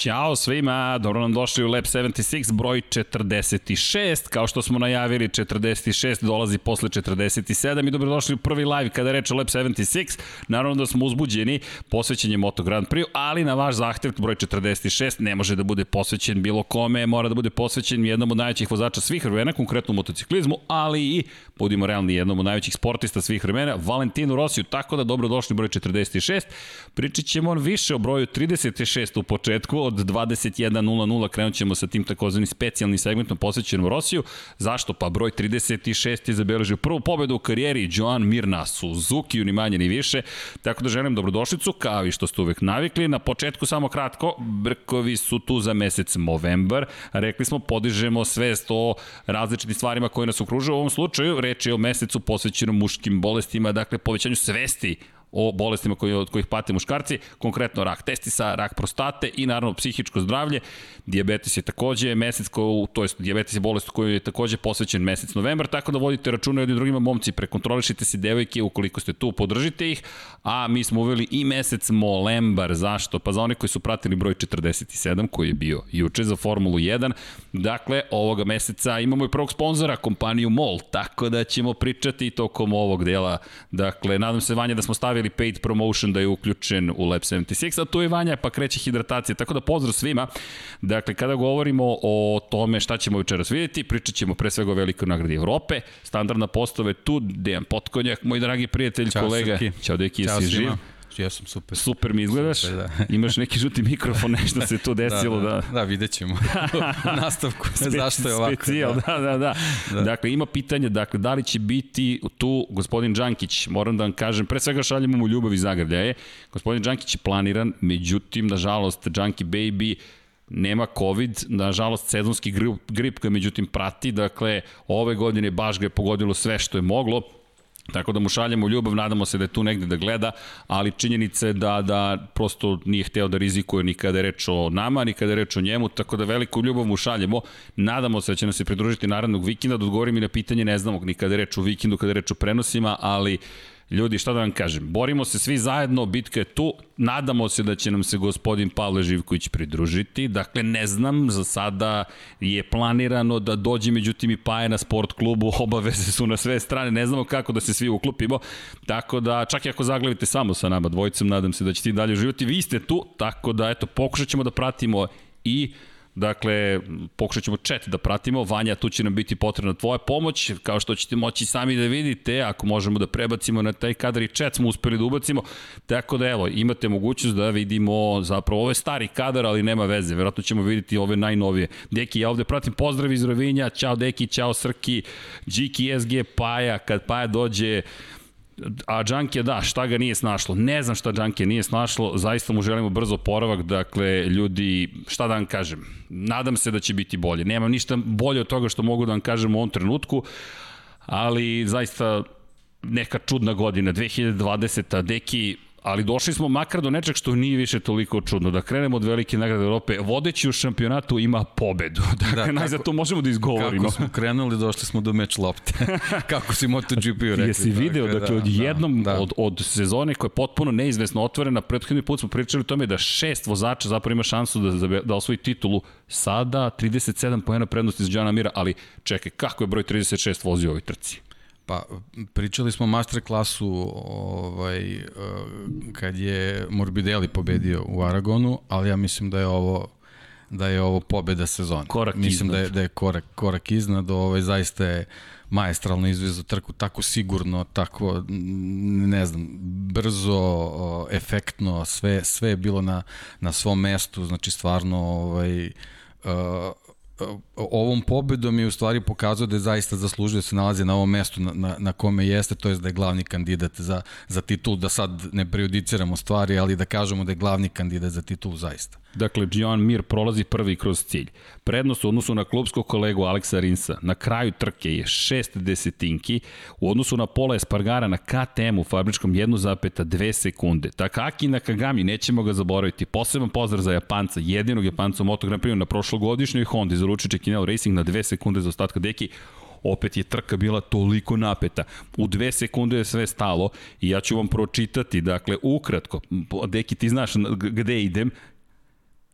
Ćao svima, dobro nam došli u Lab 76, broj 46, kao što smo najavili 46 dolazi posle 47 i dobrodošli u prvi live kada reče Lab 76, naravno da smo uzbuđeni, posvećen je Moto Grand Prix, ali na vaš zahtev broj 46 ne može da bude posvećen bilo kome, mora da bude posvećen jednom od najvećih vozača svih vremena, konkretno u motociklizmu, ali i, budimo realni, jednom od najvećih sportista svih vremena, Valentinu Rosiju, tako da dobrodošli broj 46, pričat ćemo više o broju 36 u početku, od 21.00 krenut ćemo sa tim takozvanim specijalnim segmentom posvećenom Rosiju. Zašto? Pa broj 36 je zabeležio prvu pobedu u karijeri Joan Mir na Suzuki, ni manje ni više. Tako da želim dobrodošlicu, kao i što ste uvek navikli. Na početku samo kratko, Brkovi su tu za mesec Movember. Rekli smo, podižemo svest o različitim stvarima koje nas okružuju. U ovom slučaju reč je o mesecu posvećenom muškim bolestima, dakle povećanju svesti o bolestima koji, od kojih pate muškarci, konkretno rak testisa, rak prostate i naravno psihičko zdravlje. Diabetes je takođe mesec, ko, to je diabetes je bolest koji je takođe posvećen mesec novembar, tako da vodite računa jednim drugima. Momci, prekontrolišite se devojke ukoliko ste tu, podržite ih, a mi smo uveli i mesec molembar, zašto? Pa za one koji su pratili broj 47, koji je bio juče za Formulu 1, dakle, ovoga meseca imamo i prvog sponzora, kompaniju MOL, tako da ćemo pričati tokom ovog dela, dakle, nadam se Vanja da smo stavili stavili paid promotion da je uključen u Lab 76, a tu je Vanja pa kreće hidratacija, tako da pozdrav svima. Dakle, kada govorimo o tome šta ćemo večeras vidjeti, pričat ćemo pre svega o velikoj nagradi Evrope, standardna postave tu, Dejan Potkonjak, moj dragi prijatelj, Ćao, kolega. Srki. Ćao, deki, Ćao jesi živ? svima. Ja sam super. Super mi izgledaš, Super, da. imaš neki žuti mikrofon, nešto se tu desilo da... da, da, da vidjet ćemo nastavku zašto je ovako. Specijal, da. da, da, da. Da. Dakle, ima pitanje, dakle, da li će biti tu gospodin Đankić, moram da vam kažem, pre svega šaljemo mu ljubav i zagrljaje. Gospodin Đankić je planiran, međutim, nažalost, Đanki Baby nema COVID, nažalost sezonski grip, grip ga međutim prati, dakle ove godine baš ga je pogodilo sve što je moglo, Tako da mu šaljemo ljubav, nadamo se da je tu negde da gleda, ali činjenica je da, da prosto nije hteo da rizikuje ni kada je reč o nama, ni kada je reč o njemu, tako da veliku ljubav mu šaljemo. Nadamo se da će nam se pridružiti narednog vikenda, da odgovorim i na pitanje, ne znamo ni kada je reč o vikendu, kada je reč o prenosima, ali Ljudi, šta da vam kažem, borimo se svi zajedno, bitka je tu, nadamo se da će nam se gospodin Pavle Živković pridružiti, dakle ne znam, za sada je planirano da dođe međutim i Paje na sport klubu, obaveze su na sve strane, ne znamo kako da se svi uklopimo, tako da čak i ako zaglavite samo sa nama dvojicom, nadam se da ćete i dalje uživati, vi ste tu, tako da eto, pokušat ćemo da pratimo i Dakle, pokušat ćemo chat da pratimo. Vanja, tu će nam biti potrebna tvoja pomoć, kao što ćete moći sami da vidite, ako možemo da prebacimo na taj kadar i chat smo uspeli da ubacimo. Tako da, evo, imate mogućnost da vidimo zapravo ove stari kadar, ali nema veze. Verovatno ćemo vidjeti ove najnovije. Deki, ja ovde pratim pozdrav iz Rovinja. Ćao Deki, ćao Srki, Džiki, SG, Paja. Kad Paja dođe, a Džankija, da, šta ga nije snašlo? Ne znam šta Džankija nije snašlo, zaista mu želimo brzo oporavak, dakle, ljudi, šta da vam kažem, nadam se da će biti bolje. Nemam ništa bolje od toga što mogu da vam kažem u ovom trenutku, ali zaista neka čudna godina, 2020. Deki, ali došli smo makar do nečeg što nije više toliko čudno. Da krenemo od velike nagrade Europe, vodeći u šampionatu ima pobedu. Dakle, da, najzad to možemo da izgovorimo. Kako smo krenuli, došli smo do meč lopte. kako si MotoGP rekli. Jesi video, dakle, dakle da, od jednom, da, da. Od, od sezone koja je potpuno neizvesno otvorena, prethodni put smo pričali o tome da šest vozača zapravo ima šansu da, da osvoji titulu. Sada 37 pojena prednosti za Đana Mira, ali čekaj, kako je broj 36 vozio u ovoj trci? Pa, pričali smo master klasu ovaj, kad je Morbidelli pobedio u Aragonu, ali ja mislim da je ovo da je ovo pobeda sezone. Korak mislim iznad. da je, da je korak, korak iznad, ovaj, zaista je maestralno izvezu trku, tako sigurno, tako, ne znam, brzo, efektno, sve, sve je bilo na, na svom mestu, znači stvarno ovaj, uh, ovom pobedom je u stvari pokazao da je zaista zaslužio da se nalazi na ovom mestu na, na, na kome jeste, to je da je glavni kandidat za, za titul, da sad ne prejudiciramo stvari, ali da kažemo da je glavni kandidat za titul zaista. Dakle, Gian Mir prolazi prvi kroz cilj. Prednost u odnosu na klubskog kolegu Aleksa Rinsa. Na kraju trke je 6 desetinki, u odnosu na Pola Espargara na KTM-u fabričkom 1,2 sekunde. Takaki Nakagami, nećemo ga zaboraviti, poseban pozdrav za Japanca, jedinog Japanca u Moto Grand Prix na prošlogodišnjoj Honda iz Ručiće Kinel Racing na 2 sekunde za ostatka deki. Opet je trka bila toliko napeta. U dve sekunde je sve stalo i ja ću vam pročitati, dakle, ukratko, Deki, ti znaš gde idem,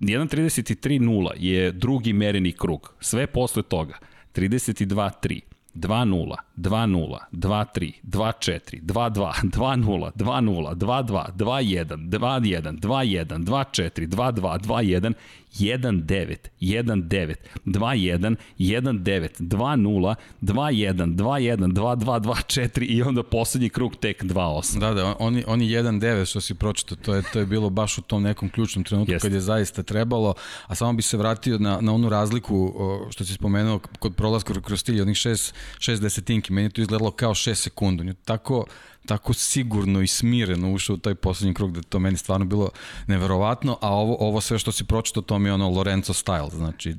1.33.0 je drugi mereni krug. Sve posle toga. 32.3. 2-0, 2-0, 2-3, 2-4, 2-2, 2-0, 2-0, 2-2, 2-1, 2-1, 2-1, 2-4, 2-2, 2-1, 1-9, 1-9, 2-1, 1-9, 2-0, 2-1, 2-1, 2-2, 2-4 i onda poslednji krug tek 2-8. Da, da, oni, oni 1-9 što si pročitao, to je, to je bilo baš u tom nekom ključnom trenutku Jest. kad je zaista trebalo, a samo bi se vratio na, na onu razliku što si spomenuo kod prolaska kroz stilj, onih 6, 6 desetinki, meni to izgledalo kao 6 sekundu. Tako, tako sigurno i smireno ušao u taj poslednji krug da to meni stvarno bilo neverovatno, a ovo, ovo sve što si pročitao to mi je ono Lorenzo style, znači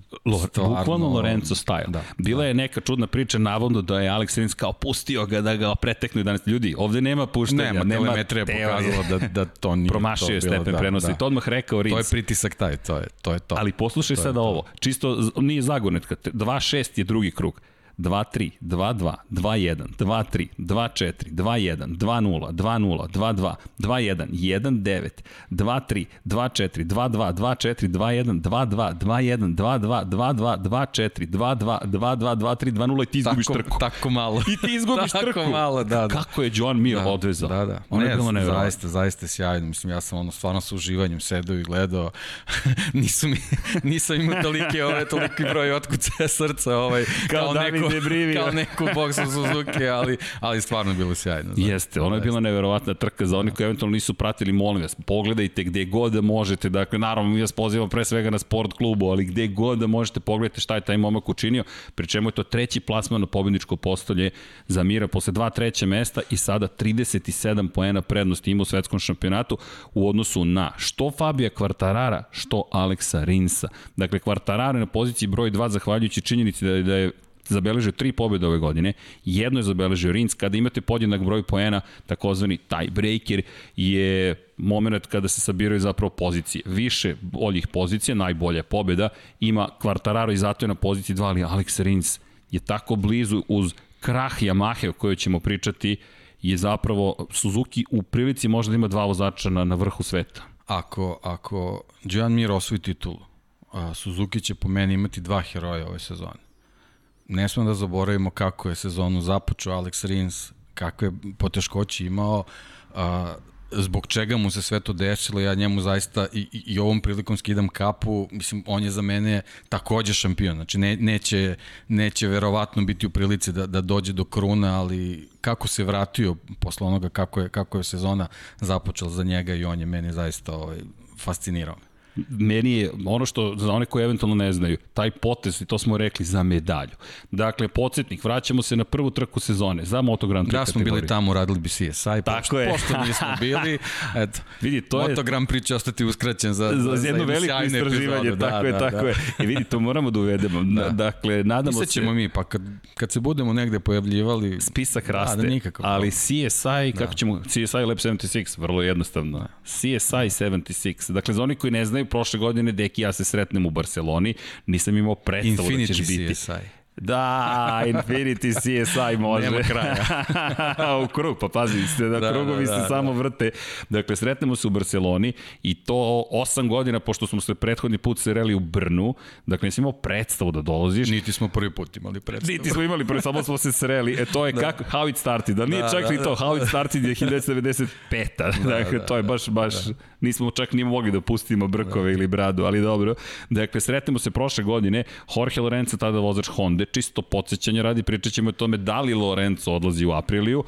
stvarno... Bukvalno Lorenzo style. Da, Bila da. je neka čudna priča navodno da je Alex Rins kao pustio ga da ga preteknu danas ljudi. Ovde nema puštanja, nema, nema telemetrija pokazala da, da to nije Promašio je stepen da, prenosa da. i to odmah rekao Rins. To je pritisak taj, to je to. Je to. Ali poslušaj to sada ovo, čisto nije zagonetka, 2-6 je drugi krug. 2-3, 2-2, 2-1, 2-3, 2-4, 2-1, 2-0, 2-0, 2-2, 2-1, 1-9, 2-3, 2-4, 2-2, 2-4, 2-1, 2-2, 2-1, 2-2, 2-2, 2-4, 2-2, 2-2, 2-3, 2-0 i ti izgubiš tako, trku. Tako malo. I ti izgubiš tako trku. Tako malo, da, da. Kako je John Mir da, odvezao. Da, da. Ono je bilo nevjerojatno. Zaista, zaista sjajno. Mislim, ja sam ono stvarno sa uživanjem sedao i gledao. Nisu mi, nisam imao tolike, ove, toliki broj otkucaja srca, ovaj, kao, kao neko. Kao neku boksu Suzuki, ali, ali stvarno je bilo sjajno. Znači. Jeste, ono je bila neverovatna trka za oni koji eventualno nisu pratili, molim vas, pogledajte gde god da možete, dakle, naravno, mi vas pozivamo pre svega na sport klubu, ali gde god da možete pogledajte šta je taj momak učinio, pri čemu je to treći plasman na pobedničko postolje za Mira posle dva treća mesta i sada 37 poena prednosti ima u svetskom šampionatu u odnosu na što Fabija Kvartarara, što Aleksa Rinsa. Dakle, Kvartarara na poziciji broj 2 zahvaljujući činjenici da je, da je zabeležio tri pobjede ove godine, jedno je zabeležio Rins, kada imate podjednak broj poena, takozvani tiebreaker je moment kada se sabiraju zapravo pozicije. Više boljih pozicija, najbolja pobjeda, ima Quartararo i zato je na poziciji 2, ali Alex Rins je tako blizu uz krah Yamahe o kojoj ćemo pričati, je zapravo Suzuki u prilici možda da ima dva vozača na, na vrhu sveta. Ako, ako Gian Mir osvoji titulu, Suzuki će po meni imati dva heroja ove sezone ne smemo da zaboravimo kako je sezonu započeo Alex Rins, kakve poteškoće imao, a, zbog čega mu se sve to desilo, ja njemu zaista i, i, i ovom prilikom skidam kapu, mislim, on je za mene takođe šampion, znači ne, neće, neće verovatno biti u prilici da, da dođe do kruna, ali kako se vratio posle onoga kako je, kako je sezona započela za njega i on je meni zaista ovaj, fascinirao meni je ono što, za one koji eventualno ne znaju, taj potez, i to smo rekli, za medalju. Dakle, podsjetnik, vraćamo se na prvu trku sezone, za Moto Grand Prix Da smo bili tamo, radili bi CSI, Tako pošto, je. pošto nismo bili, eto, vidi, to Moto je, Grand Prix će ostati uskraćen za, za, za jedno veliko istraživanje, epizode. tako da, je, da, tako da. je. I vidi, to moramo da uvedemo. Da. Dakle, nadamo se... ćemo mi, pa kad, kad se budemo negde pojavljivali... Spisak raste, da, da nikako, ali CSI, kako da. ćemo, CSI Lab 76, vrlo jednostavno. Da. CSI 76, dakle, za oni koji ne znaju, prošle godine Deki ja se sretnem u Barceloni, nisam imao predstavu Infinity da ćeš biti. CSI. Da, Infinity CSI može. Nema kraja. u krug, pa pazi, ste, da, da krugovi da, da, se da, samo vrte. Dakle, sretnemo se u Barceloni i to osam godina, pošto smo se prethodni put sreli u Brnu, dakle, nisi imao predstavu da dolaziš. Niti smo prvi put imali predstavu. Niti smo imali prvi, samo smo se sreli. E, to je da. kako, how it started. Da nije da, čak da, ni to, da, how it started je 1995. Da, dakle, da, to je baš, baš, da. nismo čak ni mogli da pustimo brkove da. ili bradu, ali dobro. Dakle, sretnemo se prošle godine, Jorge Lorenzo tada vozač Honda, čisto podsjećanje radi, pričat ćemo o tome da li Lorenzo odlazi u apriliju,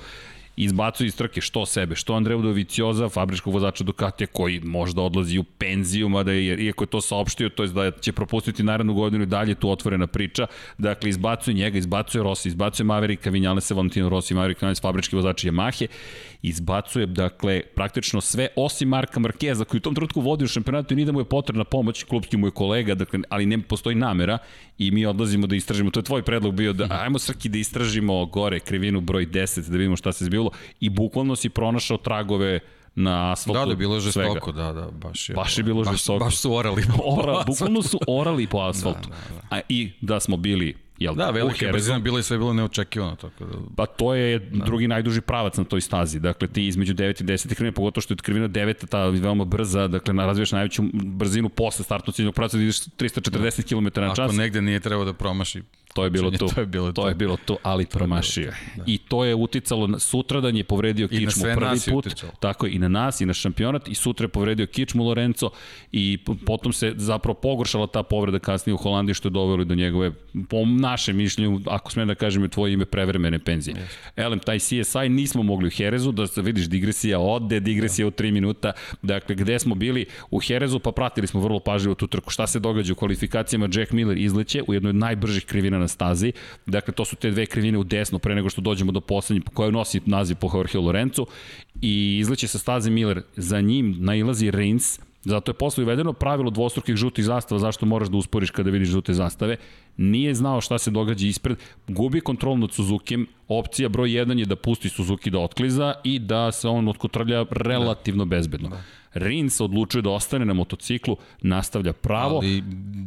izbacuje iz trke što sebe, što Andreu Dovicioza, fabričkog vozača Ducatija koji možda odlazi u penziju, mada je, iako je to saopštio, to je da će propustiti narednu godinu i dalje tu otvorena priča. Dakle, izbacuje njega, izbacuje Rossi, izbacuje Maverika, Vinjalesa, Valentino Rossi, Maverick Vinales, fabrički vozači Yamahe, izbacuje, dakle, praktično sve, osim Marka Markeza, koji u tom trenutku vodi u šampionatu i nije da mu je potrebna pomoć, klubski mu je kolega, dakle, ali ne postoji namera i mi odlazimo da istražimo, to je tvoj predlog bio, da ajmo Srki da istražimo gore krivinu broj 10, da vidimo šta se zbilo i bukvalno si pronašao tragove na asfaltu. Da, da, bilo je žestoko, da, da, baš je. Baš je bilo baš, žestoko. Baš su orali po Ora, Bukvalno su orali po asfaltu. Da, da, da. A, I da smo bili Jel, da, velike brzine bile i sve bilo neočekivano. Tako da... Pa to je da. drugi najduži pravac na toj stazi. Dakle, ti između 9 i 10 krivine, pogotovo što je krivina 9, ta veoma brza, dakle, razvijaš najveću brzinu posle startnog ciljnog pravca da ideš 340 km na čas. Ako negde nije trebao da promaši To je bilo tu. To je bilo, to je bilo tu, ali promašio. Da. I to je uticalo, na, sutradan je povredio I kičmu prvi put. Uticalo. Tako i na nas, i na šampionat, i sutra je povredio kičmu Lorenzo i potom se zapravo pogoršala ta povreda kasnije u Holandiji što je dovelo do njegove, po našem mišljenju, ako smem da kažem je tvoje ime, prevremene penzije. Yes. Elem, taj CSI nismo mogli u Herezu, da se vidiš digresija ode, digresija u 3 minuta, dakle, gde smo bili u Herezu, pa pratili smo vrlo pažljivo tu trku. Šta se događa u kvalifikacijama? Jack Miller izleće u jednoj od najbržih krivina na stazi. Dakle, to su te dve krivine u desno pre nego što dođemo do poslednje koja nosi naziv po Jorge Lorenzo i izleće sa staze Miller. Za njim nailazi Reigns, Zato je posle uvedeno pravilo dvostrukih žutih zastava, zašto moraš da usporiš kada vidiš žute zastave. Nije znao šta se događa ispred, gubi kontrol nad Suzuki, opcija broj 1 je da pusti Suzuki da otkliza i da se on otkotrlja relativno bezbedno. Da. Rins odlučuje da ostane na motociklu, nastavlja pravo. Ali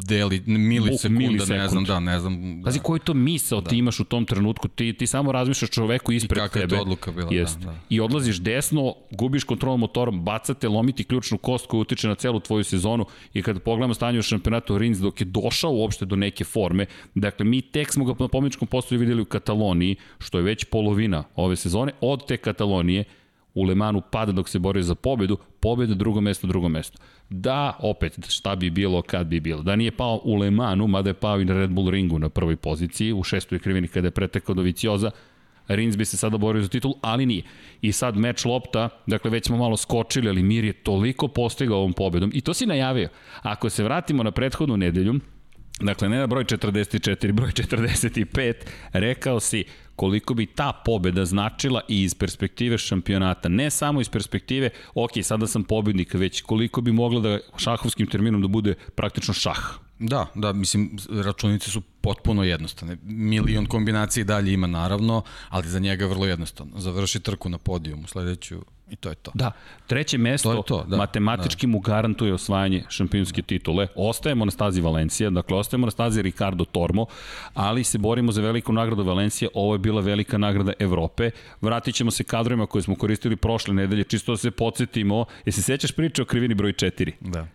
deli milisekunda, milisekund. ne znam, da, ne znam. Da. Pazi, koji to misao da. ti imaš u tom trenutku, ti, ti samo razmišljaš čoveku ispred tebe. I kakva je to odluka bila, Jest. da, da. I odlaziš desno, gubiš kontrol motorom, bacate, lomiti ključnu kost koja utiče na celu tvoju sezonu i kada pogledamo stanje u šampionatu Rins dok je došao uopšte do neke forme, dakle mi tek smo ga na pomničkom postoju videli u Kataloniji, što je već polovina ove sezone, od te Katalonije, u Lemanu pada dok se borio za pobedu, pobeda drugo mesto, drugo mesto. Da, opet, šta bi bilo kad bi bilo. Da nije pao u Lemanu, mada je pao i na Red Bull ringu na prvoj poziciji, u šestoj krivini kada je pretekao do Vicioza, Rins bi se sada borio za titul, ali nije. I sad meč lopta, dakle već smo malo skočili, ali Mir je toliko postigao ovom pobedom. I to si najavio. Ako se vratimo na prethodnu nedelju, Dakle, ne na broj 44, broj 45, rekao si koliko bi ta pobeda značila i iz perspektive šampionata. Ne samo iz perspektive, ok, sada sam pobednik, već koliko bi mogla da šahovskim terminom da bude praktično šah. Da, da, mislim, računice su potpuno jednostavne. Milion kombinacija dalje ima naravno, ali za njega vrlo jednostavno. Završi trku na podijumu, sledeću I to je to. Da, treće mesto to to, da, matematički da. mu garantuje osvajanje šampionske titule. Ostajemo na stazi Valencija, dakle ostajemo na stazi Ricardo Tormo, ali se borimo za veliku nagradu Valencija. Ovo je bila velika nagrada Evrope. Vratit ćemo se kadrovima koje smo koristili prošle nedelje, čisto da se podsjetimo. Jesi sećaš priče o krivini broj 4? Da.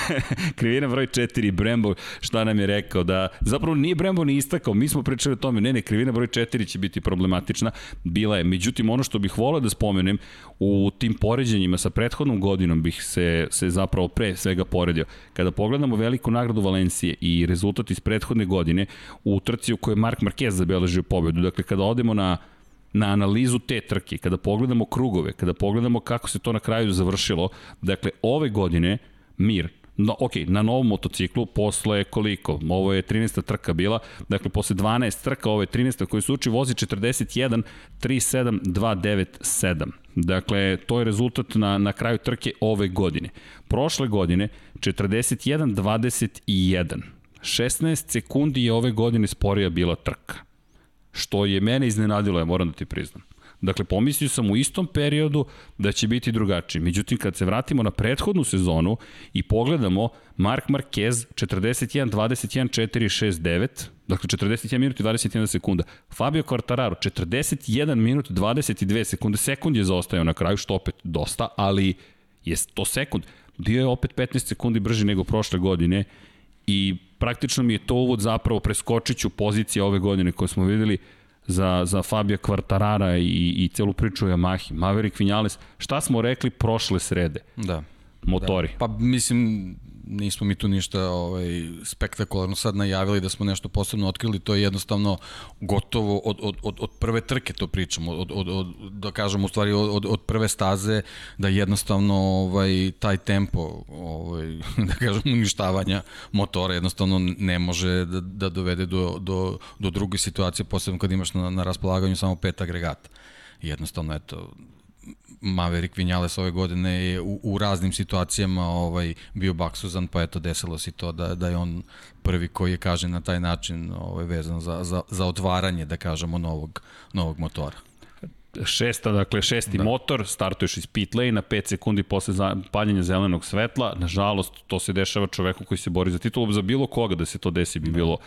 Krivina broj 4, Brembo, šta nam je rekao, da zapravo nije Brembo ni istakao, mi smo pričali o tome, ne, ne, krivina broj 4 će biti problematična, bila je. Međutim, ono što bih volao da spomenem, u u tim poređenjima sa prethodnom godinom bih se, se zapravo pre svega poredio. Kada pogledamo veliku nagradu Valencije i rezultat iz prethodne godine u trci u kojoj Mark Marquez zabeležio pobedu, dakle kada odemo na na analizu te trke, kada pogledamo krugove, kada pogledamo kako se to na kraju završilo, dakle ove godine Mir, No, ok, na novom motociklu posle koliko? Ovo je 13. trka bila, dakle posle 12 trka, ovo je 13. koji se uči, vozi 41 37 297. Dakle, to je rezultat na, na kraju trke ove godine. Prošle godine 41 21. 16 sekundi je ove godine sporija bila trka. Što je mene iznenadilo, ja moram da ti priznam. Dakle, pomislio sam u istom periodu da će biti drugačiji. Međutim, kad se vratimo na prethodnu sezonu i pogledamo Mark Marquez 41, 21, 4, 6, 9, dakle 41 minut i 21 sekunda. Fabio Quartararo 41 minut 22 sekunde. Sekund je zaostajao na kraju, što opet dosta, ali je to sekund. Bio je opet 15 sekundi brži nego prošle godine i praktično mi je to uvod zapravo preskočiću pozicije ove godine koje smo videli za, za Fabio Quartarara i, i celu priču o Yamahi. Maverick Vinales, šta smo rekli prošle srede? Da. Motori. Da. Pa mislim, nismo mi tu ništa ovaj, spektakularno sad najavili da smo nešto posebno otkrili, to je jednostavno gotovo od, od, od, od prve trke to pričamo, od, od, od, da kažem u stvari od, od prve staze, da jednostavno ovaj, taj tempo ovaj, da kažem uništavanja motora jednostavno ne može da, da dovede do, do, do druge situacije, posebno kad imaš na, na raspolaganju samo pet agregata. Jednostavno, eto, Maverick Vinales ove godine je u, u raznim situacijama ovaj bio baksuzan, pa eto desilo se to da, da je on prvi koji je kaže na taj način ovaj, vezan za, za, za otvaranje, da kažemo, novog, novog motora šesta, dakle šesti da. motor, startuješ iz pit lane na 5 sekundi posle paljenja zelenog svetla. Nažalost, to se dešava čoveku koji se bori za titulu. Za bilo koga da se to desi bi da. bilo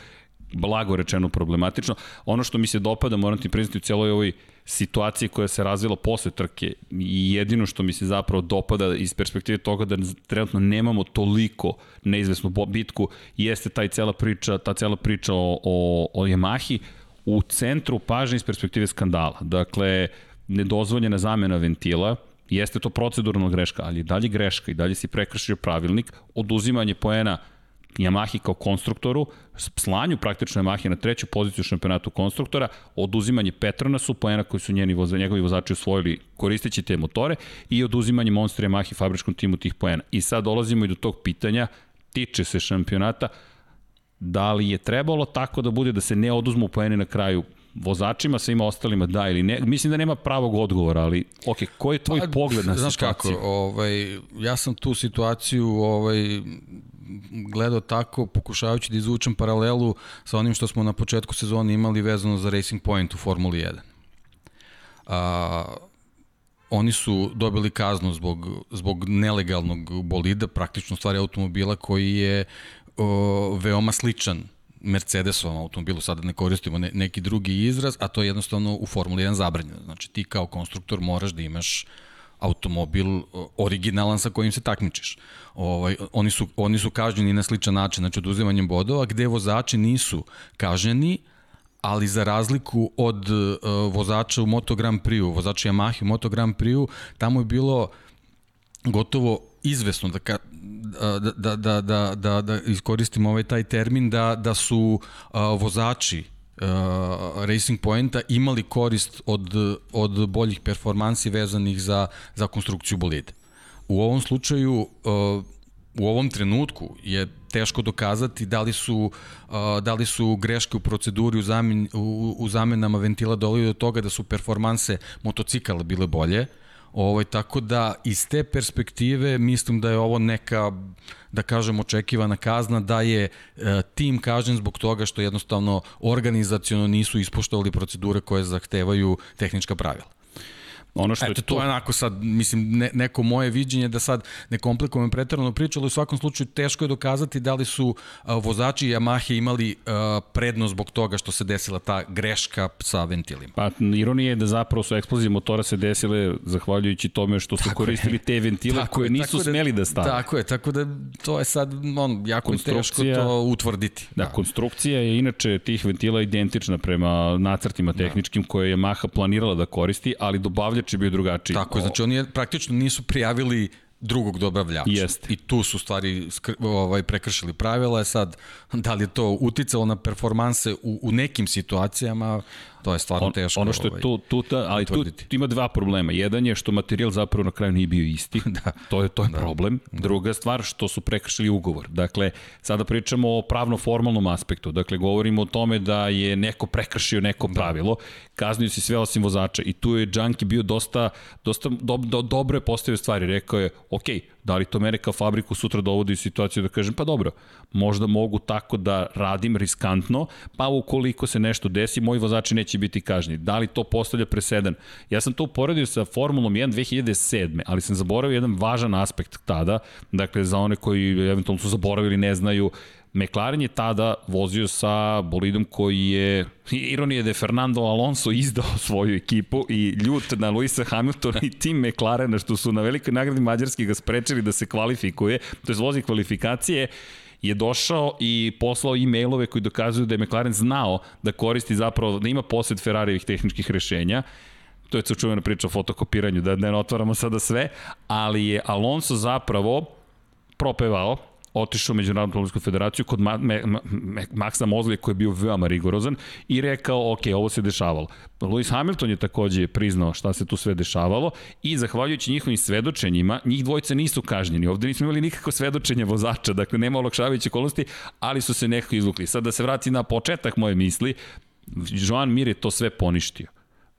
blago rečeno problematično. Ono što mi se dopada, moram ti priznati u cijeloj ovoj situaciji koja se razvila posle trke i jedino što mi se zapravo dopada iz perspektive toga da trenutno nemamo toliko neizvesnu bitku jeste taj cela priča, ta cela priča o, o, o Yamahi u centru pažnje iz perspektive skandala. Dakle, nedozvoljena zamena ventila, jeste to proceduralna greška, ali dalje greška i dalje si prekršio pravilnik, oduzimanje poena Yamahi kao konstruktoru, slanju praktično Yamahi na treću poziciju šampionatu konstruktora, oduzimanje Petronasu, poena koji su njeni voza, njegovi vozači osvojili koristeći te motore i oduzimanje Monster Yamahi fabričkom timu tih poena. I sad dolazimo i do tog pitanja, tiče se šampionata, da li je trebalo tako da bude da se ne oduzmu poene na kraju vozačima, svima ostalima da ili ne. Mislim da nema pravog odgovora, ali ok, koji je tvoj pa, pogled na znaš situaciju? Kako, ovaj, ja sam tu situaciju ovaj, gledao tako, pokušavajući da izvučem paralelu sa onim što smo na početku sezone imali vezano za Racing Point u Formuli 1. A, oni su dobili kaznu zbog, zbog nelegalnog bolida, praktično stvari automobila koji je o, veoma sličan Mercedesovom automobilu, sada ne koristimo ne, neki drugi izraz, a to je jednostavno u Formuli 1 zabranjeno. Znači ti kao konstruktor moraš da imaš automobil originalan sa kojim se takmičiš. Ovaj, oni, su, oni su kažnjeni na sličan način, znači oduzimanjem bodova, gde vozači nisu kažnjeni, ali za razliku od uh, vozača u Moto Grand Prix, vozača Yamaha u Moto Grand Prix, tamo je bilo gotovo izvesno da, ka, da, da, da, da, da, da iskoristim ovaj taj termin da, da su uh, vozači uh, Racing Pointa imali korist od, od boljih performansi vezanih za, za konstrukciju bolide. U ovom slučaju, uh, u ovom trenutku je teško dokazati da li su, uh, da li su greške u proceduri u, zamen, u, u zamenama ventila dolazi do toga da su performanse motocikala bile bolje, Ovaj, tako da iz te perspektive mislim da je ovo neka, da kažem, očekivana kazna, da je e, tim kažen zbog toga što jednostavno organizacijono nisu ispoštovali procedure koje zahtevaju tehnička pravila. Ono što Eto, je to... to je onako sad, mislim, ne, neko moje viđenje da sad ne komplikujem pretarano priču, ali u svakom slučaju teško je dokazati da li su a, vozači Yamahe imali a, prednost zbog toga što se desila ta greška sa ventilima. Pa ironija je da zapravo su eksplozije motora se desile zahvaljujući tome što su tako koristili je. te ventile tako koje je, nisu da, smeli da stave. Tako je, tako da to je sad on, jako teško to utvrditi. Da, da, konstrukcija je inače tih ventila identična prema nacrtima da. tehničkim da. koje je Yamaha planirala da koristi, ali dobavlja dobavljač je bio drugačiji. Tako je, znači oni praktično nisu prijavili drugog dobavljača. Jeste. I tu su stvari skr, ovaj, prekršili pravila. Je sad, da li je to uticalo na performanse u, u nekim situacijama, To je stvarno on, teško. Ono što je ovaj, tu, tu ta, ali tu, tu ima dva problema. Jedan je što materijal zapravo na kraju nije bio isti. da. To je, to je da. problem. Druga stvar što su prekršili ugovor. Dakle, sada pričamo o pravno-formalnom aspektu. Dakle, govorimo o tome da je neko prekršio neko da. pravilo. Kaznio si sve osim vozača. I tu je Junkie bio dosta, dosta do, do, dobro je postavio stvari. Rekao je, ok, da li to mene kao fabriku sutra dovodi u situaciju da kažem, pa dobro, možda mogu tako da radim riskantno, pa ukoliko se nešto desi, moji vozači neće biti kažnji. Da li to postavlja presedan? Ja sam to uporedio sa Formulom 1 2007. ali sam zaboravio jedan važan aspekt tada, dakle za one koji eventualno su zaboravili, ne znaju, McLaren je tada vozio sa bolidom koji je, ironija je da je Fernando Alonso izdao svoju ekipu i ljut na Luisa Hamiltona i tim McLarena što su na velikoj nagradi Mađarski ga sprečili da se kvalifikuje, to je vozi kvalifikacije, je došao i poslao e-mailove koji dokazuju da je McLaren znao da koristi zapravo, da ima posed Ferrarijevih tehničkih rešenja. To je čuvena priča o fotokopiranju, da ne otvaramo sada sve, ali je Alonso zapravo propevao otišao u Međunarodnu automobilsku federaciju kod Ma, Me, Ma, Maxa Mozlija koji je bio veoma rigorozan i rekao, ok, ovo se dešavalo. Lewis Hamilton je takođe priznao šta se tu sve dešavalo i zahvaljujući njihovim svedočenjima, njih dvojica nisu kažnjeni. Ovde nismo imali nikako svedočenje vozača, dakle nema olakšavajuće okolnosti, ali su se nekako izvukli. Sad da se vrati na početak moje misli, Joan Mir je to sve poništio.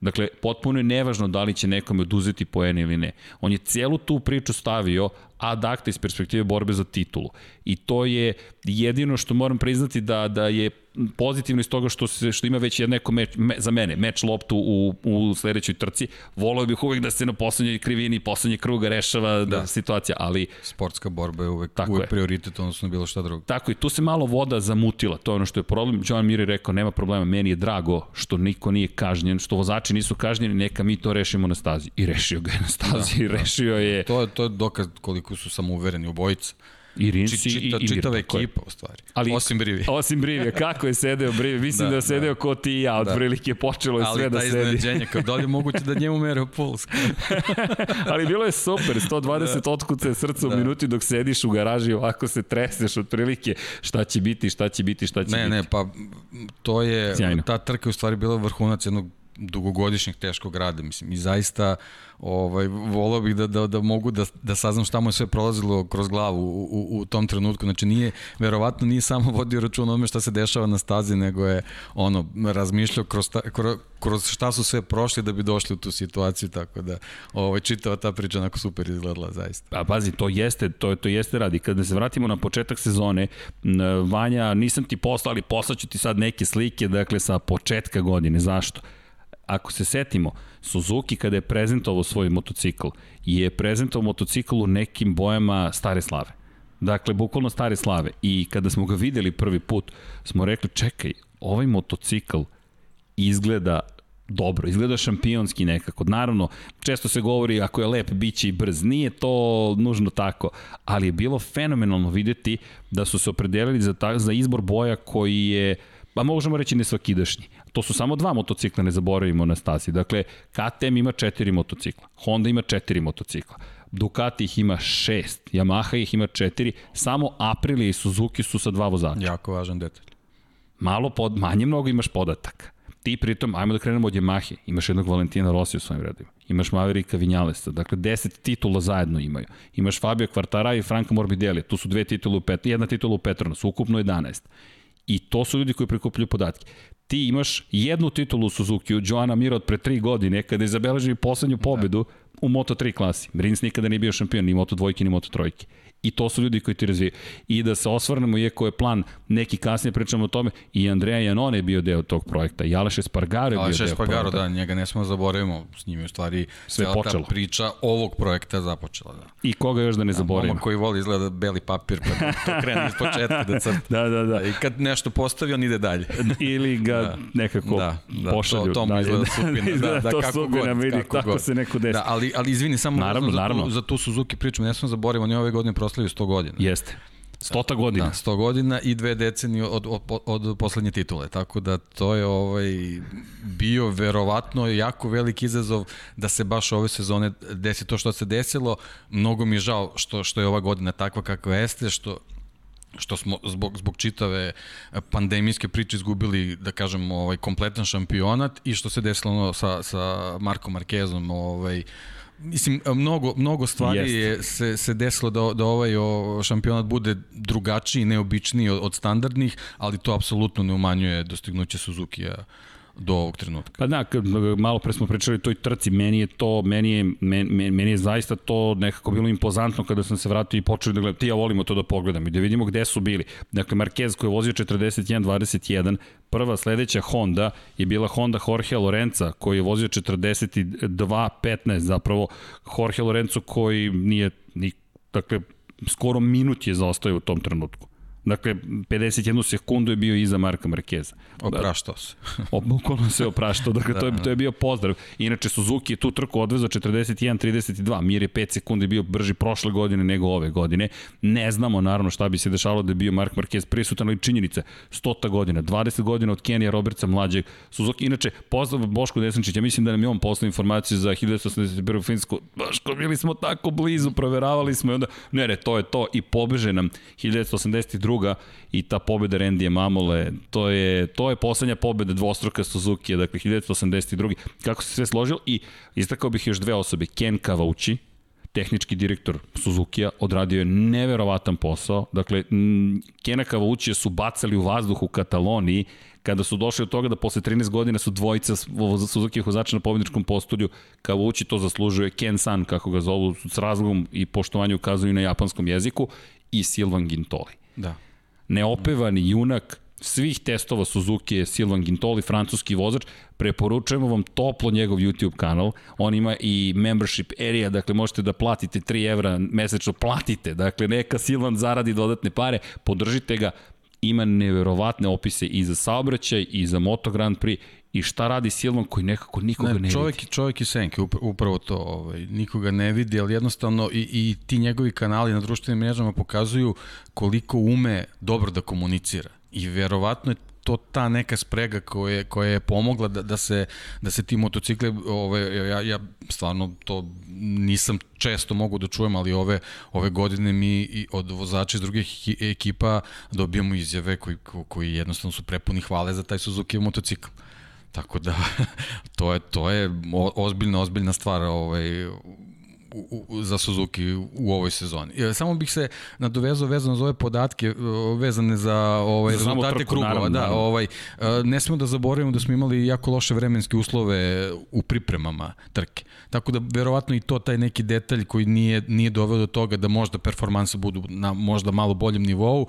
Dakle, potpuno je nevažno da li će nekome oduzeti poene ili ne. On je celu tu priču stavio, ad acta iz perspektive borbe za titulu. I to je jedino što moram priznati da, da je pozitivno iz toga što se što ima već neko meč me, za mene meč loptu u u sledećoj trci. Voleo bih uvek da se na poslednjoj krivini poslednjeg kruga rešava da. da situacija, ali sportska borba je uvek tako uvek je. prioritet odnosno bilo šta drugo. Tako i tu se malo voda zamutila. To je ono što je problem. Joan Mir je rekao nema problema, meni je drago što niko nije kažnjen, što vozači nisu kažnjeni, neka mi to rešimo na stazi. I rešio ga je na stazi, da, i rešio da. je. To je to je dokaz koliko su samouvereni obojica. I Rinci Či, čita, i, i čitava ekipa u stvari. Ali, osim Brivija. Osim Brivija. Kako je sedeo Brivija? Mislim da, da je sedeo da. ko ti i ja. Od da. prilike počelo je sve da sedi. Ali taj iznenađenje, kao da li je moguće da njemu mere puls? Ali bilo je super. 120 da. otkuce srca da. u minuti dok sediš u garaži ovako se treseš od prilike šta će biti, šta će biti, šta će ne, biti. Ne, ne, pa to je, Sjajno. ta trka je u stvari bila vrhunac jednog dugogodišnjeg teškog rada, mislim, i zaista ovaj, volao bih da, da, da mogu da, da saznam šta mu je sve prolazilo kroz glavu u, u, u tom trenutku, znači nije, verovatno nije samo vodio račun o šta se dešava na stazi, nego je ono, razmišljao kroz, ta, kroz, kroz šta su sve prošli da bi došli u tu situaciju, tako da ovaj, čitava ta priča onako super izgledala zaista. Pa pazi, to jeste, to, to jeste radi. Kada se vratimo na početak sezone, Vanja, nisam ti poslao, ali poslaću ti sad neke slike, dakle, sa početka godine. Zašto? Ako se setimo, Suzuki kada je prezentovao svoj motocikl, je prezentovao motocikl u nekim bojama stare slave. Dakle, bukvalno stare slave. I kada smo ga videli prvi put, smo rekli, čekaj, ovaj motocikl izgleda dobro, izgleda šampionski nekako. Naravno, često se govori ako je lep, bit će i brz. Nije to nužno tako, ali je bilo fenomenalno videti da su se opredelili za, ta, za izbor boja koji je pa možemo reći nesvakidašnji. To su samo dva motocikla, ne zaboravimo na stazi. Dakle, KTM ima četiri motocikla, Honda ima četiri motocikla, Ducati ih ima šest, Yamaha ih ima četiri, samo Aprilia i Suzuki su sa dva vozača. Jako važan detalj. Malo pod, manje mnogo imaš podataka. Ti pritom, ajmo da krenemo od Yamahe, imaš jednog Valentina Rossi u svojim redima, imaš Maverika Vinjalesa, dakle 10 titula zajedno imaju. Imaš Fabio Quartara i Franka Morbidelli, tu su dve titule u Pet, jedna titula u Petronas, ukupno 11. I to su ljudi koji prikupljaju podatke ti imaš jednu titulu u Suzuki, u Joana Mira od pre tri godine, kada je zabeležio poslednju da. pobedu da. u Moto3 klasi. Rins nikada nije bio šampion, ni Moto dvojke, ni Moto trojke. I to su ljudi koji ti razvijaju. I da se osvrnemo, iako je plan, neki kasnije pričamo o tome, i Andreja Janone je bio deo tog projekta, i Aleš Espargaro je bio Aleš deo Espargaro, projekta. da, njega ne smo da zaboravimo, s njim je u stvari sve počelo. priča ovog projekta započela. Da. I koga još da ne da, zaboravimo? Momak koji voli izgleda beli papir, pa to krene iz početka da crta. da, da, da. I kad nešto postavi, on ide dalje. Ili ga da. nekako da, da, pošalju. To, to mu izgleda supina, da, da, to kako supina, god. Vidi, kako god. se neko desi. Da, ali, ali izvini, samo naravno, za, naravno. Tu, za tu Suzuki priču, ne smo zaboravimo, on je ove godine proslavio 100 godina. Jeste. Stota godina. Da, 100 godina i dve decenije od, od, od poslednje titule. Tako da to je ovaj bio verovatno jako veliki izazov da se baš ove sezone desi to što se desilo. Mnogo mi je žao što, što je ova godina takva kakva jeste, što što smo zbog, zbog čitave pandemijske priče izgubili, da kažem, ovaj, kompletan šampionat i što se desilo ono, sa, sa Markom Markezom, ovaj, Mislim, mnogo, mnogo stvari je se, se desilo da, da ovaj o, šampionat bude drugačiji, neobičniji od, od standardnih, ali to apsolutno ne umanjuje dostignuće Suzuki-a do ovog trenutka. Pa da, malo pre smo pričali o toj trci, meni je to, meni je, meni, meni je zaista to nekako bilo impozantno kada sam se vratio i počeo da gledam, ti ja volimo to da pogledam i da vidimo gde su bili. Dakle, Marquez koji je vozio 41-21, prva sledeća Honda je bila Honda Jorge Lorenza koji je vozio 42-15, zapravo Jorge Lorenzo koji nije, ni, dakle, skoro minut je zaostao u tom trenutku. Dakle, 51 sekundu je bio iza Marka Markeza. Opraštao se. Bukvalno se opraštao, dakle, da, to, je, to je bio pozdrav. Inače, Suzuki je tu trku odvezao 41-32, Mir je 5 sekundi bio brži prošle godine nego ove godine. Ne znamo, naravno, šta bi se dešalo da je bio Mark Marquez prisutan, ali činjenica, 100 godina, 20 godina od Kenija Robertsa mlađeg. Suzuki, inače, pozdrav Boško Desničić, ja mislim da nam je on poslao informaciju za 1981. Finsku. Boško, bili smo tako blizu, proveravali smo i onda, ne, ne, to je to i pobeže nam 1982 druga i ta pobeda Rendije Mamole, to je, to je poslednja pobeda dvostruka Suzuki, dakle 1982. Kako se sve složilo i istakao bih još dve osobe, Ken Kavauči, tehnički direktor Suzuki-a, odradio je neverovatan posao. Dakle, Kena Kavućija su bacali u vazduh u Kataloniji, kada su došli od toga da posle 13 godina su dvojica Suzuki vozača na pobedničkom postolju, Kavući to zaslužuje, Ken San, kako ga zovu, s razlogom i poštovanju ukazuju na japanskom jeziku, i Silvan Gintoli. Da. Neopevani junak, svih testova Suzuki je Silvan Gintoli, francuski vozač. Preporučujemo vam toplo njegov YouTube kanal. On ima i membership area, dakle možete da platite 3 evra mesečno, platite. Dakle, neka Silvan zaradi dodatne pare, podržite ga, ima neverovatne opise i za saobraćaj i za Moto Grand Prix i šta radi Silvan koji nekako nikoga ne, ne čovjek, vidi. Čovjek i senke, upravo to, ovaj, nikoga ne vidi, ali jednostavno i, i ti njegovi kanali na društvenim mrežama pokazuju koliko ume dobro da komunicira. I verovatno je to ta neka sprega koja, koja je pomogla da, da, se, da se ti motocikle, ove, ja, ja stvarno to nisam često mogu da čujem, ali ove, ove godine mi i od vozača iz drugih ekipa dobijamo izjave koji, koji jednostavno su prepuni hvale za taj Suzuki motocikl. Tako da to je to je ozbiljna ozbiljna stvar ovaj u, u, za Suzuki u ovoj sezoni. E, samo bih se nadovezao vezano za ove podatke vezane za ovaj rezultate trku, krugova, naravno, da, naravno. ovaj e, ne smemo da zaboravimo da smo imali jako loše vremenske uslove u pripremama trke. Tako da verovatno i to taj neki detalj koji nije nije doveo do toga da možda performanse budu na možda malo boljem nivou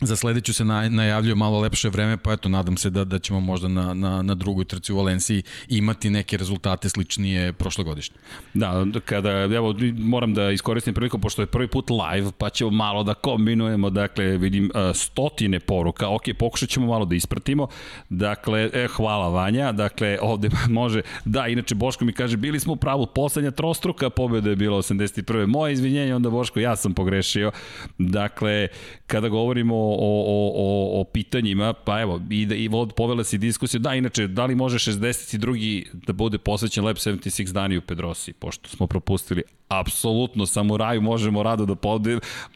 Za sledeću se najavljuje malo lepše vreme, pa eto, nadam se da, da ćemo možda na, na, na drugoj trci u Valenciji imati neke rezultate sličnije prošlogodišnje. Da, kada, evo, moram da iskoristim priliku, pošto je prvi put live, pa ćemo malo da kombinujemo, dakle, vidim stotine poruka, ok, pokušat ćemo malo da ispratimo, dakle, e, hvala Vanja, dakle, ovde može, da, inače Boško mi kaže, bili smo u pravu, poslednja trostruka pobjeda je bila 81. Moje izvinjenje, onda Boško, ja sam pogrešio, dakle, kada govorimo o, o, o, o pitanjima, pa evo, i, da, i povela se diskusija, da, inače, da li može 62. da bude posvećen Lab 76 dani u Pedrosi, pošto smo propustili apsolutno samuraju možemo rado da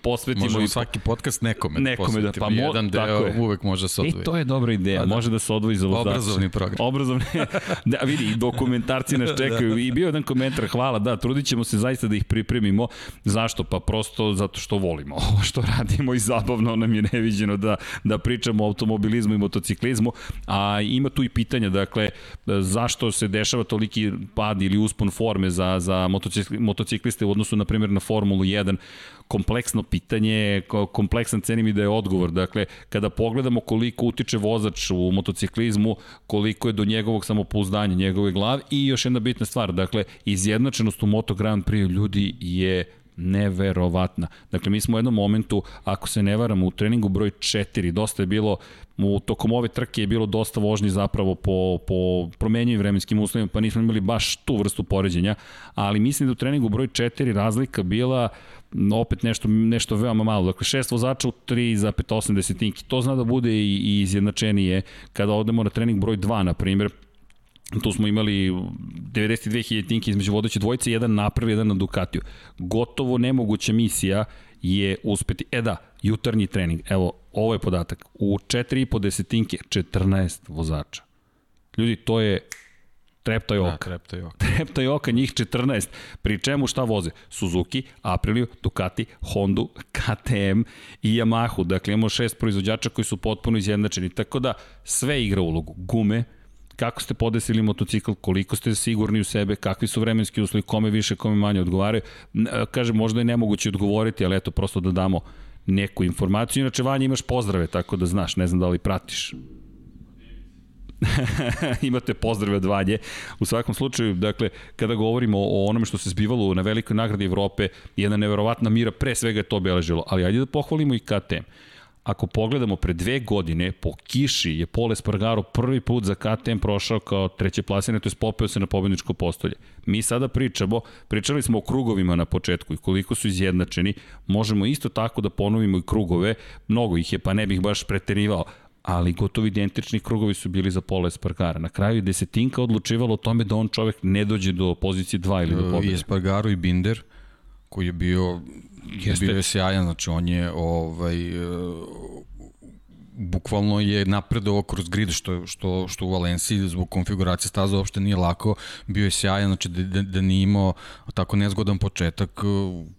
posvetimo možemo i svaki podcast nekome, nekome da pa mo, jedan deo je. uvek može se odvoji. E to je dobra ideja, da, da. može da se odvoji za vozače. Obrazovni program. Obrazovni. da vidi, i dokumentarci nas čekaju da, da. i bio jedan komentar, hvala, da, trudit ćemo se zaista da ih pripremimo. Zašto? Pa prosto zato što volimo ovo što radimo i zabavno nam je neviđeno da da pričamo o automobilizmu i motociklizmu, a ima tu i pitanja, dakle, zašto se dešava toliki pad ili uspon forme za za motocikl, motocikl motocikliste u odnosu, na primjer, na Formulu 1, kompleksno pitanje, kompleksan cenim i da je odgovor. Dakle, kada pogledamo koliko utiče vozač u motociklizmu, koliko je do njegovog samopouzdanja, njegove glave i još jedna bitna stvar, dakle, izjednačenost u Moto Grand Prix ljudi je neverovatna. Dakle, mi smo u jednom momentu, ako se ne varam, u treningu broj 4, dosta je bilo, u tokom ove trke je bilo dosta vožnji zapravo po, po promenjivim vremenskim uslovima, pa nismo imali baš tu vrstu poređenja, ali mislim da u treningu broj 4 razlika bila opet nešto, nešto veoma malo. Dakle, šest vozača u 3,8 desetinki. To zna da bude i, i izjednačenije kada odemo na trening broj 2, na primjer, Tu smo imali 92.000 tinke između vodeće dvojice, jedan napravi, jedan na Ducatiju. Gotovo nemoguća misija je uspeti. E da, jutarnji trening. Evo, ovo je podatak. U 4,5 desetinke 14 vozača. Ljudi, to je Trepta i da, Oka. Da, Trepta i Oka. Trepta i Oka, njih 14. Pri čemu šta voze? Suzuki, Aprilia, Ducati, Honda, KTM i Yamahu. Dakle, imamo šest proizvođača koji su potpuno izjednačeni. Tako da sve igra ulogu. Gume, kako ste podesili motocikl, koliko ste sigurni u sebe, kakvi su vremenski uslovi, kome više, kome manje odgovaraju. Kaže, možda je nemoguće odgovoriti, ali eto, prosto da damo neku informaciju. Inače, Vanja, imaš pozdrave, tako da znaš, ne znam da li pratiš. imate pozdrave od Vanje. U svakom slučaju, dakle, kada govorimo o onome što se zbivalo na velikoj nagradi Evrope, jedna neverovatna mira, pre svega je to obeležilo, ali ajde da pohvalimo i KTM ako pogledamo pre dve godine, po kiši je Pole Espargaro prvi put za KTM prošao kao treće plasine, to je popeo se na pobedničko postolje. Mi sada pričamo, pričali smo o krugovima na početku i koliko su izjednačeni, možemo isto tako da ponovimo i krugove, mnogo ih je, pa ne bih baš preterivao, ali gotovo identični krugovi su bili za Pola Espargara. Na kraju je desetinka odlučivalo o tome da on čovek ne dođe do pozicije 2 ili do pobjede. I Espargaro i Binder, koji je bio Jeste. bio je sjajan, znači on je ovaj, bukvalno je napredovao kroz grid što, što, što u Valenciji zbog konfiguracije staza uopšte nije lako, bio je sjajan, znači da, da, da nije imao tako nezgodan početak,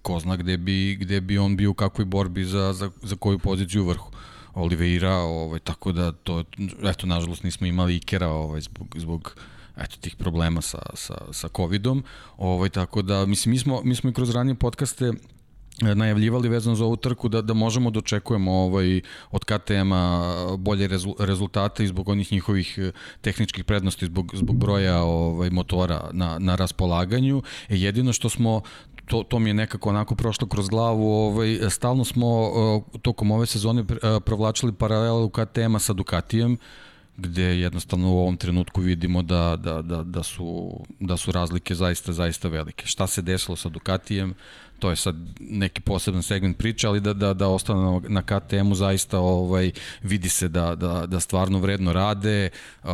ko zna gde bi, gde bi on bio u kakvoj borbi za, za, za koju poziciju u vrhu. Oliveira, ovaj, tako da to, eto, nažalost nismo imali Ikera ovaj, zbog, zbog eto, tih problema sa, sa, sa COVID-om, ovaj, tako da, mislim, mi smo, mi smo i kroz ranije podcaste E, najavljivali vezano za ovu trku da, da možemo da očekujemo ovaj, od KTM-a bolje rezultate i zbog onih njihovih e, tehničkih prednosti, zbog, zbog broja ovaj, motora na, na raspolaganju. E, jedino što smo to, to mi je nekako onako prošlo kroz glavu, ovaj, stalno smo tokom ove sezone provlačili paralelu KTM-a sa Ducatijem, gde jednostavno u ovom trenutku vidimo da, da, da, da, su, da su razlike zaista, zaista velike. Šta se desilo sa Ducatijem, to je sad neki poseban segment priče, ali da, da, da ostane na, na KTM-u zaista ovaj, vidi se da, da, da stvarno vredno rade, uh,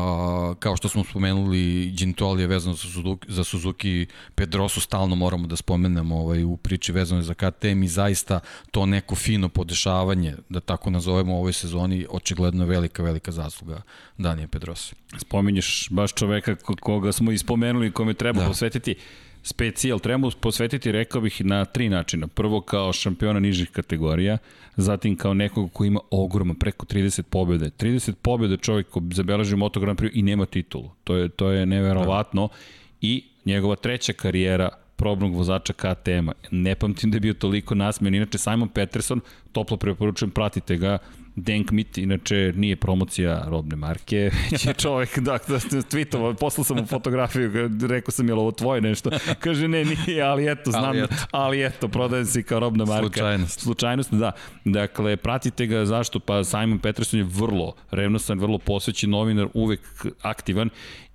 kao što smo spomenuli Gintoli je vezano za Suzuki, za Suzuki Pedrosu stalno moramo da spomenemo ovaj, u priči vezano za KTM i zaista to neko fino podešavanje, da tako nazovemo u ovoj sezoni, očigledno velika, velika zasluga Danija Pedrosa. Spominješ baš čoveka koga smo ispomenuli kome treba da. posvetiti specijal treba posvetiti, rekao bih, na tri načina. Prvo kao šampiona nižih kategorija, zatim kao nekog ko ima ogroman, preko 30 pobjede. 30 pobjede čovjek ko zabeleži Moto Grand Prix i nema titulu. To je, to je neverovatno. Da. I njegova treća karijera probnog vozača KTM-a. Ne pamtim da je bio toliko nasmen. Inače, Simon Peterson, toplo preporučujem, pratite ga, Denk Mit, inače nije promocija robne marke, već je čovek, da, da, tweetovao, poslao sam mu fotografiju, rekao sam je li ovo tvoje nešto, kaže ne, nije, ali eto, znam, ali eto, ali eto prodajem se kao robna marka. Slučajnost. Slučajnost, da. Dakle, pratite ga, zašto? Pa Simon Peterson je vrlo revnosan, vrlo posvećen novinar, uvek aktivan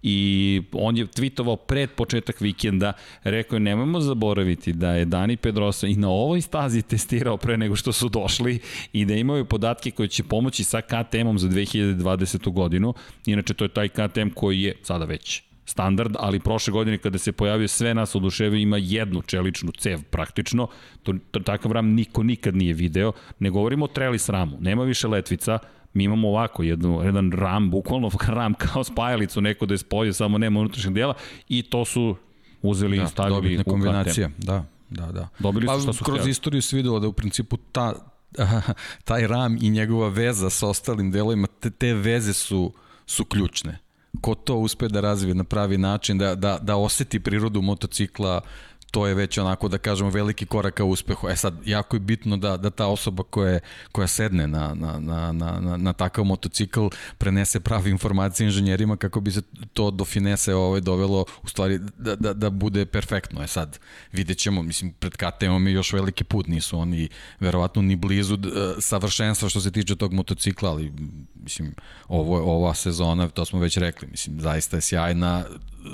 i on je tweetovao pred početak vikenda, rekao je nemojmo zaboraviti da je Dani Pedrosa i na ovoj stazi testirao pre nego što su došli i da imaju podatke koje će pomoći sa KTM-om za 2020. godinu. Inače, to je taj KTM koji je sada već standard, ali prošle godine kada se pojavio sve nas oduševio ima jednu čeličnu cev praktično, to, to takav ram niko nikad nije video, ne govorimo o trellis ramu, nema više letvica, mi imamo ovako jednu, jedan ram, bukvalno ram kao spajalicu, neko da je spojio, samo nema unutrašnjeg dela i to su uzeli da, i stavili u kombinacija, da, da, da. Dobili pa, su šta su kroz htjeli. istoriju se videlo da u principu ta, taj ram i njegova veza sa ostalim delovima, te, te veze su, su ključne. Ko to uspe da razvije na pravi način, da, da, da oseti prirodu motocikla, to je već onako da kažemo veliki korak ka uspehu. E sad, jako je bitno da, da ta osoba koja, koja sedne na, na, na, na, na, na takav motocikl prenese prave informacije inženjerima kako bi se to do finese ovaj, dovelo u stvari da, da, da bude perfektno. E sad, vidjet ćemo, mislim, pred KTM-om je još veliki put, nisu oni verovatno ni blizu uh, savršenstva što se tiče tog motocikla, ali mislim, ovo, ova sezona, to smo već rekli, mislim, zaista je sjajna,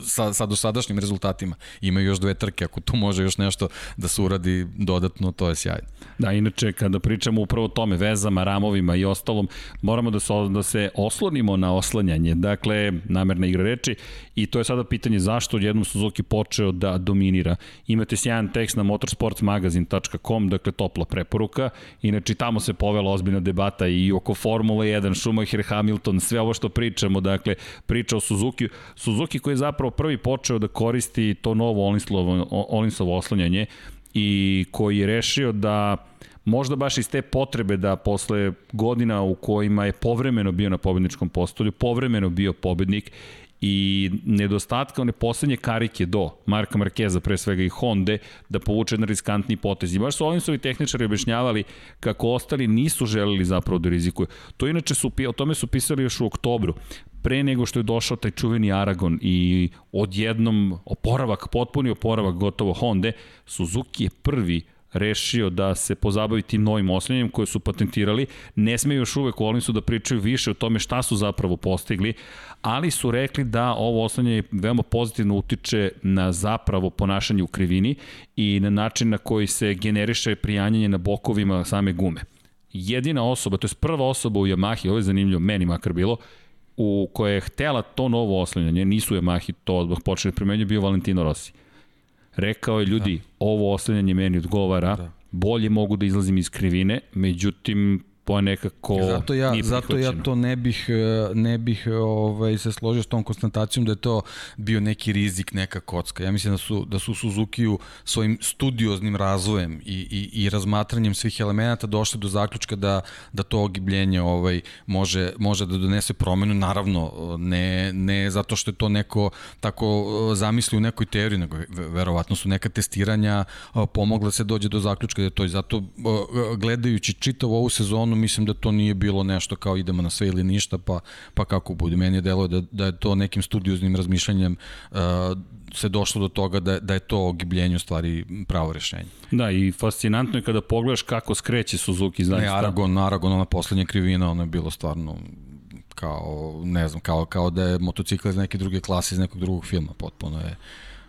sa, sa dosadašnjim rezultatima. Ima još dve trke, ako tu može još nešto da se uradi dodatno, to je sjajno. Da, inače, kada pričamo upravo o tome, vezama, ramovima i ostalom, moramo da se, da se oslonimo na oslanjanje. Dakle, namerna igra reči i to je sada pitanje zašto jednom Suzuki počeo da dominira. Imate sjajan tekst na motorsportsmagazine.com, dakle topla preporuka. Inače, tamo se povela ozbiljna debata i oko Formule 1, Schumacher, Hamilton, sve ovo što pričamo, dakle, priča o Suzuki. Suzuki koji je zapravo prvi počeo da koristi to novo Olinsovo, Olinsovo oslanjanje i koji je rešio da možda baš iz te potrebe da posle godina u kojima je povremeno bio na pobedničkom postolju, povremeno bio pobednik i nedostatka one poslednje karike do Marka Markeza, pre svega i Honda, da povuče jedan riskantni potez. I baš su ovim su tehničari objašnjavali kako ostali nisu želeli zapravo da rizikuju. To inače su, o tome su pisali još u oktobru pre nego što je došao taj čuveni Aragon i odjednom oporavak, potpuni oporavak gotovo Honda, Suzuki je prvi rešio da se pozabavi tim novim oslanjanjem koje su patentirali. Ne smeju još uvek u Olinsu da pričaju više o tome šta su zapravo postigli, ali su rekli da ovo oslanjanje veoma pozitivno utiče na zapravo ponašanje u krivini i na način na koji se generiše prijanjanje na bokovima same gume. Jedina osoba, to je prva osoba u Yamahi, ovo je zanimljivo, meni makar bilo, u koje je htela to novo oslanjanje, nisu Yamahi to odmah počeli primenjati, bio Valentino Rossi. Rekao je, ljudi, da. ovo oslanjanje meni odgovara, da. bolje mogu da izlazim iz krivine, međutim, to je nekako zato ja, zato ja to ne bih, e, ne bih e, ovaj, se složio s tom konstatacijom da je to bio neki rizik, neka kocka. Ja mislim da su, da su Suzuki-u svojim studioznim razvojem i, i, i razmatranjem svih elemenata došli do zaključka da, da to ogibljenje ovaj, može, može da donese promenu. Naravno, ne, ne zato što je to neko tako e, zamisli u nekoj teoriji, nego verovatno su neka testiranja pomogla da se dođe do zaključka da je to i zato gledajući čitavu ovu sezonu stvarno mislim da to nije bilo nešto kao idemo na sve ili ništa, pa, pa kako bude. Meni je delo da, da je to nekim studioznim razmišljanjem uh, se došlo do toga da, da je to ogibljenje u stvari pravo rešenje. Da, i fascinantno je kada pogledaš kako skreće Suzuki zaista. Ne, Aragon, Aragon, ona poslednja krivina, ono je bilo stvarno kao, ne znam, kao, kao da je motocikl iz neke druge klase, iz nekog drugog filma, potpuno je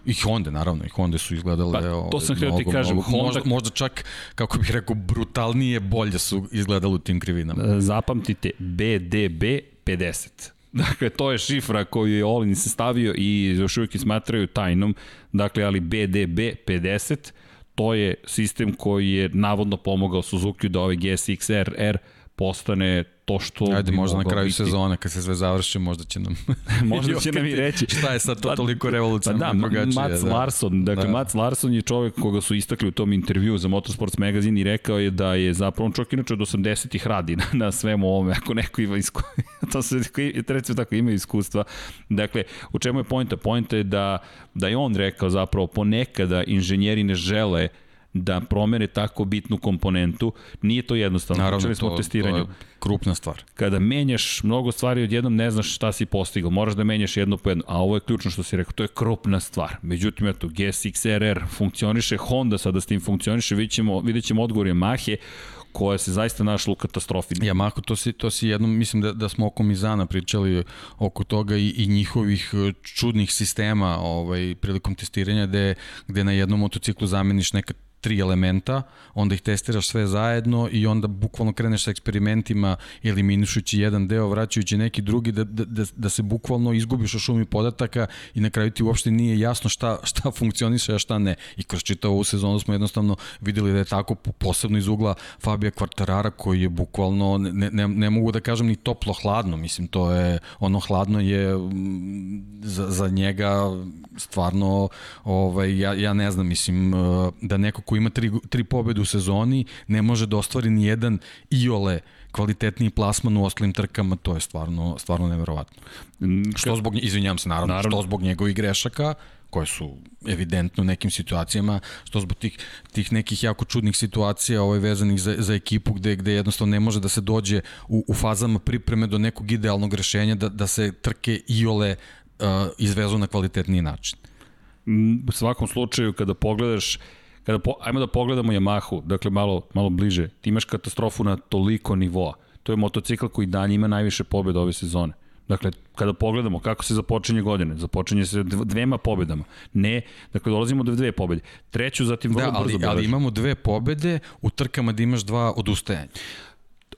I Honda, naravno, i Honda su izgledale... Pa, to ovaj, sam htio ti kažem, mnogo, Honda... Možda, možda čak, kako bih rekao, brutalnije bolje su izgledale u tim krivinama. E, zapamtite, BDB 50. Dakle, to je šifra koju je Olin se stavio i još uvijek smatraju tajnom. Dakle, ali BDB 50, to je sistem koji je navodno pomogao Suzuki da ovaj GSX RR postane to što Ajde, možda na kraju biti. sezone, kad se sve završi, možda će nam... možda će nam i reći. Šta je sad to pa, toliko revolucionarno pa da, drugačije? Mats da. Larson, dakle, da. Mats Larson je čovek koga su istakli u tom intervju za Motorsports magazin i rekao je da je zapravo, on čovjek inače od 80-ih radi na, na svemu ovome, ako neko ima iskustva, to se, recimo tako, ima iskustva. Dakle, u čemu je pojenta? Pojenta je da, da je on rekao zapravo ponekada inženjeri ne žele da promene tako bitnu komponentu, nije to jednostavno. Naravno, smo to, testiranju. to je krupna stvar. Kada menjaš mnogo stvari odjednom, ne znaš šta si postigao, moraš da menjaš jedno po jedno, a ovo je ključno što si rekao, to je krupna stvar. Međutim, eto, GSX RR funkcioniše, Honda sada s tim funkcioniše, vidjet ćemo, vidjet ćemo odgovor Yamahe, koja se zaista našla u katastrofi. Yamaha, to si, to si jednom, mislim da, da smo oko Mizana pričali oko toga i, i njihovih e, čudnih sistema ovaj, prilikom testiranja gde, gde na jednom motociklu zameniš neka tri elementa, onda ih testiraš sve zajedno i onda bukvalno kreneš sa eksperimentima eliminišući jedan deo, vraćajući neki drugi, da, da, da, da se bukvalno izgubiš u šumi podataka i na kraju ti uopšte nije jasno šta, šta funkcioniše, a šta ne. I kroz čitavu ovu sezonu smo jednostavno videli da je tako posebno iz ugla Fabija Kvartarara koji je bukvalno, ne, ne, ne mogu da kažem ni toplo-hladno, mislim to je, ono hladno je mm, za, za njega stvarno, ovaj, ja, ja ne znam, mislim, uh, da neko ko ima tri, tri pobede u sezoni ne može da ostvari ni jedan iole kvalitetniji plasman u ostalim trkama, to je stvarno, stvarno neverovatno. Mm, što zbog, izvinjam se, naravno, naravno. što zbog njegovih grešaka, koje su evidentno u nekim situacijama, što zbog tih, tih nekih jako čudnih situacija ovaj, vezanih za, za ekipu gde, gde jednostavno ne može da se dođe u, u fazama pripreme do nekog idealnog rešenja da, da se trke iole uh, izvezu na kvalitetniji način. Mm, u svakom slučaju, kada pogledaš kada po, ajmo da pogledamo Yamahu, dakle malo, malo bliže, ti imaš katastrofu na toliko nivoa. To je motocikl koji dalje ima najviše pobjeda ove sezone. Dakle, kada pogledamo kako se započinje godine, započinje se dvema pobedama. Ne, dakle, dolazimo do dve pobede. Treću, zatim vrlo da, ali, brzo ali imamo dve pobede u trkama da imaš dva odustajanja.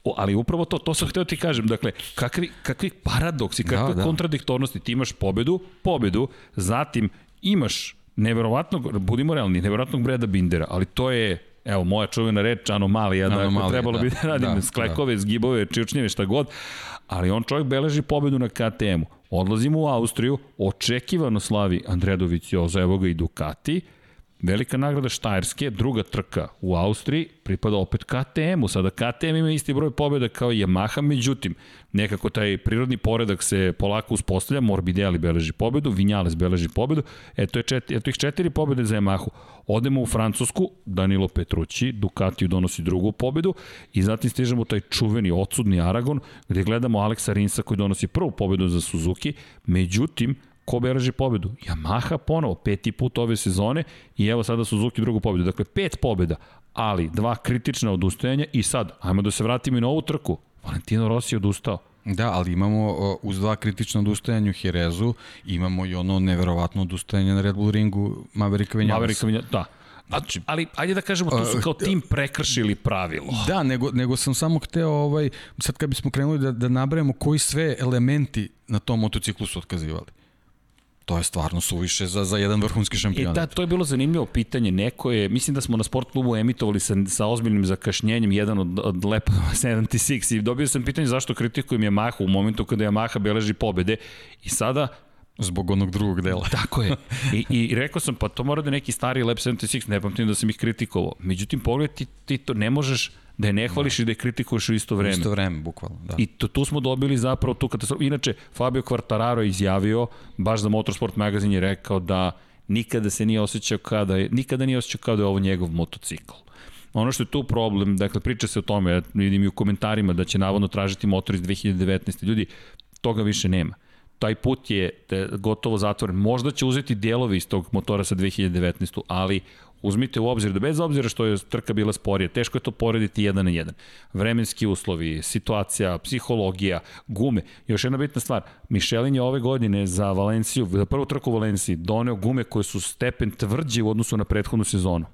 O, ali upravo to, to sam hteo ti kažem, dakle, kakvi, kakvi paradoksi, kakve da, da. kontradiktornosti, ti imaš pobedu, pobedu, zatim imaš neverovatnog, budimo realni, neverovatnog Breda Bindera, ali to je evo, moja čuvena reč, anomalija, da, anomalija, trebalo da, bi da radim da, sklekove, da. zgibove, čičnjeve, šta god, ali on čovjek beleži pobedu na KTM-u. Odlazimo u Austriju, očekivano slavi Andredović Joza, evo ga i Ducati, Velika nagrada Štajerske, druga trka u Austriji, pripada opet KTM-u. Sada KTM ima isti broj pobjeda kao Yamaha, međutim, nekako taj prirodni poredak se polako uspostavlja, Morbidelli beleži pobedu, Vinjales beleži pobedu, eto, je četiri, eto ih četiri pobjede za Yamahu. Odemo u Francusku, Danilo Petrući, Ducatiju donosi drugu pobedu i zatim stižemo u taj čuveni odsudni Aragon, gde gledamo Aleksa Rinsa koji donosi prvu pobedu za Suzuki, međutim, ko beleži pobedu? Yamaha ponovo, peti put ove sezone i evo sada Suzuki drugu pobedu. Dakle, pet pobeda, ali dva kritična odustajanja i sad, ajmo da se vratimo i na ovu trku. Valentino Rossi je odustao. Da, ali imamo uz dva kritična odustajanja u Herezu, imamo i ono neverovatno odustajanje na Red Bull ringu Mavericka Vinales. Mavericka Vinales, da. Znači, ali ajde da kažemo, tu su kao tim prekršili pravilo. Da, nego, nego sam samo hteo, ovaj, sad kad bismo krenuli da, da nabrajamo koji sve elementi na tom motociklu su otkazivali. To je stvarno suviše za, za jedan vrhunski šampionat. E da, to je bilo zanimljivo pitanje. Neko je, mislim da smo na sport klubu emitovali sa, sa ozbiljnim zakašnjenjem jedan od, od Lepa 76 i dobio sam pitanje zašto kritikujem Yamaha u momentu kada Yamaha beleži pobede i sada Zbog onog drugog dela. Tako je. I, I rekao sam, pa to mora da neki stari Lab 76, ne pamtim da sam ih kritikovao. Međutim, pogled ti, ti to ne možeš da je ne hvališ da. i da je kritikuješ u isto vreme. U isto vreme, bukvalno, da. I to, tu smo dobili zapravo tu katastrofu. Inače, Fabio Quartararo je izjavio, baš za Motorsport magazin je rekao da nikada se nije osjećao kada je, nikada nije osjećao kao da je ovo njegov motocikl. Ono što je tu problem, dakle priča se o tome, ja vidim i u komentarima da će navodno tražiti motor iz 2019. Ljudi, toga više nema taj put je gotovo zatvoren. Možda će uzeti delovi iz tog motora sa 2019. ali uzmite u obzir da bez obzira što je trka bila sporija, teško je to porediti jedan na jedan. Vremenski uslovi, situacija, psihologija, gume. Još jedna bitna stvar, Michelin je ove godine za Valenciju, za prvu trku u Valenciji, doneo gume koje su stepen tvrđe u odnosu na prethodnu sezonu.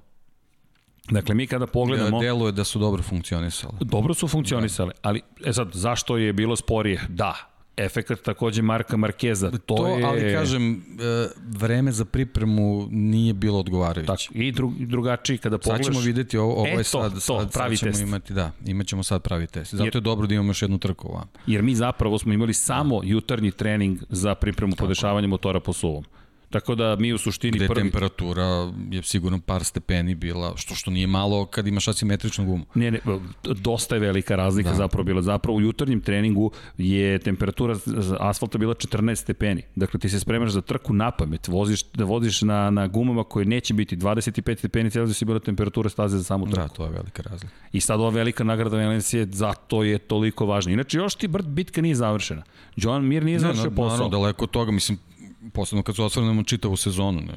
Dakle, mi kada pogledamo... Da, deluje da su dobro funkcionisale. Dobro su funkcionisale, da. ali, e sad, zašto je bilo sporije? Da, efekat takođe Marka Markeza. To, to je... ali kažem, e, vreme za pripremu nije bilo odgovarajuće. Tako, i dru, drugačiji kada pogledaš... Sad ćemo videti, ovo, ovo e, je sad, to, sad, pravi sad ćemo test. imati, da, imat ćemo sad pravi test. Zato jer, je dobro da imamo još jednu trku ovam. Jer mi zapravo smo imali samo jutarnji trening za pripremu podešavanja motora po suvom. Tako da mi u suštini Gde prvi... temperatura je sigurno par stepeni bila, što što nije malo kad imaš asimetričnu gumu. Ne, ne, dosta je velika razlika da. zapravo bila. Zapravo u jutarnjem treningu je temperatura asfalta bila 14 stepeni. Dakle, ti se spremaš za trku na pamet, voziš, da voziš na, na gumama koje neće biti 25 stepeni, cijelo si bila temperatura staze za samu trku. Da, to je velika razlika. I sad ova velika nagrada Valencije, zato je toliko važna. Inače, još ti brd bitka nije završena. Joan Mir nije završio posao. Naravno, daleko od toga, mislim, posebno kad se osvrnemo čitavu sezonu. Ne.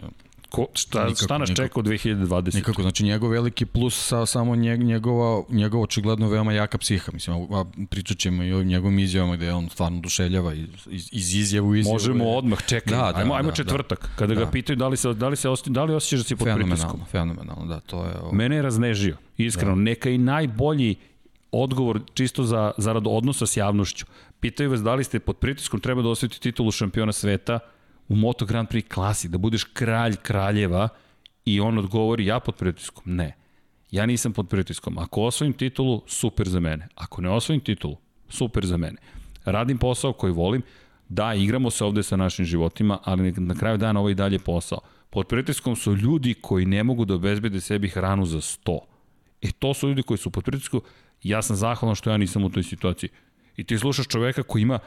Ko, šta, nikako, šta nas čeka u 2020? Nikako, znači njegov veliki plus sa samo njeg, njegova, njegova očigledno veoma jaka psiha, mislim, a, pričat ćemo i o njegovim izjavama gde on stvarno dušeljava iz, iz, iz izjavu izjavu. Možemo odmah, čekaj, da, da, ajmo, ajmo da, četvrtak, da, kada da. ga pitaju da li se, da li se osjeća, da li osjećaš da si pod pritiskom. Fenomenalno, da, to je... Ovo... Mene je raznežio, iskreno, da. neka i najbolji odgovor čisto za, zarad odnosa s javnošću. Pitaju vas da li ste pod pritiskom, treba da osjetiti titulu šampiona sveta, u Moto Grand Prix klasi, da budeš kralj kraljeva i on odgovori ja pod pritiskom. Ne. Ja nisam pod pritiskom. Ako osvojim titulu, super za mene. Ako ne osvojim titulu, super za mene. Radim posao koji volim, da, igramo se ovde sa našim životima, ali na kraju dana ovo i dalje posao. Pod pritiskom su ljudi koji ne mogu da obezbede sebi hranu za 100. E to su ljudi koji su pod pritiskom, ja sam zahvalan što ja nisam u toj situaciji. I ti slušaš čoveka koji ima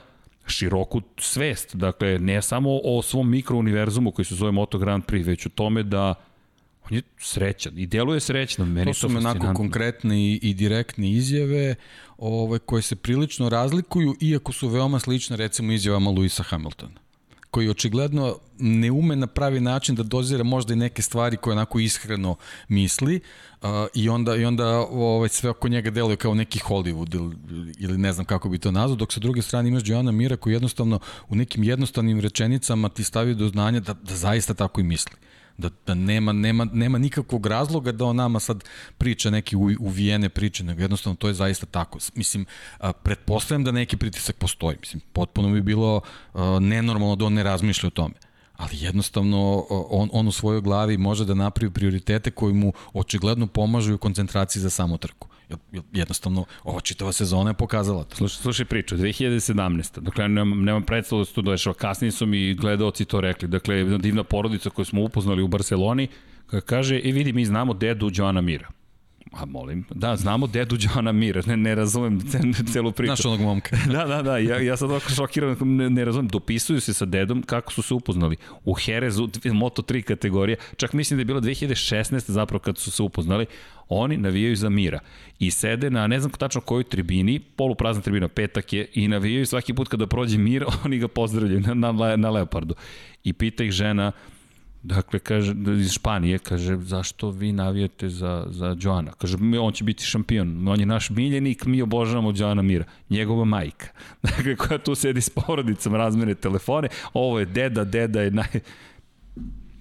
široku svest, dakle ne samo o svom mikrouniverzumu koji se zove Moto Grand Prix, već o tome da on je srećan i deluje srećno. Meni to su onako konkretne i, i direktne izjave ove, koje se prilično razlikuju, iako su veoma slične recimo izjavama Luisa Hamiltona koji očigledno ne ume na pravi način da dozira možda i neke stvari koje onako ishreno misli uh, i onda i onda ovaj sve oko njega deluje kao neki Hollywood ili, ili ne znam kako bi to nazvao dok sa druge strane imaš Joana Mira koji jednostavno u nekim jednostavnim rečenicama ti stavi do znanja da, da zaista tako i misli da, da nema, nema, nema nikakvog razloga da on nama sad priča neki uvijene priče, nego jednostavno to je zaista tako. Mislim, a, pretpostavljam da neki pritisak postoji. Mislim, potpuno bi bilo a, nenormalno da on ne razmišlja o tome ali jednostavno on, on u svojoj glavi može da napravi prioritete koji mu očigledno pomažu u koncentraciji za samu trku. Jednostavno, ova čitava sezona je pokazala to. Slušaj, slušaj priču, 2017. Dakle, nemam, nemam predstavu da se to dešava. Kasnije su mi gledalci to rekli. Dakle, jedna divna porodica koju smo upoznali u Barceloni, kaže, i vidi, mi znamo dedu Joana Mira. A molim. Da, znamo dedu Johana Mira, ne, ne razumem celu priču. Znaš onog momka. da, da, da, ja, ja sad ovako šokiran, ne, ne razumem. Dopisuju se sa dedom kako su se upoznali. U Herezu, Moto3 kategorija, čak mislim da je bilo 2016. zapravo kad su se upoznali, oni navijaju za Mira i sede na ne znam tačno kojoj tribini, poluprazna tribina, petak je, i navijaju svaki put kada prođe Mir, oni ga pozdravljaju na, na, na Leopardu. I pita ih žena, Dakle, kaže, iz Španije, kaže, zašto vi navijate za, za Joana? Kaže, on će biti šampion, on je naš miljenik, mi obožavamo Joana Mira, njegova majka. Dakle, koja tu sedi s porodicom, razmene telefone, ovo je deda, deda je naj...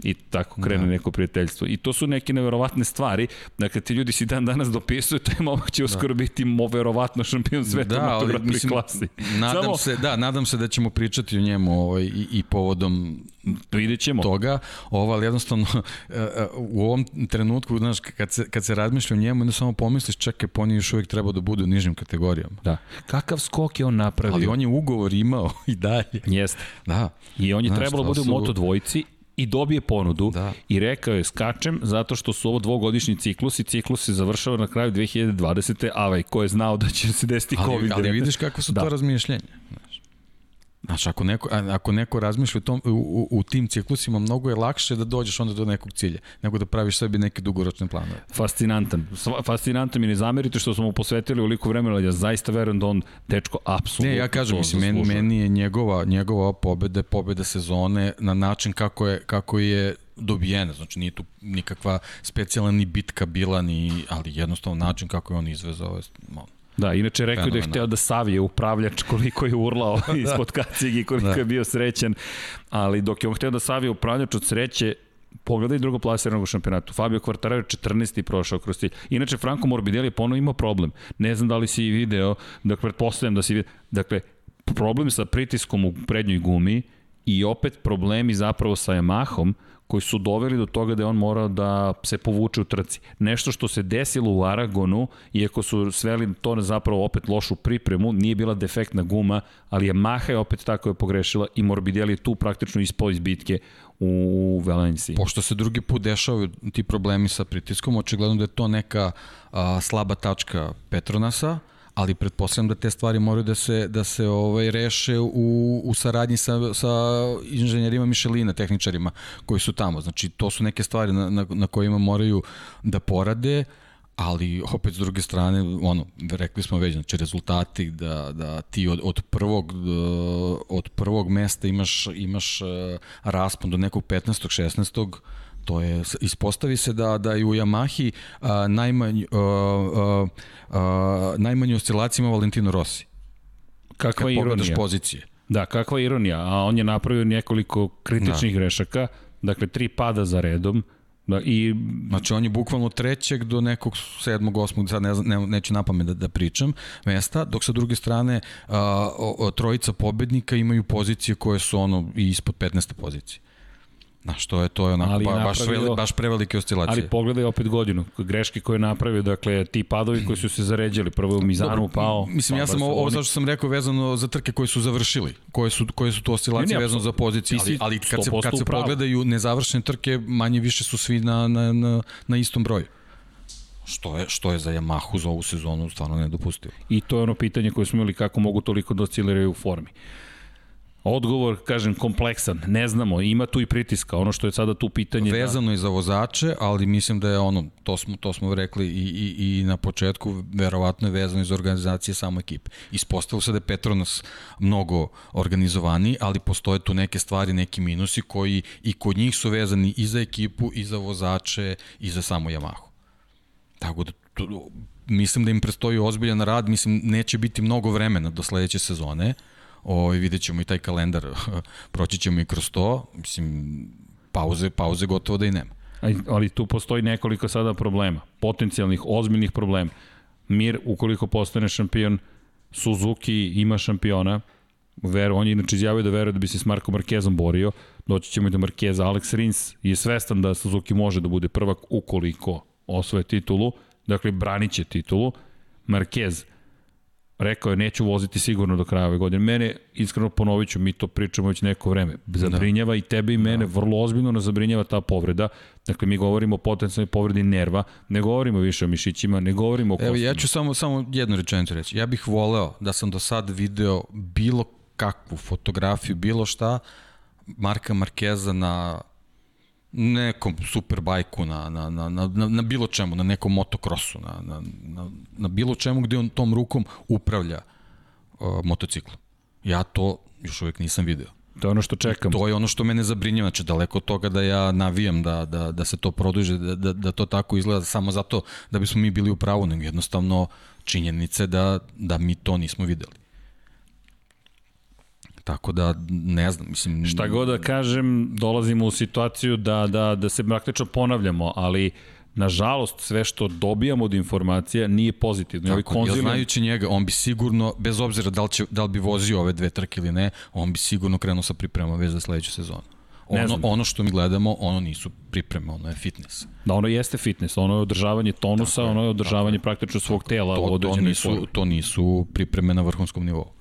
I tako krene da. neko prijateljstvo. I to su neke neverovatne stvari. Dakle, ti ljudi si dan danas dopisuju, taj momak će da. uskoro biti mo verovatno šampion sveta da, ali, mislim, klasi. Nadam Samo... se, da, nadam se da ćemo pričati o njemu ovaj, i, i povodom Vidjet ćemo. toga, ovo, ali jednostavno e, e, u ovom trenutku, znaš, kad se, kad se razmišlja o njemu, onda samo pomisliš, čekaj, po još uvijek treba da bude u nižim kategorijama. Da. Kakav skok je on napravio? Ali on je ugovor imao i dalje. Jeste. Da. I on je znaš, trebalo da bude u Moto dvojci i dobije ponudu da. i rekao je skačem zato što su ovo dvogodišnji ciklus i ciklus se završava na kraju 2020. Avaj, ko je znao da će se desiti ali, COVID. Ali vidiš kako su da. to razmišljenje. Znaš, ako neko, ako neko razmišlja u, tom, u, u, u tim ciklusima, mnogo je lakše da dođeš onda do nekog cilja, nego da praviš sebi neke dugoročne planove. Fascinantan. Fascinantan mi ne zamerite što smo mu posvetili uliko vremena, ali ja zaista verujem da on, dečko, apsolutno Ne, ja kažem, mislim, meni, meni je njegova, njegova pobeda, pobeda sezone na način kako je, kako je dobijena, znači nije tu nikakva specijalna ni bitka bila, ni, ali jednostavno način kako je on izvezao je Da, inače rekao da je hteo da savije upravljač koliko je urlao da. ispod kacigi, koliko da. je bio srećan, ali dok je on hteo da savije upravljač od sreće, pogledaj drugo plasiranog u šampionatu. Fabio Quartararo je 14. prošao kroz cilj. Inače, Franco Morbidelli je ponovno imao problem. Ne znam da li si i video, dakle, pretpostavljam da si video. Dakle, problem sa pritiskom u prednjoj gumi i opet problemi zapravo sa Yamahom, koji su doveli do toga da je on morao da se povuče u trci. Nešto što se desilo u Aragonu, iako su sveli to na zapravo opet lošu pripremu, nije bila defektna guma, ali je Maha je opet tako je pogrešila i Morbidelli je tu praktično ispao iz bitke u Valenciji. Pošto se drugi put dešavaju ti problemi sa pritiskom, očigledno da je to neka a, slaba tačka Petronasa, ali pretpostavljam da te stvari moraju da se da se ovaj reše u, u saradnji sa, sa inženjerima Mišelina, tehničarima koji su tamo. Znači to su neke stvari na, na, na kojima moraju da porade ali opet s druge strane, ono, rekli smo već, znači rezultati da, da ti od, od prvog od prvog mesta imaš imaš eh, raspon do nekog 15. 16 to je, ispostavi se da, da i u Yamahi a, najmanj, a, a, a, najmanju oscilaciju ima Valentino Rossi. Kakva Kad ironija. pozicije. Da, kakva ironija, a on je napravio nekoliko kritičnih da. grešaka, dakle tri pada za redom, Da, i... Znači on je bukvalno trećeg do nekog sedmog, osmog, sad ne, ne, neću na pamet da, da pričam, mesta, dok sa druge strane a, o, o, trojica pobednika imaju pozicije koje su ono i ispod 15. pozicije. Na što je to je onako ali ba, baš, veli, baš prevelike oscilacije. Ali pogledaj opet godinu, greške koje je napravio, dakle ti padovi koji su se zaređali, prvo je u Mizanu Dobro, pao. Mislim, ja sam ovo, zašto sam rekao vezano za trke koje su završili, koje su, koje su to oscilacije vezano za pozicije, ali, ali kad se, kad se pogledaju nezavršene trke, manje više su svi na, na, na, na istom broju što je, što je za Yamahu za ovu sezonu stvarno nedopustivo. I to je ono pitanje koje smo imali kako mogu toliko da osciliraju u formi. Odgovor, kažem, kompleksan. Ne znamo, ima tu i pritiska. Ono što je sada tu pitanje... Da- Vezano da... i za vozače, ali mislim da je ono, to smo, to smo rekli i, i, i na početku, verovatno je vezano i za organizacije samo ekipe. Ispostavilo se da je Petronas mnogo organizovani, ali postoje tu neke stvari, neki minusi koji i kod njih su vezani i za ekipu, i za vozače, i za samo Yamahu. Tako da tu, mislim da im prestoji ozbiljan rad, mislim neće biti mnogo vremena do sledeće sezone, Ovaj vidjet ćemo i taj kalendar, proći ćemo i kroz to, mislim, pauze, pauze gotovo da i nema. Ali tu postoji nekoliko sada problema, potencijalnih, ozbiljnih problema. Mir, ukoliko postane šampion, Suzuki ima šampiona, Ver, on je inače izjavio da veruje da bi se s Marko Markezom borio, doći ćemo i do Markeza. Alex Rins je svestan da Suzuki može da bude prvak ukoliko osvoje titulu, dakle branit će titulu. Marquez rekao je neću voziti sigurno do kraja ove godine. Mene, iskreno ponovit ću, mi to pričamo već neko vreme, zabrinjava da. i tebe i mene, da. vrlo ozbiljno nas zabrinjava ta povreda. Dakle, mi govorimo o potencijalnoj povredi nerva, ne govorimo više o mišićima, ne govorimo o kostima. Evo, ja ću samo, samo jednu rečenicu reći. Ja bih voleo da sam do sad video bilo kakvu fotografiju, bilo šta, Marka Markeza na nekom superbajku, na, na, na, na, na bilo čemu, na nekom motokrosu, na, na, na, na bilo čemu gde on tom rukom upravlja uh, motociklom. Ja to još uvek nisam video. To je ono što čekam. To je ono što mene zabrinjava, znači daleko od toga da ja navijam da, da, da se to produže, da, da, da to tako izgleda samo zato da bismo mi bili u pravu, nego jednostavno činjenice da, da mi to nismo videli. Tako da, ne znam, mislim... Šta god da kažem, dolazimo u situaciju da, da, da se praktično ponavljamo, ali nažalost, sve što dobijamo od informacija nije pozitivno. Tako, konzilin... znajući njega, on bi sigurno, bez obzira da li, će, da li bi vozio ove dve trke ili ne, on bi sigurno krenuo sa pripremama već za sledeću sezonu. Ono, ono što mi gledamo, ono nisu pripreme, ono je fitness. Da, ono jeste fitness, ono je održavanje tonusa, tako ono je održavanje praktično svog tela to, to nisu, to nisu pripreme na vrhunskom nivou.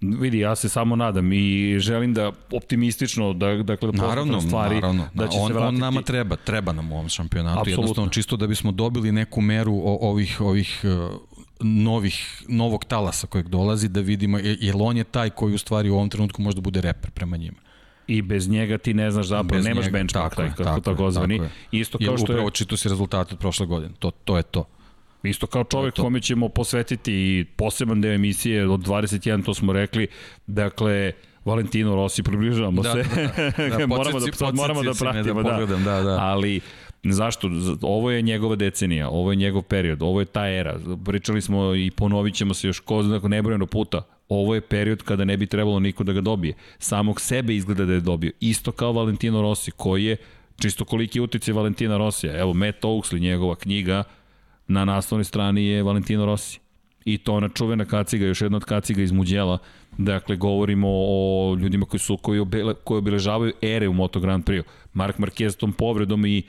Vidi, ja se samo nadam i želim da optimistično da dakle da naravno, stvari naravno. da će on, se vratiti. On nama treba, treba nam u ovom šampionatu, Absolutno. jednostavno čisto da bismo dobili neku meru ovih ovih uh, novih novog talasa kojeg dolazi da vidimo jer on je taj koji u stvari u ovom trenutku može da bude reper prema njima i bez njega ti ne znaš zapravo, bez nemaš njega, benchmark tako, taj, kako tako, tako zvani. Isto kao što je... Upravo čito si rezultate od prošle godine, to, to je to. Isto kao čovek to to. kome ćemo posvetiti poseban deo emisije od 21, to smo rekli, dakle, Valentino Rossi, približavamo da, se. Da, da, da, moramo, da, sad moramo da, da pratimo, da, pogledam, da, da. Ali, Zašto? Ovo je njegova decenija, ovo je njegov period, ovo je ta era. Pričali smo i ponovit ćemo se još ko zna nebrojeno puta. Ovo je period kada ne bi trebalo niko da ga dobije. Samog sebe izgleda da je dobio. Isto kao Valentino Rossi, koji je čisto koliki utice Valentina Rosija. Evo, Matt Oaksley, njegova knjiga, na naslovnoj strani je Valentino Rossi. I to ona čuvena kaciga, još jedna od kaciga iz Muđela. Dakle, govorimo o ljudima koji su koji, obele, koji obeležavaju ere u Moto Grand Prix. Mark Marquez tom povredom i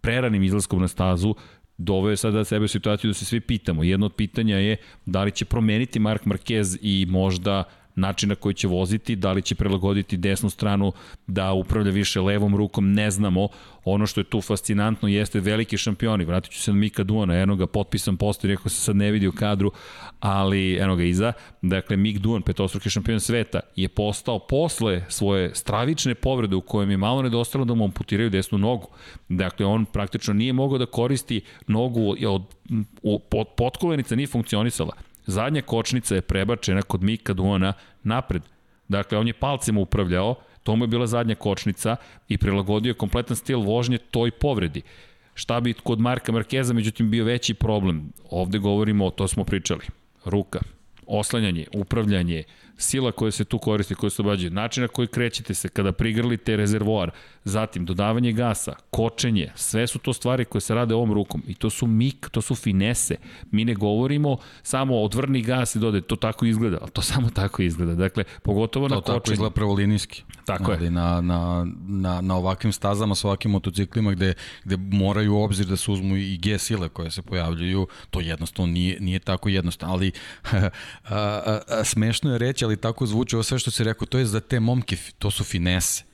preranim izlaskom na stazu doveo sada sebe u situaciju da se svi pitamo. Jedno od pitanja je da li će promeniti Mark Marquez i možda način na koji će voziti, da li će prilagoditi desnu stranu da upravlja više levom rukom, ne znamo. Ono što je tu fascinantno jeste veliki šampioni. Vratit ću se na Mika Duana, eno ga potpisan postoji, rekao se sad ne vidi u kadru, ali eno ga iza. Dakle, Mik Duan, petostruki šampion sveta, je postao posle svoje stravične povrede u kojem je malo nedostalo da mu amputiraju desnu nogu. Dakle, on praktično nije mogao da koristi nogu od, od potkolenica nije funkcionisala Zadnja kočnica je prebačena kod Mika Duona napred. Dakle, on je palcima upravljao, to mu je bila zadnja kočnica i prilagodio je kompletan stil vožnje toj povredi. Šta bi kod Marka Markeza, međutim, bio veći problem? Ovde govorimo, o to smo pričali. Ruka, oslanjanje, upravljanje, sila koja se tu koristi, koja se obađuje, način na koji krećete se kada prigrlite rezervoar, zatim dodavanje gasa, kočenje, sve su to stvari koje se rade ovom rukom i to su mik, to su finese. Mi ne govorimo samo odvrni gas i dode, to tako izgleda, ali to samo tako izgleda. Dakle, pogotovo to na kočenje. To tako izgleda pravolinijski. Tako ali je. Na, na, na, na ovakvim stazama, sa ovakvim motociklima gde, gde moraju u obzir da se uzmu i G sile koje se pojavljaju, to jednostavno nije, nije tako jednostavno. Ali a, a, a, smešno je reći, ali tako zvuči ovo sve što si rekao, to je za te momke, to su finese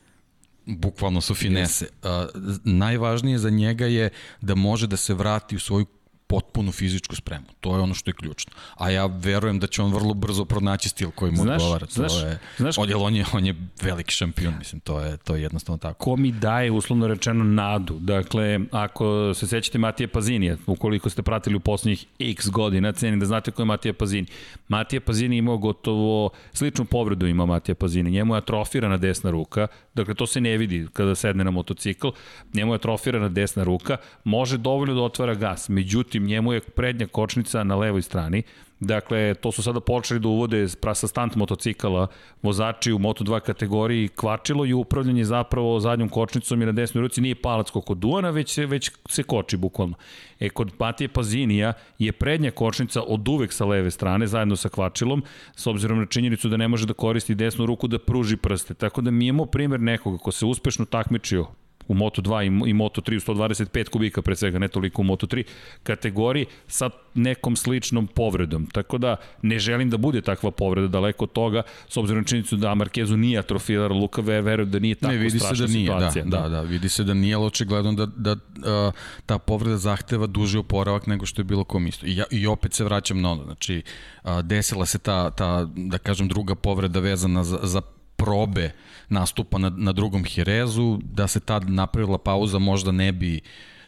bukvalno su finese. Yes. Uh, najvažnije za njega je da može da se vrati u svoju potpunu fizičku spremu. To je ono što je ključno. A ja verujem da će on vrlo brzo pronaći stil koji mu znaš, odgovara. To znaš, je, znaš, on, je, on, je, on je veliki šampion, mislim, to je, to je jednostavno tako. Ko mi daje, uslovno rečeno, nadu? Dakle, ako se sećate Matije Pazinija, ukoliko ste pratili u poslednjih x godina, cenim da znate ko je Matija Pazini. Matija Pazini imao gotovo sličnu povredu ima Matija Pazini. Njemu je atrofirana desna ruka, dakle to se ne vidi kada sedne na motocikl, njemu je atrofirana desna ruka, može dovoljno da otvara gas, međutim međutim njemu je prednja kočnica na levoj strani, Dakle, to su sada počeli da uvode sa stant motocikala vozači u Moto2 kategoriji kvačilo i upravljanje zapravo zadnjom kočnicom i na desnoj ruci nije palac kod Duana, već se, već se koči bukvalno. E, kod Patije Pazinija je prednja kočnica od uvek sa leve strane, zajedno sa kvačilom, s obzirom na činjenicu da ne može da koristi desnu ruku da pruži prste. Tako da mi imamo primer nekoga ko se uspešno takmičio u Moto2 i, i Moto3 u 125 kubika pre svega, ne toliko u Moto3 kategoriji sa nekom sličnom povredom. Tako da ne želim da bude takva povreda daleko od toga, s obzirom na činjenicu da Markezu nije atrofilar Luka verujem da nije tako ne, vidi strašna se da nije, da, situacija. Da, da, da, vidi se da nije, ali očigledno da, da uh, ta povreda zahteva duži oporavak nego što je bilo kom isto. I, ja, I opet se vraćam na ono, znači uh, desila se ta, ta, da kažem, druga povreda vezana za, za probe nastupa na, na drugom Hirezu, da se tad napravila pauza možda ne bi,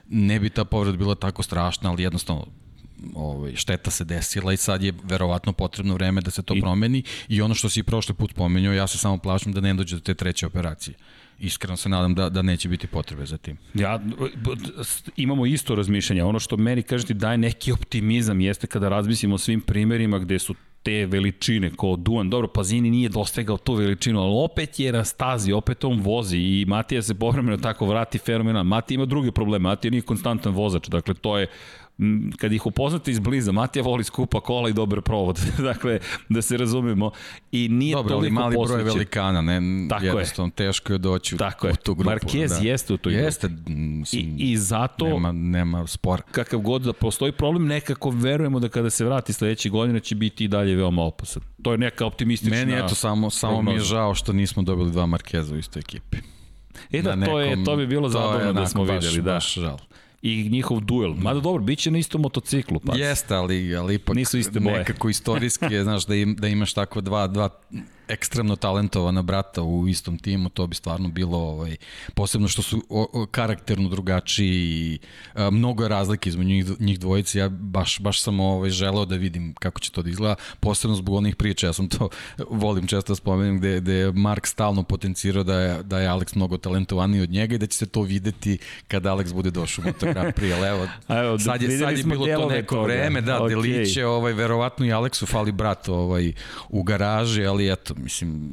ne bi ta povreda bila tako strašna, ali jednostavno ovaj, šteta se desila i sad je verovatno potrebno vreme da se to I... promeni i ono što si prošli put pomenio, ja se samo plašim da ne dođe do te treće operacije iskreno se nadam da, da neće biti potrebe za tim. Ja, imamo isto razmišljanje. Ono što meni kažete daje neki optimizam jeste kada razmislimo o svim primerima gde su te veličine ko Duan. Dobro, Pazini nije dostegao tu veličinu, ali opet je na stazi, opet on vozi i Matija se povremeno tako vrati fenomena. Matija ima druge probleme, Matija nije konstantan vozač, dakle to je kad ih upoznate izbliza, Matija voli skupa kola i dobar provod. dakle, da se razumemo. I nije Dobro, toliko ali mali posvećen. broj velikana, ne, Tako jednostavno je. teško je doći Tako u, je. u tu grupu. Marquez da. jeste u toj. Jeste, mislim, I, I zato... nema, nema spora. kakav god da postoji problem, nekako verujemo da kada se vrati sledeće godine će biti i dalje veoma opasan. To je neka optimistična Meni eto samo, samo mi je prognoza. žao što nismo dobili dva Markeza u istoj ekipi. E da, Na to, je, to bi bilo zabavno da smo baš, videli, da. Baš žal. I njihov duel. Mada dobro, bit će na istom motociklu. Pa. Jeste, ali, ali ipak Nisu iste boje. nekako istorijski je, znaš, da, im, da imaš tako dva, dva ekstremno talentovana brata u istom timu, to bi stvarno bilo, ovaj, posebno što su o, o, karakterno drugačiji i a, mnogo je razlike između njih, njih dvojice, ja baš, baš sam ovaj, želeo da vidim kako će to da izgleda, posebno zbog onih priča, ja sam to volim često da spomenem, gde, gde je Mark stalno potencirao da je, da je Alex mnogo talentovaniji od njega i da će se to videti kada Alex bude došao u Grand Prix, ali evo, evo, sad je, sad je bilo to neko toga. vreme, da, okay. Deliće, ovaj, verovatno i Aleksu fali brat ovaj, u garaži, ali eto, mislim,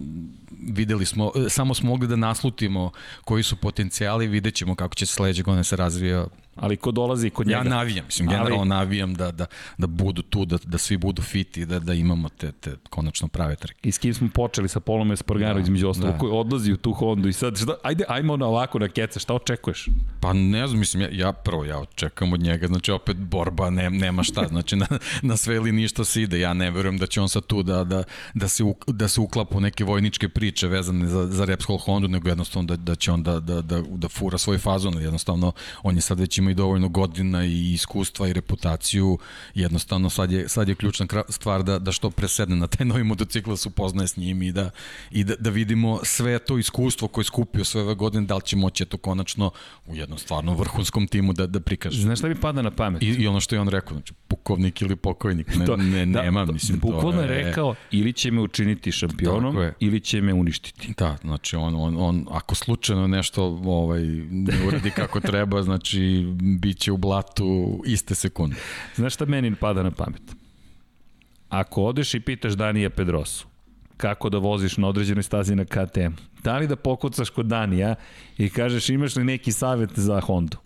videli smo, e, samo smo mogli da naslutimo koji su potencijali, vidjet ćemo kako će se sledeće godine se razvija. Ali ko dolazi kod njega? Ja navijam, mislim, Ali- generalno navijam da, da, da budu tu, da, da svi budu fit i da, da imamo te, te konačno prave trke. I s kim smo počeli sa Polom Espargaro Da, između ostalo, da. koji odlazi u tu Hondu i sad šta, ajde, ajmo na ovako na keca, šta očekuješ? Pa ne znam, mislim, ja, ja prvo, ja očekam od njega, znači opet borba, ne, nema šta, znači na, na sve ili ništa se ide, ja ne verujem da će on sad tu da, da, da, se, uk, da se uklapa u neke vojničke priče vezane za, za Repsol Hondu, nego jednostavno da, da će on da, da, da, da fura svoj fazon, jednostavno on je sad već ima i dovoljno godina i iskustva i reputaciju, jednostavno sad je, sad je ključna stvar da, da što presedne na taj novi motocikl, da se upoznaje s njim i da, i da, da vidimo sve to iskustvo koje je skupio sve ove godine, da li će moći eto konačno u jednom stvarno vrhunskom timu da, da prikaže. Znaš šta mi pada na pamet? I, I ono što je on rekao, znači pukovnik ili pokojnik, ne, To- ne, da, nema, to- mislim, Bukvalno to je rekao, ili će me učiniti šampionom, ili će me uništiti. Da, znači on, on, on ako slučajno nešto ovaj, ne uradi kako treba, znači bit će u blatu iste sekunde. Znaš šta meni pada na pamet? Ako odeš i pitaš Danija Pedrosu, kako da voziš na određenoj stazi na KTM, da li da pokucaš kod Danija i kažeš imaš li neki savjet za Hondu?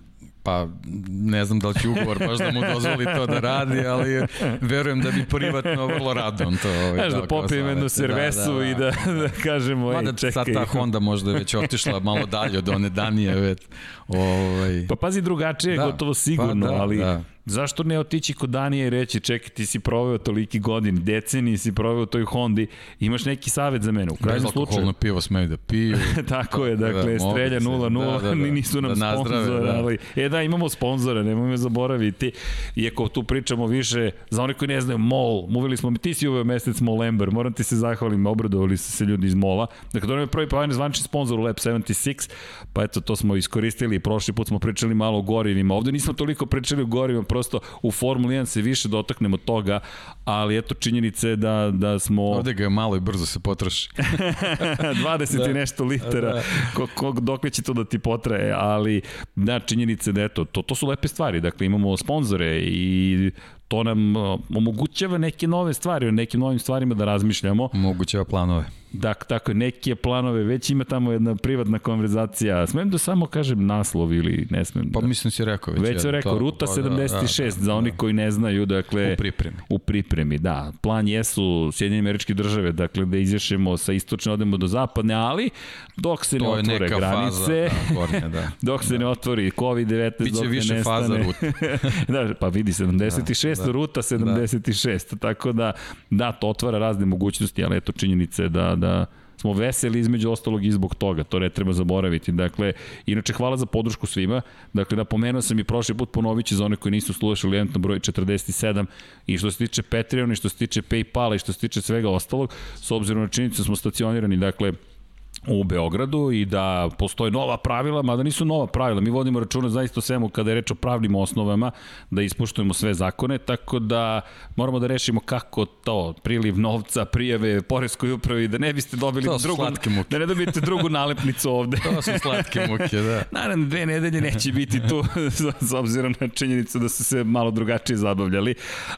Pa ne znam da li će ugovor baš da mu dozvoli to da radi, ali verujem da bi privatno vrlo rado on to ovaj, Znaš, da popijem jednu servesu i da, da kažemo, ej, Mada čekaj. sad ta Honda možda je već otišla malo dalje od one Danije, već, ovaj, Pa pazi drugačije, Da, gotovo sigurno, pa da, ali da. Zašto ne otići kod Danija i reći, čekaj, ti si proveo toliki godin, deceniji si proveo toj Hondi, imaš neki savjet za mene, u krajnjem slučaju. bezalkoholno pivo smeju da piju. Tako je, dakle, da, strelja se- 0-0, da, da, da. nisu nam Da sponzora, da. ali... E da, imamo sponzora, nemojme zaboraviti. Iako tu pričamo više, za one koji ne znaju, MOL, uveli smo, ti si uveo mesec Molember, moram ti se zahvalim, obradovali su se ljudi iz MOL-a. Dakle, to nam je prvi pa zvančni sponsor u Lab 76, pa eto, to smo iskoristili i prošli put smo pričali malo o gorivima. Ovde nismo toliko pričali o gorivima, prosto u Formuli 1 se više dotaknemo toga, ali eto, činjenica je da, da smo... Ovde ga je malo i brzo se potroši. 20 da. i nešto litera, da. ko, ko, dok će to da ti potraje, ali da, činjenice da eto, to, to su lepe stvari, dakle imamo sponzore i to nam uh, omogućava neke nove stvari, o nekim novim stvarima da razmišljamo. Moguće planove. Dak, tako je, neke planove, već ima tamo jedna privatna konverzacija. Smem da samo kažem naslov ili ne smem? Pa da... mislim si rekao već. Već sam rekao, to- Ruta pa da, 76, da, da, za oni koji ne znaju, dakle... U pripremi. U pripremi, da. Plan jesu Sjedinje američke države, dakle da izješemo sa istočne, odemo do zapadne, ali dok se ne To je otvore granice, faza, da, gornja, da. dok se ne otvori COVID-19, Biće dok više ne nestane. faza rute. da, pa vidi, 76, Da, da. ruta 76, tako da, da, to otvara razne mogućnosti, ali eto činjenice da, da smo veseli između ostalog i zbog toga, to ne treba zaboraviti. Dakle, inače hvala za podršku svima. Dakle, napomenuo sam i prošli put ponovit ću za one koji nisu slušali eventno broj 47 i što se tiče Patreon i što se tiče Paypala i što se tiče svega ostalog, s obzirom na činjenicu da smo stacionirani, dakle, u Beogradu i da postoje nova pravila, mada nisu nova pravila. Mi vodimo računa zaista o svemu kada je reč o pravnim osnovama, da ispuštujemo sve zakone, tako da moramo da rešimo kako to, priliv novca, prijave poreskoj upravi, da ne biste dobili to drugu, da ne dobijete drugu nalepnicu ovde. to su slatke muke, da. Naravno, dve nedelje neće biti tu, s obzirom na činjenicu da su se malo drugačije zabavljali,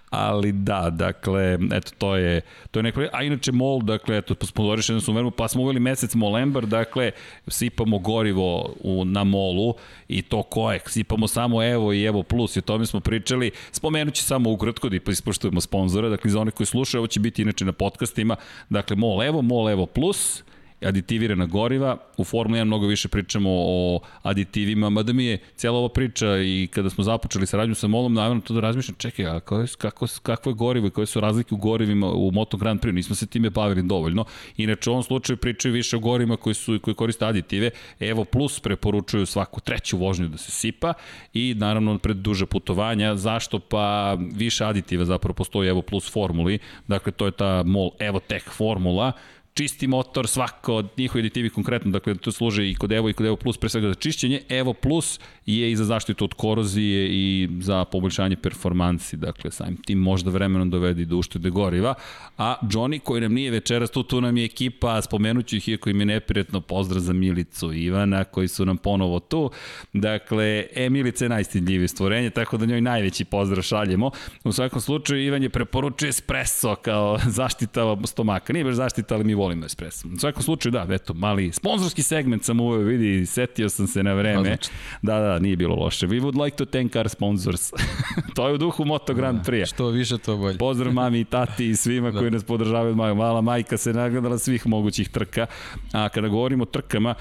ali da, dakle, eto, to je, to je neko, a inače MOL, dakle, eto, smo dorišeni su vermu, pa smo uveli mesec MOL Lember, dakle, sipamo gorivo u, na molu i to koje, sipamo samo Evo i Evo Plus i o tome smo pričali, spomenut ću samo ukratko da ispoštujemo sponzora, dakle, za one koji slušaju, ovo će biti inače na podcastima, dakle, MOL Evo, MOL Evo Plus, aditivirana goriva. U Formuli 1 mnogo više pričamo o aditivima, mada mi je cijela ova priča i kada smo započeli saradnju sa Molom, naravno to da razmišljam, čekaj, a kako, kako, kakvo je gorivo i koje su razlike u gorivima u Moto Grand Prix, nismo se time bavili dovoljno. Inače, u ovom slučaju pričaju više o gorivima koji, su, koji koriste aditive. Evo Plus preporučuju svaku treću vožnju da se sipa i naravno pred duže putovanja. Zašto? Pa više aditiva zapravo postoji Evo Plus formuli. Dakle, to je ta MOL Evo Tech formula čisti motor, svako od njihovi aditivi konkretno, dakle to služe i kod Evo i kod Evo Plus pre svega za čišćenje, Evo Plus je i za zaštitu od korozije i za poboljšanje performansi, dakle samim tim možda vremenom dovedi do uštede goriva, a Johnny koji nam nije večeras tu, tu nam je ekipa, spomenuću ih iako im je neprijatno pozdrav za Milicu i Ivana koji su nam ponovo tu, dakle e, Milica je najstidljivije stvorenje, tako da njoj najveći pozdrav šaljemo, u svakom slučaju Ivan je preporučio espresso kao zaštita stomaka, nije baš zaštita, ali mi volim espresso. U svakom slučaju, da, eto, mali sponzorski segment sam uveo, vidi, setio sam se na vreme. Odlično. Da, da, nije bilo loše. We would like to thank our sponsors. to je u duhu Moto Grand da, Prix. Što više, to bolje. Pozdrav mami i tati i svima da. koji nas podržavaju. Mala majka se nagledala svih mogućih trka. A kada govorimo o trkama,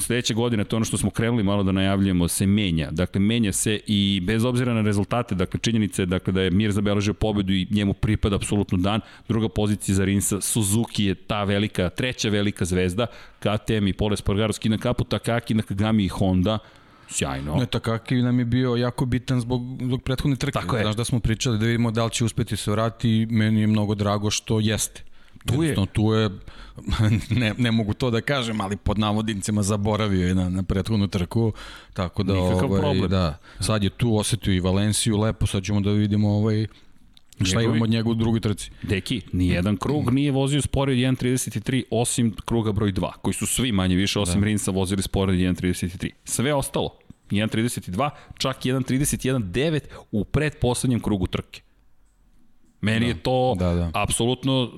sledeće godine, to je ono što smo krenuli malo da najavljujemo, se menja. Dakle, menja se i bez obzira na rezultate, dakle, činjenice dakle, da je Mir zabeležio pobedu i njemu pripada apsolutno dan. Druga pozicija za Rinsa, Suzuki je ta velika, treća velika zvezda, KTM i Pole Spargaro skina kapu, Takaki, Nakagami i Honda, sjajno. Ne, Takaki nam je bio jako bitan zbog, zbog prethodne trke. Tako je. Znaš da smo pričali da vidimo da li će uspeti se vrati, meni je mnogo drago što jeste. Tu je. tu je, ne, ne mogu to da kažem, ali pod navodnicima zaboravio je na, na prethodnu trku, tako da, Nikakav ovaj, problem. da, sad je tu osetio i Valenciju lepo, sad ćemo da vidimo ovaj, Šta imamo od njega u drugoj trci? Deki, nijedan krug nije vozio sporije od 1.33 osim kruga broj 2, koji su svi manje više osim da. Rinsa vozili sporije od 1.33. Sve ostalo, 1.32, čak 1.31.9 u predposlednjem krugu trke. Meni da. je to da, da. apsolutno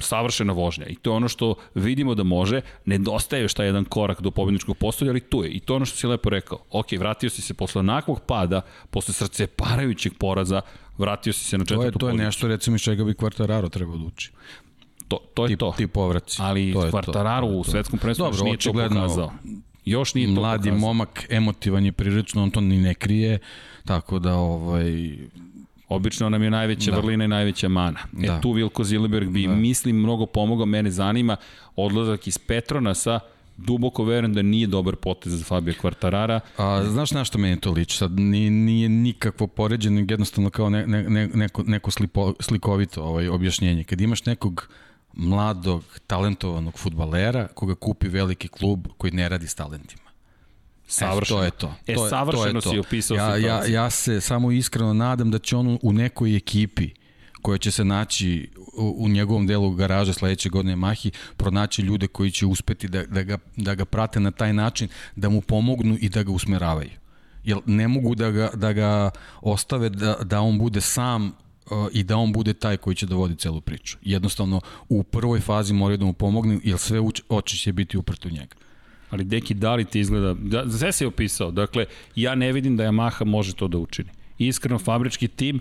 savršena vožnja i to je ono što vidimo da može, nedostaje još taj jedan korak do pobjedničkog postolja, ali tu je. I to je ono što si lepo rekao. Ok, vratio si se posle onakvog pada, posle srce parajućeg poraza, vratio si se na četvrtu poziciju. To je, to je nešto recimo iz čega bi Quartararo trebao da uči. To, to je ti, to. Ti povraci. Ali to Quartararo u svetskom prvenstvu još nije to pokazao. Još nije to Mladi pokazao. momak, emotivan je prilično, on to ni ne krije, tako da ovaj, Obično nam je najveća da. vrlina i najveća mana. E da. tu Vilko Zilberg bi, da. mislim, mnogo pomogao. Mene zanima odlazak iz Petronasa, duboko verujem da nije dobar potez za Fabio Quartarara. A, znaš na što meni to liči? Sad nije, nije nikakvo poređeno, jednostavno kao ne, ne, neko, neko slipo, slikovito ovaj, objašnjenje. Kad imaš nekog mladog, talentovanog futbalera koga kupi veliki klub koji ne radi s talentima. Savršeno. E, to je to. E, to je, savršeno to je si opisao ja, ja, ja se samo iskreno nadam da će on u nekoj ekipi koja će se naći u, u njegovom delu garaže sledeće godine Mahi, pronaći ljude koji će uspeti da, da, ga, da ga prate na taj način, da mu pomognu i da ga usmeravaju. Jer ne mogu da ga, da ga ostave da, da on bude sam uh, i da on bude taj koji će da vodi celu priču. Jednostavno, u prvoj fazi moraju da mu pomognu, jer sve oči će biti uprto u njega. Ali Deki, da li ti izgleda, da, sve je opisao, dakle, ja ne vidim da Yamaha može to da učini. Iskreno, fabrički tim,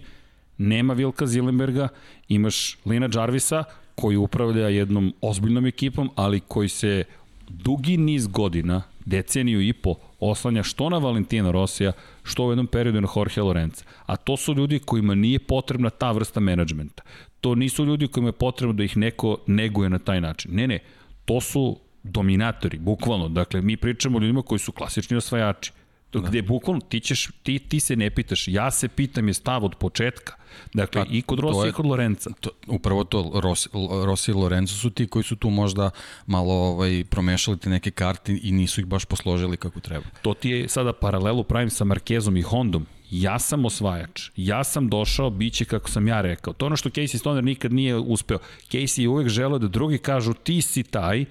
nema Vilka Zilenberga, imaš Lina Jarvisa, koji upravlja jednom ozbiljnom ekipom, ali koji se dugi niz godina, deceniju i po, oslanja što na Valentina Rosija, što u jednom periodu na Jorge Lorenza. A to su ljudi kojima nije potrebna ta vrsta menadžmenta. To nisu ljudi kojima je potrebno da ih neko neguje na taj način. Ne, ne, to su dominatori, bukvalno. Dakle, mi pričamo o ljudima koji su klasični osvajači. Da. Gde bukvalno ti, ćeš, ti, ti se ne pitaš, ja se pitam je stav od početka. Dakle, pa, i kod Rossi i kod Lorenza. To, upravo to, Rossi, Rossi i Lorenzo su ti koji su tu možda malo ovaj, promešali te neke karte i nisu ih baš posložili kako treba. To ti je sada paralelu pravim sa Markezom i Hondom ja sam osvajač, ja sam došao, bit će kako sam ja rekao. To ono što Casey Stoner nikad nije uspeo. Casey je uvek želeo da drugi kažu ti si taj,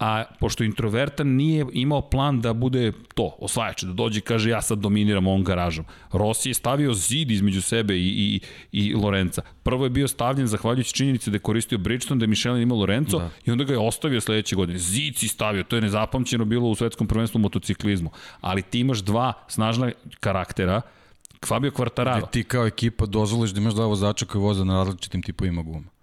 a pošto introvertan nije imao plan da bude to, osvajač, da dođe i kaže ja sad dominiram ovom garažom. Rossi je stavio zid između sebe i, i, i Lorenca. Prvo je bio stavljen zahvaljujući činjenici da je koristio Bridgestone, da je Michelin imao Lorenzo da. i onda ga je ostavio sledeće godine. Zid si stavio, to je nezapamćeno bilo u svetskom prvenstvu motociklizmu. Ali ti imaš dva snažna karaktera, Fabio Quartararo. ti kao ekipa dozvoliš da imaš dva vozača koji voze na različitim tipovima guma.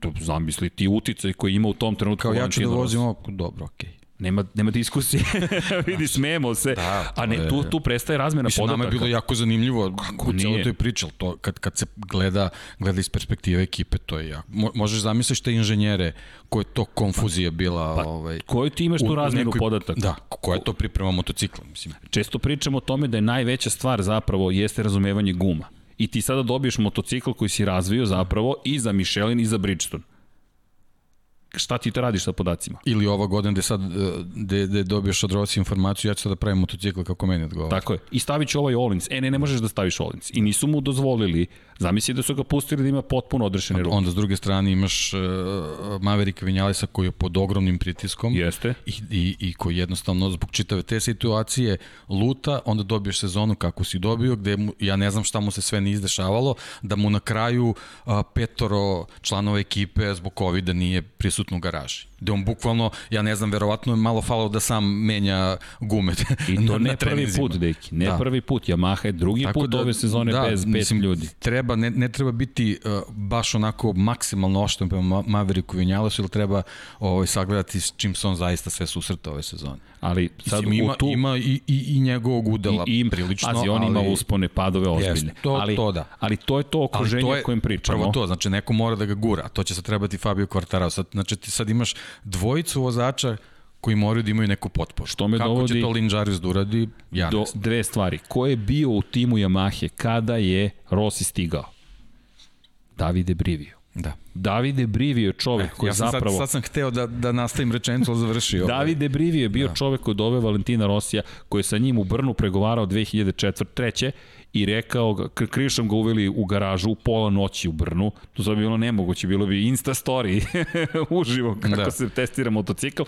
To zamisli ti uticaj koji ima u tom trenutku. Kao ja ću da vozim ovo, dobro, okej. Okay. Nema, nema diskusije. Vidi, smemo se. Da, a ne, tu, tu prestaje razmena Mislim, podataka. Nama je bilo jako zanimljivo Kako u celoj toj priči, to kad, kad se gleda, gleda iz perspektive ekipe, to je jako. Mo, možeš zamisliš te inženjere koje to konfuzija bila. Pa, ovaj, koju ti imaš tu razmenu nekoj, podataka? Da, koja je to priprema motocikla. Mislim. Često pričamo o tome da je najveća stvar zapravo jeste razumevanje guma. I ti sada dobiješ motocikl koji si razvio zapravo i za Michelin i za Bridgestone šta ti to radiš sa podacima? Ili ova godina gde sad gde, gde dobiješ od Rossi informaciju, ja ću sad da pravim motocikl kako meni odgovara. Tako je. I stavit ću ovaj Olins. E, ne, ne možeš da staviš Olins. I nisu mu dozvolili. Zamisli da su ga pustili da ima potpuno odrešene ruke. Onda s druge strane imaš uh, Maverika Vinjalesa koji je pod ogromnim pritiskom. Jeste. I, i, i koji jednostavno zbog čitave te situacije luta, onda dobiješ sezonu kako si dobio, gde mu, ja ne znam šta mu se sve ne izdešavalo, da mu na kraju uh, petoro članova ekipe zbog COVID-a nije prisutno prisutno u garaži. Gde on bukvalno, ja ne znam, verovatno je malo falao da sam menja gume I to ne prvi put, deki, ne da. prvi put. Yamaha je drugi Tako put da, ove sezone da, bez pet ljudi. Treba, ne, ne treba biti uh, baš onako maksimalno ošten prema Mavericku Vinjalesu, ili treba ovaj, sagledati s čim se on zaista sve susreta ove sezone. Ali sad Mislim, ima, tu... ima i, i, i njegovog udela I, i, prilično. Pazi, on ali, ima uspone, padove ozbiljne. Jest, to, ali, to da. Ali to je to okruženje o kojem pričamo. Prvo to, znači neko mora da ga gura. To će se trebati Fabio Quartararo. Sad, znači ti sad imaš dvojicu vozača koji moraju da imaju neku potporu. Što me Kako dovodi će to Linđarius da uradi, ja do, Dve stvari. Ko je bio u timu Yamahe kada je Rossi stigao? Davide Brivio. Da. Davide Brivio je čovek eh, koji ja sam zapravo... Sad, sad sam hteo da, da nastavim rečenicu, ali završio. Davide Brivio je bio da. čovek od ove Valentina Rosija, koji je sa njim u Brnu pregovarao 2004 i rekao, krišom ga uveli u garažu u pola noći u Brnu, to sad bi bilo nemoguće, bilo bi Insta story uživo kako da. se testira motocikl,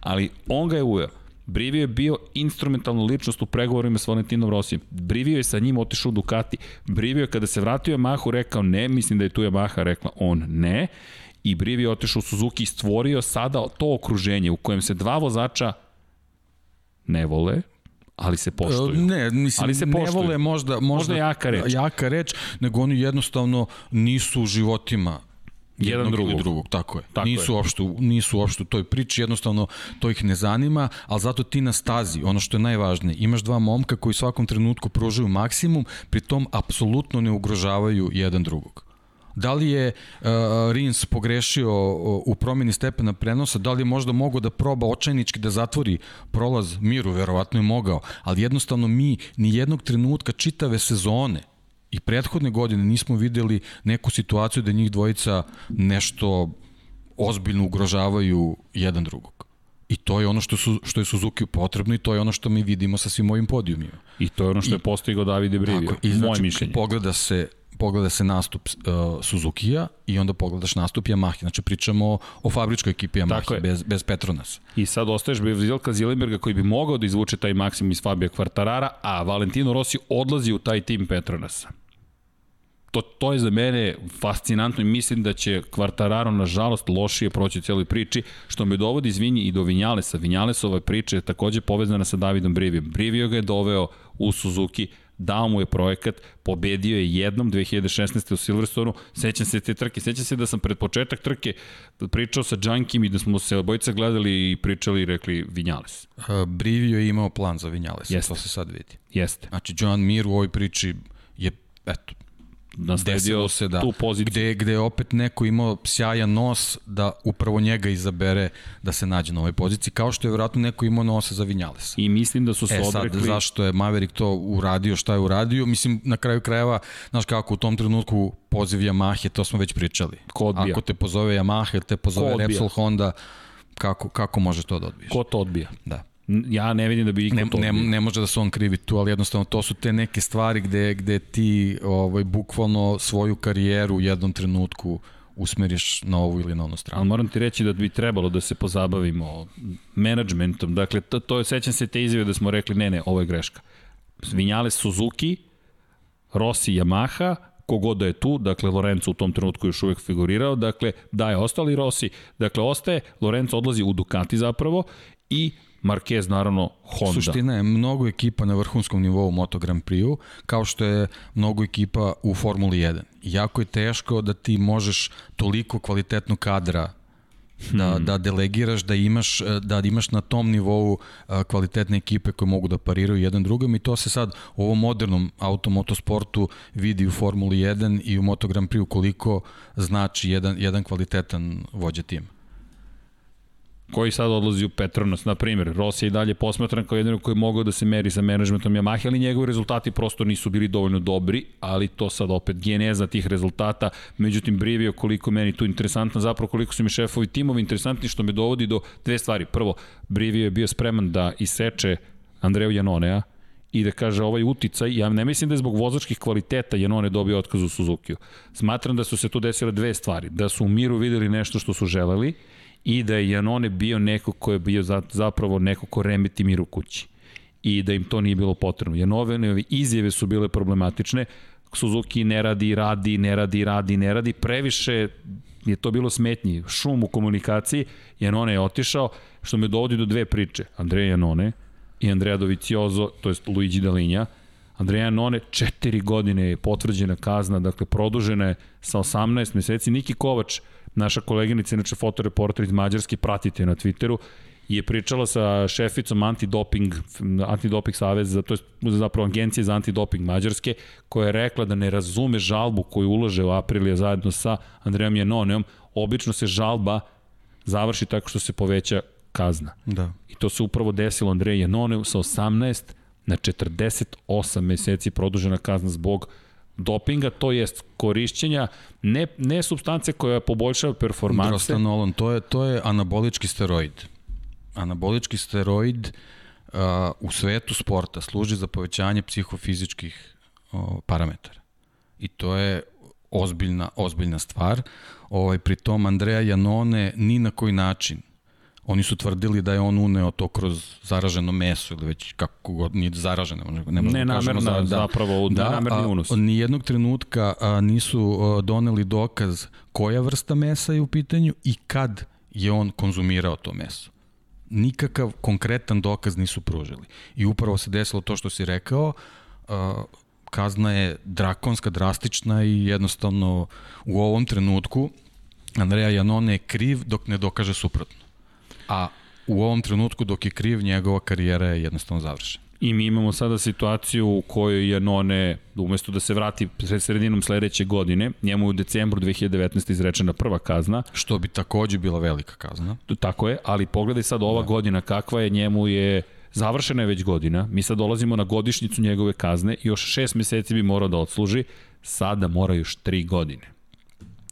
ali on ga je uveo. Brivio je bio instrumentalna ličnost u pregovorima s Valentinom Rosijem. Brivio je sa njim otišao u Ducati. Brivio je kada se vratio Yamahu rekao ne, mislim da je tu Yamaha rekla on ne. I Brivio je otišao u Suzuki i stvorio sada to okruženje u kojem se dva vozača ne vole, ali se poštuju. Ne, mislim, ali se poštuju. ne vole možda, možda, možda jaka reč. Jaka reč, nego oni jednostavno nisu u životima jedan drugog. Ili drugog, tako je. Tako nisu, je. Uopšte, nisu uopšte u toj priči, jednostavno to ih ne zanima, ali zato ti na stazi, ono što je najvažnije, imaš dva momka koji svakom trenutku pružaju maksimum, pritom apsolutno ne ugrožavaju jedan drugog. Da li je uh, Rins pogrešio uh, u promjeni stepena prenosa, da li je možda mogao da proba očajnički da zatvori prolaz Miru, verovatno je mogao, ali jednostavno mi ni jednog trenutka čitave sezone i prethodne godine nismo videli neku situaciju da njih dvojica nešto ozbiljno ugrožavaju jedan drugog. I to je ono što, su, što je Suzuki potrebno i to je ono što mi vidimo sa svim ovim podijumima. I to je ono što je postigao Davide Brivio, tako, i znači, moje mišljenje. Pogleda se pogleda se nastup uh, Suzuki-a i onda pogledaš nastup Yamaha. Znači pričamo o fabričkoj ekipi Yamaha bez, bez Petronas. I sad ostaješ bez Vilka Zilenberga koji bi mogao da izvuče taj maksimum iz Fabio Quartarara, a Valentino Rossi odlazi u taj tim Petronasa. To, to je za mene fascinantno i mislim da će Quartararo nažalost lošije proći u cijeloj priči, što me dovodi izvinji i do Vinjalesa. Vinjalesova priča je takođe povezana sa Davidom Brivijem. Brivio ga je doveo u Suzuki, dao mu je projekat, pobedio je jednom 2016. u Silverstonu, sećam se te trke, sećam se da sam pred početak trke pričao sa Džankim i da smo se obojica gledali i pričali i rekli Vinjales. Uh, Brivio je imao plan za Vinjales, Jeste. to se sad vidi. Jeste. Znači, Joan Mir u ovoj priči je, eto, nasledio se, da. tu poziciju. Gde, gde je opet neko imao sjajan nos da upravo njega izabere da se nađe na ovoj poziciji, kao što je vjerojatno neko imao nosa za Vinjalesa. I mislim da su se e, odrekli... sad, zašto je Maverick to uradio, šta je uradio, mislim, na kraju krajeva, znaš kako, u tom trenutku poziv Yamahe, to smo već pričali. Ko odbija? Ako te pozove Yamaha, te pozove Repsol Honda, kako, kako može to da odbiješ? Ko to odbija? Da. Ja ne vidim da bi iko ne, to ne, ne može da se on krivi tu, ali jednostavno to su te neke stvari gde, gde ti ovaj, bukvalno svoju karijeru u jednom trenutku usmeriš na ovu ili na onu stranu. Ali moram ti reći da bi trebalo da se pozabavimo menadžmentom. Dakle, to, to je, sećam se te izjave da smo rekli, ne, ne, ovo je greška. Vinjale Suzuki, Rossi Yamaha, kogod da je tu, dakle Lorenzo u tom trenutku još uvek figurirao, dakle da je ostali Rossi, dakle ostaje, Lorenzo odlazi u Ducati zapravo i Marquez naravno Honda. Suština je mnogo ekipa na vrhunskom nivou Moto Grand Prix-u, kao što je mnogo ekipa u Formuli 1. Jako je teško da ti možeš toliko kvalitetnog kadra da, hmm. da delegiraš, da imaš, da imaš na tom nivou kvalitetne ekipe koje mogu da pariraju jedan drugom i to se sad u ovom modernom automotosportu vidi u Formuli 1 i u Moto Grand Prix koliko znači jedan, jedan kvalitetan vođa tima koji sad odlazi u Petronas, na primjer. Rossi je i dalje posmatran kao jedan koji je mogao da se meri sa menadžmentom Yamaha, ali njegovi rezultati prosto nisu bili dovoljno dobri, ali to sad opet geneza tih rezultata. Međutim, Brivio koliko meni tu interesantno, zapravo koliko su mi šefovi timovi interesantni, što me dovodi do dve stvari. Prvo, Brivio je bio spreman da iseče Andreju Janonea, i da kaže ovaj uticaj, ja ne mislim da je zbog vozačkih kvaliteta Janone dobio otkaz u Suzukiju. Smatram da su se tu desile dve stvari, da su u miru videli nešto što su želeli i da je Janone bio neko ko je bio zapravo neko ko remeti mir u kući i da im to nije bilo potrebno. Janove izjave su bile problematične, Suzuki ne radi, radi, ne radi, radi, ne radi, previše je to bilo smetnji, šum u komunikaciji, Janone je otišao, što me dovodi do dve priče. Andreja Janone i Andrea Doviciozo, to je Luigi Dalinja, Andreja Janone, četiri godine je potvrđena kazna, dakle produžena je sa 18 meseci. Niki Kovač, naša koleginica, inače fotoreporter iz Mađarske, pratite na Twitteru, je pričala sa šeficom antidoping, antidoping saveza, to je zapravo agencije za antidoping Mađarske, koja je rekla da ne razume žalbu koju ulaže u Aprilija zajedno sa Andrejom Janoneom. Obično se žalba završi tako što se poveća kazna. Da. I to se upravo desilo Andreju Janoneu sa 18 na 48 meseci produžena kazna zbog dopinga, to jest korišćenja ne, ne substance koja poboljšava performanse. Drostanolon, to je, to je anabolički steroid. Anabolički steroid uh, u svetu sporta služi za povećanje psihofizičkih uh, parametara. I to je ozbiljna, ozbiljna stvar. Ovaj, pri tom Andreja Janone ni na koji način Oni su tvrdili da je on uneo to kroz zaraženo meso ili već kako god, nije zaraženo. Ne, ne da namerno, za, da, zapravo, da, namerni unos. A, nijednog trenutka a, nisu a, doneli dokaz koja vrsta mesa je u pitanju i kad je on konzumirao to meso. Nikakav konkretan dokaz nisu pružili. I upravo se desilo to što si rekao, a, kazna je drakonska, drastična i jednostavno u ovom trenutku Andreja Janone je kriv dok ne dokaže suprotno a u ovom trenutku dok je kriv, njegova karijera je jednostavno završena. I mi imamo sada situaciju u kojoj je None, umesto da se vrati sredinom sledeće godine, njemu u decembru 2019. izrečena prva kazna. Što bi takođe bila velika kazna. Tako je, ali pogledaj sad ova da. godina kakva je, njemu je završena je već godina, mi sad dolazimo na godišnicu njegove kazne i još šest meseci bi morao da odsluži, sada mora još tri godine.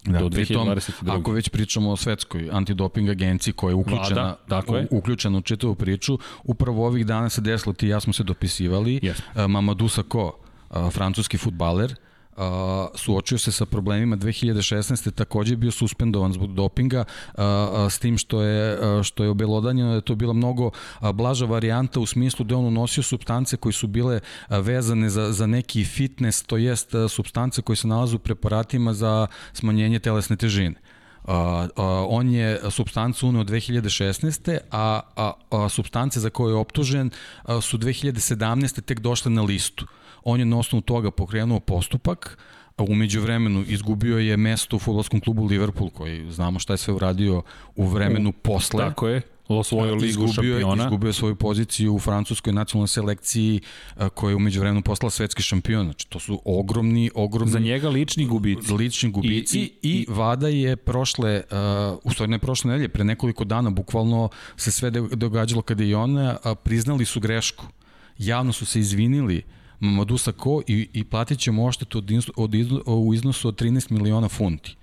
Da, do 2022. Ako već pričamo o svetskoj antidoping agenciji koja je uključena, Vlada, tako je. uključena u čitavu priču, upravo ovih dana se desilo, ti ja smo se dopisivali, yes. Mamadou Sakho, francuski futbaler, Uh, suočio se sa problemima 2016. takođe bio suspendovan zbog dopinga uh, s tim što je što je obelodanjeno da je to bila mnogo blaža varijanta u smislu da on unosio substance koji su bile vezane za, za neki fitness, to jest substance koje se nalaze u preparatima za smanjenje telesne težine. Uh, uh, on je substancu uneo 2016. A, a, a substance za koje je optužen uh, su 2017. tek došle na listu. Uh, On je na osnovu toga pokrenuo postupak, a umeđu vremenu izgubio je mesto u futbolskom klubu Liverpool, koji znamo šta je sve uradio u vremenu posle. Tako je. osvojio ligu izgubio, šampiona. Izgubio svoju poziciju u francuskoj nacionalnoj selekciji koja je umeđu vremenu postala svetski šampion. Znači, to su ogromni, ogromni... Za njega lični gubici. Lični gubici i, i, i, i Vada je prošle, uh, u stvari ne prošle nedelje, pre nekoliko dana bukvalno se sve događalo kada je on, uh, priznali su grešku. Javno su se izvinili Mamadou Sako i, i platit ćemo oštetu od, od, od, u iznosu od 13 miliona funti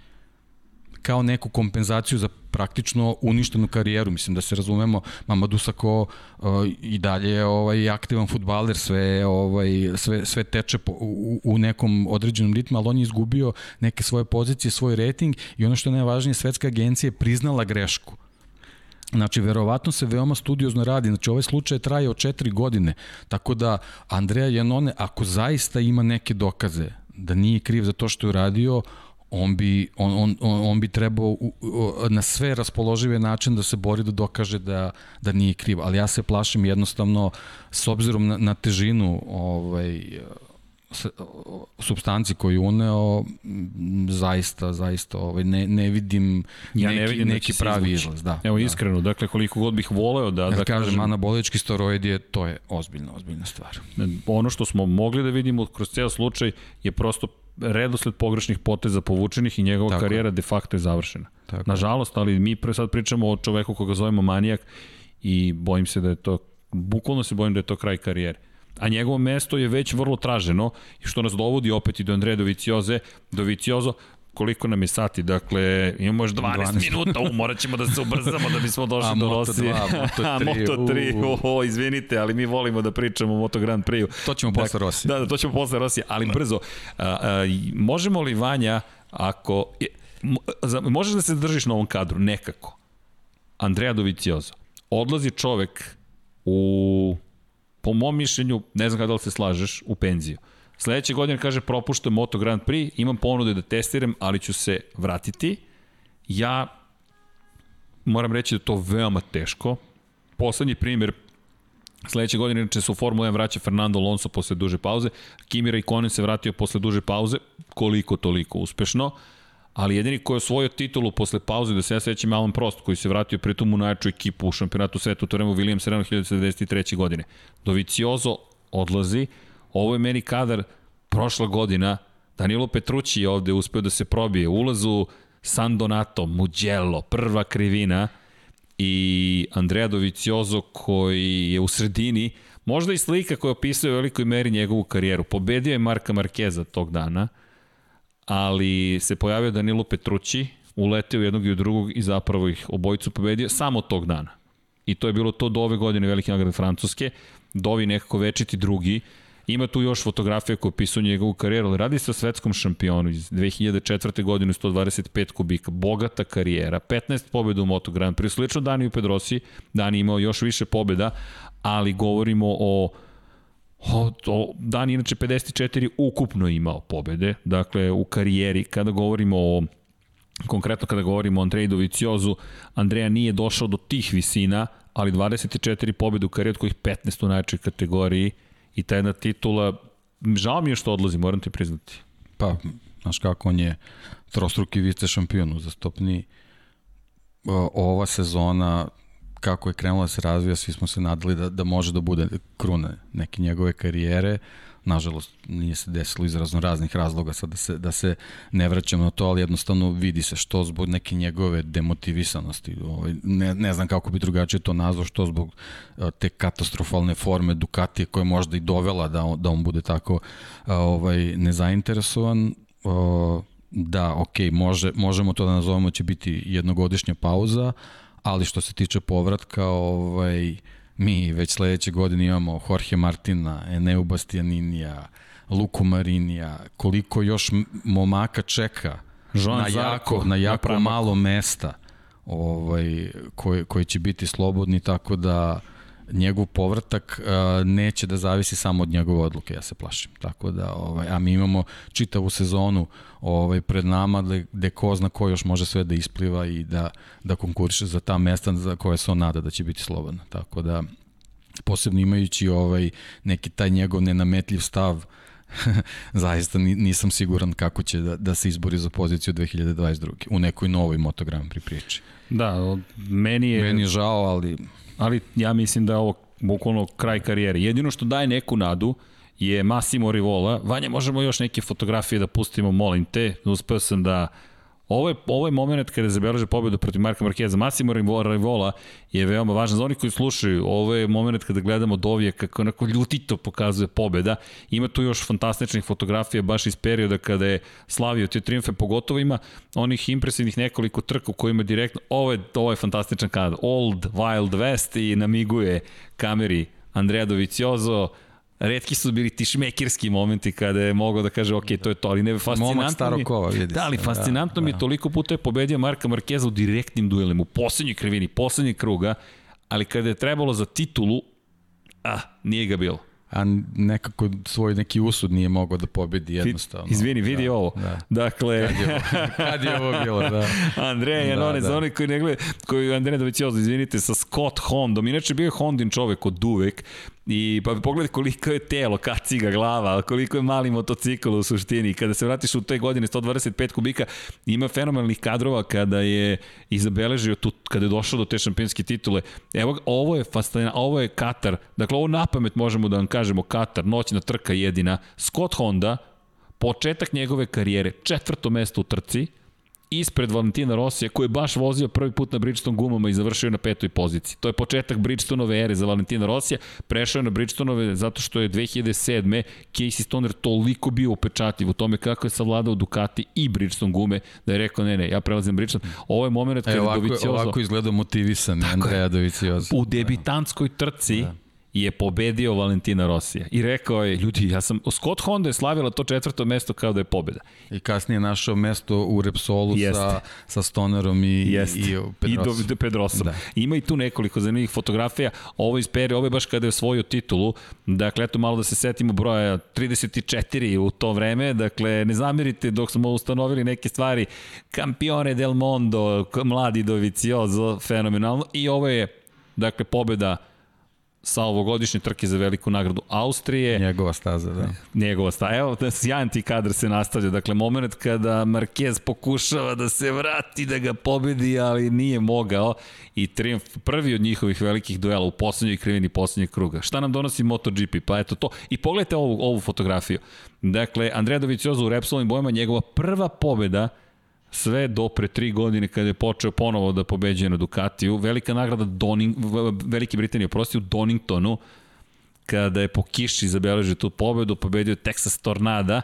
kao neku kompenzaciju za praktično uništenu karijeru. Mislim da se razumemo, Mamadou Sakho uh, i dalje je ovaj, aktivan futbaler, sve, ovaj, sve, sve teče po, u, u nekom određenom ritmu, ali on je izgubio neke svoje pozicije, svoj rating i ono što je najvažnije, svetska agencija je priznala grešku. Znači, verovatno se veoma studiozno radi. Znači, ovaj slučaj traje od četiri godine. Tako da, Andreja Janone, ako zaista ima neke dokaze da nije kriv za to što je uradio, on bi, on, on, on bi trebao na sve raspoložive način da se bori da dokaže da, da nije kriv. Ali ja se plašim jednostavno s obzirom na, na težinu ovaj, substanci koju uneo zaista zaista ovaj ne ne vidim ja neki, ne vidim neki da pravi izlaz da evo da. iskreno dakle koliko god bih voleo da ja da kažem, kažem anabolički steroid je to je ozbiljna ozbiljna stvar ono što smo mogli da vidimo kroz ceo slučaj je prosto redosled pogrešnih poteza povučenih i njegova Tako. karijera de facto je završena. Tako. Nažalost, ali mi pre sad pričamo o čoveku koga zovemo manijak i bojim se da je to, bukvalno se bojim da je to kraj karijere. A njegovo mesto je već vrlo traženo, što nas dovodi opet i do Andreja Dovicioze. Doviciozo, koliko nam je sati, dakle, imamo još 12, 12. minuta, u, morat ćemo da se ubrzamo da bismo došli a, do Rosije. A Moto 2, Moto 3. Moto 3, o, izvinite, ali mi volimo da pričamo o Moto Grand Prix-u. To ćemo dakle, posle Rosije. Da, da, to ćemo posle Rosije, ali da. brzo. A, a, možemo li, Vanja, ako... Možeš da se držiš na ovom kadru, nekako. Andrea Doviciozo. Odlazi čovek u, po mom mišljenju, ne znam kada li se slažeš, u penziju. Sledeće godine kaže propuštam Moto Grand Prix, imam ponude da testiram, ali ću se vratiti. Ja moram reći da to veoma teško. Poslednji primjer Sledeće godine inače se u Formula 1 vraća Fernando Alonso posle duže pauze. Kimi Raikkonen se vratio posle duže pauze, koliko toliko uspešno. Ali jedini koji je osvojio titulu posle pauze, da se ja svećam Alan Prost, koji se vratio pritom u najjaču ekipu u šampionatu sveta u to vreme Williams Serrano 1993. godine. Doviciozo odlazi, Ovo je meni kadar prošla godina. Danilo Petrući je ovde uspeo da se probije. Ulazu San Donato, Mugello, prva krivina i Andrea Doviciozo koji je u sredini, možda i slika koja opisuje u velikoj meri njegovu karijeru. Pobedio je Marka Markeza tog dana, ali se pojavio Danilo Petrući, uleteo jednog i u drugog i zapravo ih obojicu pobedio samo tog dana. I to je bilo to do ove godine velike nagrade Francuske. Dovi nekako večiti drugi Ima tu još fotografija koja opisuje njegovu karijeru, ali radi se o svetskom šampionu iz 2004. godine 125 kubika, bogata karijera, 15 pobjeda u Moto Grand Prix, slično Daniju Pedrosi, Dani imao još više pobjeda, ali govorimo o Dan inače 54 ukupno imao pobede, dakle u karijeri, kada govorimo o konkretno kada govorimo o Andreju Doviciozu, Andreja nije došao do tih visina, ali 24 pobjede u karijeri, od kojih 15 u najčoj kategoriji, I ta jedna titula, žao mi je što odlazi, moram ti priznati. Pa, znaš kako, on je trostruki vice šampion uzastopni. Ova sezona, kako je krenula da se razvija, svi smo se nadali da, da može da bude kruna neke njegove karijere. Nažalost, nije se desilo iz razno raznih razloga sad da se, da se ne vraćamo na to, ali jednostavno vidi se što zbog neke njegove demotivisanosti. Ovaj, ne, ne znam kako bi drugačije to nazvao, što zbog te katastrofalne forme Ducatije koja je možda i dovela da on, da on bude tako ovaj, nezainteresovan. Da, ok, može, možemo to da nazovemo će biti jednogodišnja pauza, ali što se tiče povratka, ovaj, Mi već sledeće godine imamo Jorge Martina, Eneu Bastianinija, Luku Marinija, koliko još momaka čeka Joan na jako, na jako na malo mesta ovaj, koji, koji će biti slobodni, tako da njegov povratak uh, neće da zavisi samo od njegove odluke, ja se plašim. Tako da, ovaj, a mi imamo čitavu sezonu ovaj, pred nama gde, gde ko zna ko još može sve da ispliva i da, da konkuriše za ta mesta za koje se on nada da će biti slobodna. Tako da, posebno imajući ovaj neki taj njegov nenametljiv stav zaista nisam siguran kako će da, da se izbori za poziciju 2022. u nekoj novoj Moto Grand Prix priči. Da, meni je... Meni je žao, ali... Ali ja mislim da je ovo bukvalno kraj karijere. Jedino što daje neku nadu je Massimo Rivola. Vanja, možemo još neke fotografije da pustimo, molim te. Uspeo sam da Ovo je, ovo je moment kada zabeleže pobedu protiv Marka Markeza. Massimo Rivola je veoma važan za oni koji slušaju. Ovo je moment kada gledamo Dovije kako onako ljutito pokazuje pobeda. Ima tu još fantastičnih fotografija baš iz perioda kada je slavio te triumfe. Pogotovo ima onih impresivnih nekoliko trka u kojima direktno, ovo je, ovo je fantastičan kada. Old Wild West i namiguje kameri Andrea Doviciozo, redki su bili ti šmekerski momenti kada je mogao da kaže ok, to je to, ali ne, fascinantno mi, kova, vidi da, ali fascinantno da, mi je da. toliko puta je pobedio Marka Markeza u direktnim duelima, u poslednjoj krivini, poslednjeg kruga, ali kada je trebalo za titulu, ah, nije ga bilo a nekako svoj neki usud nije mogao da pobedi jednostavno. Izvini, vidi da, ovo. Da. Dakle... Kad je ovo, kad je ovo bilo, da. Andreja Janone, da, da. za oni koji ne gleda, koji Andreja Doviciozo, izvinite, sa Scott Hondom. Inače bio je Hondin čovek od uvek I pa pogledaj koliko je telo, kaciga glava, koliko je mali motocikl u suštini. Kada se vratiš u te godine 125 kubika, ima fenomenalnih kadrova kada je izabeležio tu, kada je došao do te šampionske titule. Evo, ovo je fascinantno, ovo je Katar. Dakle, ovo na pamet možemo da vam kažemo Katar, noćna trka jedina. Scott Honda, početak njegove karijere, četvrto mesto u trci, ispred Valentina Rosija koji je baš vozio prvi put na Bridgestone gumama i završio na petoj poziciji. To je početak Bridgestonove ere za Valentina Rosija. Prešao je na Bridgestonove zato što je 2007. Casey Stoner toliko bio upečatljiv u tome kako je savladao Ducati i Bridgestone gume da je rekao ne ne, ja prelazim Bridgestone. Ovo je moment kada e, ovako, Doviciozo... Ovako izgleda motivisan Andreja Doviciozo. U debitantskoj trci da je pobedio Valentina Rosija. I rekao je, ljudi, ja sam, Scott Honda je slavila to četvrto mesto kao da je pobeda. I kasnije našao mesto u Repsolu Jeste. sa, sa Stonerom i, Jeste. i Pedrosom. I do, Pedrosom. Da. Ima i tu nekoliko zanimljivih fotografija. Ovo iz peri, ovo je baš kada je osvojio titulu. Dakle, eto malo da se setimo broja 34 u to vreme. Dakle, ne zamerite dok smo ustanovili neke stvari. Campione del Mondo, mladi Doviciozo, fenomenalno. I ovo je, dakle, pobeda sa ovogodišnje trke za veliku nagradu Austrije. Njegova staza, da. Njegova staza. Evo, da sjajan ti kadar se nastavlja. Dakle, moment kada Marquez pokušava da se vrati, da ga pobedi, ali nije mogao. I triumf, prvi od njihovih velikih duela u poslednjoj krivini poslednjeg kruga. Šta nam donosi MotoGP? Pa eto to. I pogledajte ovu, ovu fotografiju. Dakle, Andrea Dovicioza u Repsolovim bojama, njegova prva pobeda sve do pre tri godine kada je počeo ponovo da pobeđuje na Ducatiju. Velika nagrada Doning, Velike Britanije, prosti u Doningtonu, kada je po kiši zabeležio tu pobedu, pobedio Texas Tornada,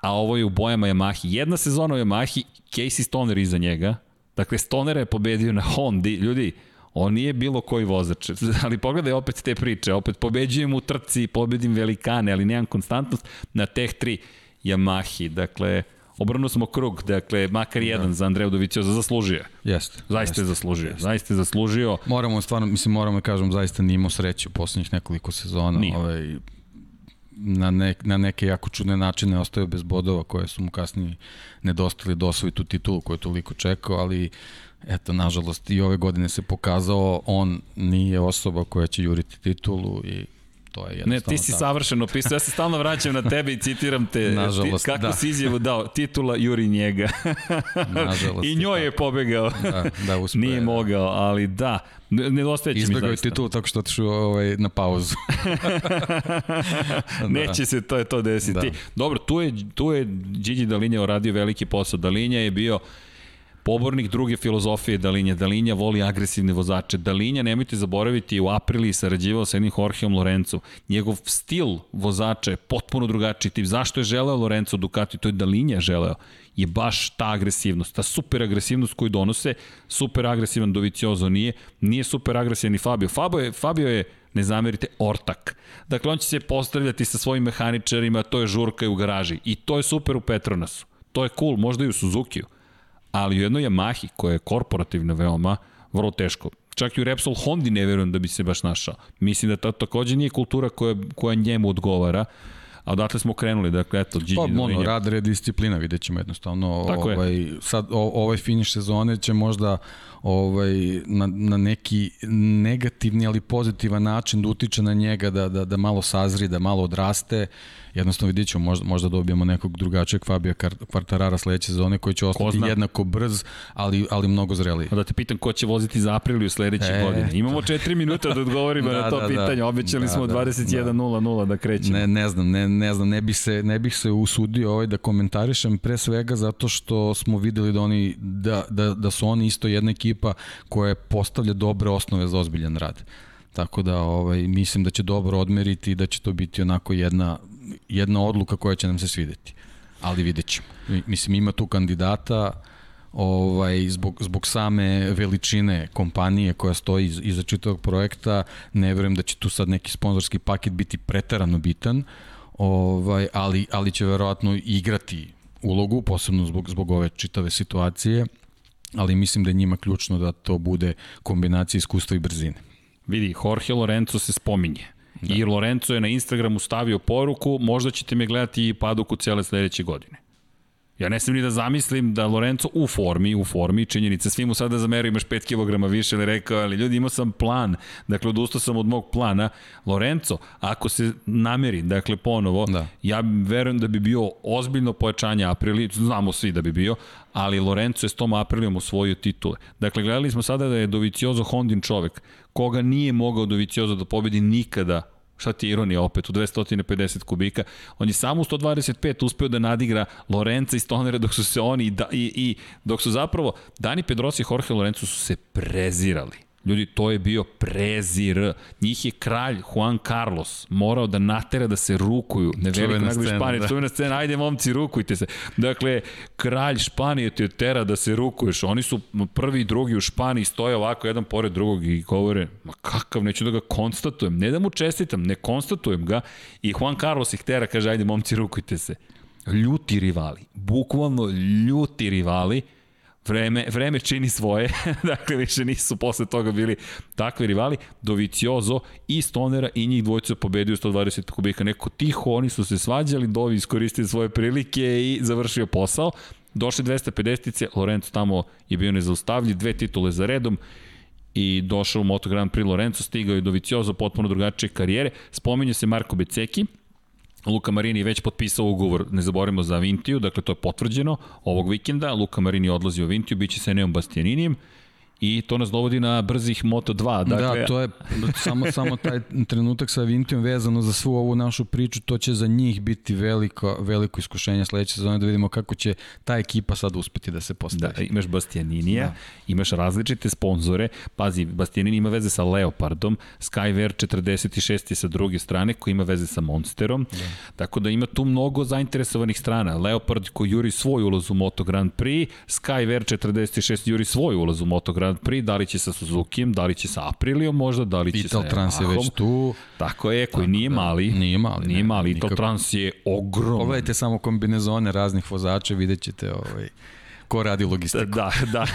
a ovo je u bojama Yamahi. Jedna sezona u Yamahi, Casey Stoner iza njega, dakle Stoner je pobedio na Hondi, ljudi, on nije bilo koji vozač, ali pogledaj opet te priče, opet pobeđujem u trci, pobedim velikane, ali nemam konstantnost na teh tri Yamahi, dakle, Obrnuo smo krug, dakle, makar da. jedan za Andreju Dovicioza zaslužio. Jeste. Zaista je zaslužio. Jeste. Zaista je zaslužio. Moramo stvarno, mislim, moramo da kažem, zaista nije imao sreće u poslednjih nekoliko sezona. Nije. Ovaj, na, ne, na neke jako čudne načine ostaju bez bodova koje su mu kasnije nedostali da osvoji tu titulu koju je toliko čekao, ali eto, nažalost, i ove godine se pokazao, on nije osoba koja će juriti titulu i to je jednostavno Ne, ti si tako. savršeno opisao, ja se stalno vraćam na tebe i citiram te, Nažalost, ti, kako da. si izjavu dao, titula Juri njega. Nažalost. I njoj je pobegao. Da, da uspe, Nije da. mogao, ali da, nedostaje će mi zaista. je titulu tako što otišu ovaj, na pauzu. da. Neće se to je to desiti. Da. Dobro, tu je, tu je Gigi Dalinja uradio veliki posao. Dalinja je bio pobornik druge filozofije Dalinja. Dalinja voli agresivne vozače. Dalinja, nemojte zaboraviti, u aprili sarađivao sa jednim Jorgeom Lorenzo. Njegov stil vozača je potpuno drugačiji tip. Zašto je želeo Lorenzo Ducati? To je Dalinja želeo je baš ta agresivnost, ta super agresivnost koju donose, super agresivan Doviciozo nije, nije super agresivan ni Fabio. Fabio je, Fabio je ne zamerite, ortak. Dakle, on će se postavljati sa svojim mehaničarima, to je žurka u garaži. I to je super u Petronasu. To je cool, možda i u Suzukiju ali u jednoj Yamahi koja je korporativna veoma, vrlo teško. Čak i u Repsol Hondi ne verujem da bi se baš našao. Mislim da to takođe nije kultura koja, koja njemu odgovara. A odatle smo krenuli, dakle, eto, Gigi Pa, ono, rad, red, disciplina, vidjet ćemo jednostavno. Tako ovaj, je. Sad, o, ovaj finiš sezone će možda ovaj, na, na neki negativni, ali pozitivan način da utiče na njega, da, da, da malo sazri, da malo odraste jednostavno vidjet ćemo, možda, možda dobijemo nekog drugačijeg Fabija Kvartarara sledeće sezone koji će ostati jednako brz, ali, ali mnogo zreliji. Da te pitam ko će voziti za Apriliju sledeće e, godine. Imamo četiri minuta da odgovorimo da, na to da, da. pitanje, obećali da, smo da, 21.00 da. da krećemo. Ne, ne znam, ne, ne znam, ne bih se, ne bih se usudio ovaj da komentarišem pre svega zato što smo videli da oni da, da, da su oni isto jedna ekipa koja postavlja dobre osnove za ozbiljan rad. Tako da ovaj, mislim da će dobro odmeriti i da će to biti onako jedna, jedna odluka koja će nam se svideti. Ali vidjet ćemo. Mislim, ima tu kandidata ovaj, zbog, zbog same veličine kompanije koja stoji iz, iza čitavog projekta, ne verujem da će tu sad neki sponzorski paket biti pretarano bitan, ovaj, ali, ali će verovatno igrati ulogu, posebno zbog, zbog ove čitave situacije, ali mislim da je njima ključno da to bude kombinacija iskustva i brzine. Vidi, Jorge Lorenzo se spominje. Da. I Lorenzo je na Instagramu stavio poruku, možda ćete me gledati i paduku cele sledeće godine. Ja ne smem ni da zamislim da Lorenzo u formi, u formi, činjenica, svi mu sada zameraju imaš 5 kg više, ali rekao, ali ljudi imao sam plan, dakle odustao sam od mog plana. Lorenzo, ako se nameri, dakle ponovo, da. ja verujem da bi bio ozbiljno pojačanje Aprili, znamo svi da bi bio, ali Lorenzo je s tom Aprilijom osvojio titule. Dakle, gledali smo sada da je Doviciozo Hondin čovek, koga nije mogao Doviciozo da pobedi nikada Šta ti je ironija opet, u 250 kubika. On je samo u 125 uspeo da nadigra Lorenza i Stonera dok su se oni i, da, i, i dok su zapravo Dani Pedrosi i Jorge Lorenzo su se prezirali. Ljudi, to je bio prezir. Njih je kralj Juan Carlos morao da natera da se rukuju. Ne veliko nagli Španije, da. čuvena scena, ajde momci, rukujte se. Dakle, kralj Španije te tera da se rukuješ. Oni su prvi i drugi u Španiji, stoje ovako jedan pored drugog i govore, ma kakav, neću da ga konstatujem. Ne da mu čestitam, ne konstatujem ga. I Juan Carlos ih tera, kaže, ajde momci, rukujte se. Ljuti rivali, bukvalno ljuti rivali vreme, vreme čini svoje, dakle više nisu posle toga bili takvi rivali, Doviciozo i Stonera i njih dvojica pobedio 120 kubika, neko tiho, oni su se svađali, Dovi iskoristili svoje prilike i završio posao, došli 250-ice, Lorenzo tamo je bio nezaustavljiv, dve titule za redom, i došao u Moto Grand Prix Lorenzo, stigao je Doviciozo, potpuno drugačije karijere. Spominje se Marko Beceki, Luka Marini već potpisao ugovor, ne zaboravimo, za Avintiju, dakle to je potvrđeno ovog vikenda. Luka Marini odlazi u Avintiju, bit će sa Eneom Bastianinijem i to nas dovodi na brzih Moto2. Da, dakle... Da, to je samo, samo taj trenutak sa Vintijom vezano za svu ovu našu priču, to će za njih biti veliko, veliko iskušenje sledeće sezone da vidimo kako će ta ekipa sad uspeti da se postavi. Da, imaš Bastianinija, da. imaš različite sponzore, pazi, Bastianini ima veze sa Leopardom, Skyver 46 je sa druge strane koji ima veze sa Monsterom, da. tako da ima tu mnogo zainteresovanih strana. Leopard koji juri svoj ulaz u Moto Grand Prix, Skyver 46 juri svoj ulaz u Moto Grand Grand Prix, da li će sa Suzukijem, da li će sa Aprilijom možda, da li će Ital sa Trans je već tu. Tako je, koji nije da, mali. Nije mali. Nije mali, Ital Trans je ogroman. Pogledajte samo kombinezone raznih vozača, vidjet ćete ovaj, ko radi logistiku. Da, da.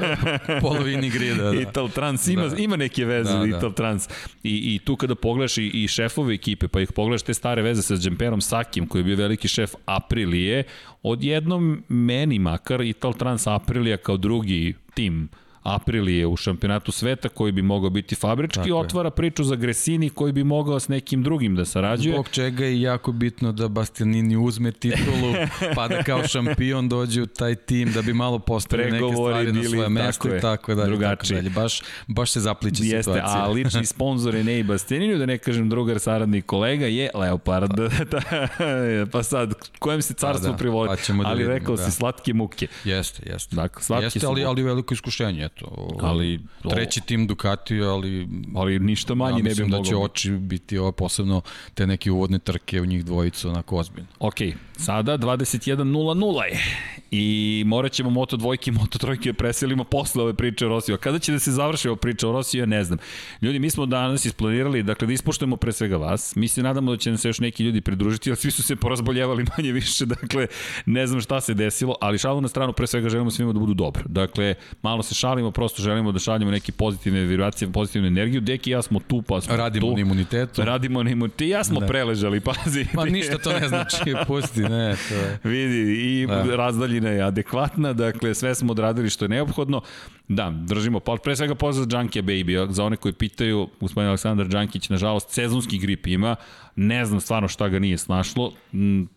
Polovini grida, da. Ital Trans ima, da. ima neke veze, da, Ital da. Trans. I, I tu kada pogledaš i, i šefove ekipe, pa ih pogledaš te stare veze sa Džemperom Sakim, koji je bio veliki šef Aprilije, odjednom meni makar Ital Trans Aprilija kao drugi tim Aprilije u šampionatu sveta koji bi mogao biti fabrički, Tako otvara je. priču za Gresini koji bi mogao s nekim drugim da sarađuje. Zbog čega je jako bitno da Bastianini uzme titulu, pa da kao šampion dođe u taj tim da bi malo postavili neke stvari na svoje mesto i tako dalje. Drugačije. Tako dalje. Baš, baš se zapliče Jeste, situacija. A lični sponsor je Nei Bastianini, da ne kažem drugar, saradnik, kolega je Leopard. Pa, pa sad, kojem se carstvo pa da, privodi? Pa da ali vidimo, rekao da. si slatke muke. Jeste, jeste. Dakle, slatke jeste, ali, ali veliko iskušenje eto. Ali treći tim Ducati, ali ali ništa manje ja, ne bi moglo. da će oči biti ovo posebno te neke uvodne trke u njih dvojicu onako ozbiljno. Ok, sada 21.00 je i morat ćemo Moto dvojke i Moto trojke preselimo posle ove priče o Rosiju. A kada će da se završi ova priča o Rosiju, ja ne znam. Ljudi, mi smo danas isplanirali, dakle, da ispoštujemo pre svega vas. Mi se nadamo da će nam se još neki ljudi pridružiti, ali svi su se porazboljevali manje više, dakle, ne znam šta se desilo, ali šalu na stranu, pre svega želimo svima da budu dobro. Dakle, malo se šalimo šalimo, prosto želimo da šaljemo neke pozitivne vibracije, pozitivnu energiju. Deki i ja smo tu, pa smo Radimo tu. na imunitetu. Radimo na imunitetu. Ja smo da. preležali, pazi. Pa ništa to ne znači, pusti, ne. To je. Vidi, i da. razdaljina je adekvatna, dakle sve smo odradili što je neophodno. Da, držimo, pa pre svega pozdrav Junkija Baby, za one koji pitaju, gospodin Aleksandar Đankić, nažalost, sezonski grip ima, ne znam stvarno šta ga nije snašlo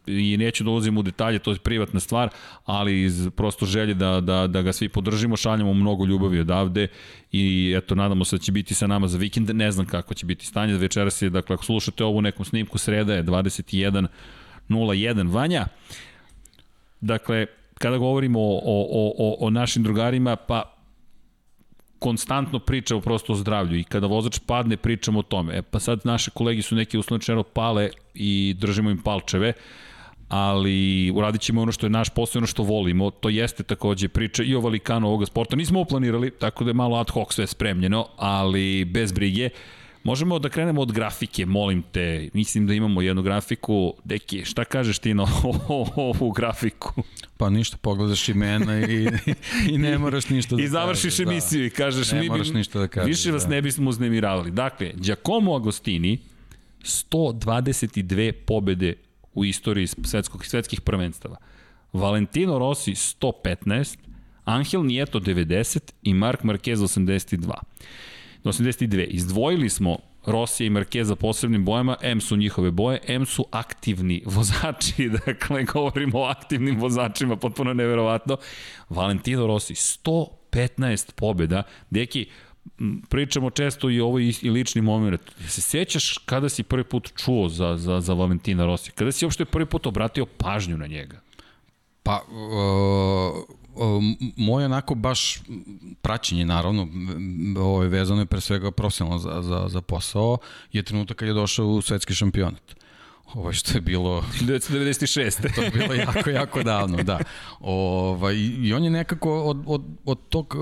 i neću da ulazim u detalje, to je privatna stvar, ali iz prosto želje da, da, da ga svi podržimo, šaljamo mnogo ljubavi odavde i eto, nadamo se da će biti sa nama za vikend, ne znam kako će biti stanje, večeras je, dakle, ako slušate ovu nekom snimku, sreda je 21.01. Vanja, dakle, kada govorimo o, o, o, o našim drugarima, pa konstantno pričamo prosto o zdravlju i kada vozač padne pričamo o tome. E pa sad naše kolegi su neki uslovno pale i držimo im palčeve, ali uradit ćemo ono što je naš posao, ono što volimo. To jeste takođe priča i o valikanu ovoga sporta. Nismo uplanirali, tako da je malo ad hoc sve spremljeno, ali bez brige. Možemo da krenemo od grafike, molim te. Mislim da imamo jednu grafiku. Deki, šta kažeš ti na ovu grafiku? Pa ništa, pogledaš imena i, i ne moraš ništa da I završiš kažeš, da. emisiju da. i kažeš ne mi moraš bi, ništa da kažeš. Više vas da. ne bismo uznemiravali. Dakle, Giacomo Agostini 122 pobede u istoriji svetskog, svetskih prvenstava. Valentino Rossi 115, Angel Nieto 90 i Mark Marquez 82. 82. Izdvojili smo Rosija i Markeza posebnim bojama, M su njihove boje, M su aktivni vozači, dakle govorimo o aktivnim vozačima, potpuno neverovatno. Valentino Rossi, 115 pobjeda, deki, pričamo često i ovo i lični moment. Se sećaš kada si prvi put čuo za, za, za Valentina Rossi? Kada si uopšte prvi put obratio pažnju na njega? Pa, uh moje onako baš praćenje naravno ovo je vezano je pre svega profesionalno za, za, za posao je trenutak kad je došao u svetski šampionat ovo što je bilo 1996. to je bilo jako jako davno, da. Ovaj i on je nekako od od od tog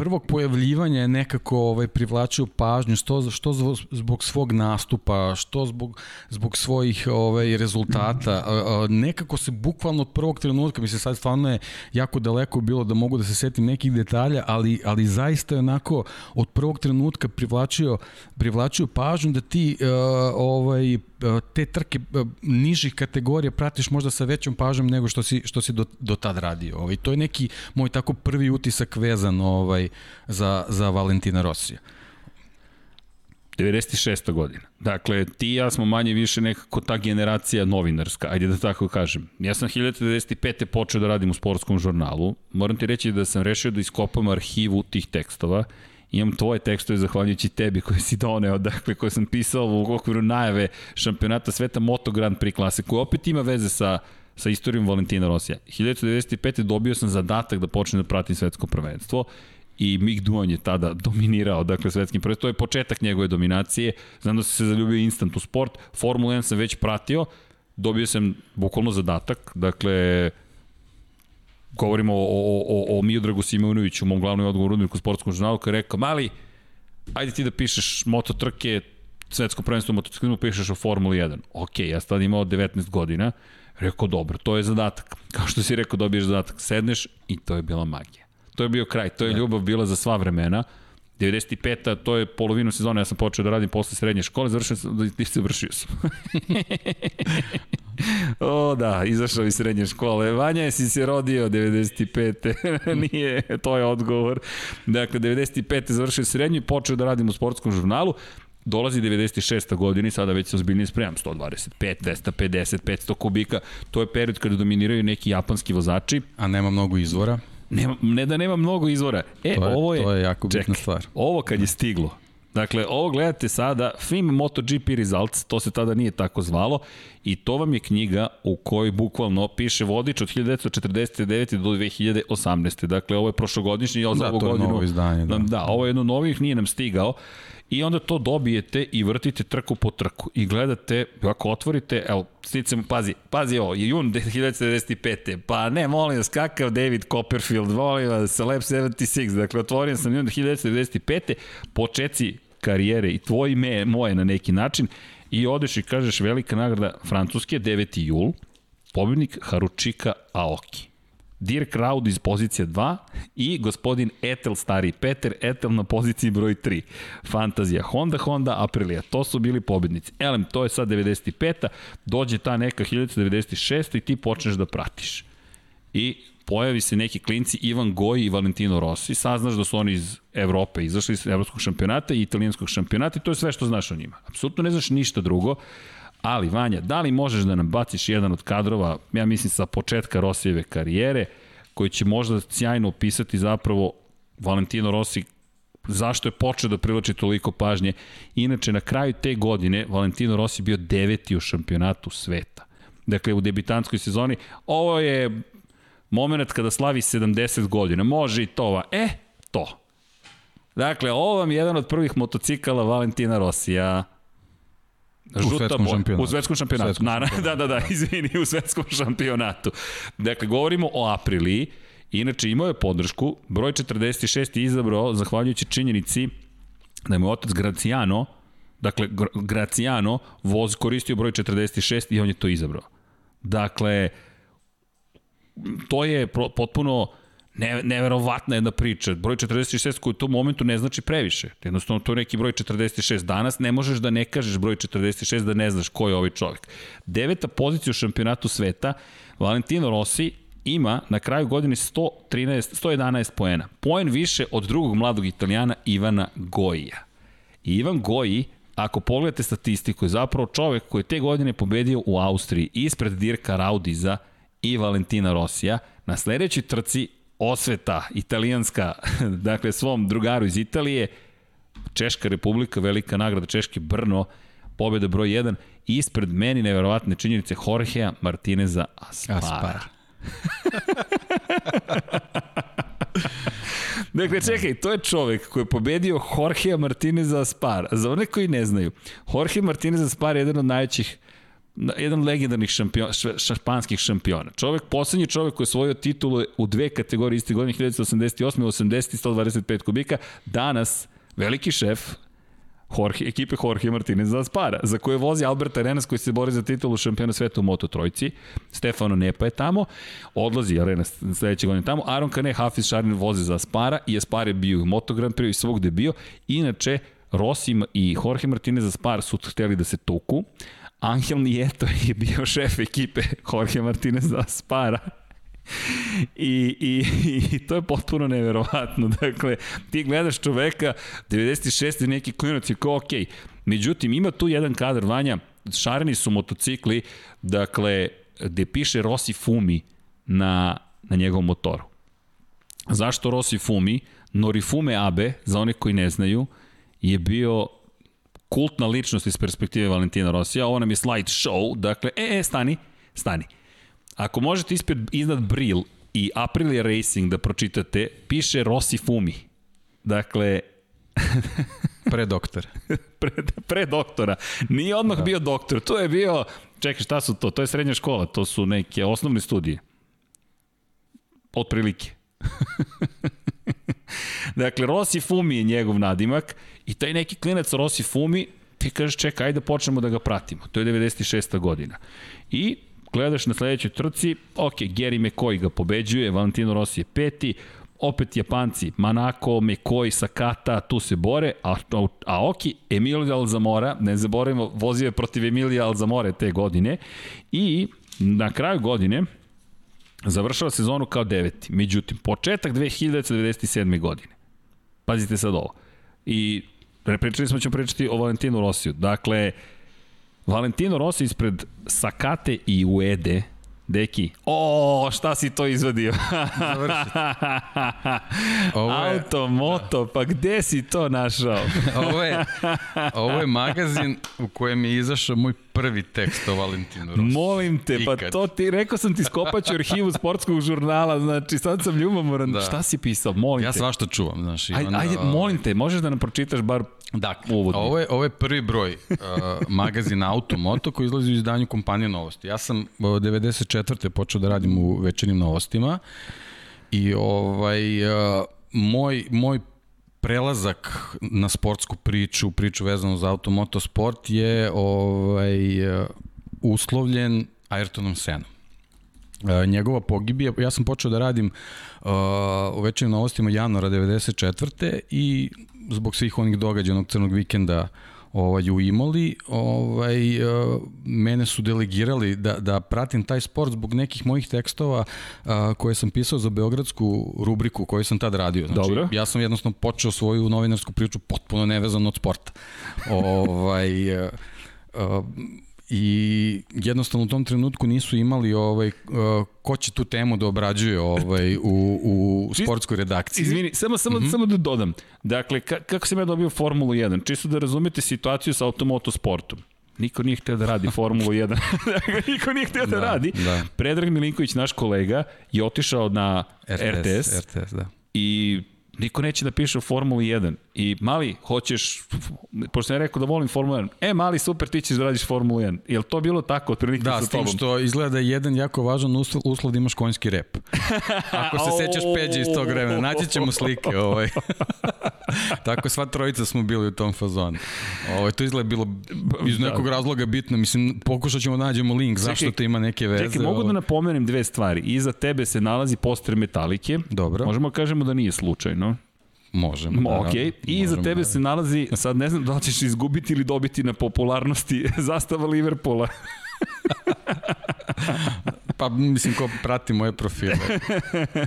prvog pojavljivanja je nekako ovaj privlačio pažnju što što zbog svog nastupa, što zbog zbog svojih ovaj rezultata. Nekako se bukvalno od prvog trenutka, mislim sad stvarno je jako daleko bilo da mogu da se setim nekih detalja, ali ali zaista je onako od prvog trenutka privlačio privlačio pažnju da ti uh, ovaj te trke nižih kategorija pratiš možda sa većom pažnjom nego što si što si do, do tad radio. Ovaj to je neki moj tako prvi utisak vezan ovaj za za Valentina Rosija. 96. godina. Dakle, ti i ja smo manje više nekako ta generacija novinarska, ajde da tako kažem. Ja sam 1995. počeo da radim u sportskom žurnalu. Moram ti reći da sam rešio da iskopam arhivu tih tekstova imam tvoje tekstove zahvaljujući tebi koje si doneo, dakle koje sam pisao u okviru najave šampionata sveta Moto Grand Prix klase, koja opet ima veze sa sa istorijom Valentina Rosija. 1995. dobio sam zadatak da počnem da pratim svetsko prvenstvo i Mick Duan je tada dominirao, dakle, svetskim prvenstvom. To je početak njegove dominacije. Znam da sam se zaljubio instant u sport. Formula 1 sam već pratio. Dobio sam bukvalno zadatak. Dakle, govorimo o, o, o, o Miodragu Simonoviću, mom glavnom odgovoru u sportskom žurnalu, koji je rekao, mali, ajde ti da pišeš moto trke, svetsko prvenstvo motociklizmu, pišeš o Formuli 1. Ok, ja sam tada imao 19 godina, rekao, dobro, to je zadatak. Kao što si rekao, dobiješ zadatak, sedneš i to je bila magija. To je bio kraj, to je da. ljubav bila za sva vremena. 95. to je polovinu sezone, ja sam počeo da radim posle srednje škole, završio sam, da se vršio sam. o da, izašao iz srednje škole. Vanja, jesi se rodio 95. Nije, to je odgovor. Dakle, 95. završio srednju i počeo da radim u sportskom žurnalu. Dolazi 96. godina i sada već se ozbiljnije spremam. 125, 250, 500 kubika. To je period kada dominiraju neki japanski vozači. A nema mnogo izvora. Nema, ne da nema mnogo izvora. E, to je, ovo je... To je jako bitna ček, stvar. Ovo kad je stiglo, Dakle, ovo gledate sada, FIM MotoGP Results, to se tada nije tako zvalo, i to vam je knjiga u kojoj bukvalno piše vodič od 1949. do 2018. Dakle, ovo je prošlogodišnji, ja za da, ovu godinu... Da, to je novo izdanje. Da. da, ovo je jedno novih, nije nam stigao. I onda to dobijete i vrtite trku po trku. I gledate, ako otvorite, evo, sticam, pazi, pazi ovo, je jun 1995. Pa ne, molim vas, kakav David Copperfield, molim vas, Lab 76, dakle, otvorio sam jun 1995. Počeci karijere i tvoje ime, moje na neki način, i odeš i kažeš velika nagrada Francuske, 9. jul, pobjednik Haručika Aoki. Dirk Raud iz pozicije 2 i gospodin Etel stari, Peter Etel na poziciji broj 3. Fantazija Honda, Honda, Aprilia, to su bili pobednici. Elem, to je sad 95. Dođe ta neka 1996. i ti počneš da pratiš. I pojavi se neki klinci Ivan Goj i Valentino Rossi, saznaš da su oni iz Evrope, izašli iz evropskog šampionata i italijanskog šampionata i to je sve što znaš o njima. Apsolutno ne znaš ništa drugo, ali Vanja, da li možeš da nam baciš jedan od kadrova, ja mislim sa početka Rosijeve karijere, koji će možda sjajno opisati zapravo Valentino Rossi zašto je počeo da privlači toliko pažnje. Inače, na kraju te godine Valentino Rossi bio deveti u šampionatu sveta. Dakle, u debitanskoj sezoni. Ovo je moment kada slavi 70 godina. Može i to. E, to. Dakle, ovo vam je jedan od prvih motocikala Valentina Rosija. Žuta u svetskom boja. šampionatu. U svetskom šampionatu. Svetskom šampionatu. da, da, da, izvini, u svetskom šampionatu. Dakle, govorimo o Apriliji. Inače, imao je podršku. Broj 46 je izabrao, zahvaljujući činjenici da je moj otac Graciano, dakle, Graciano, voz koristio broj 46 i on je to izabrao. Dakle, to je potpuno ne, neverovatna jedna priča. Broj 46 koji u tom momentu ne znači previše. Jednostavno to je neki broj 46. Danas ne možeš da ne kažeš broj 46 da ne znaš ko je ovaj čovjek. Deveta pozicija u šampionatu sveta, Valentino Rossi ima na kraju godine 113, 111 poena. Poen više od drugog mladog italijana Ivana Gojija. I Ivan Goji ako pogledate statistiku, je zapravo čovek koji je te godine pobedio u Austriji ispred Dirka Raudiza i Valentina Rosija. Na sledećoj trci osveta italijanska, dakle svom drugaru iz Italije, Češka republika, velika nagrada Češke Brno, pobjeda broj 1, ispred meni neverovatne činjenice Jorgea Martineza Aspara. Aspara. dakle, čekaj, to je čovek koji je pobedio Jorgea Martineza Aspara. Za one koji ne znaju, Jorge Martinez Aspara je jedan od najvećih jedan legendarnih šampion, šampanskih šampiona. Čovek, poslednji čovek koji je osvojio titulu u dve kategorije iste godine, 1988. 80 i 125 kubika, danas veliki šef Jorge, ekipe Jorge Martinez za Spara, za koje vozi Albert Arenas koji se bori za titulu šampiona sveta u Moto Trojci. Stefano Nepa je tamo, odlazi Arenas sledeće godine tamo. Aron Kane, Hafiz Šarin vozi za Spara i Aspar je bio u Moto Grand Prix i svog gde bio. Inače, Rossi i Jorge Martinez za Spar su hteli da se tuku, Angel Nieto je bio šef ekipe Jorge Martinez da Spara. I, i, I to je potpuno neverovatno. Dakle, ti gledaš čoveka, 96. neki klinac je kao ok. Međutim, ima tu jedan kadar vanja, šareni su motocikli, dakle, gde piše Rossi Fumi na, na njegovom motoru. Zašto Rossi Fumi? Norifume Abe, za one koji ne znaju, je bio kultna ličnost iz perspektive Valentina Rosija, ovo nam je slide show, dakle, e, e, stani, stani. Ako možete ispred, iznad Bril i Aprilia Racing da pročitate, piše Rossi Fumi. Dakle, pre doktor. pre, pre doktora. Nije odmah da. bio doktor, to je bio, čekaj šta su to, to je srednja škola, to su neke osnovne studije. Otprilike. dakle, Rossi Fumi je njegov nadimak i taj neki klinac Rossi Fumi, ti kažeš čekaj, ajde počnemo da ga pratimo. To je 96. godina. I gledaš na sledećoj trci, ok, Gary McCoy ga pobeđuje, Valentino Rossi je peti, opet Japanci, Manako, McCoy, Sakata, tu se bore, a, a, a ok, Emilio Alzamora, ne zaboravimo, vozio je protiv Emilija Alzamore te godine i na kraju godine, Završava sezonu kao deveti. Međutim, početak 2097. godine. Pazite sad ovo. I pričali smo da ćemo pričati o Valentinu Rosiju. Dakle, Valentino Rossi ispred Sakate i Uede, Deki, o, šta si to izvadio? Ovo je, Auto, moto, pa gde si to našao? ovo, je, ovo je magazin u kojem je izašao moj prvi tekst o Valentinu Rossi. Molim te, pa Ikad. pa to ti, rekao sam ti skopaću arhivu sportskog žurnala, znači sad sam ljubomoran. Da. Šta si pisao? Molim ja te. Ja svašta čuvam, znaš. Ajde, ajde, molim te, možeš da nam pročitaš bar Dakle, ovo je, ovo je prvi broj uh, magazina Automoto koji izlazi u izdanju kompanije Novosti. Ja sam uh, 94. počeo da radim u večernim novostima i ovaj, uh, moj, moj prelazak na sportsku priču, priču vezanu za automoto sport je ovaj, uslovljen Ayrtonom Senom. Uh, njegova pogibija, ja sam počeo da radim uh, u večernjim novostima januara 94. i zbog svih onih događaja onog crnog vikenda ovaj, u Imoli, ovaj, uh, mene su delegirali da, da pratim taj sport zbog nekih mojih tekstova uh, koje sam pisao za beogradsku rubriku koju sam tad radio. Znači, Dobro. Ja sam jednostavno počeo svoju novinarsku priču potpuno nevezano od sporta. ovaj, uh, uh, i jednostavno u tom trenutku nisu imali ovaj uh, ko će tu temu da obrađuje ovaj u u sportskoj redakciji. Izvini, samo samo mm -hmm. samo da dodam. Dakle, ka, kako sam ja dobio Formulu 1? Čisto da razumete situaciju sa automotosportom. Niko nije hteo da radi Formulu 1. Niko nije hteo da, da radi. Da. Predrag Milinković, naš kolega, je otišao na RTS, RTS, RTS da. i niko neće da piše u Formuli 1. I mali, hoćeš, pošto sam ja rekao da volim Formulu 1, e mali, super, ti ćeš da radiš Formulu 1. Je li to bilo tako otprilike da, sa tobom? Da, s tim što izgleda da je jedan jako važan uslov, uslov da imaš konjski rep. Ako se sećaš peđe iz tog vremena, naći ćemo slike. Ovaj. tako sva trojica smo bili u tom fazonu. Ovaj, to izgleda bilo iz da. nekog da. razloga bitno. Mislim, pokušat ćemo da nađemo link, čekaj, zašto to ima neke veze. Čekaj, mogu da ovaj. napomenem dve stvari. Iza tebe se nalazi poster metalike. Dobro. Možemo da kažemo da nije slučajno. Možemo. Da, ok, i za tebe da. se nalazi, sad ne znam da li ćeš izgubiti ili dobiti na popularnosti zastava Liverpoola. pa mislim ko prati moje profile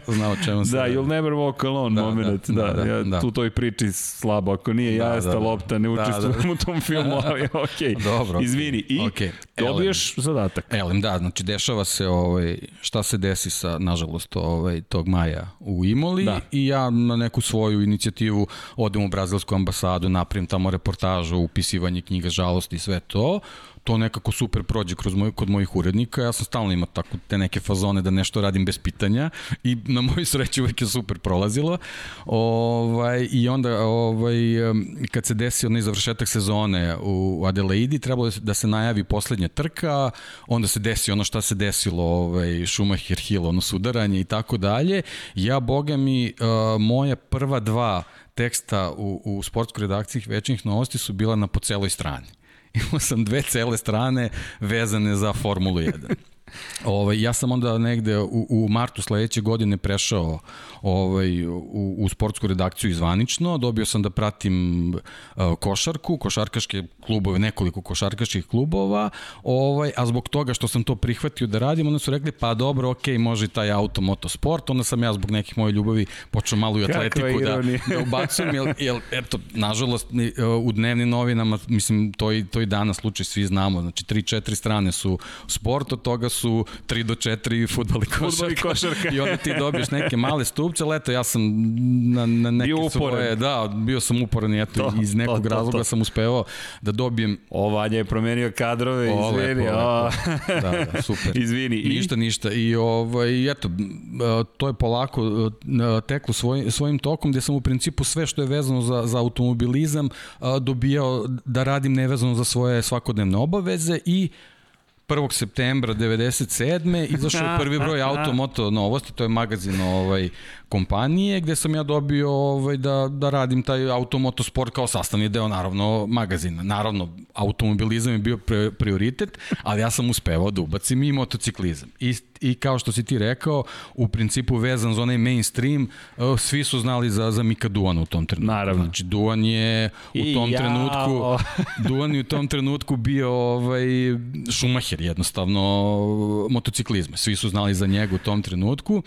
zna o čemu se da, you'll never walk alone da, moment da, da, da, ja da. tu toj priči slabo ako nije da, jasta da, da. lopta ne da, učestvujem da, da. u tom filmu ali ok dobro izvini i okay. dobiješ Elem. zadatak Elem da znači dešava se ovaj šta se desi sa nažalost ovaj tog maja u Imoli da. i ja na neku svoju inicijativu odem u brazilsku ambasadu napravim tamo reportažu upisivanje knjiga žalosti i sve to to nekako super prođe kroz moj, kod mojih urednika. Ja sam stalno imao tako te neke fazone da nešto radim bez pitanja i na moju sreću uvek je super prolazilo. Ovaj, I onda ovaj, kad se desio onaj završetak sezone u Adelaide, trebalo da se najavi poslednja trka, onda se desi ono šta se desilo, ovaj, Schumacher Hill, ono sudaranje i tako dalje. Ja, boga mi, uh, moje prva dva teksta u, u sportskoj redakciji večnih novosti su bila na po celoj strani. Imao sam dve cele strane vezane za Formulu 1. Ovaj, ja sam onda negde u, u martu sledeće godine prešao ovaj, u, u sportsku redakciju izvanično, dobio sam da pratim uh, košarku, košarkaške klubove, nekoliko košarkaških klubova, ovaj, a zbog toga što sam to prihvatio da radim, onda su rekli, pa dobro, ok, može taj auto, motosport, onda sam ja zbog nekih moje ljubavi počeo malo i atletiku da, da ubacujem, jer, jer, eto, nažalost, u dnevnim novinama, mislim, to i, to i danas slučaj, svi znamo, znači 3-4 strane su sport, od toga su 3 do 4 futbol i košarka. i košarka. I onda ti dobiješ neke male stupce, leto, ja sam na, na neke bio svoje, da, bio sam uporan i eto, to, iz nekog to, to, razloga to. sam uspevao da dobijem... O, Vanja je promenio kadrove, o, izvini. Lepo, o. lepo. Da, da, super. izvini. I? Ništa, ništa. I ovaj, eto, to je polako teklo svoj, svojim tokom, gde sam u principu sve što je vezano za, za automobilizam dobijao da radim nevezano za svoje svakodnevne obaveze i 1. septembra 97. izašao prvi broj Automoto novosti, to je magazin ovaj, kompanije gde sam ja dobio ovaj, da, da radim taj automotosport kao sastavni deo naravno magazina. Naravno, automobilizam je bio pre, prioritet, ali ja sam uspevao da ubacim i motociklizam. I, I kao što si ti rekao, u principu vezan za onaj mainstream, uh, svi su znali za, za Mika Duana u tom trenutku. Naravno. Znači, Duan je u I tom ja, trenutku Duan je u tom trenutku bio ovaj, Schumacher jednostavno motociklizma. Svi su znali za njega u tom trenutku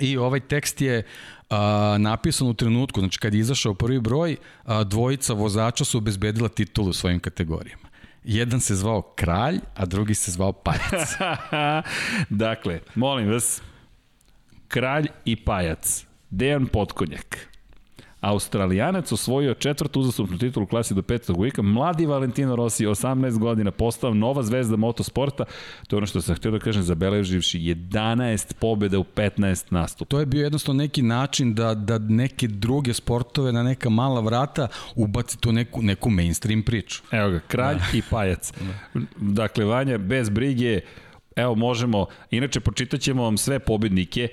I ovaj tekst je a, napisan u trenutku, znači kad je izašao prvi broj, a, dvojica vozača su obezbedila titulu u svojim kategorijama. Jedan se zvao Kralj, a drugi se zvao Pajac. dakle, molim vas, Kralj i Pajac. Dejan Potkonjak. Australijanac osvojio četvrtu uzastupnu titulu u klasi do petog uvijeka. Mladi Valentino Rossi, 18 godina, postao nova zvezda motosporta. To je ono što sam htio da kažem, zabeleživši 11 pobjeda u 15 nastupa. To je bio jednostavno neki način da, da neke druge sportove na neka mala vrata ubaci tu neku, neku mainstream priču. Evo ga, kralj da. i pajac. Da. Dakle, Vanja, bez brige, evo možemo, inače počitaćemo vam sve pobednike,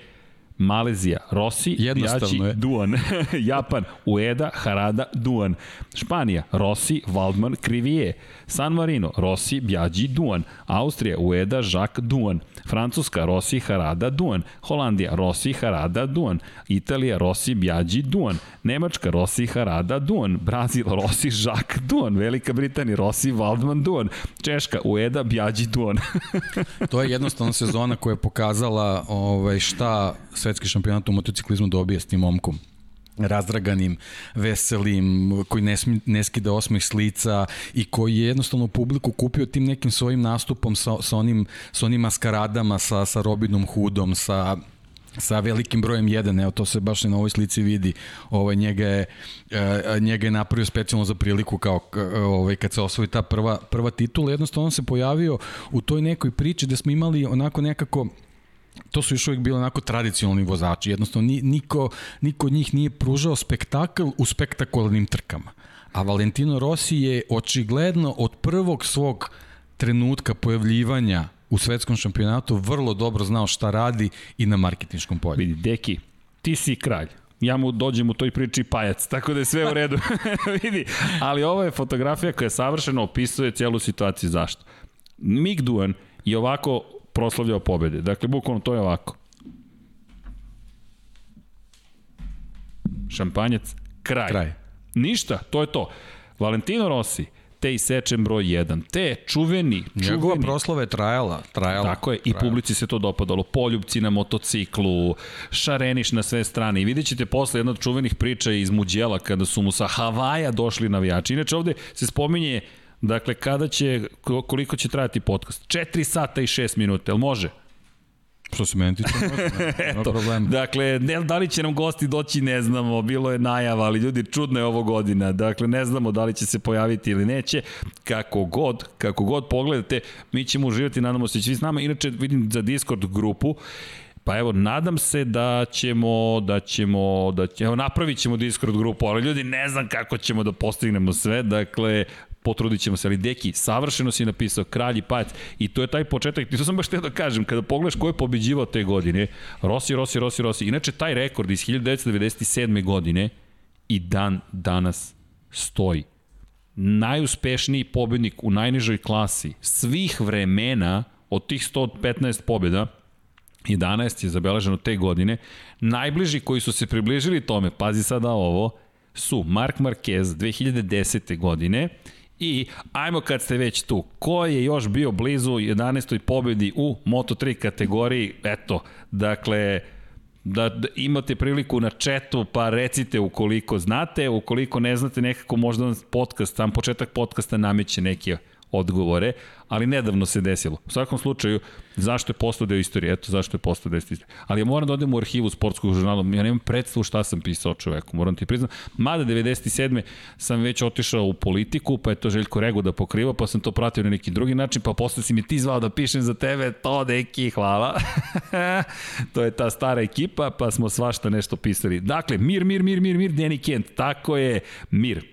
Malezija, Rossi, Jednostavno je. Duan. Japan, Ueda, Harada, Duan. Španija, Rossi, Waldman, Krivije. San Marino, Rossi, Bjađi, Duan. Austrija, Ueda, Jacques, Duan. Francuska, Rossi, Harada, Duan. Holandija, Rossi, Harada, Duan. Italija, Rossi, Bjađi, Duan. Nemačka, Rossi, Harada, Duan. Brazil, Rossi, Jacques, Duan. Velika Britanija, Rossi, Waldman, Duan. Češka, Ueda, Bjađi, Duan. to je jednostavno sezona koja je pokazala ovaj, šta svetski šampionat u motociklizmu dobije s tim momkom. Razdraganim, veselim, koji ne, smi, ne skida osmeh s lica i koji je jednostavno publiku kupio tim nekim svojim nastupom sa, sa, onim, sa onim maskaradama, sa, sa Robinom Hoodom, sa sa velikim brojem 1, evo to se baš na ovoj slici vidi. Ovaj njega je e, njega je napravio specijalno za priliku kao ovaj kad se osvoji ta prva prva titula, jednostavno on se pojavio u toj nekoj priči da smo imali onako nekako to su još uvijek bili onako tradicionalni vozači. Jednostavno, niko, niko od njih nije pružao spektakl u spektakularnim trkama. A Valentino Rossi je očigledno od prvog svog trenutka pojavljivanja u svetskom šampionatu vrlo dobro znao šta radi i na marketinškom polju. Vidi, Deki, ti si kralj ja mu dođem u toj priči pajac, tako da je sve u redu. Vidi, ali ovo je fotografija koja savršeno opisuje celu situaciju. Zašto? Mick Duan je ovako proslavljao pobede. Dakle, bukvalno to je ovako. Šampanjac, kraj. Kraj. Ništa, to je to. Valentino Rossi, te isečem broj 1. Te čuveni, čuveni. Njegova proslava je trajala, trajala. Tako je, i publici se to dopadalo. Poljubci na motociklu, šareniš na sve strane. I vidjet ćete posle jedna od čuvenih priča iz Muđela kada su mu sa Havaja došli navijači. Inače ovde se spominje Dakle, kada će, koliko će trajati podcast? 4 sata i 6 minuta, jel može? Što se meni tiče, nema problema. Dakle, ne, da li će nam gosti doći, ne znamo, bilo je najava, ali ljudi, čudno je ovo godina, dakle, ne znamo da li će se pojaviti ili neće, kako god, kako god pogledate, mi ćemo uživati, nadamo se da će vi s nama, inače vidim za Discord grupu, Pa evo, nadam se da ćemo, da ćemo, da ćemo, evo, napravit ćemo Discord grupu, ali ljudi, ne znam kako ćemo da postignemo sve, dakle, potrudit ćemo se, ali Deki, savršeno si napisao kralj i pajac i to je taj početak, i to sam baš teo da kažem, kada pogledaš ko je pobeđivao te godine, Rossi, Rossi, Rossi, Rossi, inače taj rekord iz 1997. godine i dan danas stoji. Najuspešniji pobednik u najnižoj klasi svih vremena od tih 115 pobjeda 11 je zabeleženo te godine. Najbliži koji su se približili tome, pazi sada ovo, su Mark Marquez 2010. godine I ajmo kad ste već tu, ko je još bio blizu 11. pobedi u Moto3 kategoriji, eto, dakle, da, da imate priliku na četu, pa recite ukoliko znate, ukoliko ne znate nekako možda podcast, sam početak podcasta nameće neke odgovore, ali nedavno se desilo. U svakom slučaju, zašto je postao deo istorije? Eto, zašto je postao deo istorije. Ali ja moram da odem u arhivu sportskog žurnala, ja nemam predstavu šta sam pisao čoveku, moram ti priznam. Mada 97. sam već otišao u politiku, pa je to Željko Rego da pokriva, pa sam to pratio na neki drugi način, pa posle si mi ti zvao da pišem za tebe, to deki, hvala. to je ta stara ekipa, pa smo svašta nešto pisali. Dakle, mir, mir, mir, mir, mir, Danny Kent, tako je, mir.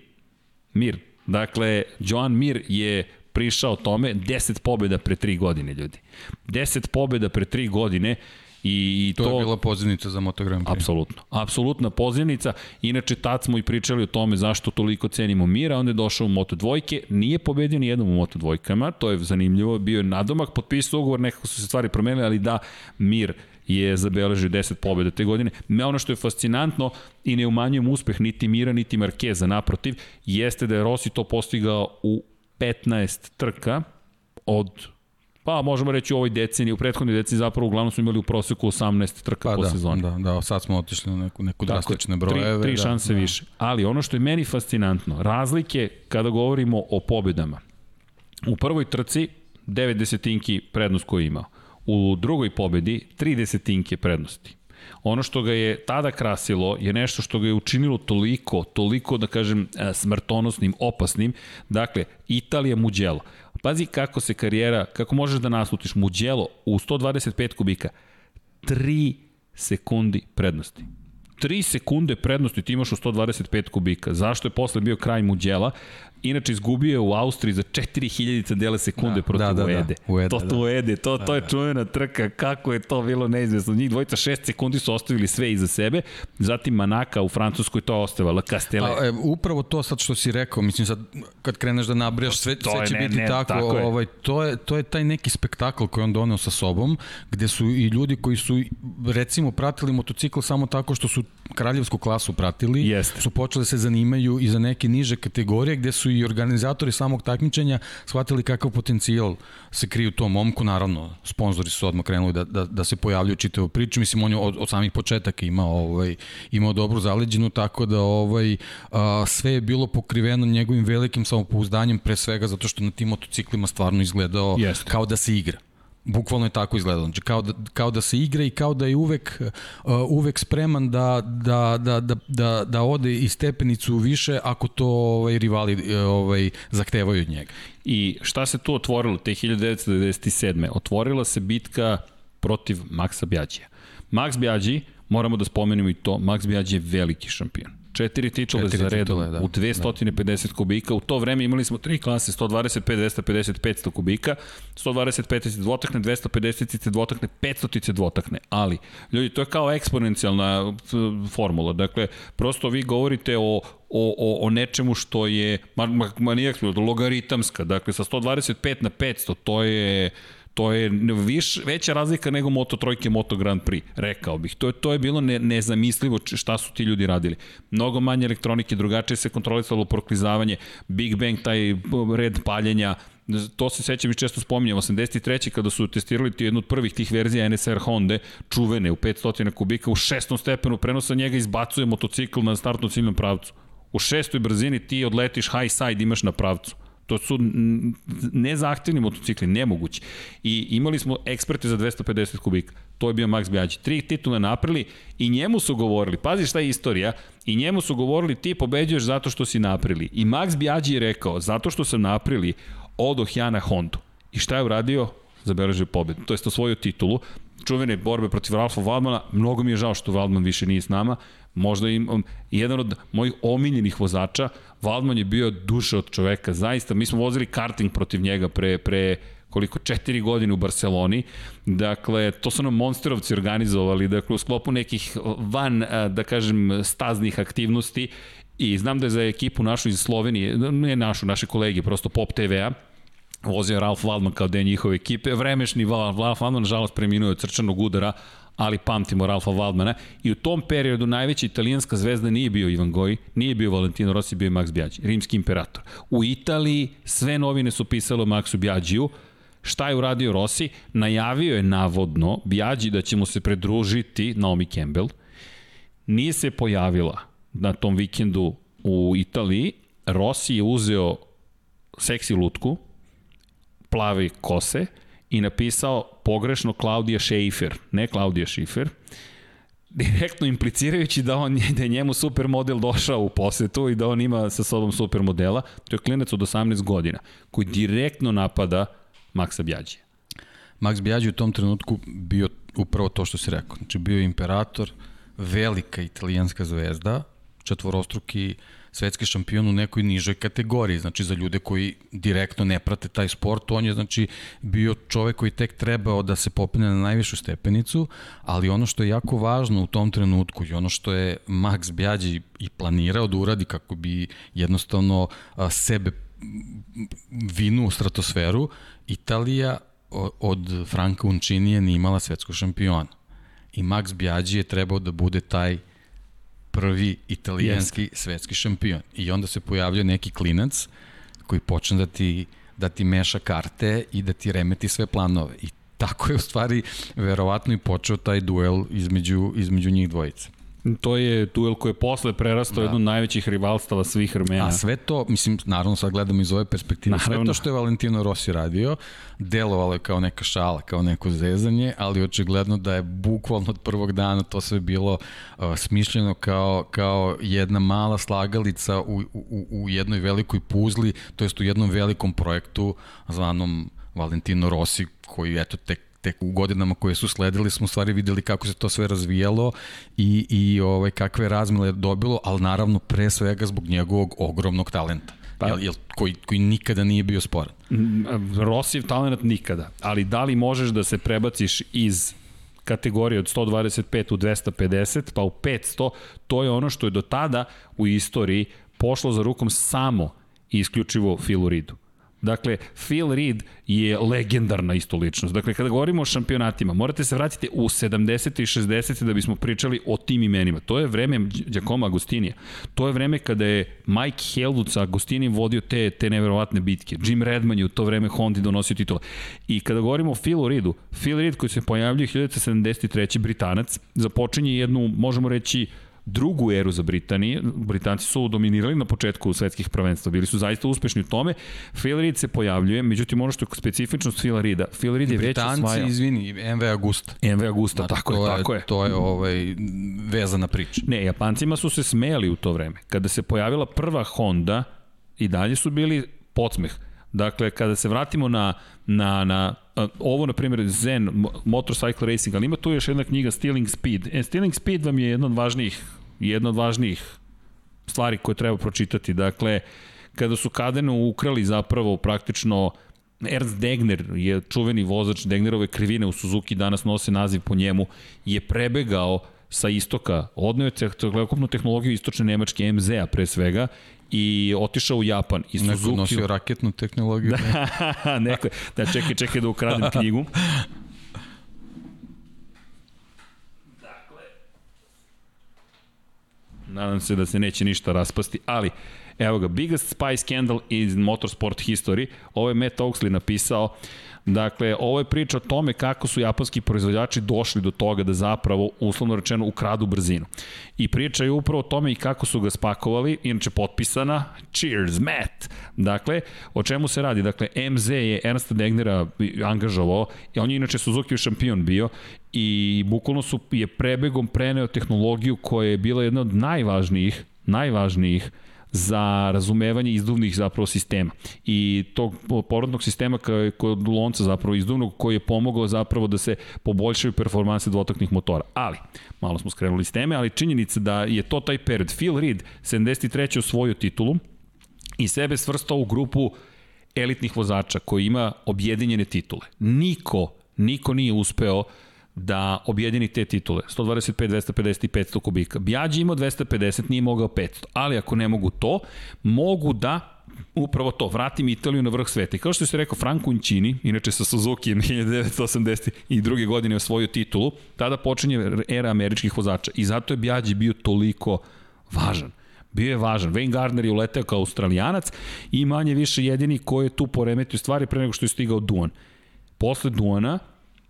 Mir. Dakle, Joan Mir je prišao tome 10 pobjeda pre 3 godine, ljudi. 10 pobjeda pre 3 godine I to, to je bila pozivnica za Moto Grand Prix. Apsolutno. Apsolutna pozivnica. Inače, tad smo i pričali o tome zašto toliko cenimo Mira, onda je došao u Moto dvojke, nije pobedio ni jednom u Moto dvojkama, to je zanimljivo, bio je nadomak, potpisao ugovor, nekako su se stvari promenile, ali da, Mir je zabeležio 10 pobjeda te godine. Me ono što je fascinantno i ne umanjujem uspeh niti Mira, niti Markeza, naprotiv, jeste da je Rossi to postigao u 15 trka od pa možemo reći u ovoj deceniji, u prethodnoj deceniji zapravo uglavnom smo imali u proseku 18 trka pa po da, sezoni. Da, da, sad smo otišli na neku, neku drastične brojeve. Tri, tri šanse da, više. Ali ono što je meni fascinantno, razlike kada govorimo o pobedama. U prvoj trci 9 desetinki prednost koju je imao. U drugoj pobedi 3 desetinke prednosti. Ono što ga je tada krasilo je nešto što ga je učinilo toliko, toliko da kažem e, smrtonosnim, opasnim. Dakle, Italija Mugello. Pazi kako se karijera, kako možeš da naslutiš Mugello u 125 kubika. 3 sekundi prednosti. 3 sekunde prednosti ti imaš u 125 kubika. Zašto je posle bio kraj Muđela? Inače izgubio je u Austriji za 4000 dele sekunde da, protiv da, da, Uede. Da, Uede. To, da. Uede, to, to je da. čuvena trka, kako je to bilo neizvesno. Njih dvojica 6 sekundi su ostavili sve iza sebe, zatim Manaka u Francuskoj to ostavila, Castele. A, e, upravo to sad što si rekao, mislim sad kad kreneš da nabrijaš, sve, sve će ne, biti ne, tako, tako je. ovaj, to, je, to je taj neki spektakl koji on doneo sa sobom, gde su i ljudi koji su recimo pratili motocikl samo tako što su kraljevsku klasu pratili, Jeste. su počeli da se zanimaju i za neke niže kategorije gde su i organizatori samog takmičenja shvatili kakav potencijal se krije u tom momku, naravno, sponzori su odmah krenuli da, da, da se pojavljuju čitavu priču, mislim on je od, od samih početaka imao, ovaj, imao dobru zaleđenu, tako da ovaj, a, sve je bilo pokriveno njegovim velikim samopouzdanjem, pre svega zato što na tim motociklima stvarno izgledao Jeste. kao da se igra. Bukvalno je tako izgledalo. Znači, kao da, kao da se igra i kao da je uvek, uh, uvek spreman da, da, da, da, da, da ode i stepenicu više ako to ovaj, rivali uh, ovaj, zahtevaju od njega. I šta se tu otvorilo te 1997. Otvorila se bitka protiv Maksa Bjađija. Max Bjađi, moramo da spomenemo i to, Max Bjađi je veliki šampion. Četiri titule za redom da. u 250 da. kubika. U to vreme imali smo tri klase, 125, 250, 500 kubika. 125 se dvotakne, 250 se dvotakne, 500 se dvotakne. Ali, ljudi, to je kao eksponencijalna formula. Dakle, prosto vi govorite o, o, o, o nečemu što je, ma, ma, ma nije logaritamska. Dakle, sa 125 na 500, to je To je viš, veća razlika nego Moto Trojke, Moto Grand Prix, rekao bih. To je, to je bilo ne, nezamislivo šta su ti ljudi radili. Mnogo manje elektronike, drugačije se kontrolisalo proklizavanje, Big Bang, taj red paljenja, to se sećam i često spominjem, 83. kada su testirali ti jednu od prvih tih verzija NSR Honda, čuvene u 500 kubika, u šestom stepenu prenosa njega izbacuje motocikl na startnom ciljnom pravcu. U šestoj brzini ti odletiš high side, imaš na pravcu. To su nezahtevni motocikli, nemogući. I imali smo eksperte za 250 kubika. To je bio Max Bjađi. Tri titule napravili i njemu su govorili, pazi šta je istorija, i njemu su govorili ti pobeđuješ zato što si napravili. I Max Bjađi je rekao, zato što sam napravili, odoh ja na Hondu. I šta je uradio? Zabeležio pobedu. To jest osvojio titulu čuvene borbe protiv Ralfa Waldmana, mnogo mi je žao što Waldman više nije s nama, možda im, um, jedan od mojih omiljenih vozača, Waldman je bio duša od čoveka, zaista, mi smo vozili karting protiv njega pre, pre koliko, četiri godine u Barceloni. Dakle, to su nam monsterovci organizovali, dakle, u sklopu nekih van, da kažem, staznih aktivnosti. I znam da je za ekipu našu iz Slovenije, ne našu, naše kolege, prosto Pop TV-a, vozio Ralf Waldman kao deo njihove ekipe, vremešni Ralf Waldman, nažalost, preminuo od crčanog udara, ali pamtimo Ralfa Waldmana. I u tom periodu najveća italijanska zvezda nije bio Ivan Goj, nije bio Valentino Rossi, bio je Max Biaggi, rimski imperator. U Italiji sve novine su pisale o Maxu Biaggiju, Šta je uradio Rossi? Najavio je navodno Biaggi da će mu se predružiti Naomi Campbell. Nije se pojavila na tom vikendu u Italiji. Rossi je uzeo seksi lutku, plave kose i napisao pogrešno Klaudija Schaefer, ne Klaudija Schiffer, direktno implicirajući da, on, da je njemu supermodel došao u posetu i da on ima sa sobom supermodela. To je klinac od 18 godina koji direktno napada Maksa Bjađija. Max Bjađi u tom trenutku bio upravo to što si rekao. Znači bio je imperator, velika italijanska zvezda, četvorostruki uh, svetski šampion u nekoj nižoj kategoriji, znači za ljude koji direktno ne prate taj sport, on je znači bio čovek koji tek trebao da se popne na najvišu stepenicu, ali ono što je jako važno u tom trenutku i ono što je Max Bjađi i planirao da uradi kako bi jednostavno sebe vinu u stratosferu, Italija od Franka Unčinije nije imala svetskog šampiona. I Max Bjađi je trebao da bude taj prvi italijanski yes. svetski šampion. I onda se pojavlja neki klinac koji počne da ti, da ti meša karte i da ti remeti sve planove. I tako je u stvari verovatno i počeo taj duel između, između njih dvojice. To je duel koji je posle prerastao da. jednu od najvećih rivalstava svih vremena. A sve to, mislim, naravno sad gledamo iz ove perspektive, naravno. sve to što je Valentino Rossi radio, delovalo je kao neka šala, kao neko zezanje, ali očigledno da je bukvalno od prvog dana to sve bilo uh, smišljeno kao, kao jedna mala slagalica u, u, u jednoj velikoj puzli, to jest u jednom velikom projektu zvanom Valentino Rossi, koji eto tek tek u godinama koje su sledili smo stvari videli kako se to sve razvijalo i, i ovaj, kakve razmile je dobilo, ali naravno pre svega zbog njegovog ogromnog talenta. Pa, jel, jel, koji, koji nikada nije bio sporan. Rosiv talent nikada, ali da li možeš da se prebaciš iz kategorije od 125 u 250, pa u 500, to je ono što je do tada u istoriji pošlo za rukom samo i isključivo Philu Ridu. Dakle, Phil Reed je legendarna isto ličnost. Dakle, kada govorimo o šampionatima, morate se vratiti u 70. i 60. da bismo pričali o tim imenima. To je vreme Giacomo Agostinija. To je vreme kada je Mike Helwood sa Agostinijem vodio te, te neverovatne bitke. Jim Redman je u to vreme Hondi donosio titula. I kada govorimo o Philu Reedu, Phil Reed koji se pojavljuje 1973. Britanac, započinje jednu, možemo reći, drugu eru za Britanije. Britanci su dominirali na početku svetskih prvenstva, bili su zaista uspešni u tome. Phil Reed se pojavljuje, međutim ono što je specifičnost Phil Reeda, Phil Reed je Britanci, već osvajao. izvini, MV Augusta. MV Augusta, znači, tako je, tako je. To je ovaj, vezana priča. Ne, Japancima su se smejali u to vreme. Kada se pojavila prva Honda, i dalje su bili podsmeh. Dakle, kada se vratimo na, na, na ovo, na primjer, Zen Motorcycle Racing, ali ima tu još jedna knjiga Stealing Speed. E, Stealing Speed vam je jedna od važnijih jedna od važnijih stvari koje treba pročitati. Dakle, kada su Kadenu ukrali zapravo praktično Ernst Degner je čuveni vozač Degnerove krivine u Suzuki, danas nose naziv po njemu, je prebegao sa istoka, odneo celokupnu tehnologiju istočne nemačke MZ-a pre svega i otišao u Japan. I Suzuki... Neko nosio raketnu tehnologiju. da, neko, da čekaj, čekaj da ukradem knjigu. Nadam se da se neće ništa raspasti, ali evo ga, biggest spy scandal in motorsport history. Ovo je Matt Oaksley napisao. Dakle, ovo je priča o tome kako su japanski proizvođači došli do toga da zapravo, uslovno rečeno, ukradu brzinu. I priča je upravo o tome i kako su ga spakovali, inače potpisana, cheers, Matt! Dakle, o čemu se radi? Dakle, MZ je Ernsta Degnera angažovao, on je inače Suzuki šampion bio, i bukvalno su je prebegom preneo tehnologiju koja je bila jedna od najvažnijih, najvažnijih za razumevanje izduvnih zapravo sistema i tog porodnog sistema kod lonca zapravo izduvnog koji je pomogao zapravo da se poboljšaju performanse dvotoknih motora. Ali, malo smo skrenuli s teme, ali činjenica da je to taj period. Phil Reed, 73. osvojio titulu i sebe svrstao u grupu elitnih vozača koji ima objedinjene titule. Niko, niko nije uspeo da objedini te titule. 125, 250 i 500 kubika. Bjađi imao 250, nije mogao 500. Ali ako ne mogu to, mogu da upravo to, vratim Italiju na vrh sveta. I kao što se rekao, Franco Uncini, inače sa Suzuki 1980 i druge godine osvojio titulu, tada počinje era američkih vozača. I zato je Bjađi bio toliko važan bio je važan. Wayne Gardner je uleteo kao australijanac i manje više jedini koji je tu poremetio stvari pre nego što je stigao Duan. Posle Duana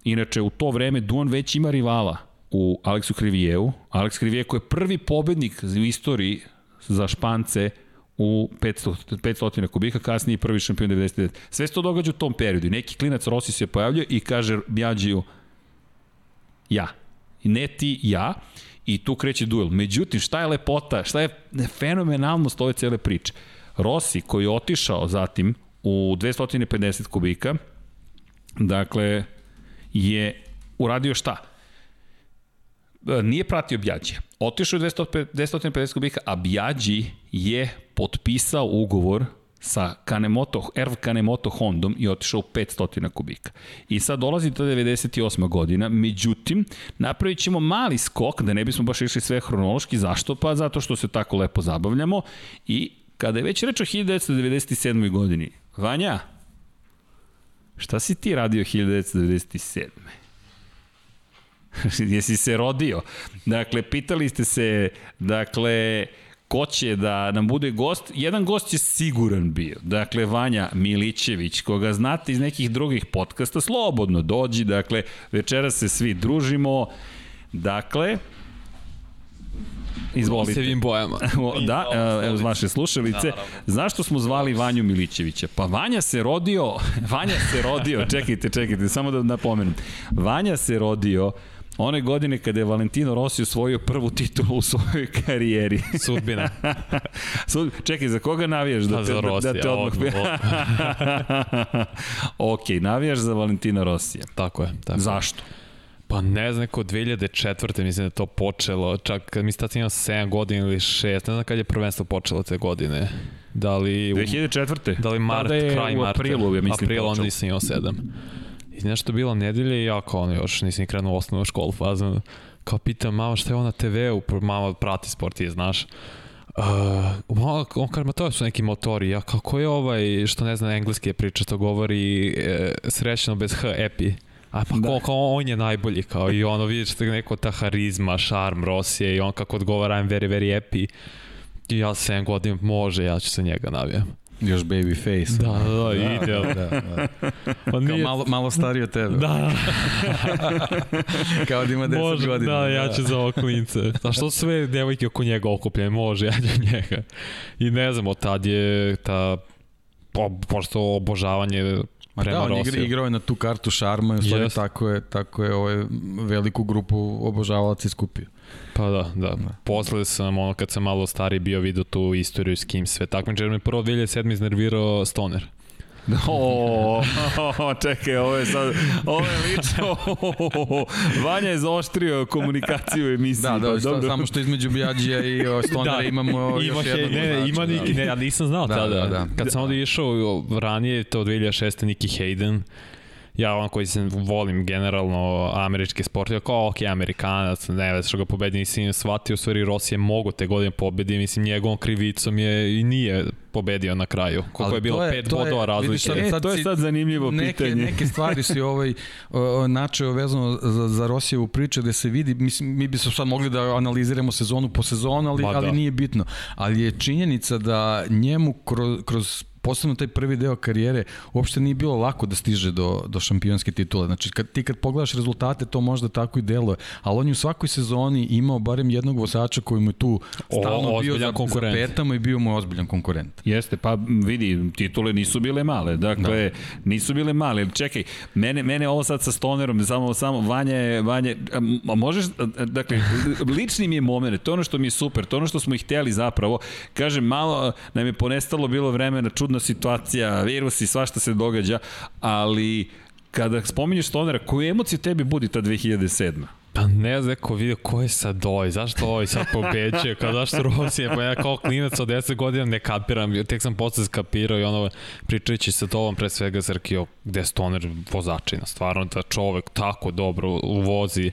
Inače, u to vreme Duan već ima rivala u Aleksu Krivijevu. Aleks Krivije koji je prvi pobednik u istoriji za Špance u 500, 500 kubika, kasnije prvi šampion 99. Sve se to događa u tom periodu. Neki klinac Rossi se pojavljuje i kaže Bjađiju ja. Ne ti, ja. I tu kreće duel. Međutim, šta je lepota, šta je fenomenalnost ove cele priče? Rossi koji je otišao zatim u 250 kubika, dakle, je uradio šta? E, nije pratio Bjađi. Otišao je 250 kubika, a Bjađi je potpisao ugovor sa Kanemoto, Erv Kanemoto Hondom i otišao u 500 kubika. I sad dolazi do 98. godina, međutim, napravit ćemo mali skok, da ne bismo baš išli sve hronološki, zašto? Pa zato što se tako lepo zabavljamo i kada je već reč o 1997. godini, Vanja, Šta si ti radio 1997. Jesi se rodio? Dakle, pitali ste se, dakle, ko će da nam bude gost. Jedan gost je siguran bio. Dakle, Vanja Milićević, koga znate iz nekih drugih podcasta, slobodno dođi. Dakle, večera se svi družimo. Dakle, Izvolite. Sevim bojama. da, evo vaše slušalice. Zašto smo zvali Vanju Milićevića? Pa Vanja se rodio, Vanja se rodio, čekajte, čekajte, samo da napomenem. Vanja se rodio One godine kada je Valentino Rossi osvojio prvu titulu u svojoj karijeri. Sudbina. Sud, čekaj, za koga navijaš? Da Pa te, za Rosija, da te odmah... odmah, ok, navijaš za Valentina Rosija. Tako je. Tako. Zašto? Pa ne znam, neko 2004. mislim da je to počelo, čak kad mi sad imam 7 godina ili 6, ne znam kad je prvenstvo počelo te godine. Da li... U, 2004. Da li mart, Tada je kraj u marta? aprilu, ja mislim, April, onda nisam imao 7. I nešto bilo nedelje i ja kao ono još nisam ni krenuo u osnovnu školu fazan. Kao pitam mama šta je ona TV-u, mama prati sport je, znaš. Uh, on, on kaže, ma to su neki motori, ja kako je ovaj, što ne znam engleski je priča, to govori e, srećno bez H, epi. A pa da. kao, on je najbolji, kao i ono, vidiš da neko ta harizma, šarm Rosije i on kako odgovara, I'm very, very happy. I ja 7 godina, može, ja ću se njega navijam. Još baby face. Da, da, da, ide. Da, da. Pa Kao nije... malo, malo stariji od tebe. Da, Kao da ima 10 može, godina. da, ja ću za ovo klince. A što su sve devojke oko njega okupljene? Može, ja ću njega. I ne znam, od tad je ta po, pošto obožavanje Ma prema da, on igra, Rosiju. igrao je na tu kartu šarma i Jest. tako je, tako je ovaj veliku grupu obožavalaca iskupio. Pa da, da. Posle sam, ono, kad sam malo stariji bio, vidio tu istoriju s kim sve takmiče, jer me prvo 2007. iznervirao Stoner. O, čekaj, ovo je sad, ovo je lično, Vanja je zaoštrio komunikaciju u emisiji. Da, da, pa, što, samo što između Bjađija i o, Stonera Da, imamo Ima još he, jednog ne, vozača, ima da. Niki, ne, ja nisam znao Da, tada. da, da. Kad sam onda išao ranije, to 2006. Niki Hayden, ja on koji se volim generalno američke sportove, kao ok, amerikanac, ne već što ga pobedi, nisam im shvatio, u stvari Rossi je mogo te godine pobedi, mislim njegovom krivicom je i nije pobedio na kraju. Koliko je bilo to je- pet to je- bodova vidiš razlike. sad- E, to je sad zanimljivo neke, pitanje. Neke stvari si ovaj načeo vezano za, za Rosijevu priču gde se vidi, mislim, mi bi se sad mogli da analiziramo sezonu po sezonu, ali, Ma da. ali nije bitno. Ali je činjenica da njemu kroz, kroz posebno taj prvi deo karijere uopšte nije bilo lako da stiže do, do šampionske titule. Znači, kad, ti kad pogledaš rezultate, to možda tako i deluje. Ali on je u svakoj sezoni imao barem jednog vozača koji mu je tu stalno bio ozbiljan za, za konkurent. petama i bio mu je ozbiljan konkurent. Jeste, pa vidi, titule nisu bile male, dakle, da. nisu bile male. Čekaj, mene, mene ovo sad sa Stonerom, samo, samo Vanja je, Vanja, a, možeš, dakle, lični mi je moment, to je ono što mi je super, to je ono što smo i hteli zapravo. Kažem, malo nam je ponestalo bilo vremena, čudna situacija, virus i svašta se događa, ali kada spominješ Stonera, koju emociju tebi budi ta 2007? Pa ne znam, neko vidio ko je sad ovaj, zašto ovaj sad pobeđuje, kao zašto Rosije, pa ja kao klinac od 10 godina ne kapiram, tek sam posle skapirao i ono, pričajući sa tobom pre svega Zrkio, gde Stoner vozačina, stvarno da čovek tako dobro vozi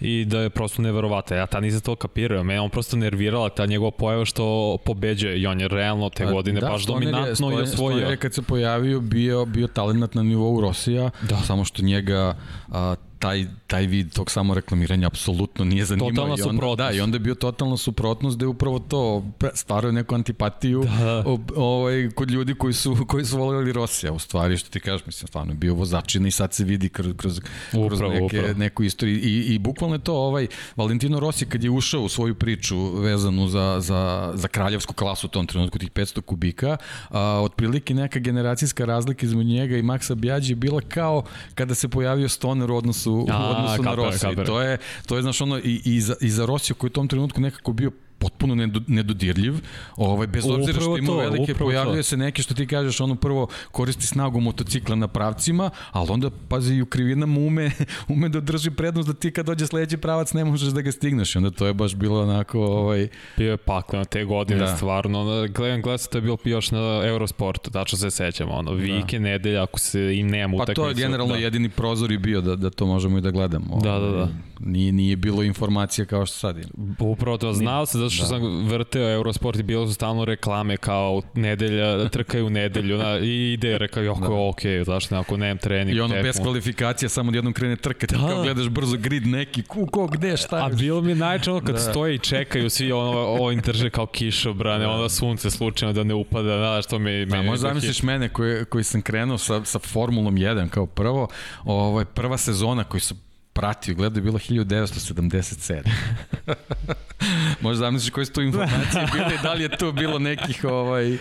i da je prosto neverovatno. Ja tad nisam to kapirao, me on prosto nervirala ta njegova pojava što pobeđuje i on je realno te godine da, baš Stoner je- dominantno i osvojio. Stoner je kad se pojavio bio, bio talent na nivou Rosija, Da. samo što njega a, taj, taj vid tog samoreklamiranja apsolutno nije zanimao. Totalna i onda, suprotnost. Da, i onda je bio totalna suprotnost da je upravo to stvarao neku antipatiju Da. o, ovaj, kod ljudi koji su, koji su voljeli Rosija. U stvari, što ti kažeš, mislim, stvarno je bio vozačina i sad se vidi kroz, kroz, kroz Upravo, neke, upravo. neku istoriju. I, I bukvalno je to ovaj, Valentino Rossi kad je ušao u svoju priču vezanu za, za, za kraljevsku klasu u tom trenutku, tih 500 kubika, a, otprilike neka generacijska razlika između njega i Maksa Bjađi je bila kao kada se pojavio Stoner u odnosu, A, u odnosu na kapira, Rossi. kapira. To je, to je, znaš, ono, i, i, za, i za Rossi koji je u tom trenutku nekako bio potpuno nedo, nedodirljiv, ovaj, bez obzira što Upravo ima to, velike, pojavljuje to. se neke što ti kažeš, ono prvo koristi snagu motocikla na pravcima, ali onda, pazi, i u krivinama ume, ume da drži prednost da ti kad dođe sledeći pravac ne možeš da ga stigneš. I onda to je baš bilo onako, ovaj, Bio je pakleno te godine, Da. da. stvarno. Gledam, gledam se, to je bilo još na Eurosportu, tačno se sećam. Ono, vike, nedelja, ako se im nemam pa utakmicu. to je generalno da. jedini prozor i bio da, da to možemo i da gledamo. Da, da, da. Ovaj, Nije, nije bilo informacija kao što sad ima. Upravo to, znao se, zato što da. sam vrteo Eurosport i bilo su stalno reklame kao nedelja, trkaju nedelju na, i ide, rekao, joko, da. ok, zašto ne, ako nemam trening, I ono tekmu. bez kvalifikacija, samo jednom krene trka, Da. kao gledaš brzo grid neki, ku, ko, gde, šta A je. bilo mi je najče ono kad Da. da. stoje i čekaju svi ono, ovo im drže kao kišobrane, da. onda sunce slučajno da ne upada, znaš, to me... Da, možda zamisliš mene koji, koji sam krenuo sa, sa Formulom 1 kao prvo, ovaj, prva sezona koji su pratio, gledao je bilo 1977. Možda zamisliš koje su tu informacije bile, da li je to bilo nekih ovaj...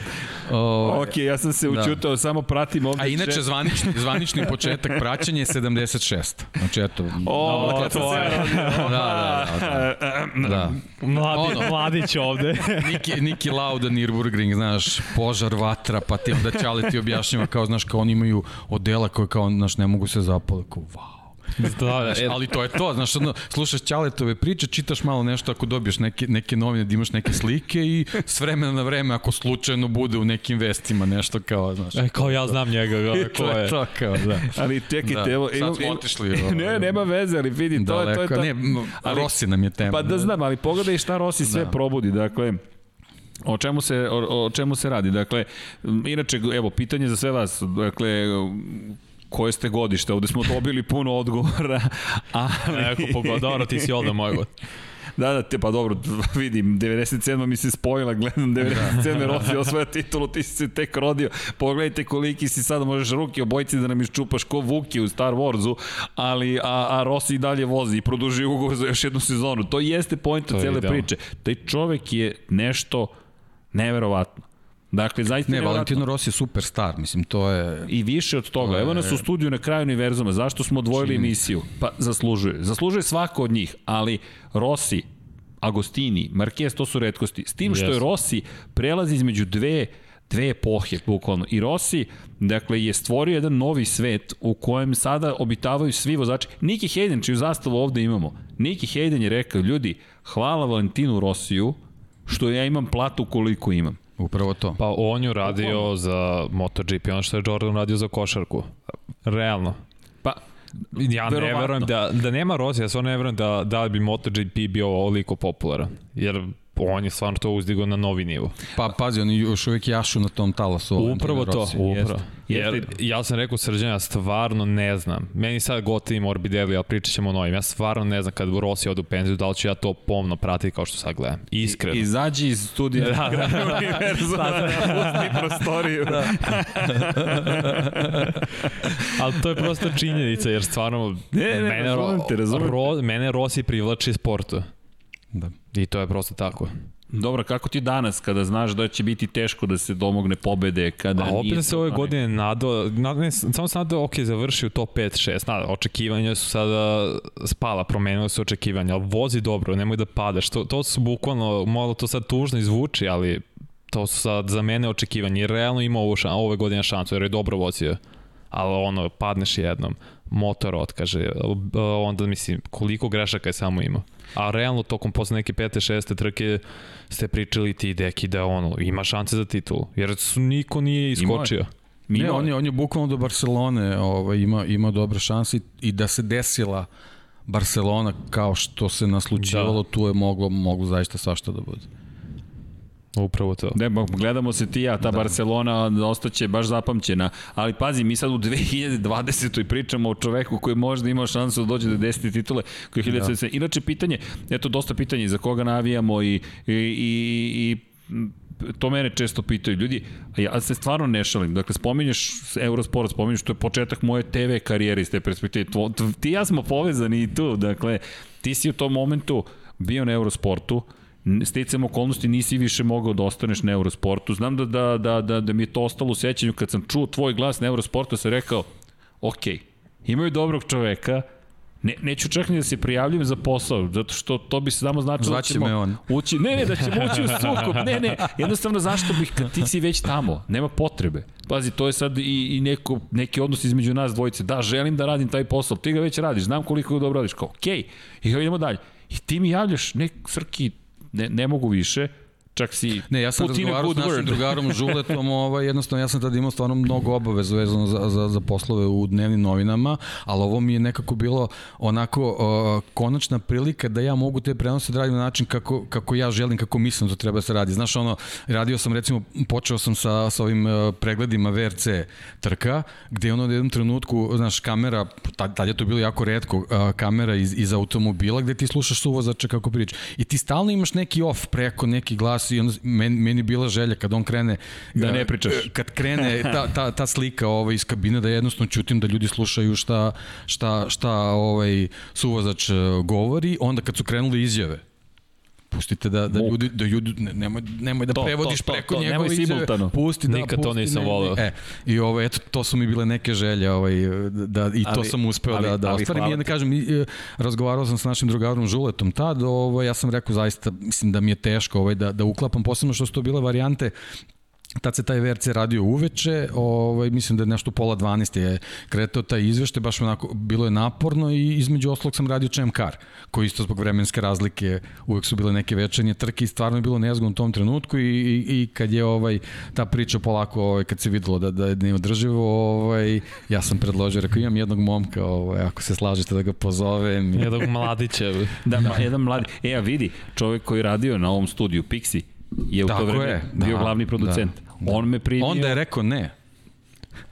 ovaj ok, ja sam se da. učutao, da. samo pratim ovde. A inače, zvanični, zvanični početak praćanja je 76. Znači, eto... O, o to je. Da, da, da. da. da. Mladi, ono, mladić ovde. Niki, Niki Lauda, Nürburgring, znaš, požar, vatra, pa ti onda Ćale ti objašnjava kao, znaš, kao oni imaju odela koje kao, znaš, ne mogu se zapaliti, kao, wow Da, da, ali to je to, znaš, ono, slušaš Ćaletove priče, čitaš malo nešto ako dobiješ neke, neke novine, da imaš neke slike i s vremena na vreme, ako slučajno bude u nekim vestima nešto kao, znaš. E, kao ja znam njega, ga, ko je. to kao, da. Ali čekajte, da. evo... Sad smo otišli. Ovo, ne, nema veze, ali vidi, to, je, to je to. Ne, ali, Rossi nam je tema. Pa da znam, ali pogledaj šta Rossi sve da. probudi, dakle... O čemu se o, o čemu se radi? Dakle inače evo pitanje za sve vas. Dakle koje ste godište, ovde smo dobili puno odgovora. Ali... Eko, pogod, dobro, ti si ovde moj god. Da, da, te, pa dobro, vidim, 97. mi se spojila, gledam 97. Da. Rossi osvoja titulu, ti si se tek rodio. Pogledajte koliki si sada, možeš ruke obojci da nam iščupaš ko Vuki u Star Warsu, ali, a, a Rossi i dalje vozi i produži ugovor za još jednu sezonu. To jeste pojenta cele priče. Taj čovek je nešto neverovatno. Dakle, zaista ne, Valentino Rossi je superstar, mislim, to je... I više od toga. Evo nas u studiju na kraju univerzuma. Zašto smo odvojili emisiju? Pa, zaslužuje. Zaslužuje svako od njih, ali Rossi, Agostini, Marquez, to su redkosti. S tim što yes. je Rossi prelazi između dve dve epohe, bukvalno. I Rossi, dakle, je stvorio jedan novi svet u kojem sada obitavaju svi vozači. Niki Hayden, čiju zastavu ovde imamo, Niki Hayden je rekao, ljudi, hvala Valentinu Rossiju, što ja imam platu koliko imam. Upravo to. Pa on ju radio Upravo. za MotoGP, ono što je Jordan radio za košarku. Realno. Pa, ja ne verujem da, da nema Rossi, ja stvarno ne verujem da, da bi MotoGP bio ovoliko popularan. Jer on je stvarno to uzdigo na novi nivo. Pa pazi, oni još uvijek jašu na tom talasu. Upravo to, upravo. Jer ja sam rekao Srđan, ja stvarno ne znam. Meni sad gotovi Morbidelli, ali pričat ćemo o novim. Ja stvarno ne znam kad Rossi ode u penziju, da li ću ja to pomno pratiti kao što sad gledam. Iskreno. I, izađi iz studija da, da, da. univerzuma, da, da. pusti prostoriju. Da. ali to je prosto činjenica, jer stvarno ne, ne, mene, razumem te, razumem. Ro, mene Rossi privlači sportu. Da. I to je prosto tako. Dobro, kako ti danas kada znaš da će biti teško da se domogne pobede kada A opet se ove godine nadao, ne, samo se nadao, ok, završio top 5, 6, nada, očekivanja su sada spala, promenilo se očekivanja, ali vozi dobro, nemoj da padaš, to, to su bukvalno, malo to sad tužno izvuči, ali to su sad za mene očekivanja, jer realno ima ovo šan, ove godine šansu, jer je dobro vozio, ali ono, padneš jednom, motor otkaže, onda mislim, koliko grešaka je samo imao. A realno tokom posle neke pete, šeste trke ste pričali ti deki da ono, ima šanse za titulu. Jer su, niko nije iskočio. Ne, on je, on je bukvalno do Barcelone ovaj, ima, ima dobre šanse i da se desila Barcelona kao što se naslučivalo, da. tu je moglo, moglo zaista svašta da bude. Upravo to. Ne, gledamo se ti ja, ta da. Barcelona ostaće baš zapamćena, ali pazi, mi sad u 2020. pričamo o čoveku koji možda imao šansu da dođe do 10. titule, koji da. Inače, pitanje, eto, dosta pitanja, za koga navijamo i, i, i, i to mene često pitaju ljudi, a ja se stvarno ne šalim. Dakle, spominješ Eurosport, spominješ, to je početak moje TV karijere iz te perspektive. Ti ja smo povezani i tu, dakle, ti si u tom momentu bio na Eurosportu, sticam okolnosti nisi više mogao da ostaneš na Eurosportu. Znam da, da, da, da, da mi je to ostalo u sećanju kad sam čuo tvoj glas na Eurosportu, sam rekao, ok, imaju dobrog čoveka, Ne, neću čak ni da se prijavljujem za posao, zato što to bi se samo značilo da ćemo me on. ući, ne, ne, da ćemo ući u sukup, ne, ne, jednostavno zašto bih, kad ti si već tamo, nema potrebe. Pazi, to je sad i, i neko, neki odnos između nas dvojice, da, želim da radim taj posao, ti ga već radiš, znam koliko ga dobro radiš, kao, okej, okay. i idemo dalje. I ti mi javljaš, ne, Srki, ne, ne mogu više, čak si Ne, ja sam razgovarao s našim word. drugarom Žuletom, ovaj, jednostavno ja sam tada imao stvarno mnogo obaveza vezano za, za, za poslove u dnevnim novinama, ali ovo mi je nekako bilo onako uh, konačna prilika da ja mogu te prenose da radim na način kako, kako ja želim, kako mislim da to treba da se radi. Znaš, ono, radio sam recimo, počeo sam sa, sa ovim uh, pregledima VRC trka, gde ono u jednom trenutku, znaš, kamera, tad, tad je to bilo jako redko, uh, kamera iz, iz automobila gde ti slušaš suvozača kako priča. I ti stalno imaš neki off preko, neki glas gasi i onda meni, meni bila želja kad on krene Da ne e, pričaš. kad krene ta, ta, ta slika ovaj, iz kabine da jednostavno čutim da ljudi slušaju šta, šta, šta ovaj suvozač e, govori, onda kad su krenuli izjave pustite da, da Muk. ljudi, da ljudi, ne- nemoj, nemoj da To, prevodiš to, to, preko to, njegove nemoj simultano. Pusti, da, Nikad to pusti, nisam ne, voleo. E, I ovo, eto, to su mi bile neke želje, ovaj, da, i to Ali- sam uspeo ali- da, da ali ostvarim. I da kažem, i, e, razgovarao sam sa našim drugarom Žuletom tad, ovaj, ja sam rekao zaista, mislim da mi je teško ovaj, da, da uklapam, posebno što su to bile varijante Tad se taj VRC radio uveče, ovaj, mislim da je nešto pola 12 je kretao taj izvešte, baš onako, bilo je naporno i između oslog sam radio Čem Car, koji isto zbog vremenske razlike, uvek su bile neke večernje trke i stvarno je bilo nezgodno u tom trenutku i, i, i kad je ovaj, ta priča polako, ovaj, kad se videlo da, da je neodrživo, ovaj, ja sam predložio, rekao imam jednog momka, ovaj, ako se slažete da ga pozovem. Jednog mladića. Da, da. jedan mladi. E, a vidi, čovek koji radio na ovom studiju, Pixi, je u Tako to vreme je, bio da, glavni producent. On me primio... Onda je rekao ne.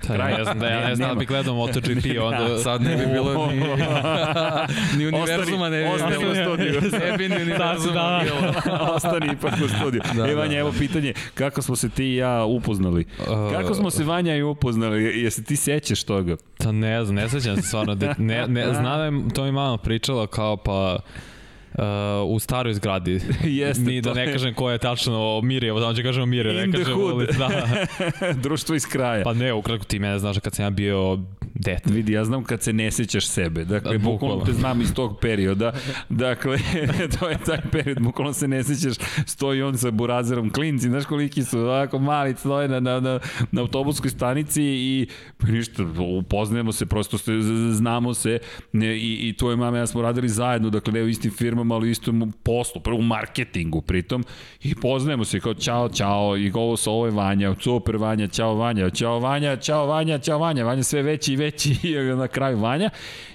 Da, ja ne znam, da ja ne znam da bi gledao MotoGP, onda... Sad ne bi bilo ni, ni univerzuma, ne bi ostani u studiju. Ne bi ni univerzuma Da, da. bilo. Ostani ipak u studiju. Da, e, da, Vanja, evo pitanje, kako smo se ti i ja upoznali? Kako smo se Vanja i upoznali? Jesi ti sećaš toga? Pa ne znam, ne sećam se stvarno. Da, ne, ne, znam da je, to mi mama pričala kao pa Uh, u staroj zgradi. Jeste, Ni da ne je- kažem ko je tačno Mirje, tamo ću kažemo Mirje, In ne the kažem hood. Da. Društvo iz kraja. Pa ne, ukratko ti mene znaš kad sam ja bio dete. Vidi, ja znam kad se ne sećaš sebe. Dakle, Da, bukvalno bukvalno. te znam iz tog perioda. Dakle, to je taj period, bukvalno se ne sećaš. Stoji on sa burazerom, klinci, znaš koliki su, ovako mali, stoje na, na, na, na autobuskoj stanici i pa ništa, upoznajemo se, prosto se, znamo se ne, i, i tvoje mame ja smo radili zajedno, dakle, ne u istim firmama, ali u istom poslu, prvo u marketingu pritom i poznajemo se kao čao, čao i ovo sa ovo je Vanja, super Vanja, čao Vanja, čao Vanja, čao Vanja, čao Vanja, Vanja sve veći i veći i na kraju Vanja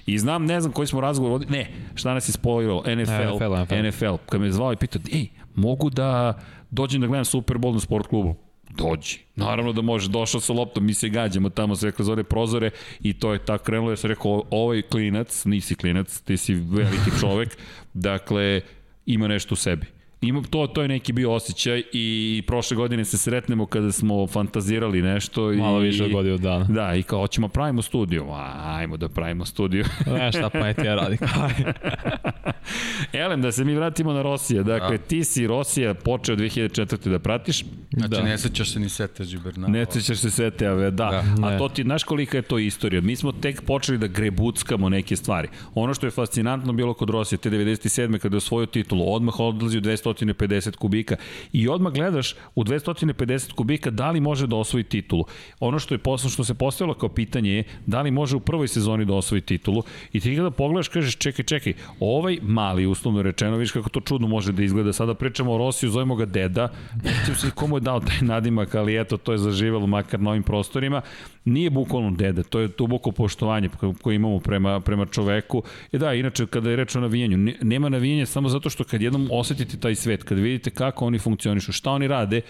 i znam, ne znam koji smo razgovor vodili, ne, šta nas je spojilo, NFL, NFL, NFL. NFL, kad me zvao i pitao, ej, mogu da dođem da gledam Super Bowl na sport klubu? Dođi. Naravno da može, došao sa loptom, mi se gađamo tamo sve kroz ove prozore i to je tako krenulo, ja sam rekao, ovaj klinac, nisi klinac, ti si veliki čovek, dakle, ima nešto u sebi. Ima, to, to je neki bio osjećaj i prošle godine se sretnemo kada smo fantazirali nešto. Malo i, više od godinu dana. Da, i kao, hoćemo pravimo studiju. A, ajmo da pravimo studiju. Ne, šta pa je ti ja radi. Elem, da se mi vratimo na Rosija. Dakle, ti si Rosija počeo 2004. da pratiš. Znači, Da. ne sećaš se ni Sete Žibernau. Ne sećaš se sve te, ave, da. Da. A to ti, znaš kolika je to istorija? Mi smo tek počeli da grebuckamo neke stvari. Ono što je fascinantno bilo kod Rosije, te 97. kada je osvojio titulu, odmah odlazi u 250 kubika i odmah gledaš u 250 kubika da li može da osvoji titulu. Ono što je posle što se postavilo kao pitanje je da li može u prvoj sezoni da osvoji titulu i ti kada pogledaš kažeš čekaj, čekaj, ovaj mali uslovno rečeno, vidiš kako to čudno može da izgleda. Sada pričamo o Rosiju, zovemo ga deda. Ne sjećam se komu je dao taj nadimak, ali eto, to je zaživelo makar na ovim prostorima. Nije bukvalno deda, to je duboko poštovanje koje imamo prema, prema čoveku. I da, inače, kada je reč o navijenju, ne- nema navijenja samo zato što kad jednom osetite taj svet, kad vidite kako oni funkcionišu, šta oni rade,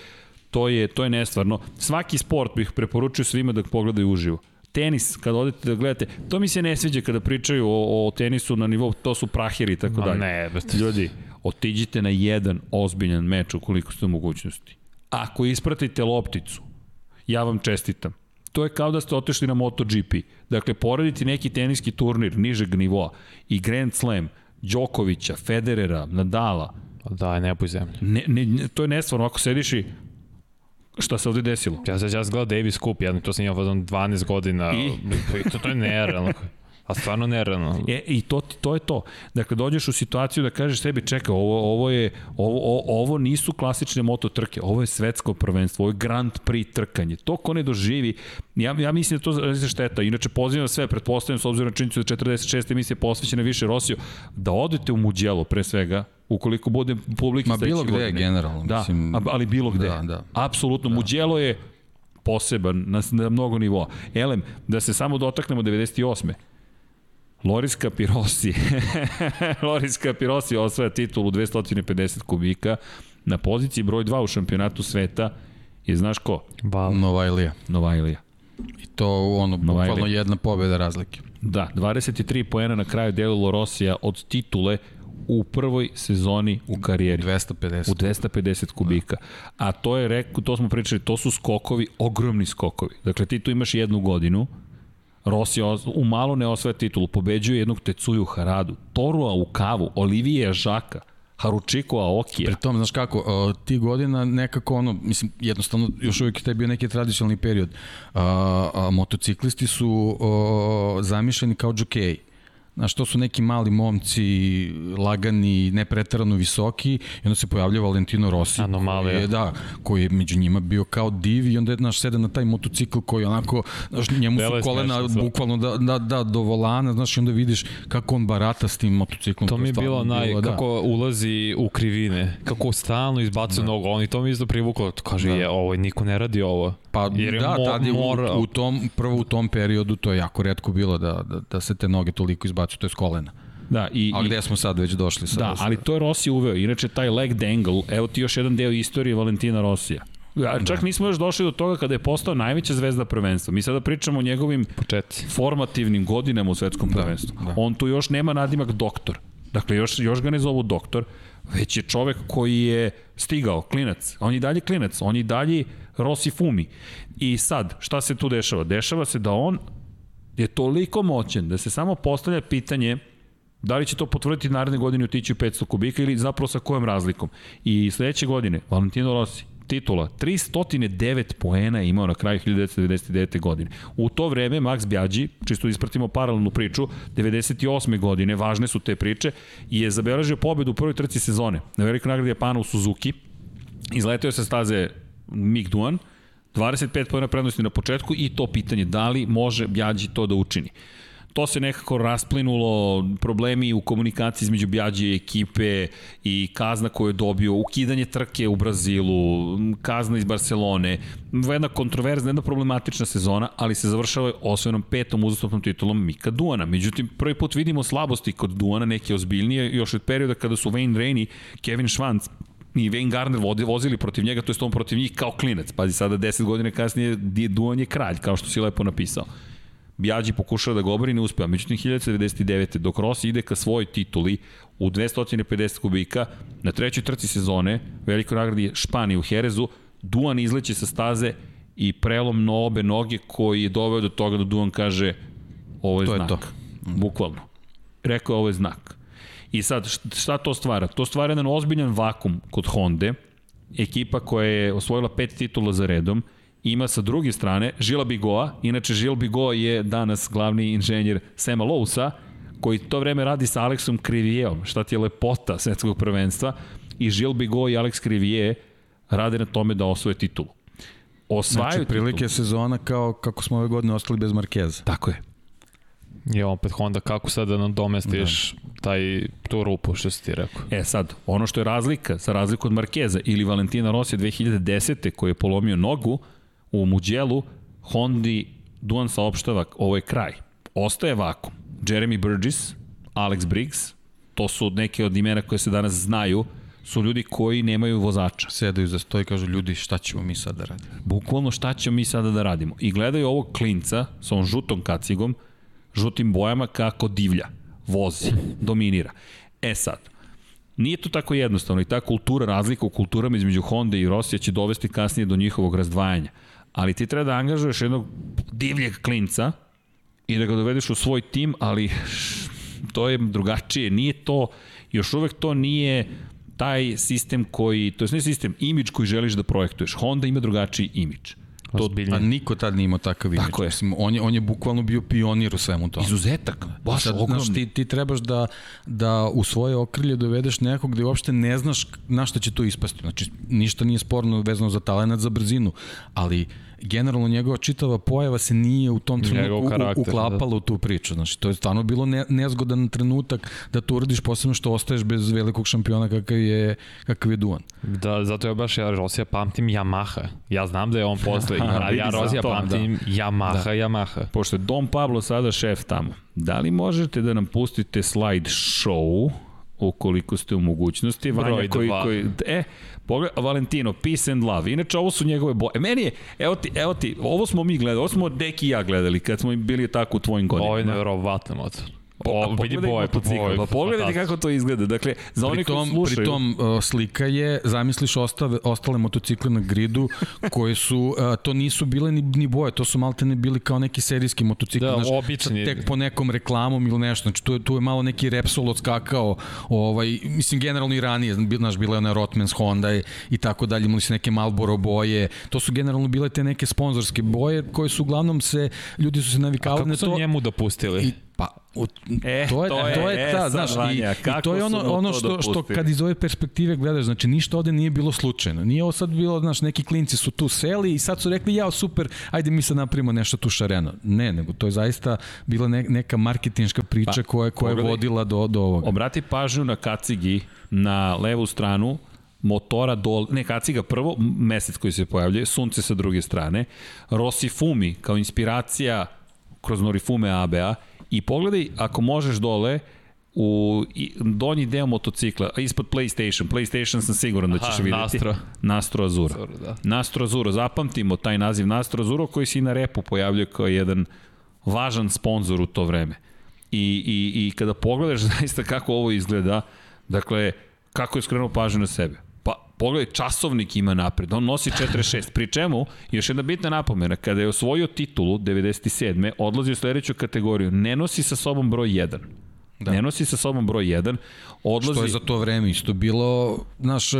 to je, to je nestvarno. Svaki sport bih preporučio svima da pogledaju uživo. Tenis, kada odete da gledate, to mi se ne sviđa kada pričaju o, o tenisu na nivou, to su prahiri i tako dalje. ne, brate. Ljudi, otiđite na jedan ozbiljan meč ukoliko ste u mogućnosti. Ako ispratite lopticu, ja vam čestitam. To je kao da ste otešli na MotoGP. Dakle, porediti neki teniski turnir nižeg nivoa i Grand Slam, Đokovića, Federera, Nadala, Daj, nebo i zemlje. ne, ne, to je nestvarno. Ako sediš i šta se ovde desilo? Ja sam ja gledao Davis Cup, ja to sam imao vadom 12 godina. I? To, to je nerealno. A stvarno nerealno. E, I to, to je to. Dakle, dođeš u situaciju da kažeš sebi, čekaj, ovo, ovo, je, ovo, ovo nisu klasične moto trke, ovo je svetsko prvenstvo, ovo je Grand Prix trkanje. To ko ne doživi, ja, ja mislim da to zaista šteta. Inače, pozivam sve, pretpostavljam, s obzirom na činjenicu da je 46. emisija posvećena više Rosiju, da odete u Muđelo, pre svega, ukoliko bude publike Ma bilo gde, godine. generalno. Da, mislim, ali bilo gde. Da, da. Apsolutno, da. Muđelo je poseban na, na mnogo nivoa. Elem, da se samo dotaknemo 98. Loris Capirossi. Loris Capirossi osvaja titulu 250 kubika na poziciji broj 2 u šampionatu sveta je znaš ko? Val. Novajlija. Novajlija. I to ono, bukvalno Novajlija. jedna pobjeda razlike. Da, 23 poena na kraju delilo Rosija od titule u prvoj sezoni u karijeri. 250. U 250 kubika. A to je, rekao, to smo pričali, to su skokovi, ogromni skokovi. Dakle, ti tu imaš jednu godinu, Rossi u malo ne osvaja titulu, pobeđuje jednog Tecuju Haradu, Torua u kavu, Olivije Žaka, Haručiko Aokija. Pri tom, znaš kako, ti godina nekako ono, mislim, jednostavno, još uvijek je taj bio neki tradicionalni period. A, a, motociklisti su zamišljeni kao džokeji. Znaš, to su neki mali momci, lagani, nepretarano visoki, i onda se pojavlja Valentino Rossi. Anomalija. Koji je, da, koji je među njima bio kao div i onda je, znaš, sede na taj motocikl koji onako, znaš, njemu je su kolena bukvalno da, da, da, do volana, znaš, i onda vidiš kako on barata s tim motociklom. To mi je bilo naj, da. kako ulazi u krivine, kako stalno izbacuje da. nogu, on i to mi isto privuklo, kaže, da. je, ovo, niko ne radi ovo. Pa Jer je da, mo- tad je mora- u, u, tom, prvo u tom periodu to je jako redko bilo da, da, da se te noge toliko izbacuju, to je s kolena. Da, i, A gde smo sad već došli? Sad Da, ali to je Rossi uveo. Inače, taj leg dangle, evo ti još jedan deo istorije Valentina Rossija. Ja, čak nismo još došli do toga kada je postao najveća zvezda prvenstva. Mi sada pričamo o njegovim Početci. formativnim godinama u svetskom prvenstvu. da. On tu još nema nadimak doktor. Dakle, još, još ga ne zovu doktor, već je čovek koji je stigao, klinac. On je dalje klinac, on je dalje Rossi Fumi. I sad, šta se tu dešava? Dešava se da on je toliko moćan da se samo postavlja pitanje da li će to potvrditi naredne godine otići u 500 kubika ili zapravo sa kojom razlikom. I sledeće godine, Valentino Rossi, titula, 309 poena je imao na kraju 1999. godine. U to vreme Max Bjađi, čisto ispratimo paralelnu priču, 98. godine, važne su te priče, je zabeležio pobedu u prvoj trci sezone na velikoj nagradi Japana u Suzuki, izleteo je sa staze Mick Duan, 25 pojena prednosti na početku i to pitanje da li može Bjađi to da učini. To se nekako rasplinulo, problemi u komunikaciji između Bjađe i ekipe i kazna koju je dobio, ukidanje trke u Brazilu, kazna iz Barcelone, jedna kontroverzna, jedna problematična sezona, ali se završava osvojenom petom uzastopnom titulom Mika Duana. Međutim, prvi put vidimo slabosti kod Duana, neke ozbiljnije, još od perioda kada su Wayne Rainey, Kevin Schwantz i Wayne Gardner vodi- vozili protiv njega, to je on protiv njih kao klinac. Pazi, sada 10 godina kasnije Di- Duan je kralj, kao što si lepo napisao. Bjađi pokušava da ga obori, ne uspeva. Međutim, 1999. dok Rossi ide ka svojoj tituli u 250 kubika, na trećoj trci sezone, veliko nagradi Španije u Herezu, Duan izleće sa staze i prelom na obe noge koji je doveo do toga da Duan kaže ovo je To je znak. to. Bukvalno. Rekao je ovo je znak. I sad, št- šta to stvara? To stvara jedan ozbiljan vakum kod Honda, ekipa koja je osvojila pet titula za redom, ima sa druge strane Žila Bigoa, inače Žil Bigo je danas glavni inženjer Sema Lousa, koji to vreme radi sa Aleksom Krivijeom, šta ti je lepota svetskog prvenstva, i Žil Bigo i Alex Krivije rade na tome da osvoje titulu. Osvajaju Znači, prilike titulu. sezona kao kako smo ove godine ostali bez Markeza. Tako je. I opet Honda, kako sad da nam domestiš da. taj, tu rupu, što si ti rekao? E sad, ono što je razlika, sa razliku od Markeza ili Valentina Rosija 2010. koji je polomio nogu u Muđelu, Hondi Duan saopštava ovo je kraj. Ostaje vakum. Jeremy Burgess, Alex Briggs, to su neke od imena koje se danas znaju, su ljudi koji nemaju vozača. Sedaju za sto i kažu ljudi šta ćemo mi sad da radimo. Bukvalno šta ćemo mi sada da radimo. I gledaju ovog klinca sa ovom žutom kacigom, žutim bojama kako divlja, vozi, dominira. E sad, nije to tako jednostavno i ta kultura, razlika u kulturama između Honda i Rosija će dovesti kasnije do njihovog razdvajanja. Ali ti treba da angažuješ jednog divljeg klinca i da ga dovedeš u svoj tim, ali to je drugačije. Nije to, još uvek to nije taj sistem koji, to je ne sistem, imidž koji želiš da projektuješ. Honda ima drugačiji imidž. To. Pa niko tad nije imao takav imidž. Tako je. Mislim, on, je, on je bukvalno bio pionir u svemu tome. izuzetak, baš Sad, ogromni. znaš, ti, ti trebaš da, da u svoje okrilje dovedeš nekog gde uopšte ne znaš na šta će to ispasti. Znači, ništa nije sporno vezano za talenat, za brzinu, ali generalno njegova čitava pojava se nije u tom trenutku karakter, uklapala u tu priču. Znači, to je stvarno bilo ne, nezgodan trenutak da to uradiš, posebno što ostaješ bez velikog šampiona kakav je, kakav je Duan. Da, zato ja baš ja Rosija pamtim Yamaha. Ja znam da je on posle, ali ja Rosija zato, pamtim Yamaha, da. Yamaha. Pošto je Dom Pablo sada šef tamo, da li možete da nam pustite slide show ukoliko ste u mogućnosti. Broj Vanja koji, dva. koji, e, pogled, Valentino, peace and love. Inače, ovo su njegove boje. Meni je, evo ti, evo ti, ovo smo mi gledali, ovo smo Deki i ja gledali kad smo bili tako u tvojim godinama. Ovo je nevjerovatno motor. O, vidi pogledaj boje, motocikl, boje, Pa pogledajte kako to izgleda. Dakle, za oni koji Pritom, slušaju... pritom uh, slika je, zamisliš ostave, ostale motocikle na gridu koje su, uh, to nisu bile ni, ni boje, to su malte ne bili kao neki serijski motocikli, Da, znaš, obični. tek po nekom reklamom ili nešto, znači tu je, tu je malo neki Repsol odskakao, ovaj, mislim generalno i ranije, znaš, bila je ona Rotmans Honda i, i tako dalje, imali su neke Marlboro boje, to su generalno bile te neke sponzorske boje koje su uglavnom se, ljudi su se navikavali Kako na su to. njemu dopustili? I, pa, u, E, to je, to je, to je e, ta, sad, znaš, i, Vanja, i kako to je ono, ono to što, što kad iz ove perspektive gledaš, znači ništa ovde nije bilo slučajno. Nije ovo sad bilo, znaš, neki klinci su tu seli i sad su rekli, ja, super, ajde mi sad napravimo nešto tu šareno. Ne, nego to je zaista bila ne, neka marketinška priča Pa, koja, koja je vodila do, do ovoga. Obrati pažnju na kacigi na levu stranu motora dol, ne kaciga prvo, mesec koji se pojavljuje, sunce sa druge strane, Rossi Fumi kao inspiracija kroz Norifume ABA i pogledaj ako možeš dole u donji deo motocikla, a ispod PlayStation, PlayStation sam siguran da ćeš Aha, videti. Nastro. Nastro Azuro. Azuro, da. Nastro Azuro, zapamtimo taj naziv Nastro Azuro koji se i na repu pojavljuje kao jedan važan sponsor u to vreme. I, i, i kada pogledaš zaista kako ovo izgleda, dakle, kako je skrenuo pažnju na sebe. Pogledaj, časovnik ima napred, on nosi 46, pri čemu, još jedna bitna napomena, kada je osvojio titulu 97. odlazi u sledeću kategoriju, ne nosi sa sobom broj 1. Da. Ne nosi sa sobom broj 1, odlazi... Što je za to vreme isto bilo, znaš, e,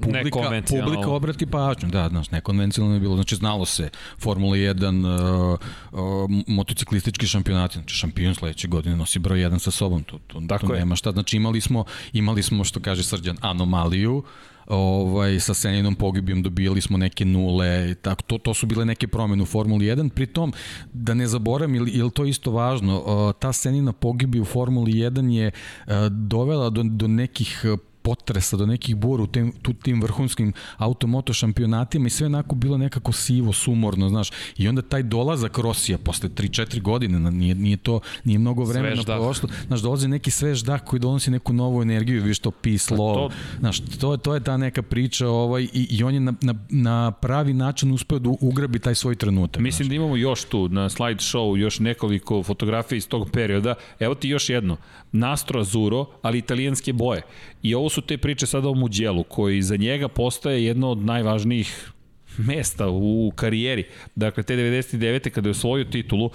publika, publika obrati pažnju, da, znaš, nekonvencionalno je bilo, znači znalo se Formula 1, uh, uh, motociklistički šampionati, znači šampion sledeće godine nosi broj 1 sa sobom, to, to, Tako to je. nema šta, znači imali smo, imali smo, što kaže Srđan, anomaliju, ovaj, sa Seninom pogibijom dobijali smo neke nule, i tako, to, to su bile neke promene u Formuli 1, pritom, da ne zaboram, ili, ili to isto važno, ta Senina pogibija u Formuli 1 je uh, dovela do, do nekih potresa, do nekih bura u tim, tu, tim vrhunskim automoto šampionatima i sve onako bilo nekako sivo, sumorno, znaš. I onda taj dolazak Rosija posle 3-4 godine, nije, nije to, nije mnogo vremena Svež prošlo, znaš, dolazi neki svež dah koji donosi neku novu energiju, viš to peace, love, to- znaš, to, to je ta neka priča ovaj, i, i on je na, na, na pravi način uspeo da ugrabi taj svoj trenutak. Mislim da imamo još tu na slide show još nekoliko fotografija iz tog perioda. Evo ti još jedno. Nastro Azuro, ali italijanske boje. I ovo su te priče sada o Muđelu, koji za njega postaje jedno od najvažnijih mesta u karijeri. Dakle, te 99. kada je osvojio titulu,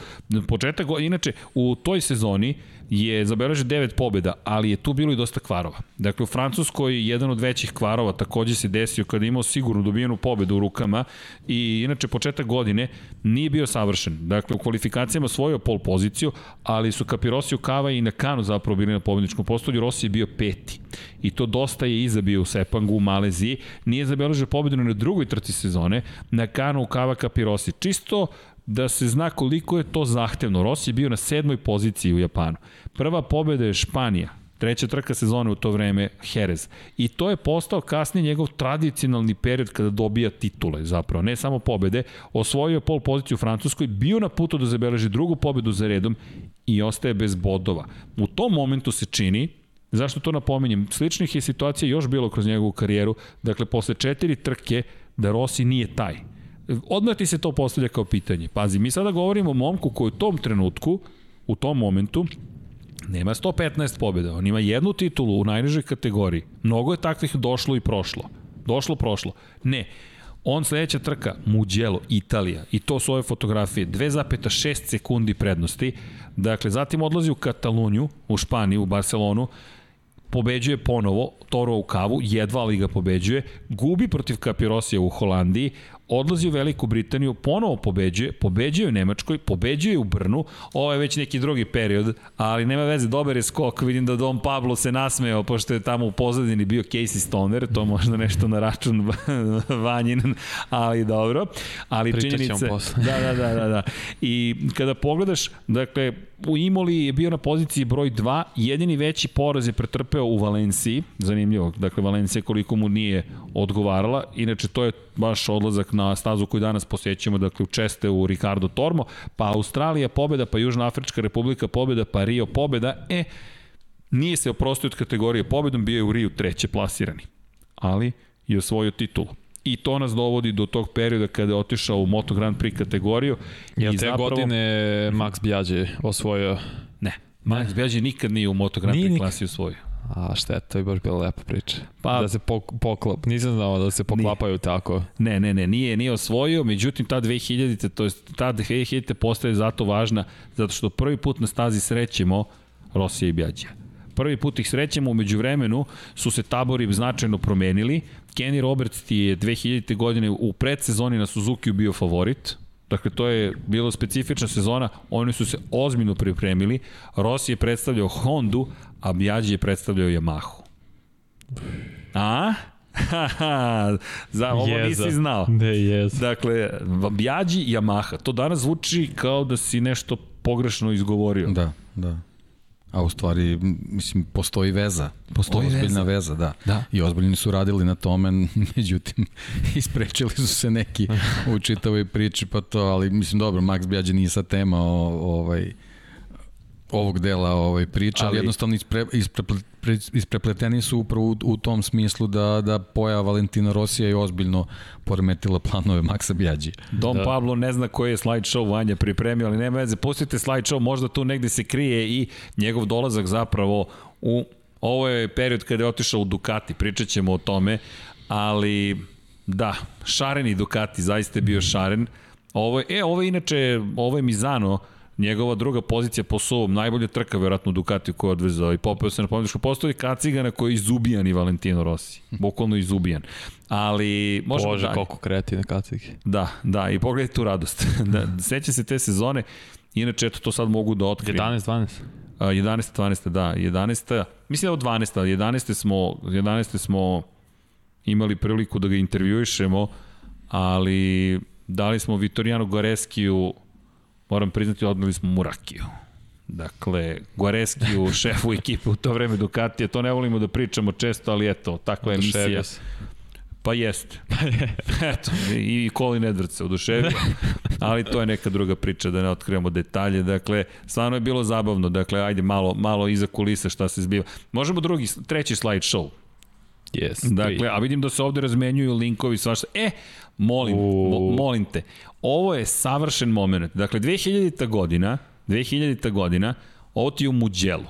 početak, inače, u toj sezoni je zabeležio devet pobjeda, ali je tu bilo i dosta kvarova. Dakle, u Francuskoj jedan od većih kvarova takođe se desio kada je imao sigurno dobijenu pobedu u rukama i inače početak godine nije bio savršen. Dakle, u kvalifikacijama svojio pol poziciju, ali su Capirossi, Kava i Nakano zapravo bili na pobedničkom postolju, Rossi je bio peti. I to dosta je izabio u Sepangu, u Maleziji. Nije zabeležio pobedu na drugoj trci sezone, Nakano, Kava, Capirossi. Čisto da se zna koliko je to zahtevno. Rossi je bio na sedmoj poziciji u Japanu. Prva pobeda je Španija, treća trka sezone u to vreme Jerez. I to je postao kasnije njegov tradicionalni period kada dobija titule zapravo, ne samo pobede. Osvojio je pol poziciju u Francuskoj, bio na putu da zabeleži drugu pobedu za redom i ostaje bez bodova. U tom momentu se čini Zašto to napominjem? Sličnih je situacija još bilo kroz njegovu karijeru. Dakle, posle četiri trke, da Rossi nije taj. Odmah ti se to postavlja kao pitanje. Pazi, mi sada govorimo o momku koji u tom trenutku, u tom momentu, nema 115 pobjeda. On ima jednu titulu u najnižoj kategoriji. Mnogo je takvih došlo i prošlo. Došlo, prošlo. Ne. On sledeća trka, Mugello, Italija, i to su ove fotografije, 2,6 sekundi prednosti. Dakle, zatim odlazi u Kataluniju, u Španiju, u Barcelonu, pobeđuje ponovo Toro u kavu, jedva li ga pobeđuje, gubi protiv Kapirosija u Holandiji, odlazi u Veliku Britaniju, ponovo pobeđuje, pobeđuje u Nemačkoj, pobeđuje u Brnu, ovo je već neki drugi period, ali nema veze, dobar je skok, vidim da Dom Pablo se nasmeo, pošto je tamo u pozadini bio Casey Stoner, to možda nešto na račun Vanjin, ali dobro. Ali Pričat činjenica. Da, da, da, da, da. I kada pogledaš, dakle, u Imoli je bio na poziciji broj 2, jedini veći poraz je pretrpeo u Valenciji, zanimljivo, dakle Valencija koliko mu nije odgovarala, inače to je baš odlazak na stazu koju danas posjećamo, dakle u Česte u Ricardo Tormo, pa Australija pobeda, pa Južna Afrička republika pobeda, pa Rio pobeda, e, nije se oprostio od kategorije pobedom, bio je u Riju treće plasirani, ali je osvojio titulu. I to nas dovodi do tog perioda kada je otišao u Moto Grand Prix kategoriju. Jel te zapravo- godine Max Biaggi osvojio Ne. Max Bjađe nikad nije u Moto Grand Nije Prix nikad. klasi osvojio. A šteta, to je baš bila lepa priča. Pa- da se pok, poklap, nisam znao da se poklapaju tako. Ne, ne, ne, nije, nije osvojio, međutim ta 2000-te, to je ta 2000-te postaje zato važna, zato što prvi put na stazi srećemo Rosija i Bjađija. Prvi put ih srećemo, umeđu vremenu su se tabori značajno promenili. Kenny Roberts ti je 2000. godine u predsezoni na Suzuki bio favorit, Dakle, to je bila specifična sezona, oni su se ozbiljno pripremili. Rossi je predstavljao Hondu, a Bjađi je predstavljao Yamahu. A? Za ovo Jeza. nisi znao. Ne, jes. Dakle, Bjađi i Yamaha. To danas zvuči kao da si nešto pogrešno izgovorio. Da, da. A u stvari, mislim, postoji veza. Postoji ozbiljna veza. veza, da. Da. I ozbiljni su radili na tome, međutim, isprečili su se neki u čitavoj priči, pa to, ali mislim, dobro, Max Bjađe nije sad tema o, ovaj, ovog dela ovaj priče, ali, Ali- jednostavno ispre, ispre, pre, isprepleteni su upravo u, u tom smislu da, da pojava Valentina Rosija je ozbiljno poremetila planove Maksa Bjađe. Dom da. Da. Pablo ne zna koji je slideshow Vanja pripremio, ali nema veze, pustite slideshow, možda tu negde se krije i njegov dolazak zapravo u ovo je period kada je otišao u Ducati, pričat ćemo o tome, ali da, šareni Ducati, zaista je bio šaren. Ovo je, e, ovo je inače, ovo je Mizano, njegova druga pozicija po suvom, najbolja trka verovatno Ducati koju je odvezao i popeo se na pomeničku postoji kacigana koji je izubijan i Valentino Rossi, bukvalno izubijan. Ali možemo Bože, dalje. koliko kreativne kacige. Da, da, i pogledajte tu radost. da, seća se te sezone, inače, eto, to sad mogu da otkrijem. 11-12. A, 11. 12. da, 11. Mislim da je od 12. ali 11. smo, 11. smo imali priliku da ga intervjuišemo, ali dali smo Vitorijanu Goreskiju, moram priznati, odmeli smo Murakiju. Dakle, Goreskiju, šefu ekipe u to vreme Ducatija, to ne volimo da pričamo često, ali eto, takva je emisija. Pa jeste. Eto, i Colin Edwards se oduševio, ali to je neka druga priča, da ne otkrivamo detalje. Dakle, stvarno je bilo zabavno. Dakle, ajde malo, malo iza kulisa šta se zbiva. Možemo drugi, treći slide show. Yes, Dakle, a vidim da se ovde razmenjuju linkovi svašta. E, molim, mo, molim te, ovo je savršen moment. Dakle, 2000. godina, 2000. godina, ovo ti je u Muđelu.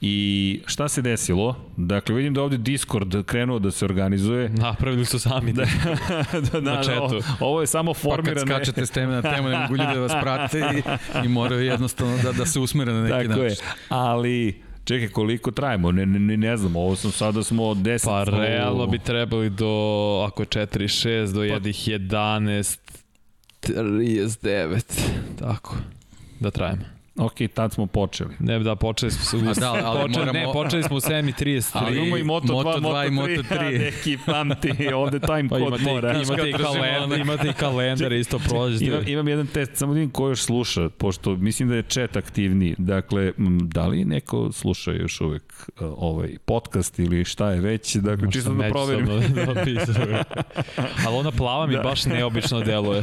I šta se desilo? Dakle, vidim da ovde Discord krenuo da se organizuje. Napravili su sami. Da. da, da, Na da, chatu. ovo, ovo je samo Pa kad formirano. skačete s teme na temu, ne mogu ljudi da vas prate i, i moraju jednostavno da, da se usmere na neki Tako način. je. Ali, čekaj, koliko trajemo? Ne, ne, ne, znam, ovo sam sada smo 10... Pa u- realno bi trebali do, ako je 4-6, do jednih 11, 39, tako, da trajemo. Ok, tad smo počeli. Ne, da, počeli smo u, da, ali počeli, moramo- ne, počeli smo u 7.33. Ali Imamo i Moto, Moto 2, Moto 2 i 3. Moto 3. Da, neki pamti, ovde time Pa kod imate, mora. imate, i kalendar, imate i kalendar, isto prođete. Imam, imam jedan test, samo da vidim ko još sluša, pošto mislim da je chat aktivniji. Dakle, da li neko sluša još uvek uh, ovaj podcast ili šta je već? Dakle, čisto da proverim. Da opisujem. Ali ona plava mi Da. baš neobično deluje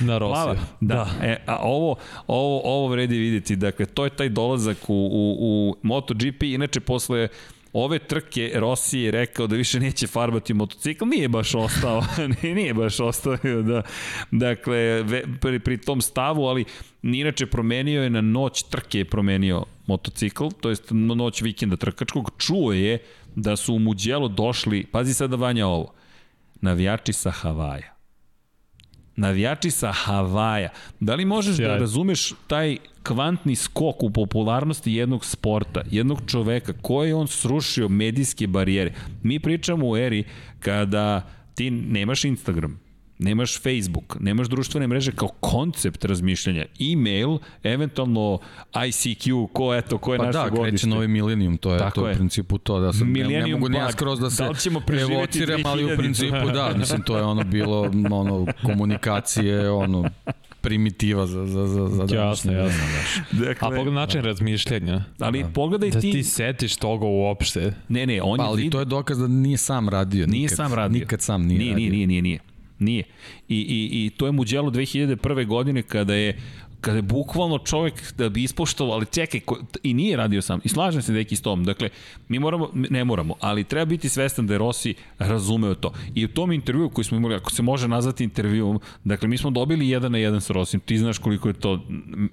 na Rosiju. Plava? Da. E, a ovo, ovo, ovo vredi vidjeti. Dakle, to je taj dolazak u, u, u MotoGP. Inače, posle ove trke Rossi je rekao da više neće farbati motocikl, nije baš ostao, nije, baš ostavio da, dakle, ve, pri, pri tom stavu, ali inače promenio je na noć trke je promenio motocikl, to jest noć vikenda trkačkog, čuo je da su u Muđelu došli, pazi sada Vanja ovo, navijači sa Havaja navijači sa Havaja. Da li možeš Sjaj. da razumeš taj kvantni skok u popularnosti jednog sporta, jednog čoveka, koji je on srušio medijske barijere? Mi pričamo u eri kada ti nemaš Instagram, nemaš Facebook, nemaš društvene mreže kao koncept razmišljanja. E-mail, eventualno ICQ, ko, eto, ko je Pa naše da, godište. kreće novi milenijum, to je, Tako to je u principu to, da sam, ne, ne mogu ni ja bug. skroz da se Da ćemo preživeti evociram, ali u 2000? principu da, mislim, to je ono bilo, ono, komunikacije, ono, primitiva za, za, za, za Jasno, današnje jasno. vreme, A pogledaj način razmišljanja. Ali pogledaj Da ti... ti setiš toga uopšte. Ne, ne, on Pa, je ali vid- to je dokaz da nije sam radio. Nije nikad, sam radio. Nikad sam nije, nije, radio. Nije, nije, nije, nije. Nije. I, i, I to je Mugello 2001. godine kada je kada je bukvalno čovek da bi ispoštovao, ali čekaj, ko, i nije radio sam, i slažem se neki s tom, dakle, mi moramo, ne moramo, ali treba biti svestan da je Rossi razumeo to. I u tom intervju koji smo imali, ako se može nazvati intervjuom, dakle, mi smo dobili jedan na jedan sa Rosim, ti znaš koliko je to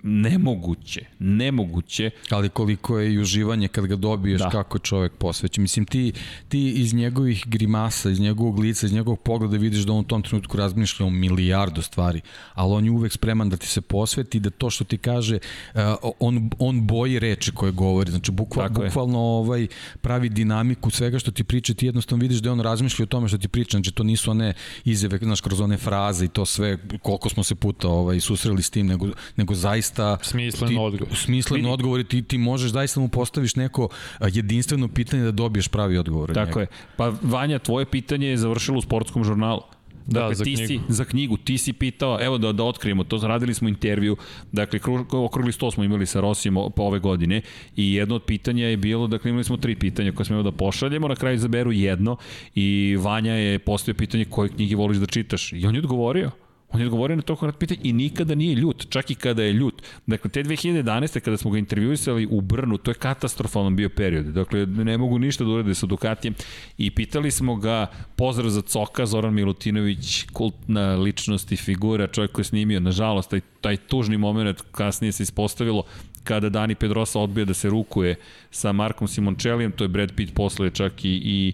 nemoguće, nemoguće. Ali koliko je i uživanje kad ga dobiješ, da. kako čovek posveća. Mislim, ti, ti iz njegovih grimasa, iz njegovog lica, iz njegovog pogleda vidiš da on u tom trenutku razmišlja o milijardu stvari, ali on je uvek spreman da ti se posveti, da to što ti kaže, uh, on, on boji reči koje govori, znači bukval, bukvalno ovaj, pravi dinamiku svega što ti priča, ti jednostavno vidiš da on razmišlja o tome što ti priča, znači to nisu one izjave, znaš, kroz one fraze i to sve, koliko smo se puta ovaj, susreli s tim, nego, nego zaista... Smislen odgovor. Smislen odgovor i ti, ti možeš zaista mu postaviš neko jedinstveno pitanje da dobiješ pravi odgovor. Tako je. Pa Vanja, tvoje pitanje je završilo u sportskom žurnalu. Da, dakle, za ti knjigu. Si, za knjigu, ti si pitao, evo da, da otkrijemo, to radili smo intervju, dakle, okrugli sto smo imali sa Rosijem po ove godine i jedno od pitanja je bilo, dakle, imali smo tri pitanja koje smo imali da pošaljemo, na kraju izaberu jedno i Vanja je postavio pitanje koje knjige voliš da čitaš i on je odgovorio. On je odgovorio na to konkretno pitanje i nikada nije ljut, čak i kada je ljut. Dakle, te 2011. kada smo ga intervjuisali u Brnu, to je katastrofalan bio period. Dakle, ne mogu ništa da urede sa Dukatijem i pitali smo ga, pozdrav za Coka, Zoran Milutinović, kultna ličnost i figura, čovjek koji je snimio, nažalost, taj, taj tužni moment kasnije se ispostavilo kada Dani Pedrosa odbija da se rukuje sa Markom Simončelijem, to je Brad Pitt posle čak i, i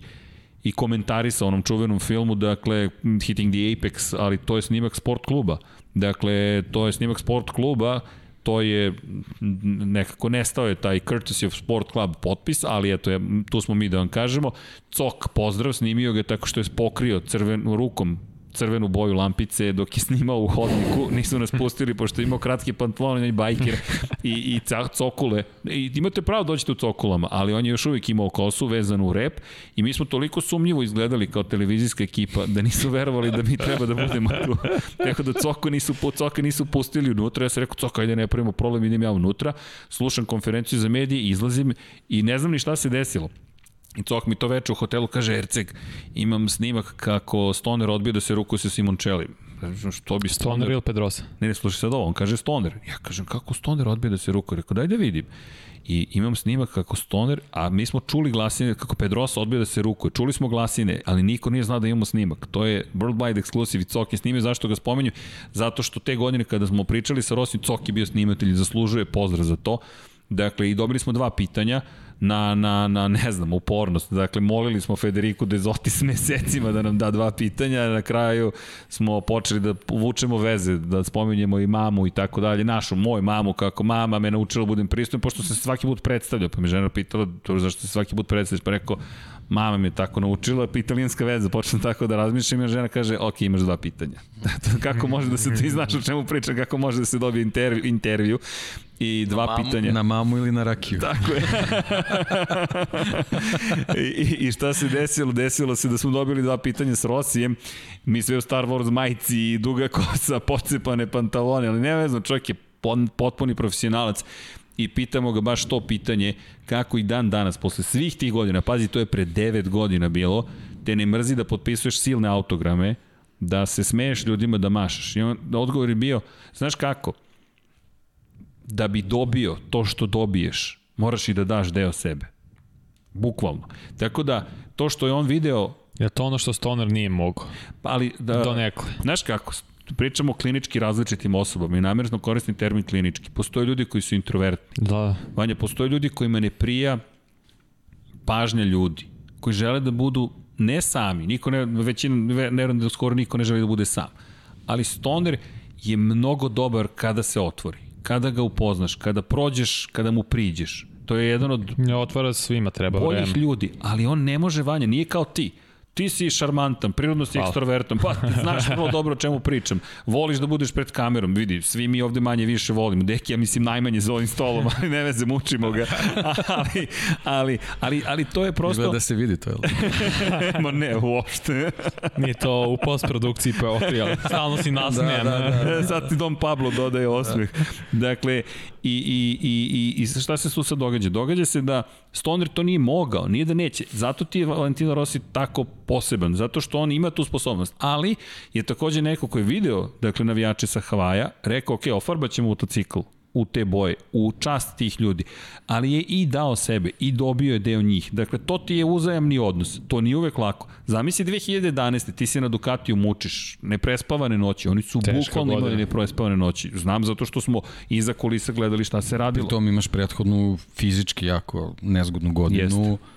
i komentarisa onom čuvenom filmu, dakle, Hitting the Apex, ali to je snimak sport kluba. Dakle, to je snimak sport kluba, to je nekako nestao je taj Courtesy of Sport Club potpis, ali eto, je, tu smo mi da vam kažemo. Cok, pozdrav, snimio ga tako što je pokrio crvenom rukom crvenu boju lampice dok je snimao u hodniku, nisu nas pustili pošto je imao kratke pantalone i bajker i, i cokule. I imate pravo dođete u cokulama, ali on je još uvijek imao kosu vezanu u rep i mi smo toliko sumnjivo izgledali kao televizijska ekipa da nisu verovali da mi treba da budemo tu. Tako da coko nisu, coka nisu pustili unutra, ja sam rekao coka, ajde ne pravimo problem, idem ja unutra, slušam konferenciju za medije, izlazim i ne znam ni šta se desilo. I Cok mi to veče u hotelu kaže, Erceg, imam snimak kako Stoner odbio da se ruku sa Simončeli. Što bi Stoner... Stoner ili Pedrosa? Ne, ne, slušaj sad ovo, on kaže Stoner. Ja kažem, kako Stoner odbio da se ruku? Rekao, daj da vidim. I imam snimak kako Stoner, a mi smo čuli glasine kako Pedrosa odbio da se rukuje. Čuli smo glasine, ali niko nije znao da imamo snimak. To je Worldwide Exclusive i Cok je snimio. Zašto ga spomenju? Zato što te godine kada smo pričali sa Rosim, Cok je bio snimatelj, zaslužuje pozdrav za to. Dakle, i dobili smo dva pitanja na, na, na ne znam, upornost. Dakle, molili smo Federiku Dezotis mesecima da nam da dva pitanja, na kraju smo počeli da uvučemo veze, da spominjemo i mamu i tako dalje, našu, moju mamu, kako mama me naučila da budem pristojan, pošto se svaki put predstavljao, pa mi žena pitala to zašto se svaki put predstavljaš, pa rekao, mama me tako naučila, pa italijanska veza, počnem tako da razmišljam i žena kaže, ok, imaš dva pitanja. kako može da se, ti znaš o čemu priča, kako može da se dobije intervju, intervju i dva na mamu, pitanja. Na mamu ili na rakiju. Tako je. I, I šta se desilo? Desilo se da smo dobili dva pitanja s Rosijem. Mi sve u Star Wars majici i duga kosa, pocepane pantalone, ali ne vezno, čovjek je potpuni profesionalac i pitamo ga baš to pitanje kako i dan danas, posle svih tih godina, pazi, to je pre 9 godina bilo, te ne mrzi da potpisuješ silne autograme, da se smeješ ljudima da mašaš. I on, odgovor je bio, znaš kako, da bi dobio to što dobiješ, moraš i da daš deo sebe. Bukvalno. Tako da, to što je on video... Je to ono što Stoner nije mogao? Ali da... Do nekle. Znaš kako, pričamo o klinički različitim osobama i namjerno koristim termin klinički. Postoje ljudi koji su introvertni. Da. Vanja, postoje ljudi kojima ne prija pažnja ljudi, koji žele da budu ne sami, niko ne, većina, ne, da skoro niko ne želi da bude sam. Ali stoner je mnogo dobar kada se otvori, kada ga upoznaš, kada prođeš, kada mu priđeš. To je jedan od... Ne otvara svima, treba boljih vreme. ljudi, ali on ne može, Vanja, nije kao ti ti si šarmantan, prirodno si ekstrovertan, pa znaš vrlo dobro o čemu pričam. Voliš da budeš pred kamerom, vidi, svi mi ovde manje više volimo. Deki, ja mislim najmanje za ovim stolom, ali ne veze, mučimo ga. Ali, ali, ali, ali to je prosto... Izgleda da se vidi to, je li? Ma ne, uopšte. Nije to u postprodukciji pa otrijali. Stalno si nasmijan. Da, da, da, da. Sad ti Dom Pablo dodaje osmeh. Da. Dakle, i, i, i, i, i šta se tu sad događa? Događa se da Stoner to nije mogao, nije da neće. Zato ti je Valentino Rossi tako poseban, zato što on ima tu sposobnost, ali je takođe neko ko je video, dakle, navijače sa Havaja, rekao, ok, ofarbaćemo motocikl, u te boje, u čast tih ljudi, ali je i dao sebe i dobio je deo njih. Dakle, to ti je uzajamni odnos, to nije uvek lako. Zamisli 2011. ti se na Ducatiju mučiš, neprespavane noći, oni su Teška bukvalno imali godina. neprespavane noći. Znam zato što smo iza kulisa gledali šta se radilo. Pri tom imaš prethodnu fizički jako nezgodnu godinu. Jeste.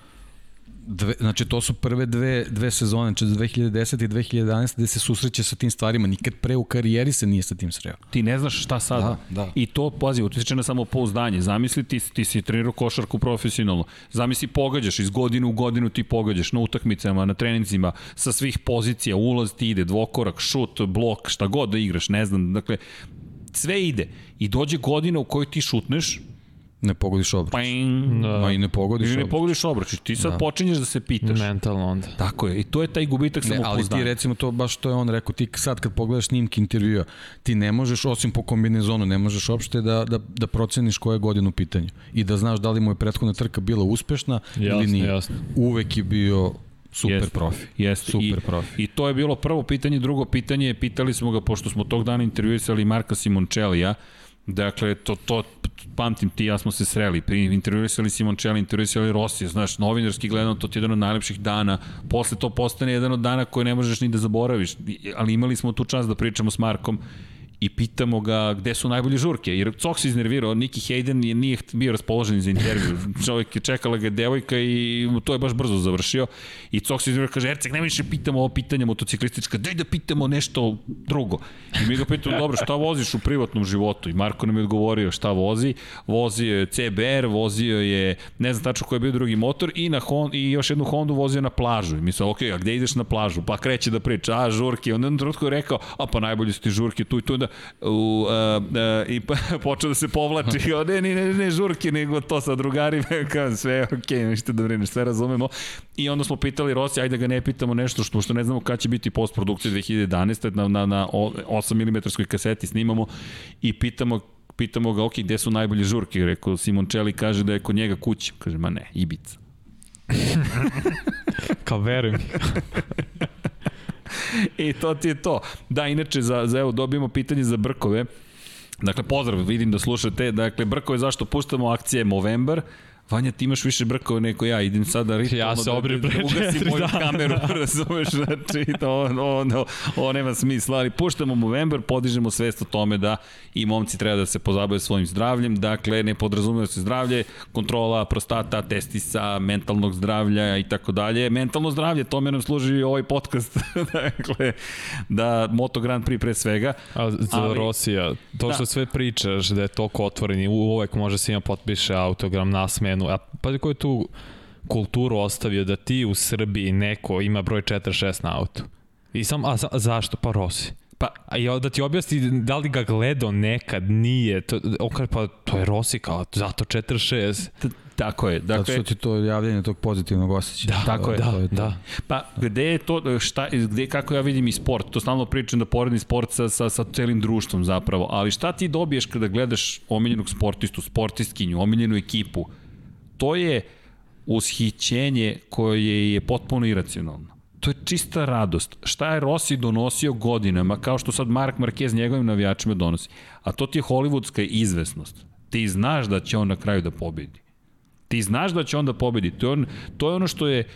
Dve, znači to su prve dve, dve sezone, znači 2010 i 2011 gde se susreće sa tim stvarima. Nikad pre u karijeri se nije sa tim sreo. ti ne znaš šta sada. Da, da. I to, pazi, utiče na samopouzdanje. Zamisli, ti, ti si trenirao košarku profesionalno. Zamisli, pogađaš, iz godine u godinu ti pogađaš na utakmicama, na treninzima, sa svih pozicija, ulaz ti ide, dvokorak, šut, blok, šta god da igraš, ne znam. Dakle, sve ide. I dođe godina u kojoj ti šutneš, Ne pogodiš obruč. ping, Da. Ma i ne pogodiš i ne obruč. pogodiš obruč. Ti sad da. počinješ da se pitaš. Mentalno onda. Tako je. I to je taj gubitak Ne, ali ti recimo to baš to je on rekao, ti sad kad pogledaš snimke intervjua, ti ne možeš osim po kombinezonu, ne možeš uopšte da, da, da proceniš koja je godina u pitanju i da znaš da li mu je prethodna trka bila uspešna ili Jasno, nije. jasno. Uvek je bio super Jeste. profi. Jeste. Super I, profi. I to je bilo prvo pitanje. Drugo pitanje je, pitali smo ga, pošto smo tog dana intervjuisali Marka Simoncellija, Dakle, to, to, pamtim ti ja smo se sreli, intervjuisali Simoncelli, intervjuisali Rossi, znaš, novinarski gledano, to ti je jedan od najlepših dana, posle to postane jedan od dana koje ne možeš ni da zaboraviš, ali imali smo tu čast da pričamo s Markom i pitamo ga gde su najbolje žurke, jer Cok se iznervirao, Nicky Hayden je, nije bio raspoložen za intervju, čovjek je čekala ga devojka i to je baš brzo završio i Cok se iznervirao, kaže, Erceg, ne više pitamo ovo pitanje motociklistička, daj da pitamo nešto drugo. I mi ga pitamo, dobro, šta voziš u privatnom životu? I Marko nam je odgovorio šta vozi, vozio je CBR, vozio je, ne znam tačno koji je bio drugi motor i, na Hon, i još jednu Hondu vozio na plažu. I mi sam, ok, a gde ideš na plažu? Pa kreće da priča, a žurke. Onda je rekao, a pa najbolje su ti žurke tu i tu. Onda, u, a, a, i počeo da se povlači, o, ne, ne, ne, ne, žurke, nego to sa drugarima, kao sve, ok, ništa da brineš, sve razumemo. I onda smo pitali Rossi, ajde da ga ne pitamo nešto što, što ne znamo kada će biti postprodukcija 2011. na, na, na o- 8 mm kaseti snimamo i pitamo pitamo ga, ok, gde su najbolje žurke? Rekao, Simoncelli kaže da je kod njega kući. Kaže, ma ne, Ibica. Kao veruj mi. I to ti je to. Da, inače, za, za evo, dobijemo pitanje za Brkove. Dakle, pozdrav, vidim da slušate. Dakle, Brkove, zašto puštamo akcije Movember? Vanja, ti imaš više brkova nego ja, idem sada ritmo. Ja se da, obrijem da, da pre ugasim četiri moju dana. kameru, razumeš, znači, to, ovo, ovo, ovo nema smisla, ali puštamo Movember, podižemo svest o tome da i momci treba da se pozabave svojim zdravljem, dakle, ne podrazumeva se zdravlje, kontrola prostata, testisa, mentalnog zdravlja i tako dalje. Mentalno zdravlje, tome nam služi ovaj podcast, dakle, da Moto Grand Prix pre svega. A za Ali- Rosija, to Da. što sve pričaš da je toliko otvoren i uvek može se ima potpiše autogram na smenu, a pa ko je tu kulturu ostavio da ti u Srbiji neko ima broj 46 na autu? I sam, a za, zašto? Pa Rossi. Pa, A i da ti objasni da li ga gledao nekad, nije. To, on kaže, pa to je Rossi kao, zato 46. t- tako je. Zato Dakle, što ti to javljanje tog pozitivnog osjećaja. Da, Tako je, da, to je to. da. Pa, gde je to, šta, gde, kako ja vidim i sport, to stalno pričam da poredim sport sa, sa, sa celim društvom zapravo, ali šta ti dobiješ kada gledaš omiljenog sportistu, sportistkinju, omiljenu ekipu, to je ushićenje koje je potpuno iracionalno. To je čista radost. Šta je Rossi donosio godinama, kao što sad Mark Marquez njegovim navijačima donosi. A to ti je hollywoodska izvesnost. Ti znaš da će on na kraju da pobedi. Ti znaš da će on da pobedi. To je, on, to je ono što je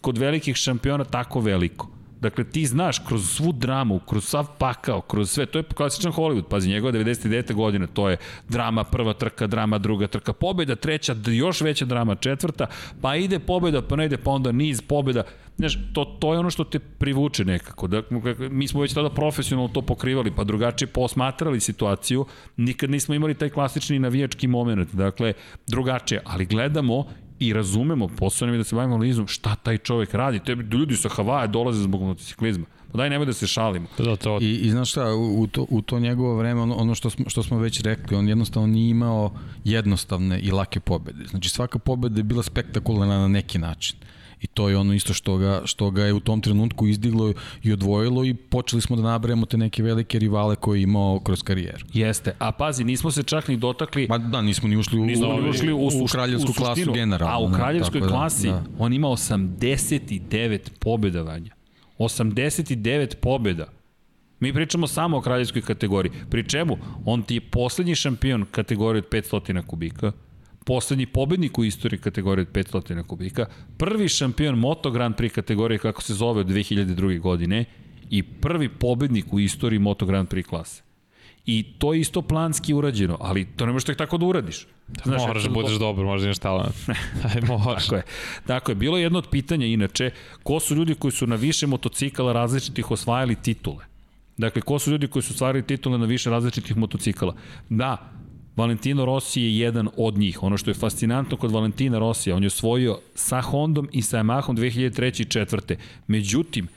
kod velikih šampiona tako veliko. Dakle, ti znaš kroz svu dramu, kroz sav pakao, kroz sve, to je klasičan Hollywood, pazi, njegova 99. godina, to je drama prva trka, drama druga trka, pobeda treća, još veća drama četvrta, pa ide pobeda, pa ne ide, pa onda niz pobeda, Znaš, to, to je ono što te privuče nekako. Dakle, mi smo već tada profesionalno to pokrivali, pa drugačije posmatrali situaciju. Nikad nismo imali taj klasični navijački moment. Dakle, drugačije. Ali gledamo i razumemo, posao nam je da se bavimo analizom šta taj čovek radi. Te ljudi sa Havaja dolaze zbog motociklizma. Pa daj nemoj da se šalimo. Da, to, I, I znaš šta, u, u, to, u to njegovo vreme, ono, ono što, smo, što smo već rekli, on jednostavno nije imao jednostavne i lake pobede. Znači svaka pobeda je bila spektakularna na neki način. I to je ono isto što ga, što ga je u tom trenutku izdiglo i odvojilo i počeli smo da nabrajamo te neke velike rivale koje je imao kroz karijeru. Jeste, a pazi, nismo se čak ni dotakli Ma da, nismo ni ušli u, Nismo ni ušli u, u, suš- kraljevsku u klasu generalno. A u da, kraljevskoj tako da, klasi da. on ima 89 pobedavanja. 89 pobeda. Mi pričamo samo o kraljevskoj kategoriji. Pri čemu? On ti je poslednji šampion kategorije od 500 kubika, poslednji pobednik u istoriji kategorije od 500 kubika, prvi šampion Moto Grand Prix kategorije kako se zove od 2002. godine i prvi pobednik u istoriji Moto Grand Prix klase. I to je isto planski urađeno, ali to ne možeš tek tako da uradiš. Znaš, moraš da budeš dobar, možda imaš talent. Aj, moraš. Tako je. Tako je. Bilo je jedno od pitanja inače, ko su ljudi koji su na više motocikala različitih osvajali titule? Dakle, ko su ljudi koji su osvajali titule na više različitih motocikala? Da, Valentino Rossi je jedan od njih. Ono što je fascinantno kod Valentina Rossija, on je osvojio sa Hondom i sa Yamahom 2003. i 2004. Međutim,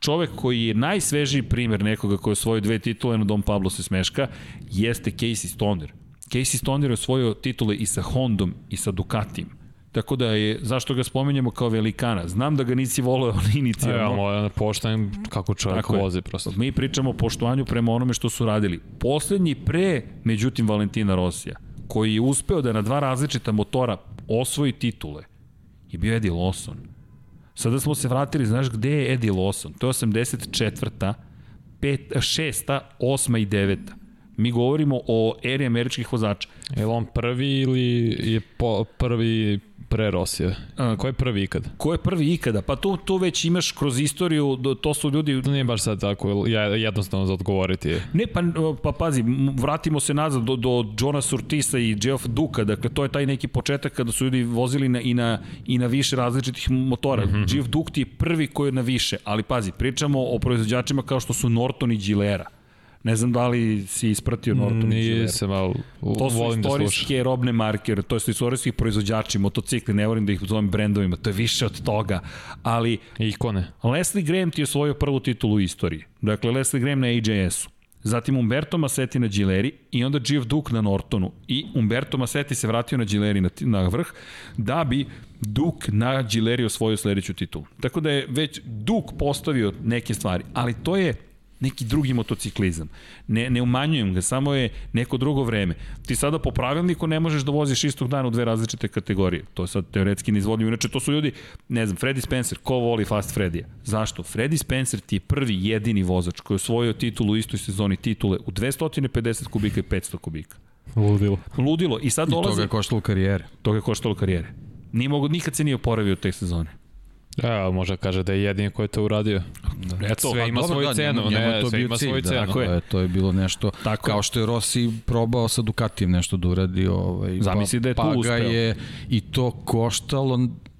čovek koji je najsvežiji primer nekoga koji je osvojio dve titule na Dom Pablo se smeška, jeste Casey Stoner. Casey Stoner je osvojio titule i sa Hondom i sa Ducatijem. Tako da je, zašto ga spomenjamo kao velikana? Znam da ga nisi voleo on Ja, inicijalno. moja poštajem kako čovjek Tako je. vozi prosto. Mi pričamo o poštovanju prema onome što su radili. Poslednji pre, međutim, Valentina Rosija, koji je uspeo da na dva različita motora osvoji titule, je bio Eddie Lawson. Sada smo se vratili, znaš gde je Eddie Lawson? To je 84. 5, 6, 8 i 9. Mi govorimo o eri američkih vozača. Je li on prvi ili je po, prvi pre Rosije? A, Ko je prvi ikad? Ko je prvi ikada? Pa tu, tu već imaš kroz istoriju, to su ljudi To nije baš sad tako ja, jednostavno za odgovoriti. Ne, pa, pa pazi, vratimo se nazad do, do Johna Surtisa i Geoff Duka, dakle to je taj neki početak kada su ljudi vozili na, i, na, i na više različitih motora. Mm -hmm. Geoff Duk ti je prvi koji je na više, ali pazi, pričamo o proizvođačima kao što su Norton i Gilera. Ne znam da li si ispratio Norton. Nisam, ali To su volim da istorijske robne markere, to su istorijski proizvođači, motocikli, ne volim da ih zovem brendovima, to je više od toga, ali Ikone. Leslie Graham ti je osvojio prvu titulu u istoriji. Dakle, Leslie Graham na AJS-u. Zatim Umberto Massetti na Gileri i onda Geoff Duke na Nortonu. I Umberto Massetti se vratio na Gileri na, na vrh da bi Duke na Gileri osvojio sledeću titulu. Tako da je već Duke postavio neke stvari, ali to je neki drugi motociklizam. Ne, ne umanjujem ga, samo je neko drugo vreme. Ti sada po pravilniku ne možeš da voziš istog dana u dve različite kategorije. To je sad teoretski neizvodljivo. Inače, to su ljudi, ne znam, Freddy Spencer, ko voli Fast Freddy? Zašto? Freddy Spencer ti je prvi jedini vozač koji je osvojio titulu u istoj sezoni titule u 250 kubika i 500 kubika. Ludilo. Ludilo. I sad I to dolazi... ga je koštalo karijere. To ga je koštalo karijere. Nije mogo, nikad se nije oporavio od te sezone. Ja, može kaže da je jedini koji je to uradio. Eto, Sve ima dobro, svoju da, cenu, njemu, ne, to sve bio ima cilj, svoju da, cenu. Tako je. To je, to je bilo nešto, Tako kao što je Rossi probao sa Ducatijem nešto da uradi. Ovaj, Zamisli da je tu pa ga uspeo. je i to koštalo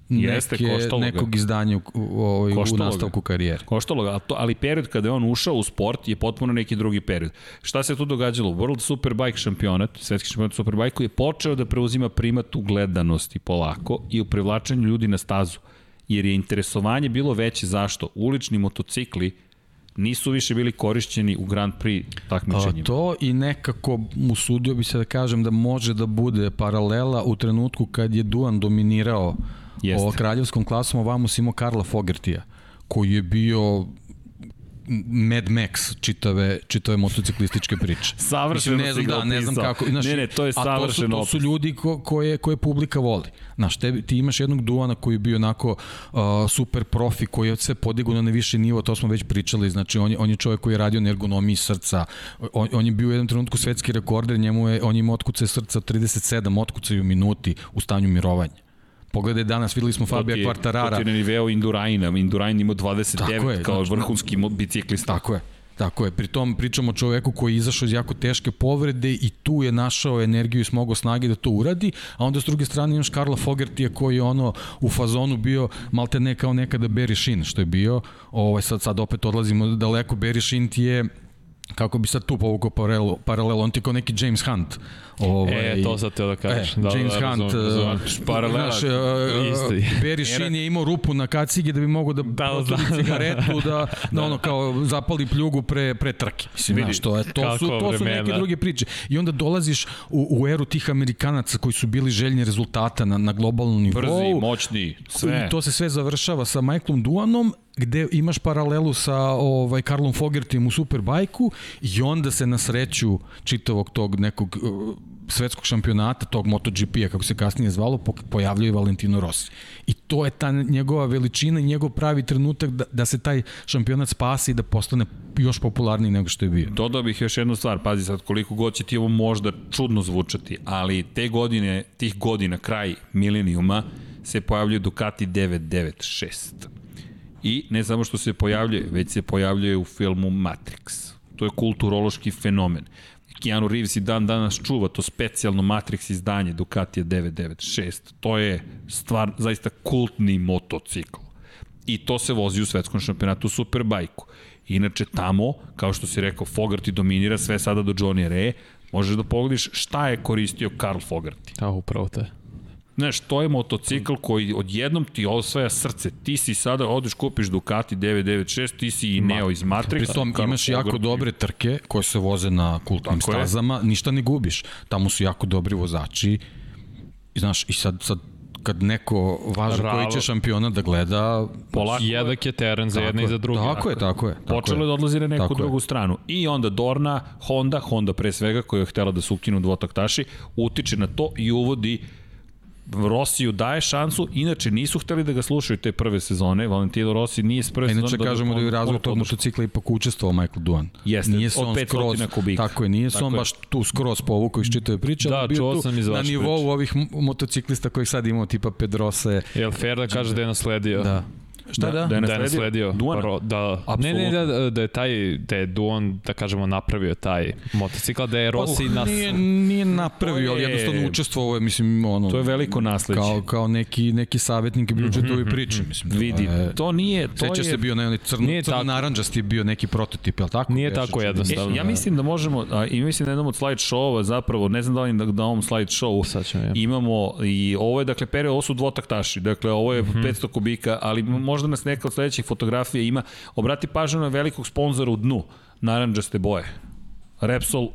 Jeste, neke, koštalo ga. nekog izdanja u, ovaj, u ga. nastavku karijere. Koštalo ga, ali, period kada je on ušao u sport je potpuno neki drugi period. Šta se tu događalo? World Superbike šampionat, svetski šampionat Superbike je počeo da preuzima primat u gledanosti polako i u privlačenju ljudi na stazu. Jer je interesovanje bilo veće. Zašto? Ulični motocikli nisu više bili korišćeni u Grand Prix A, takmičenjima. to i nekako usudio bi se da kažem da može da bude paralela u trenutku kad je Duan dominirao Jeste. ovo kraljevskom klasom, ovamo si imao Karla Fogertija, koji je bio Mad Max čitave, čitave motociklističke priče. Savršeno Mislim, ne si znam, da, ne znam kako. Znaš, Ne, ne, to je a savršen to su, to su ljudi ko, koje, koje publika voli. Znaš, tebi, ti imaš jednog Duana koji je bio onako uh, super profi, koji je sve podigao na neviše nivo, to smo već pričali, znači on je, on je čovjek koji je radio na ergonomiji srca, on, on je bio u jednom trenutku svetski rekorder, njemu je, on ima otkuce srca 37 otkucaju u minuti u stanju mirovanja. Pogledaj danas, videli smo Fabija To Quartarara. ti je na niveu Induraina. Indurain ima 29 Tako je, kao znači, vrhunski biciklista. Tako je. Tako je, pritom pričamo o čoveku koji je izašao iz jako teške povrede i tu je našao energiju i smogao snage da to uradi, a onda s druge strane imaš Karla Fogertija koji je ono u fazonu bio malte ne kao nekada Barry Shin što je bio, ovaj, sad, sad opet odlazimo daleko, Barry Shin ti je kako bi sad tu povukao paralelu, paralelu, on ti kao neki James Hunt. Ovaj, e, to sad te da kažeš. E, da, James da, Hunt, razum, razum. Paralela. Znaš, uh, Barry Sheen je imao rupu na kacigi da bi mogo da, da proturi cigaretu, da, da, ono kao zapali pljugu pre, pre trke. Mislim, znaš, to, je, to, su, to su neke druge priče. I onda dolaziš u, u eru tih Amerikanaca koji su bili željni rezultata na, na globalnom nivou. Brzi, moćni, sve. I to se sve završava sa Michaelom Duanom gde imaš paralelu sa ovaj Karlom Fogertim u Superbajku i onda se na sreću čitavog tog nekog uh, svetskog šampionata, tog MotoGP-a, kako se kasnije zvalo, pojavljuje Valentino Rossi. I to je ta njegova veličina i njegov pravi trenutak da, da se taj šampionat spasi i da postane još popularniji nego što je bio. Dodao bih još jednu stvar, pazi sad koliko god će ti ovo možda čudno zvučati, ali te godine, tih godina, kraj milenijuma, se pojavljuje Ducati 996 I ne samo što se pojavljuje, već se pojavljuje u filmu Matrix. To je kulturološki fenomen. Keanu Reeves i dan danas čuva to specijalno Matrix izdanje Ducati 996. To je stvar, zaista kultni motocikl. I to se vozi u svetskom šampionatu Superbajku. Inače tamo, kao što si rekao, Fogarty dominira sve sada do Johnny Re, možeš da pogledaš šta je koristio Karl Fogarty. A, upravo to je. Znaš, to je motocikl koji odjednom ti osvaja srce. Ti si sada, odeš kupiš Ducati 996, ti si i Neo iz Matrixa. Pri tom imaš jako dobre trke koje se voze na kultnim Tako stazama, je. ništa ne gubiš. Tamo su jako dobri vozači. I znaš, i sad, sad kad neko važno Ravo. koji će šampiona da gleda polako jednak je teren za jedne i za druge. Tako je, tako je. Tako Počelo je da odlazi na neku tako drugu je. stranu. I onda Dorna, Honda, Honda pre svega koja je htela da se ukinu dvotaktaši, utiče na to i uvodi Rosiju daje šansu, inače nisu hteli da ga slušaju te prve sezone, Valentino Rossi nije s prve inače, sezone... Inače kažemo da je razvoj tog motocikla ipak učestvovao Michael Duan. Jeste, nije se on skroz, kubika. Tako je, nije se on baš tu skroz povukao iz čitave priče, da, bio tu na nivou priče. ovih motociklista kojih sad imamo, tipa Pedrosa. Jel fair da kaže da je nasledio? Da. Šta da? Da, da je nasledio. Duana? Paro, da, ne, ne, da, da je taj, da je Duan, da kažemo, napravio taj motocikl, da je Rossi pa, nas... Nije, nije napravio, ali jednostavno učestvovao je, mislim, ono... To je veliko nasleđe. Kao, kao neki, neki savjetnik bio mm -hmm, priči, mislim. Vidi, je, to nije... To Seća je, se bio na onaj crno, nije crno naranđasti bio neki prototip, je li tako? Nije tako jednostavno. E, ja mislim da možemo, a, i mislim da jednom od slide show-ova zapravo, ne znam da li da, da ovom slide show ja. imamo i ovo je, dakle, period, ovo su dvotaktaši, dakle, ovo je mm -hmm. 500 kubika, ali možda nas neka od sledećih fotografija ima, obrati pažnju na velikog sponzora u dnu, naranđaste boje. Repsol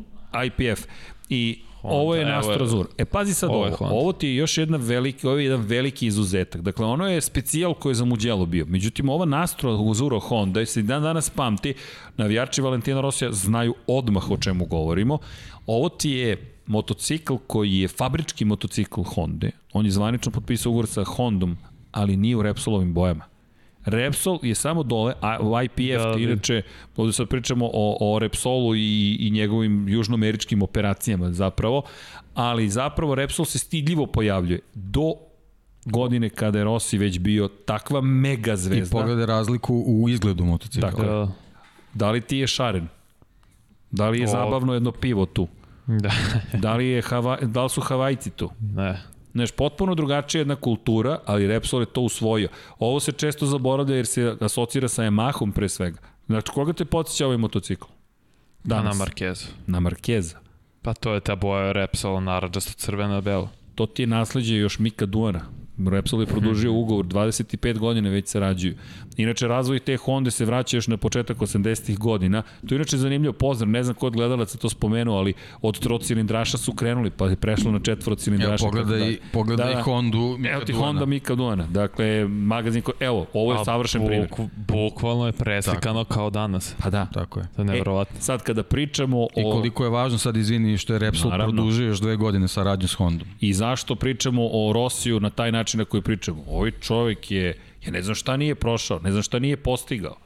IPF. I Honda, ovo je Nastro E pazi sad ovo, ovo, ovo ti je još jedna veliki, ovo je jedan veliki izuzetak. Dakle, ono je specijal koji je za Mugello bio. Međutim, ova Nastro Azuro Honda se dan danas pamti, navijači Valentina Rosija znaju odmah o čemu govorimo. Ovo ti je motocikl koji je fabrički motocikl Honda. On je zvanično potpisao ugovor sa Hondom, ali nije u Repsolovim bojama. Repsol je samo dole, a u IPF, da, da. inače, ovde sad pričamo o, o Repsolu i, i njegovim južnoameričkim operacijama zapravo, ali zapravo Repsol se stidljivo pojavljuje. Do godine kada je Rossi već bio takva mega zvezda. I pogledaj razliku u izgledu motocikla. Tako da. Da li ti je šaren? Da li je o... zabavno jedno pivo tu? Da. da, li je Hava, da li su Havajci tu? Ne. Znaš, potpuno drugačija jedna kultura, ali Repsol je to usvojio. Ovo se često zaboravlja jer se asocira sa Yamahom pre svega. Znači, koga te podsjeća ovaj motocikl? Danas. Na Markeza. Na Markeza. Pa to je ta boja Repsol, naranđasto crvena belo. To ti je nasledđe još Mika Duana. Repsol je produžio ugovor, 25 godina već sarađuju. Inače, razvoj te Honda se vraća još na početak 80-ih godina. To je inače zanimljivo pozdrav, ne znam ko od gledalaca to spomenuo, ali od trocilindraša su krenuli, pa je prešlo na četvorocilindraša. Evo, pogledaj, da, pogledaj da, Hondu Mika Evo ti Duana. Honda Mika Duana. Dakle, magazin, ko, evo, ovo je A, savršen primjer. Bukvalno je preslikano Tako. kao danas. Pa da. Tako je. To je nevjerovatno. E, sad kada pričamo o... I koliko je važno sad, izvini, što je Repsol Naravno. produžio još dve godine saradnju s Hondom. I zašto pričamo o Rosiju na taj način na koji pričamo? Ovaj čovjek je Ja ne znam šta nije prošao, ne znam šta nije postigao.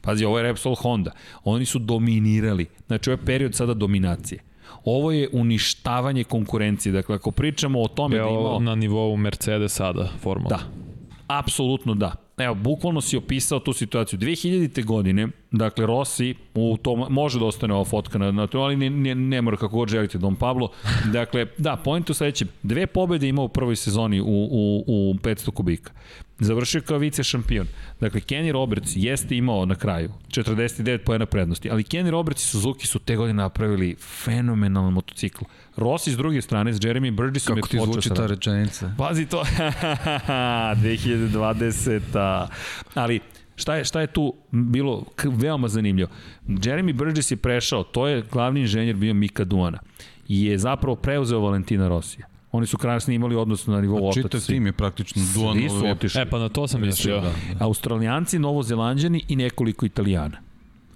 Pazi, ovo je Repsol Honda. Oni su dominirali. Znači, ovo je period sada dominacije. Ovo je uništavanje konkurencije. Dakle, ako pričamo o tome da imao... na nivou Mercedes sada, formalno. Da, apsolutno da. Evo, bukvalno si opisao tu situaciju. 2000. godine, dakle, Rossi U tom, može da ostane ova fotka na, na to, ali ne, ne, ne mora kako god želite Don Pablo. Dakle, da, point u sledećem. Dve pobede ima u prvoj sezoni u, u, u 500 kubika. Završio kao vice šampion. Dakle, Kenny Roberts jeste imao na kraju 49 pojena prednosti, ali Kenny Roberts i Suzuki su te godine napravili fenomenalan motocikl. Rossi s druge strane, s Jeremy Burgessom Kako ti zvuči ta rečenica? Pazi to, 2020. Ali Šta je, šta je tu bilo veoma zanimljivo? Jeremy Burgess je prešao, to je glavni inženjer bio Mika Duana i je zapravo preuzeo Valentina Rosija. Oni su krasni imali odnos na nivou otac. Čitav tim je praktično Duan. Svi su otišli. E, pa na to sam mislio. Da, da. Australijanci, Novozelanđani i nekoliko Italijana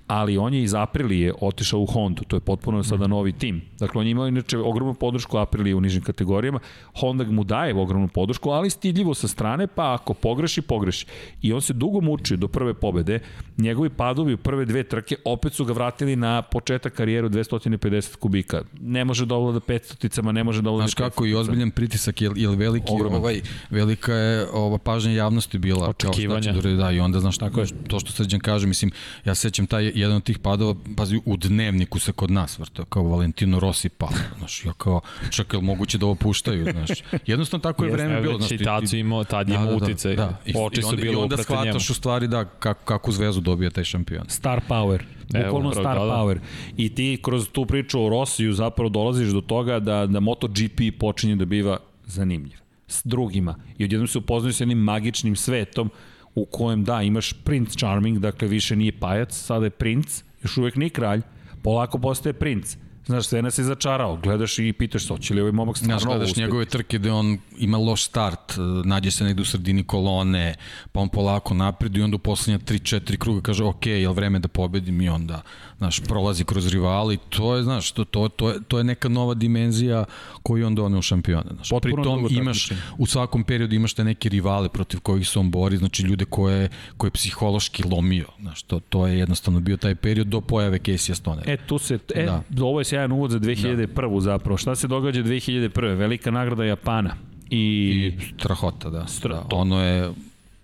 ali on je iz Aprilije otišao u Hondu, to je potpuno sada mhm. novi tim. Dakle, on je imao inače ogromnu podršku Aprilije u nižim kategorijama, Honda mu daje ogromnu podršku, ali stidljivo sa strane, pa ako pogreši, pogreši. I on se dugo mučio do prve pobede, njegovi padovi u prve dve trke opet su ga vratili na početak karijeru 250 kubika. Ne može da ovlada 500-ticama, ne može da ovlada Znaš kako, i ozbiljan pritisak, je, je veliki, Ogroman. ovaj, velika je ova pažnja javnosti bila. Očekivanja. Kao šta će da, da, i onda, znaš, tako je. to što Srđan kaže, mislim, ja sećam taj jedan od tih padova, pazi, u dnevniku se kod nas vrta, kao Valentino Rossi pao. Znaš, ja kao, čekaj, moguće da ovo puštaju, znaš. Jednostavno tako je vreme bilo. Znaš, i tad su imao, tad je da, imao da, da, da. I, Oči su bilo I onda shvataš u stvari da kako, kakvu zvezu dobija taj šampion. Star power. Bukvalno star da, da. power. I ti kroz tu priču o Rossiju zapravo dolaziš do toga da, da MotoGP počinje da biva zanimljiv s drugima. I odjednom se upoznaju sa jednim magičnim svetom u kojem da, imaš Prince Charming, dakle više nije pajac, sada je princ, još uvek nije kralj, polako postaje princ. Znaš, sve nas je začarao. Gledaš i pitaš se, hoće li ovaj momak stvarno Znaš, gledaš njegove trke gde on ima loš start, e, nađe se negde u sredini kolone, pa on polako napred i onda u poslednja 3-4 kruga kaže, ok, je li vreme da pobedim i onda znaš, prolazi kroz rivali, to je, znaš, to, to, to, je, to je neka nova dimenzija koju on donio u šampione. Znaš. Pri tom imaš, u svakom periodu imaš te neke rivale protiv kojih se on bori, znači ljude koje, koje je psihološki lomio, znaš, to, to je jednostavno bio taj period do pojave Casey Stone. E, tu se, e, da. ovo je sjajan uvod za 2001. Da. zapravo. Šta se događa 2001. Velika nagrada Japana. I, I strahota, da. Stra, da. Ono je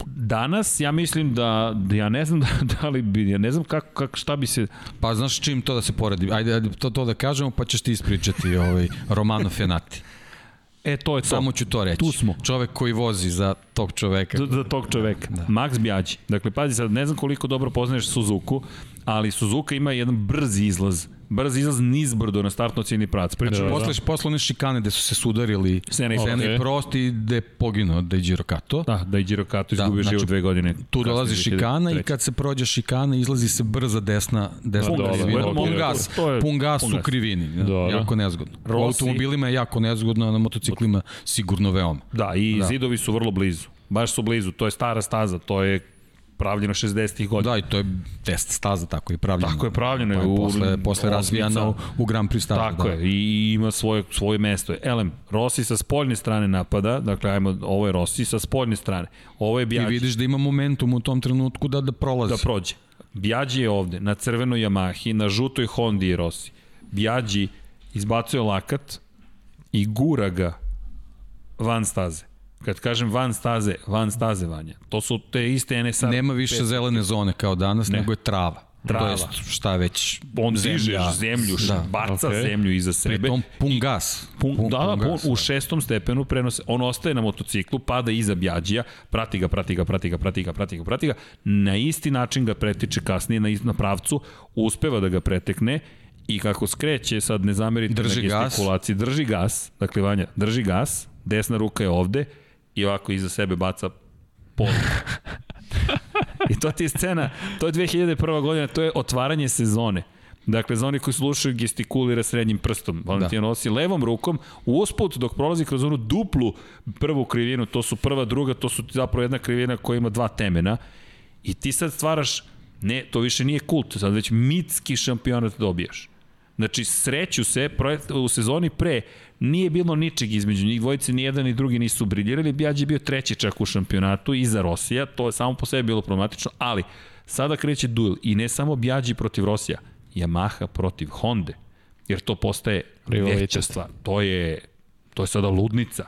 Danas ja mislim da, da ja ne znam da, da li bi, ja ne znam kako, kako šta bi se... Pa znaš čim to da se poredi? Ajde, ajde to, to da kažemo pa ćeš ti ispričati ovaj, Romano Fenati. E, to je to. Samo ću to reći. Tu smo. Čovek koji vozi za tog čoveka. Za, za tog čoveka. Da. Max Bjađi. Dakle, pazi sad, ne znam koliko dobro poznaješ Suzuku, ali Suzuka ima jedan brzi izlaz brz izlaz nizbrdo na startno cijeni prac. Pričamo da, da. posle, posle one šikane gde su se sudarili Sena i, okay. Prost i gde je poginuo Deji Rokato. Da, Deji Rokato izgubio da, znači, život dve godine. Tu dolazi šikana i kad se prođe šikana izlazi se brza desna, desna da, krivina. Da, da, pun gas, pun gas u krivini. Da, da. Jako nezgodno. Rossi, u automobilima je jako nezgodno, a na motociklima sigurno veoma. Da, i da. zidovi su vrlo blizu. Baš su blizu, to je stara staza, to je pravljeno 60-ih godina. Da, i to je test staza, tako je pravljeno. Tako je pravljeno. Pa je posle, posle razvijano u, u Grand Prix stazu. Tako da. je, i ima svoje, svoje mesto. Elem, Rossi sa spoljne strane napada, dakle, ajmo, ovo je Rossi sa spoljne strane. Ovo je Bjađi. I vidiš da ima momentum u tom trenutku da, da prolazi. Da prođe. Bjađi je ovde, na crvenoj Yamahi, na žutoj Hondi je Rossi. Bjađi izbacuje lakat i gura ga van staze. Kad kažem van staze, van staze vanja. To su te iste NSA. Nema više pet... zelene zone kao danas, ne. nego je trava. Trava. To jest šta već On dižeš zemlju, da. baca okay. zemlju iza sebe. Pritom pun gas. Pun, pun, da, pun, pun gas, u da. šestom stepenu prenose, on ostaje na motociklu, pada iza Bjađija, prati ga, prati ga, prati ga, prati ga, prati ga, prati ga, na isti način ga pretiče kasnije na, na pravcu, uspeva da ga pretekne i kako skreće, sad ne zamerite drži na gestikulaciji, gas. drži gas, dakle Vanja, drži gas, desna ruka je ovde, i ovako iza sebe baca pol. I to ti je scena, to je 2001. godina, to je otvaranje sezone. Dakle, za oni koji slušaju gestikulira srednjim prstom. Valentino da. nosi levom rukom, usput dok prolazi kroz onu duplu prvu krivinu, to su prva, druga, to su zapravo jedna krivina koja ima dva temena. I ti sad stvaraš, ne, to više nije kult, sad već mitski šampionat dobijaš. Znači, sreću se, u sezoni pre nije bilo ničeg između njih dvojice, ni jedan ni drugi nisu briljirali, Bjađ je bio treći čak u šampionatu iza Rosija, to je samo po sebi bilo problematično, ali sada kreće duel i ne samo Bjađi protiv Rosija, Yamaha protiv Honda, jer to postaje veća stvar. To je, to je sada ludnica.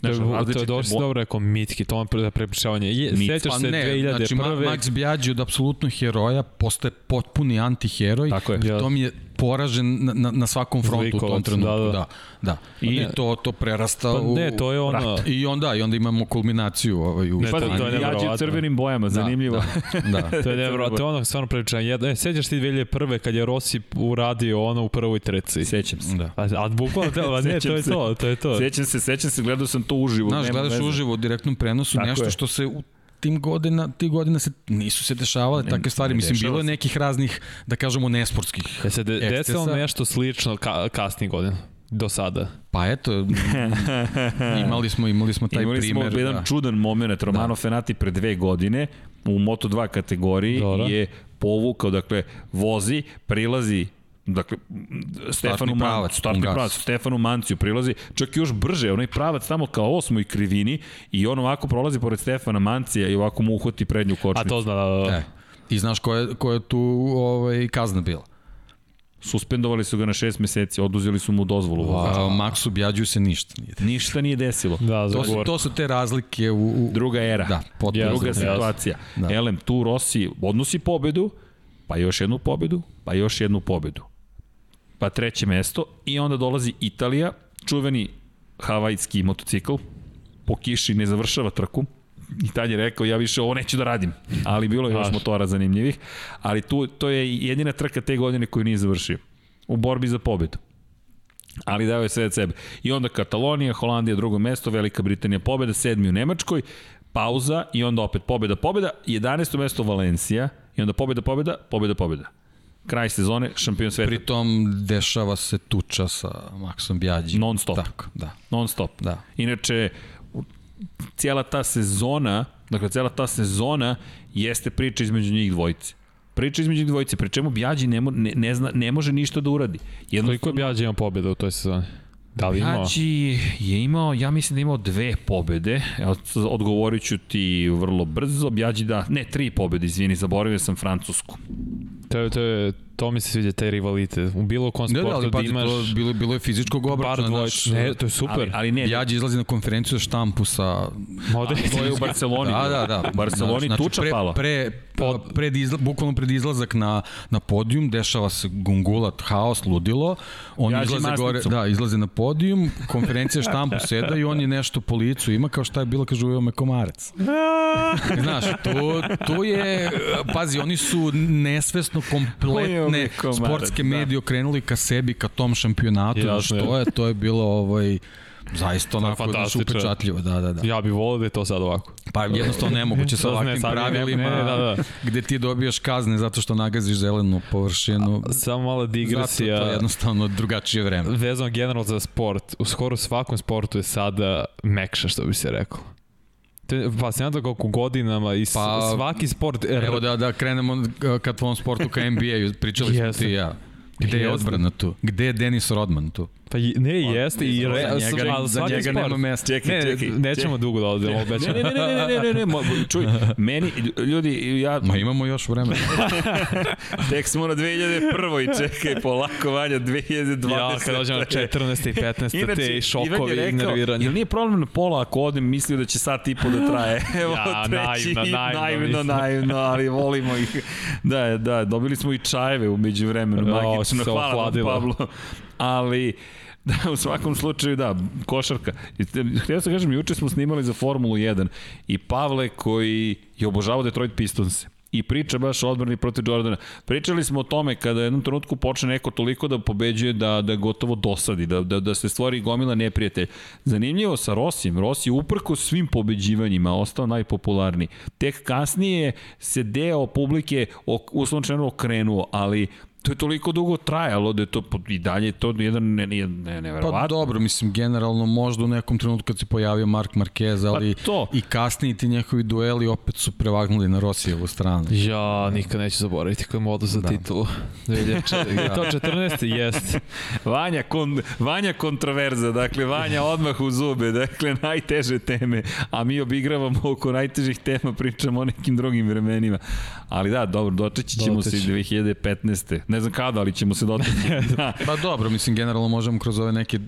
To je, to je dosta bo- dobro rekao mitski, to je pre- prepričavanje. Je. Sjećaš Pa se ne, 2001. znači Ma- Max Bjađi od apsolutno heroja postaje potpuni antiheroj. Tako je. To mi je poražen na, na, na svakom frontu u tom Zlikovac, trenutku. da, Da, da. da. da. I ne. to, to prerasta Pa u... ne, to je ono... I onda, i onda imamo kulminaciju ovaj, u Ne, Pa to- da, to je jađe u crvenim bojama, zanimljivo. Da, da. To je nevro, to je ono stvarno priličan. Jedno, e, sećaš ti 2001. kad je Rossi uradio ono u prvoj treci? Sećam se. da. A, a bukvalno, a ne, to je to, to je to. Sećam se, sećam se, gledao sam to uživo. Znaš, gledaš uživo u direktnom prenosu, Tako nešto je. što se u tim godina, ti godina se nisu se dešavale Ne, takve stvari. ne Mislim, bilo je nekih raznih, da kažemo, nesportskih Je se de, desilo nešto slično ka, kasnih godina? Do sada. Pa eto, imali smo, imali smo taj Imali primer. smo jedan da. čudan moment, Romano da. Fenati pre dve godine u Moto2 kategoriji Dobro. je povukao, dakle, vozi, prilazi Dakle, Stefanu pravac, Mancu, startni pravac, Stefanu Manciju prilazi, čak i još brže, onaj pravac tamo kao osmoj krivini i on ovako prolazi pored Stefana Mancija i ovako mu uhvati prednju A kočnicu. to zna da... E, I znaš koja je, koja je tu ovaj, kazna bila? Suspendovali su ga na šest meseci, oduzeli su mu dozvolu. Wow. Maxu Bjađu se ništa nije. Ništa nije desilo. Da, To su, to su te razlike u... u Druga era. Da, potpuno. Jasno, druga jasno. situacija. Da. Elem, tu Rossi odnosi pobedu, pa još jednu pobedu, pa još jednu pobedu. Pa treće mesto i onda dolazi Italija, čuveni havajski motocikl, po kiši ne završava trku, i tad je rekao ja više ovo neću da radim, ali bilo je još motora zanimljivih, ali tu, to je jedina trka te godine koju nije završio u borbi za pobedu ali dao je sve od sebe. I onda Katalonija, Holandija drugo mesto, Velika Britanija pobeda, sedmi u Nemačkoj, pauza i onda opet pobeda, pobeda, 11. mesto Valencija i onda pobeda, pobeda, pobeda, pobeda. Kraj sezone, šampion sveta. Pritom dešava se tuča sa Maxom Bjađi. Non stop. Tako, da. Non stop. Da. Inače, cijela ta sezona, dakle, cijela ta sezona jeste priča između njih dvojice. Priča između njih dvojice, pri čemu Bjađi ne, mo, ne, ne, zna, ne može ništa da uradi. Koliko je Bjađe imao pobjeda u toj sezoni? Da li imao? Bjađi je imao, ja mislim da je imao dve pobede, odgovorit ću ti vrlo brzo, Bjađi da, ne, tri pobede, izvini, zaboravio sam Francusku. To, je, to, je, to mi se sviđa, taj rivalite. U bilo kom Ne, sportu da, ali da imaš to bilo, bilo je fizičkog obračuna. znaš, Ne, to je super. Ali, ali ne, Bjađi izlazi na konferenciju za štampu sa... Mode, to je u Barceloni. Da, da, da. U Barceloni Znači, tuča pre, pala. Pre, pred izla, bukvalno pred izlazak na, na podijum, dešava se gungulat, haos, ludilo. On Bjađi izlaze gore, masnicom. da, izlaze na podijum, konferencija štampu seda i on je nešto po licu ima kao šta je bilo, kaže ujeo me komarac. Znaš, to, to je, pazi, oni su nesvesno Ujeo kompletne sportske da. medije okrenuli ka sebi, ka tom šampionatu. Je. što je, to je bilo ovaj, zaista onako znaš, fantastično. upečatljivo. Da, da, da. Ja bih volio da je to sad ovako. Pa jednostavno nemoguće sa ne, ovakvim ne- pravilima ne, da, da. gde ti dobijaš kazne zato što nagaziš zelenu površinu. Samo mala Zato to digresija. je jednostavno drugačije vreme. Vezano generalno za sport, u skoro svakom sportu je sada mekša, što bi se reklo. To je fascinantno kako godinama i pa, Pa, svaki sport... Evo da, da krenemo ka tvom sportu, ka NBA-u, pričali smo ti i ja. Gde je odbrana tu? Gde je Denis Rodman tu? Pa ne, jeste i re, za njega, ali za njega nema mesta. Čekaj, Ne, čekaj. nećemo dugo da odemo, Ne, obećam. ne, ne, ne, ne, ne, ne, ne, mo- čuj, meni, ljudi, ja Ma imamo još vremena. tek smo na 2001. i čekaj, polako vanja, 2020. Ja, kad dođemo na 14. i 15. te i Ivan šokovi i rekao, nerviranje. Jel nije problem na pola ako odem, mislio da će sat i po da traje. Evo, Ja, treći, naivno, naivno, naivno, naivno, ali volimo ih. Da, da, dobili smo i čajeve umeđu vremenu, magično, hvala. Pablo. Ali, Da, u svakom slučaju, da, košarka. Htio sam kažem, juče smo snimali za Formulu 1 i Pavle koji je obožavao Detroit Pistons i priča baš o odbrani protiv Jordana. Pričali smo o tome kada u jednom trenutku počne neko toliko da pobeđuje da, da gotovo dosadi, da, da, da se stvori gomila neprijatelj. Zanimljivo sa Rosijem. Rossi je uprko svim pobeđivanjima ostao najpopularniji. Tek kasnije se deo publike uslovno okrenuo, ali to je toliko dugo trajalo da je to i dalje to jedan ne, ne, ne, ne, Pa dobro, mislim, generalno možda u nekom trenutku kad se pojavio Mark Marquez, ali Pa to. i kasniji ti njegovi dueli opet su prevagnuli na Rosijevu stranu. Ja, nikad neću zaboraviti kako je modu za Da. titulu. 2004. Je to 14. Jest. Vanja, kon, Vanja kontroverza, dakle Vanja odmah u zube, dakle najteže teme, a mi obigravamo oko najtežih tema, pričamo o nekim drugim vremenima. Ali da, dobro, dočeći ćemo se i Doteći. 2015. Ne znam kada, ali ćemo se dotati. da. Pa dobro, mislim, generalno možemo kroz ove neke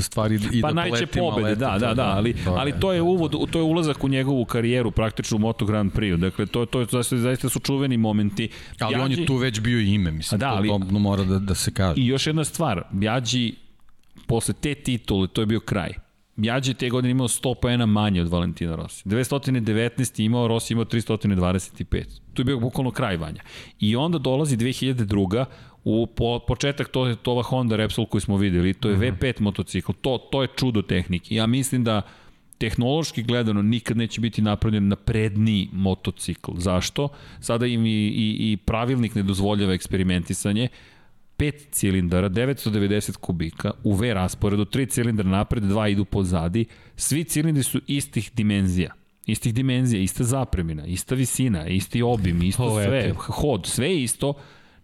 stvari i pa da poletimo. pobede, ali eto, da, da, da, ali, to ali to je uvod, to je ulazak u njegovu karijeru praktično u Moto Grand Prix. Dakle, to, to je, zaista, zaista su čuveni momenti. Ali on je tu već bio ime, mislim, da, ali, to, to mora da, da se kaže. I još jedna stvar, Bjađi posle te titule, to je bio kraj. Bjađi je te godine imao 100 poena manje od Valentina Rossi. 219 imao, Rossi imao 325. Tu je bio bukvalno kraj vanja. I onda dolazi 2002 u po, početak to je to ova Honda Repsol koju smo videli, to je uh mhm. -huh. V5 motocikl, to, to je čudo tehnike. Ja mislim da tehnološki gledano nikad neće biti napravljen na predniji motocikl. Zašto? Sada im i, i, i pravilnik ne dozvoljava eksperimentisanje. 5 cilindara, 990 kubika, u V rasporedu, 3 cilindra napred, 2 idu pozadi. Svi cilindri su istih dimenzija. Istih dimenzija, ista zapremina, ista visina, isti obim, isto oh, sve, hod, sve je isto.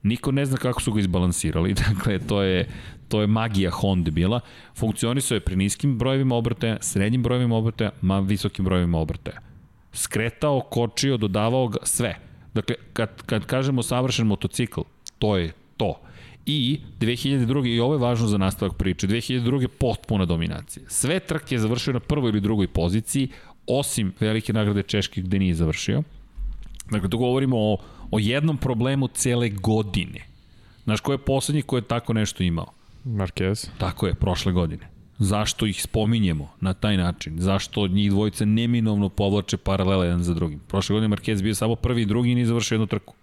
Niko ne zna kako su ga izbalansirali. Dakle, to je, to je magija Honda bila. Funkcionisao je pri niskim brojevima obrtaja, srednjim brojevima obrtaja, ma visokim brojevima obrtaja. Skretao, kočio, dodavao ga, sve. Dakle, kad, kad kažemo savršen motocikl, to je to. I 2002. i ovo je važno za nastavak priče, 2002. potpuna dominacija. Sve trke je završio na prvoj ili drugoj poziciji, osim velike nagrade Češke gde nije završio. Dakle, tu govorimo o, o jednom problemu cele godine. Znaš, ko je poslednji ko je tako nešto imao? Marquez. Tako je, prošle godine. Zašto ih spominjemo na taj način? Zašto njih dvojica neminovno povlače paralele jedan za drugim? Prošle godine Marquez bio samo prvi i drugi i nije završio jednu trku.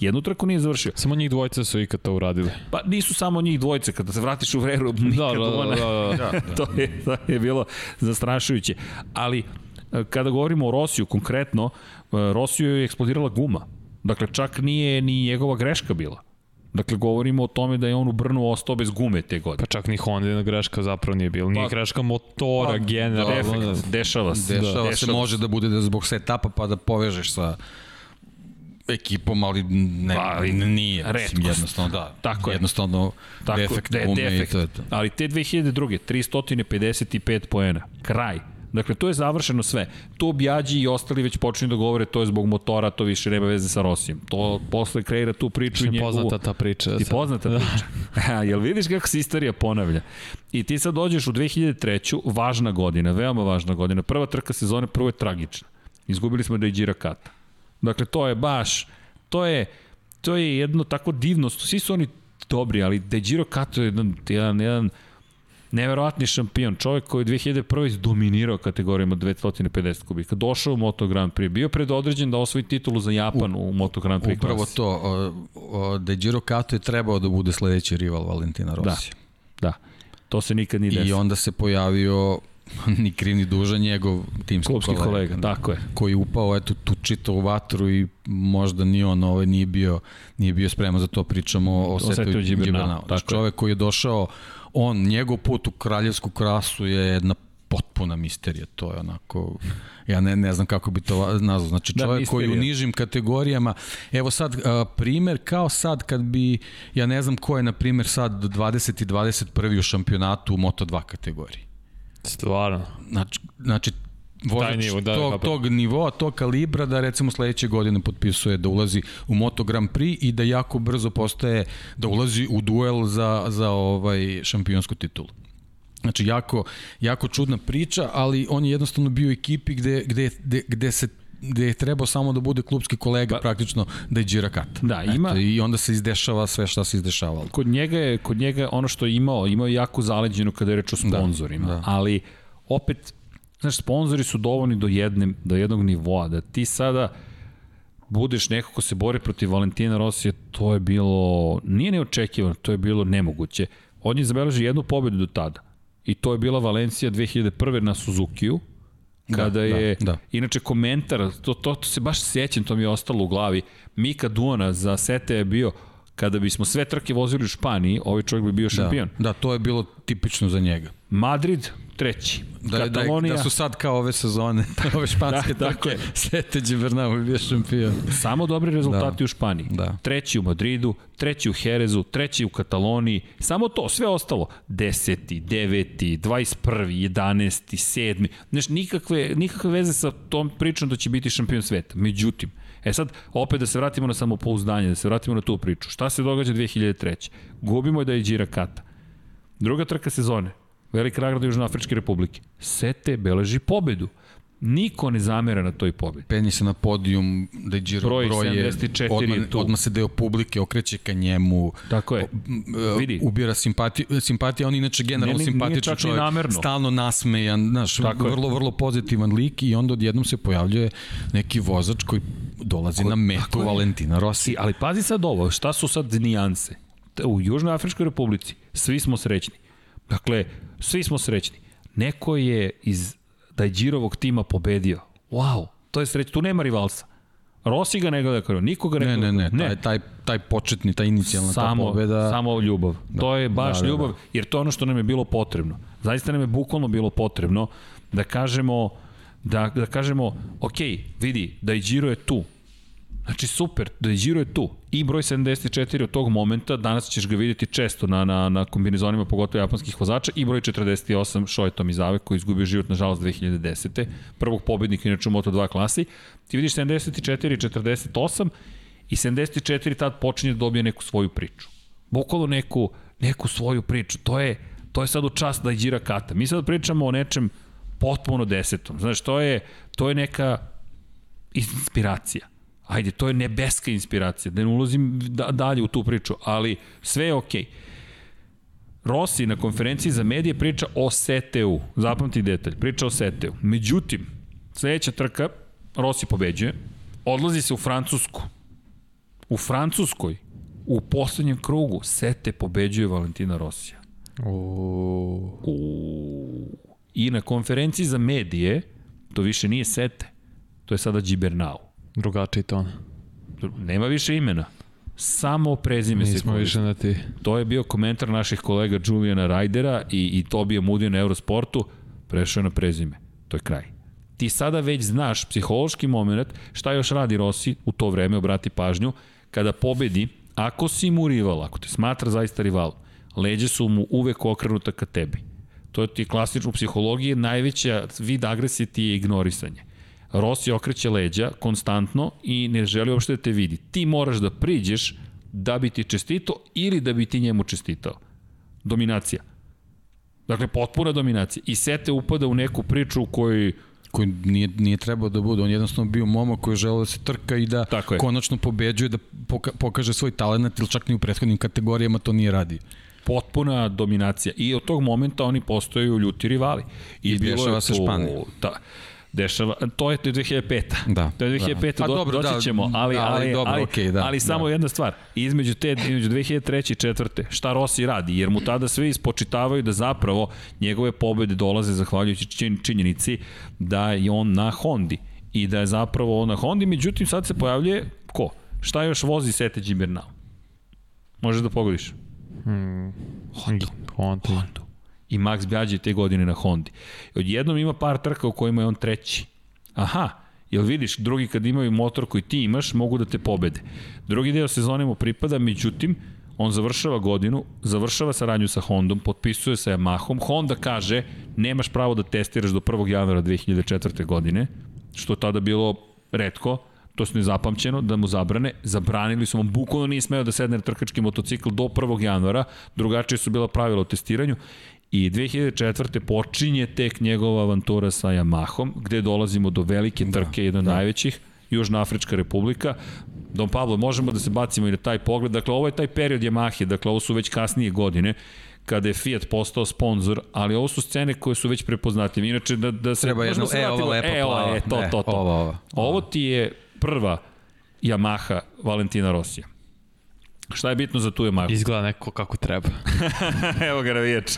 Jednu trku nije završio. Samo njih dvojica su ikad to uradili. Pa nisu samo njih dvojice, kada se vratiš u vreru, nikad da, da, ona... Da, da, da. to, je, to je bilo zastrašujuće. Ali, e, kada govorimo o Rosiju konkretno, e, Rosiju je eksplodirala guma. Dakle, čak nije ni njegova greška bila. Dakle, govorimo o tome da je on u Brnu ostao bez gume te godine. Pa čak ni Honda greška zapravo nije bila. Nije pa, greška motora, pa, generalno. Defekt, dešava se. Dešava, da, se, dešava može da bude da zbog setapa pa da povežeš sa ekipom, ali ne, pa, ali nije. Mislim, jednostavno, da. Tako je. Jednostavno, Tako, defekt de, gume defekt. i to je to. Ali te 2002. 355 poena. Kraj. Dakle, to je završeno sve. To Bjađi i ostali već počinju da govore, to je zbog motora, to više nema veze sa Rosijem. To posle kreira tu priču i njegovu... poznata ta priča. Ti poznata da. priča. Jel vidiš kako se istorija ponavlja? I ti sad dođeš u 2003. važna godina, veoma važna godina. Prva trka sezone, prvo je tragična. Izgubili smo Dejđira Kata. Dakle, to je baš, to je, to je jedno tako divno, svi su oni dobri, ali Dejiro Kato je jedan, jedan, jedan neverovatni šampion, čovjek koji je 2001. dominirao kategorijama 250 kubika, došao u Moto Grand Prix, bio predodređen da osvoji titulu za Japan u, u Moto Grand Prix Upravo klasi. to, o, o, Dejiro Kato je trebao da bude sledeći rival Valentina Rossi. Da, da. To se nikad nije desilo. I onda se pojavio ni kriv ni dužan njegov timski Klubski kolega, kolega, tako je. Koji upao eto tu čitavu vatru i možda ni on ovaj nije bio nije bio spreman za to. Pričamo o, o Setu Džibernau. Znači, čovek koji je došao on njegov put u kraljevsku krasu je jedna potpuna misterija, to je onako, ja ne, ne znam kako bi to nazvao, znači da, čovjek da, koji u nižim kategorijama, evo sad a, primer kao sad kad bi, ja ne znam ko je na primer sad 20 i 21 u šampionatu u Moto2 kategoriji. Stvarno. Znači, znači vozač nivo, da, tog, tog nivoa, tog kalibra da recimo sledeće godine potpisuje da ulazi u Moto Grand Prix i da jako brzo postaje da ulazi u duel za, za ovaj šampionsku titulu. Znači, jako, jako čudna priča, ali on je jednostavno bio u ekipi gde, gde, gde, gde se gde je trebao samo da bude klubski kolega pa, praktično da je džira kat. Da, ima Eto, i onda se izdešava sve šta se izdešavalo. Kod njega je kod njega ono što je imao, imao je jako zaleđeno kada je reč o sponzorima, da, da. ali opet znaš sponzori su dovoljni do jedne do jednog nivoa da ti sada budeš neko ko se bori protiv Valentina Rosija, to je bilo nije neočekivano, to je bilo nemoguće. On je zabeležio jednu pobedu do tada. I to je bila Valencija 2001. na Suzukiju, Da, kada da, je, da, da. inače komentar, to, to, to se baš sjećam, to mi je ostalo u glavi, Mika Duona za Sete je bio, kada bismo sve trke vozili u Španiji, ovaj čovjek bi bio da, šampion. Da, da, to je bilo tipično za njega. Madrid, treći. Da, Katalonija... Da, da su sad kao ove sezone, ove španske da, trke, Sete Đibernau je bio šampion. Samo dobri rezultati da. u Španiji. Da. Treći u Madridu, treći u Herezu, treći u Kataloniji, samo to, sve ostalo. Deseti, deveti, 21. 11. sedmi. Znaš, nikakve, nikakve veze sa tom pričom da će biti šampion sveta. Međutim, E sad, opet da se vratimo na samopouzdanje, da se vratimo na tu priču. Šta se događa 2003. Gubimo da je Đira Kata. Druga trka sezone, Velika nagrada Južnoafričke republike. Sete beleži pobedu. Niko ne zamera na toj pobedi. Penje se na podijum, da je Giro Broj broj, je, 74 odmah, je tu. odmah se deo publike okreće ka njemu. Tako je. Vidi. Ubira simpatiju, simpatija, on inače generalno simpatičan čovjek, namerno. stalno nasmejan, znaš, Tako je. vrlo, vrlo pozitivan lik i onda odjednom se pojavljuje neki vozač koji dolazi na metu. Valentina Rossi. Si, ali pazi sad ovo, šta su sad nijanse? U Južnoj Afričkoj republici svi smo srećni. Dakle, svi smo srećni. Neko je iz Dajđirovog tima pobedio. Wow, to je sreć, tu nema rivalsa. Rossi ga ne gleda kao, nikoga ne Ne, gleda. ne, ne, taj, taj, taj početni, ta inicijalna samo, ta pobeda. Samo ljubav. Da. To je baš Da, da, da, ljubav, jer to je ono što nam je bilo potrebno. Zaista nam je bukvalno bilo potrebno da kažemo da, da kažemo, ok, vidi, da i Giro je tu. Znači super, da Giro je tu. I broj 74 od tog momenta, danas ćeš ga vidjeti često na, na, na kombinizonima, pogotovo japanskih vozača, i broj 48 Shoei Tomizawa, koji izgubio život, nažalost, 2010. Prvog pobednika, inače u Moto2 klasi. Ti vidiš 74 i 48 i 74 tad počinje da dobije neku svoju priču. Bukvalno neku, neku svoju priču. To je, to je sad u čast da Iđira Kata. Mi sad pričamo o nečem potpuno desetom. Znaš, to je, to je neka inspiracija. Ajde, to je nebeska inspiracija. Da ne ulazim da, dalje u tu priču, ali sve je okej. Okay. Rossi na konferenciji za medije priča o STU. Zapamti detalj, priča o STU. Međutim, sledeća trka, Rossi pobeđuje, odlazi se u Francusku. U Francuskoj, u poslednjem krugu, Sete pobeđuje Valentina Rosija. U... U... I na konferenciji za medije, to više nije Sete, to je sada Gibernau. Drugačiji ton. Nema više imena. Samo prezime se Nismo više na ti. To je bio komentar naših kolega Julijana Rajdera i, i Tobija Mudija na Eurosportu. Prešao je na prezime. To je kraj. Ti sada već znaš psihološki moment šta još radi Rossi u to vreme, obrati pažnju, kada pobedi, ako si mu rival, ako te smatra zaista rival, leđe su mu uvek okrenuta ka tebi. To je ti klasično u psihologiji, najveća vid agresije ti je ignorisanje. Rossi okreće leđa konstantno i ne želi uopšte da te vidi. Ti moraš da priđeš da bi ti čestito ili da bi ti njemu čestitao. Dominacija. Dakle, potpuna dominacija. I Sete upada u neku priču u kojoj koji nije, nije trebao da bude. On je jednostavno bio momak koji je želeo da se trka i da konačno pobeđuje, da poka pokaže svoj talent, ili čak ni u prethodnim kategorijama to nije radio. potpuna dominacija. I od tog momenta oni postaju ljuti rivali. I, I bilo je se to- Španija. Da. Dešava, to je 2005. Da, To je 2005. da. Da. Do, dobro, doći da, ćemo, ali, da, ali ali, dobro, ali, okej, da, ali samo da. jedna stvar. Između te, između 2003. i 4. Šta Rossi radi? Jer mu tada svi ispočitavaju da zapravo njegove pobede dolaze zahvaljujući čin- činjenici da je on na Hondi i da je zapravo on na Hondi, međutim sad se pojavljuje ko? Šta još vozi Sete Gibernau? Možeš da pogodiš? Honda. Honda. Hondu. I Max Bjađe te godine na Hondi. Odjednom ima par trka u kojima je on treći. Aha, jel vidiš, drugi kad imaju motor koji ti imaš, mogu da te pobede. Drugi deo sezone mu pripada, međutim, on završava godinu, završava saradnju sa Hondom, potpisuje sa Yamahom. Honda kaže, nemaš pravo da testiraš do 1. januara 2004. godine, što je tada bilo redko, to je nezapamćeno, da mu zabrane. Zabranili su mu, bukvalno nije smeo da sedne na trkački motocikl do 1. januara, drugačije su bila pravila o testiranju I 2004. počinje tek njegova avantura sa Yamahom, gde dolazimo do velike trke, da, jedna od da. najvećih, Južna Afrička republika. Don Pablo, možemo da se bacimo i na taj pogled. Dakle, ovo je taj period Yamahe, dakle, ovo su već kasnije godine, kada je Fiat postao sponsor, ali ovo su scene koje su već prepoznative. Inače, da, da se... Treba jedno, e, vratimo- lepa e, plava. E, to, Ne, to, to. ova, ova. Ovo ti je prva Yamaha Valentina Rosija. Šta je bitno za tu Yamahu? Izgleda neko kako treba. Evo ga navijač.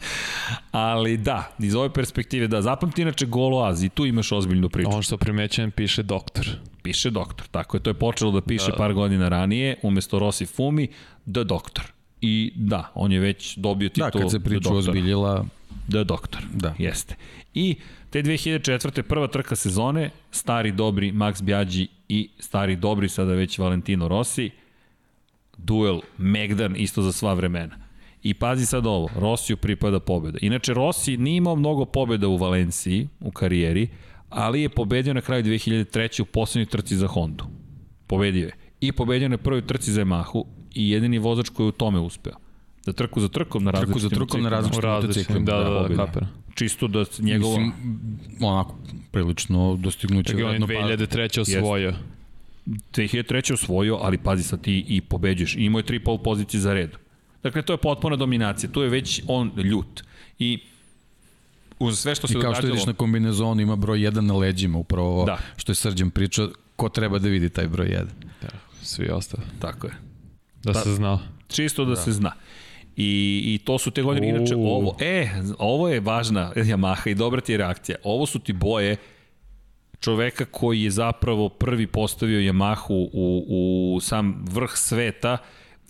Ali da, iz ove perspektive, da, zapamti inače golo Az i tu imaš ozbiljnu priču. Ono što primećujem piše doktor. Piše doktor, tako je, to je počelo da piše da. par godina ranije, umesto Rossi Fumi, The Doktor. I da, on je već dobio titul Da, kad se priča ozbiljila, The Doktor, Da. jeste. I te 2004. prva trka sezone, stari dobri Max Biaggi i stari dobri sada već Valentino Rossi, duel Megdan isto za sva vremena. I pazi sad ovo, Rossiju pripada pobjeda. Inače, Rossi nije imao mnogo pobjeda u Valenciji u karijeri, ali je pobedio na kraju 2003. u poslednjoj trci za Hondu. Pobedio je. I pobedio na prvoj trci za Yamahu i jedini vozač koji je u tome uspeo. Da trku za trkom na različitim Trku za trkom na različitim motociklima. da, da, da, kapira. Čisto da njegovo... Mislim, onako, prilično dostignuće. On je pa- 2003. osvojio. 2003. osvojio, ali pazi sad ti i pobeđuješ. I imao je tri pol pozicije za red. Dakle, to je potpuna dominacija. Tu je već on ljut. I uz sve što se I kao što događalo... vidiš na kombinezonu ima broj 1 na leđima, upravo ovo Da. što je Srđan pričao, ko treba da vidi taj broj 1. Da, svi ostali. Tako je. Da se zna. Čisto da, da. se zna. I, I to su te godine, inače ovo, e, ovo je važna Yamaha i dobra ti je reakcija. Ovo su ti boje čoveka koji je zapravo prvi postavio Yamahu u, u sam vrh sveta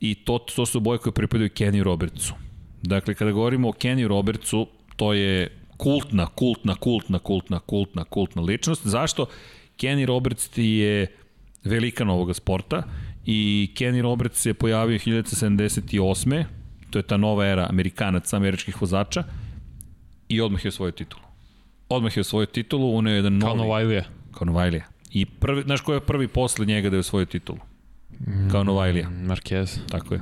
i to, to su boje koje pripadaju Kenny Robertsu. Dakle, kada govorimo o Kenny Robertsu, to je kultna, kultna, kultna, kultna, kultna, kultna ličnost. Zašto? Kenny Roberts ti je velikan ovoga sporta i Kenny Roberts se pojavio 1978. To je ta nova era Amerikanaca, američkih vozača i odmah je osvojio titulu. Odmah je osvojio titulu, on je jedan Kao novi... Novajlija. Kao Novajlija. I prvi, znaš ko je prvi posle njega da je osvojio titulu? Kao Novajlija. Marquez. Tako je.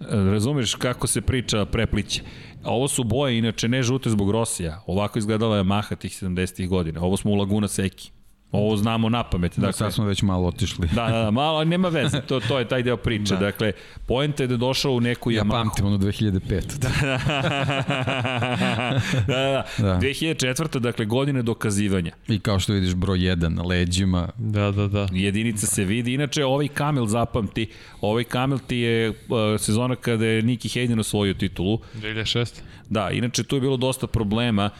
E, Razumeš kako se priča prepliće. A ovo su boje, inače ne žute zbog Rosija. Ovako izgledala je Maha tih 70-ih godina. Ovo smo u Laguna Seki. Ovo znamo na pamet. Dakle, Dakle, sad smo već malo otišli. Da, da, da, malo, ali nema veze, to, to je taj deo priče. Da. Dakle, poenta je da je došao u neku Ja Yamahu. pamtim ono 2005. Da. da, da, da. Da. 2004. dakle, godine dokazivanja. I kao što vidiš broj 1 na leđima, Da, da, da. Jedinica se vidi. Inače, ovaj Kamil zapamti, ovaj Kamil ti je uh, sezona kada je Niki Hayden osvojio titulu. 2006. Da, inače tu je bilo dosta problema.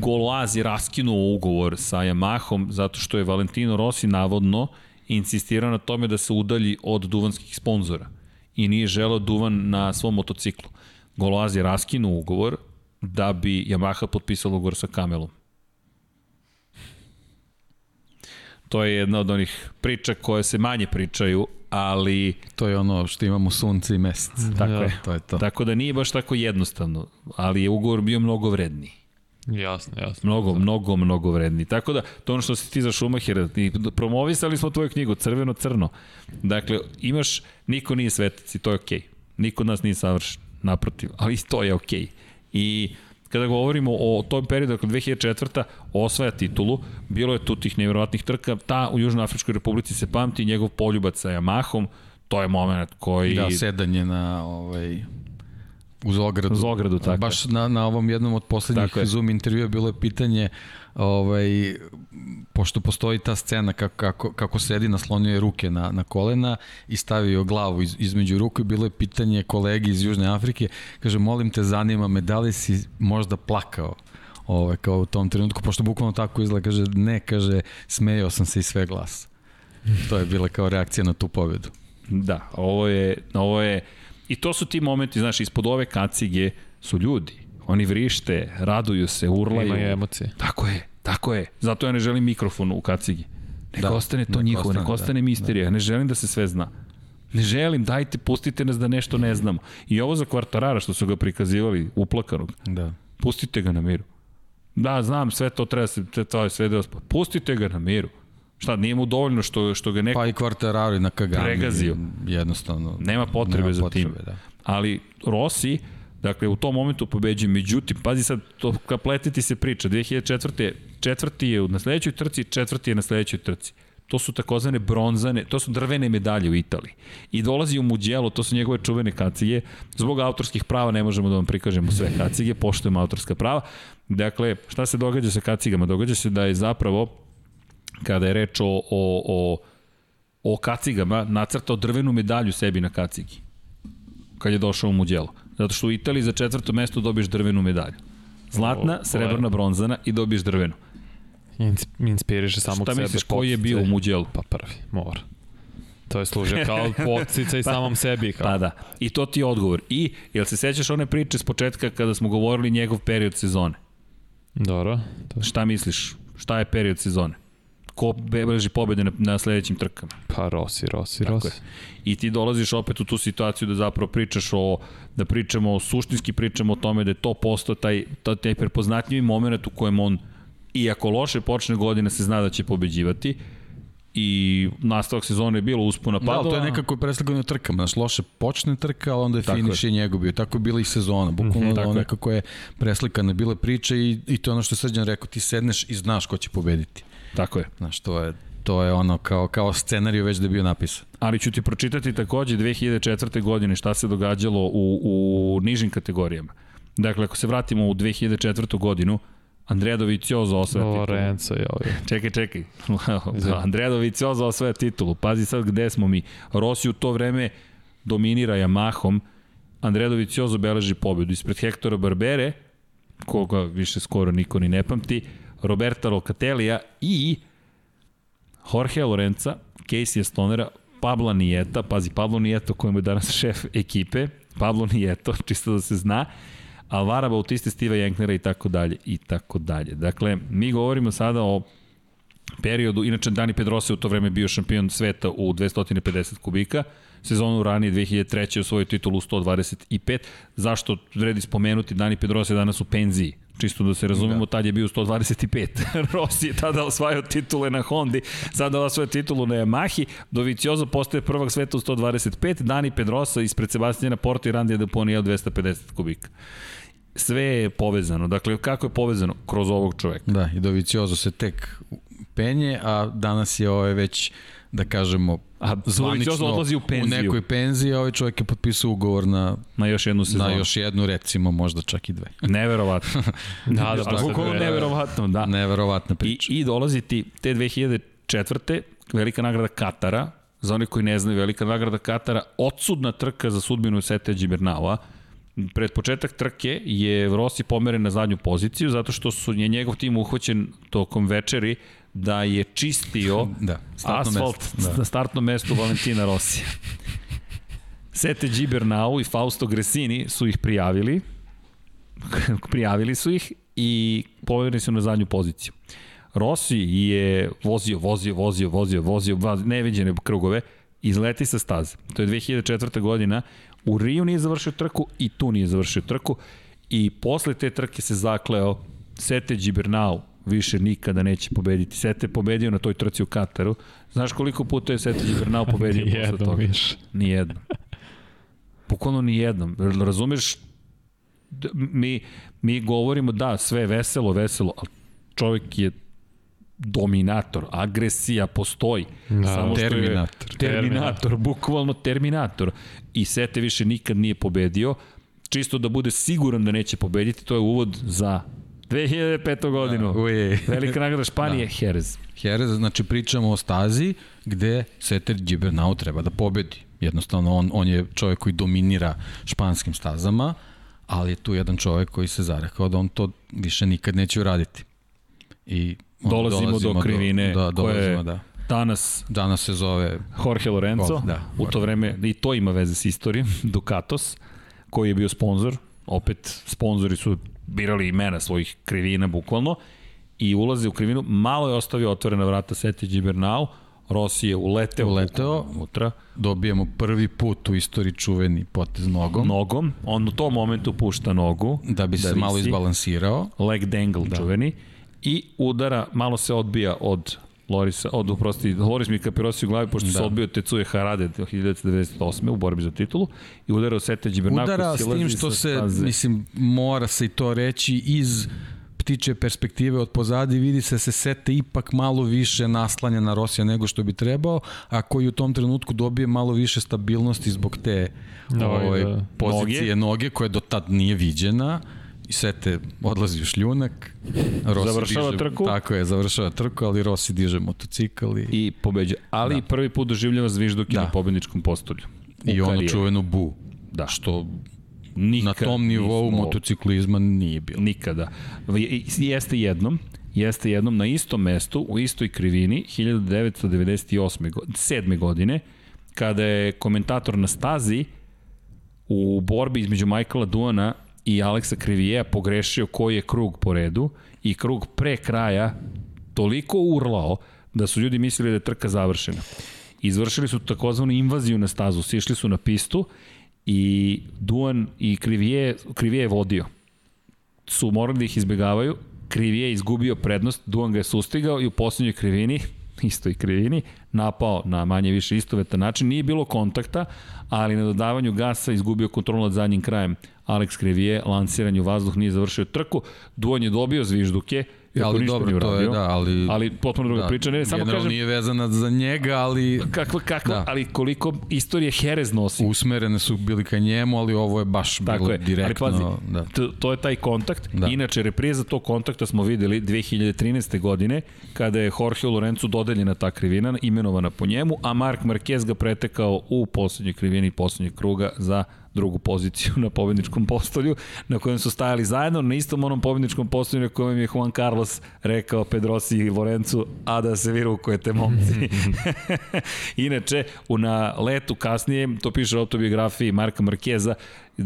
Golaz je raskinuo ugovor sa Yamahom zato što je Valentino Rossi navodno insistirao na tome da se udalji od duvanskih sponzora i nije želeo duvan na svom motociklu. Golaz je raskinuo ugovor da bi Yamaha potpisala ugovor sa Kamelom. To je jedna od onih priča koje se manje pričaju, ali to je ono što imamo sunce i mesec. tako Da. je. To je to. Tako da nije baš tako jednostavno, ali je ugovor bio mnogo vredniji. Jasno, jasno. Mnogo, mnogo, mnogo vredniji. Tako da, to ono što si ti za Schumachera, ti promovisali smo tvoju knjigu, crveno-crno. Dakle, imaš, niko nije svetac i to je okej. Okay. Niko od nas nije savršen, naprotiv, ali i to je okej. Okay. I kada govorimo o tom periodu, dakle 2004. osvaja titulu, bilo je tu tih nevjerojatnih trka, ta u Južnoafričkoj republici se pamti njegov poljubac sa Yamahom, to je moment koji... Da, sedanje na ovaj, uz ogradu. Uz ogradu, tako Baš na, na ovom jednom od poslednjih Tako. Zoom intervjua bilo je pitanje ovaj, pošto postoji ta scena kako, kako, kako sedi, naslonio je ruke na, na kolena i stavio glavu iz, između ruku i bilo je pitanje kolegi iz Južne Afrike, kaže, molim te, zanima me, da li si možda plakao ovaj, kao u tom trenutku, pošto bukvalno tako izgleda, kaže, ne, kaže, smejao sam se i sve glas. To je bila kao reakcija na tu pobedu. Da, ovo je, ovo je, i to su ti momenti, znaš, ispod ove kacige su ljudi. Oni vrište, raduju se, urlaju. Imaju emocije. Tako je, tako je. Zato ja ne želim mikrofon u kacigi. Neka Da, ostane to neka njihovo, ostane, neka ostane da, misterija. Ja ne želim da se sve zna. Ne želim, dajte, pustite nas da nešto ne znamo. I ovo za kvartarara što su ga prikazivali, uplakanog, Da. pustite ga na miru. Da, znam, sve to treba se, to je sve deo, pustite ga na miru. Šta, nije mu dovoljno što, što ga neko Pa i Quartararo i na Kagami. Pregazio. Jednostavno. Nema potrebe nema za potrebe, tim. Da. ali Rossi, dakle, u tom momentu pobeđuje, međutim, pazi sad, to kapletiti se priča, 2004. četvrti je na sledećoj trci, četvrti je na sledećoj trci. To su takozvane bronzane, to su drvene medalje u Italiji. I dolazi u Mugello, to su njegove čuvene kacige. Zbog autorskih prava ne možemo da vam prikažemo sve kacige, poštujemo autorska prava. Dakle, šta se događa sa kacigama? Događa se da je zapravo, kada je reč o, o, o, o kacigama, nacrtao drvenu medalju sebi na kacigi kad je došao u Mugello. Zato što u Italiji za četvrto mesto dobiješ drvenu medalju. Zlatna, O, srebrna, bronzana i dobiješ drvenu. Ins, inspiriše samog Šta sebe. misliš, koji je bio u. Mugello? Pa prvi, mora. To je služio kao podstica i samom sebi. Kao. Pa da. I to ti je odgovor. I, jel se sećaš one priče s početka kada smo govorili njegov period sezone? Dobro. To... Šta misliš? Šta je period sezone? Ko beleži pobede na, na sledećim trkama. Pa Rossi, Rossi, Tako Rossi. je. I ti dolaziš opet u tu situaciju da zapravo pričaš o, da pričamo, o, suštinski pričamo o tome da je to postao taj, taj, taj prepoznatljivi moment u kojem on, iako loše počne godine, se zna da će pobeđivati i nastavak sezone je bilo uspona Da, padova. ali to je nekako preslikano na trkama. Znaš, loše počne trka, ali onda je finiš je njegov bio. Tako je bila i sezona. Bukvalno mm -hmm, je. nekako je preslikana bila priča i, i to je ono što je Srđan rekao, ti sedneš i znaš ko će pobediti. Tako je. Znaš, to je, to je ono kao, kao scenariju već da je bio napisan. Ali ću ti pročitati takođe 2004. godine šta se događalo u, u nižim kategorijama. Dakle, ako se vratimo u 2004. godinu, Andrea Dovizioso osvaja titulu. Lorenzo je ovaj. Čekaj, čekaj. Andrea Dovizioso osvaja titulu. Pazi sad gde smo mi. Rossi u to vreme dominira Yamahom. Andrea Dovizioso beleži pobedu ispred Hectora Barbere, koga više skoro niko ni ne pamti, Roberta Locatelija i Jorge Lorenza, Casey Stonera, Pablo Nieto, pazi, Pablo Nieto kojem je danas šef ekipe, Pablo Nieto, čisto da se zna, Alvara Bautista, Steva Jenknera i tako dalje i tako dalje. Dakle, mi govorimo sada o periodu, inače Dani Pedrosa je u to vreme bio šampion sveta u 250 kubika, sezonu ranije 2003. osvojio titulu u 125. Zašto vredi spomenuti, Dani Pedrosa je danas u penziji, čisto da se razumemo, da. tad je bio u 125. Rossi je tada osvajao titule na Hondi, sada osvaja titulu na Yamahi, Doviciozo postaje prvak sveta u 125, Dani Pedrosa ispred Sebastijana Porta i Randija Deponija u 250 kubika. Sve je povezano. Dakle, kako je povezano? Kroz ovog čoveka. Da, i Doviciozo se tek penje, a danas je ovaj već da kažemo A Doviciozo odlazi u penziju. U nekoj penziji, a ovaj čovjek je potpisao ugovor na, Na još jednu sezonu. na još jednu, recimo, možda čak i dve. Neverovatno. Da, da, Ali da. bukvalno neverovatno, da. Neverovatna I, priča. I dolazi ti te 2004. velika nagrada Katara, za oni koji ne znaju, velika nagrada Katara, odsudna trka za sudbinu Sete Džibernaua. Pred početak trke je Rossi pomeren na zadnju poziciju, zato što su je njegov tim uhvaćen tokom večeri da je čistio Da, startno asfalt mesto, da. na startnom mestu Valentina Rosija. Sete Gibernau i Fausto Gresini su ih prijavili, prijavili su ih i pomerili su na zadnju poziciju. Rossi je vozio, vozio, vozio, vozio, vozio, vozio neviđene krugove, izleti sa staze. To je 2004. godina. U Riju nije završio trku i tu nije završio trku. I posle te trke se zakleo Sete Gibernau više nikada neće pobediti. Sete je pobedio na toj trci u Kataru. Znaš koliko puta je Sete Gibernau pobedio posle toga? više. Nijednom. Bukvalno nijednom. Razumeš, mi, mi govorimo da, sve je veselo, veselo, ali čovjek je dominator, agresija postoji. Da. je- Terminator. Terminator, bukvalno terminator. I Sete više nikad nije pobedio. Čisto da bude siguran da neće pobediti, to je uvod za 2005. godinu. Da, uje. Velika nagrada Španije, da. Jerez. Jerez, znači pričamo o stazi gde Seter Gibernau treba da pobedi. Jednostavno, on, on je čovjek koji dominira španskim stazama, ali je tu jedan čovjek koji se zarekao da on to više nikad neće uraditi. I onda Dolazimo, do krivine do, da, dolazimo, da. danas Danas se zove Jorge Lorenzo, Oh, da. u to vreme, i to ima veze s istorijom, Ducatos, koji je bio sponsor, opet sponzori su birali imena svojih krivina bukvalno, i ulaze u krivinu, malo je ostavio otvorena vrata Seti Gibernau, Rossi je uleteo, Uleteo. unutra, dobijemo prvi put u istoriji čuveni potez nogom, nogom, on u tom momentu pušta nogu, da bi se malo visi. izbalansirao. leg dangle da. čuveni, i udara, malo se odbija od Lorisa, od, uprosti, Loris mi kapirosi u glavi, pošto da. se odbio Tecuje Harade 1998. u borbi za titulu i udara u Sete Gibernau. Udara s tim što se, mislim, mora se i to reći iz ptiče perspektive od pozadi vidi se se Sete ipak malo više naslanja na Rosija nego što bi trebao, a koji u tom trenutku dobije malo više stabilnosti zbog te Noge, ovaj, da. pozicije noge. noge koja do tad nije viđena i Sete odlazi u šljunak. Rossi Završava diže, trku. Tako je, završava trku, ali Rossi diže motocikl i, i, pobeđa. Ali da. prvi put doživljava zvižduke da. Na pobedničkom postolju. I ono karijeri. čuvenu bu. Da. Što Nikad na tom nivou nismo- motociklizma nije bilo. Nikada. Jeste jednom, jeste jednom na istom mestu, u istoj krivini, 1998. godine, 7. godine, kada je komentator na stazi u borbi između Michaela Duana i Aleksa Krivijeja pogrešio koji je krug po redu i krug pre kraja toliko urlao da su ljudi mislili da je trka završena. Izvršili su takozvanu invaziju na stazu, sišli su na pistu i Duan i Krivije, Krivije je vodio. Su morali da ih izbegavaju, Krivije je izgubio prednost, Duan ga je sustigao i u poslednjoj krivini, istoj krivini, napao na manje više istovetan način. Nije bilo kontakta, ali na dodavanju gasa izgubio kontrolu nad zadnjim krajem. Alex Krivije, lansiranje u vazduh, nije završio trku. Duan je dobio zvižduke, Iako ali dobro, to je, da, ali... Ali potpuno druga da, priča. Ne, samo kažem... nije vezana za njega, ali... Kakva, kakva, da. ali koliko istorije Herez nosi. Usmerene su bili ka njemu, ali ovo je baš Tako bilo je. direktno... Ali pazi, da. to, to je taj kontakt. Da. Inače, repriza tog kontakta smo videli 2013. godine, kada je Jorge Lorenzo dodeljena ta krivina, imenovana po njemu, a Mark Marquez ga pretekao u poslednjoj krivini poslednjeg kruga za drugu poziciju na pobedničkom postolju, na kojem su stajali zajedno, na istom onom pobedničkom postolju na kojem je Juan Carlos rekao Pedrosi i Lorencu, a da se vi rukujete momci. Inače, u na letu kasnije, to piše u autobiografiji Marka Markeza,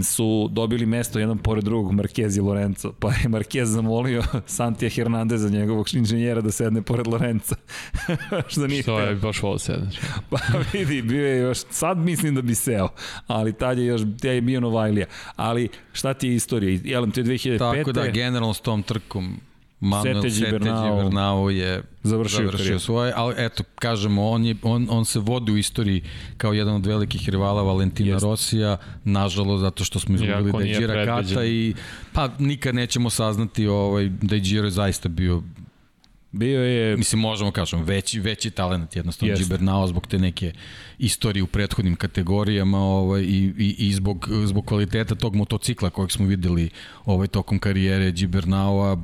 su dobili mesto jedan pored drugog Marquez i Lorenzo, pa je Marquez zamolio Santija Hernandeza, njegovog inženjera, da sedne pored Lorenza. Što nije Što je baš ovo sedneš. pa vidi, bio je još, sad mislim da bi seo, ali tad je još, je bio Novajlija. Ali šta ti je istorija? Jelem, to je 2005. Tako da, generalno s tom trkom Manuel Sete Gibernau je završio, završio svoje, ali eto, kažemo, on, je, on, on se vodi u istoriji kao jedan od velikih rivala Valentina Jest. Rosija, nažalost, zato što smo izgubili da je Gira Kata i pa nikad nećemo saznati ovaj, da je zaista bio Bio je... Mislim, možemo kažem, veći, veći talent jednostavno Gibernau zbog te neke istorije u prethodnim kategorijama ovaj, i, i, i zbog, zbog kvaliteta tog motocikla kojeg smo videli ovaj, tokom karijere Gibernaua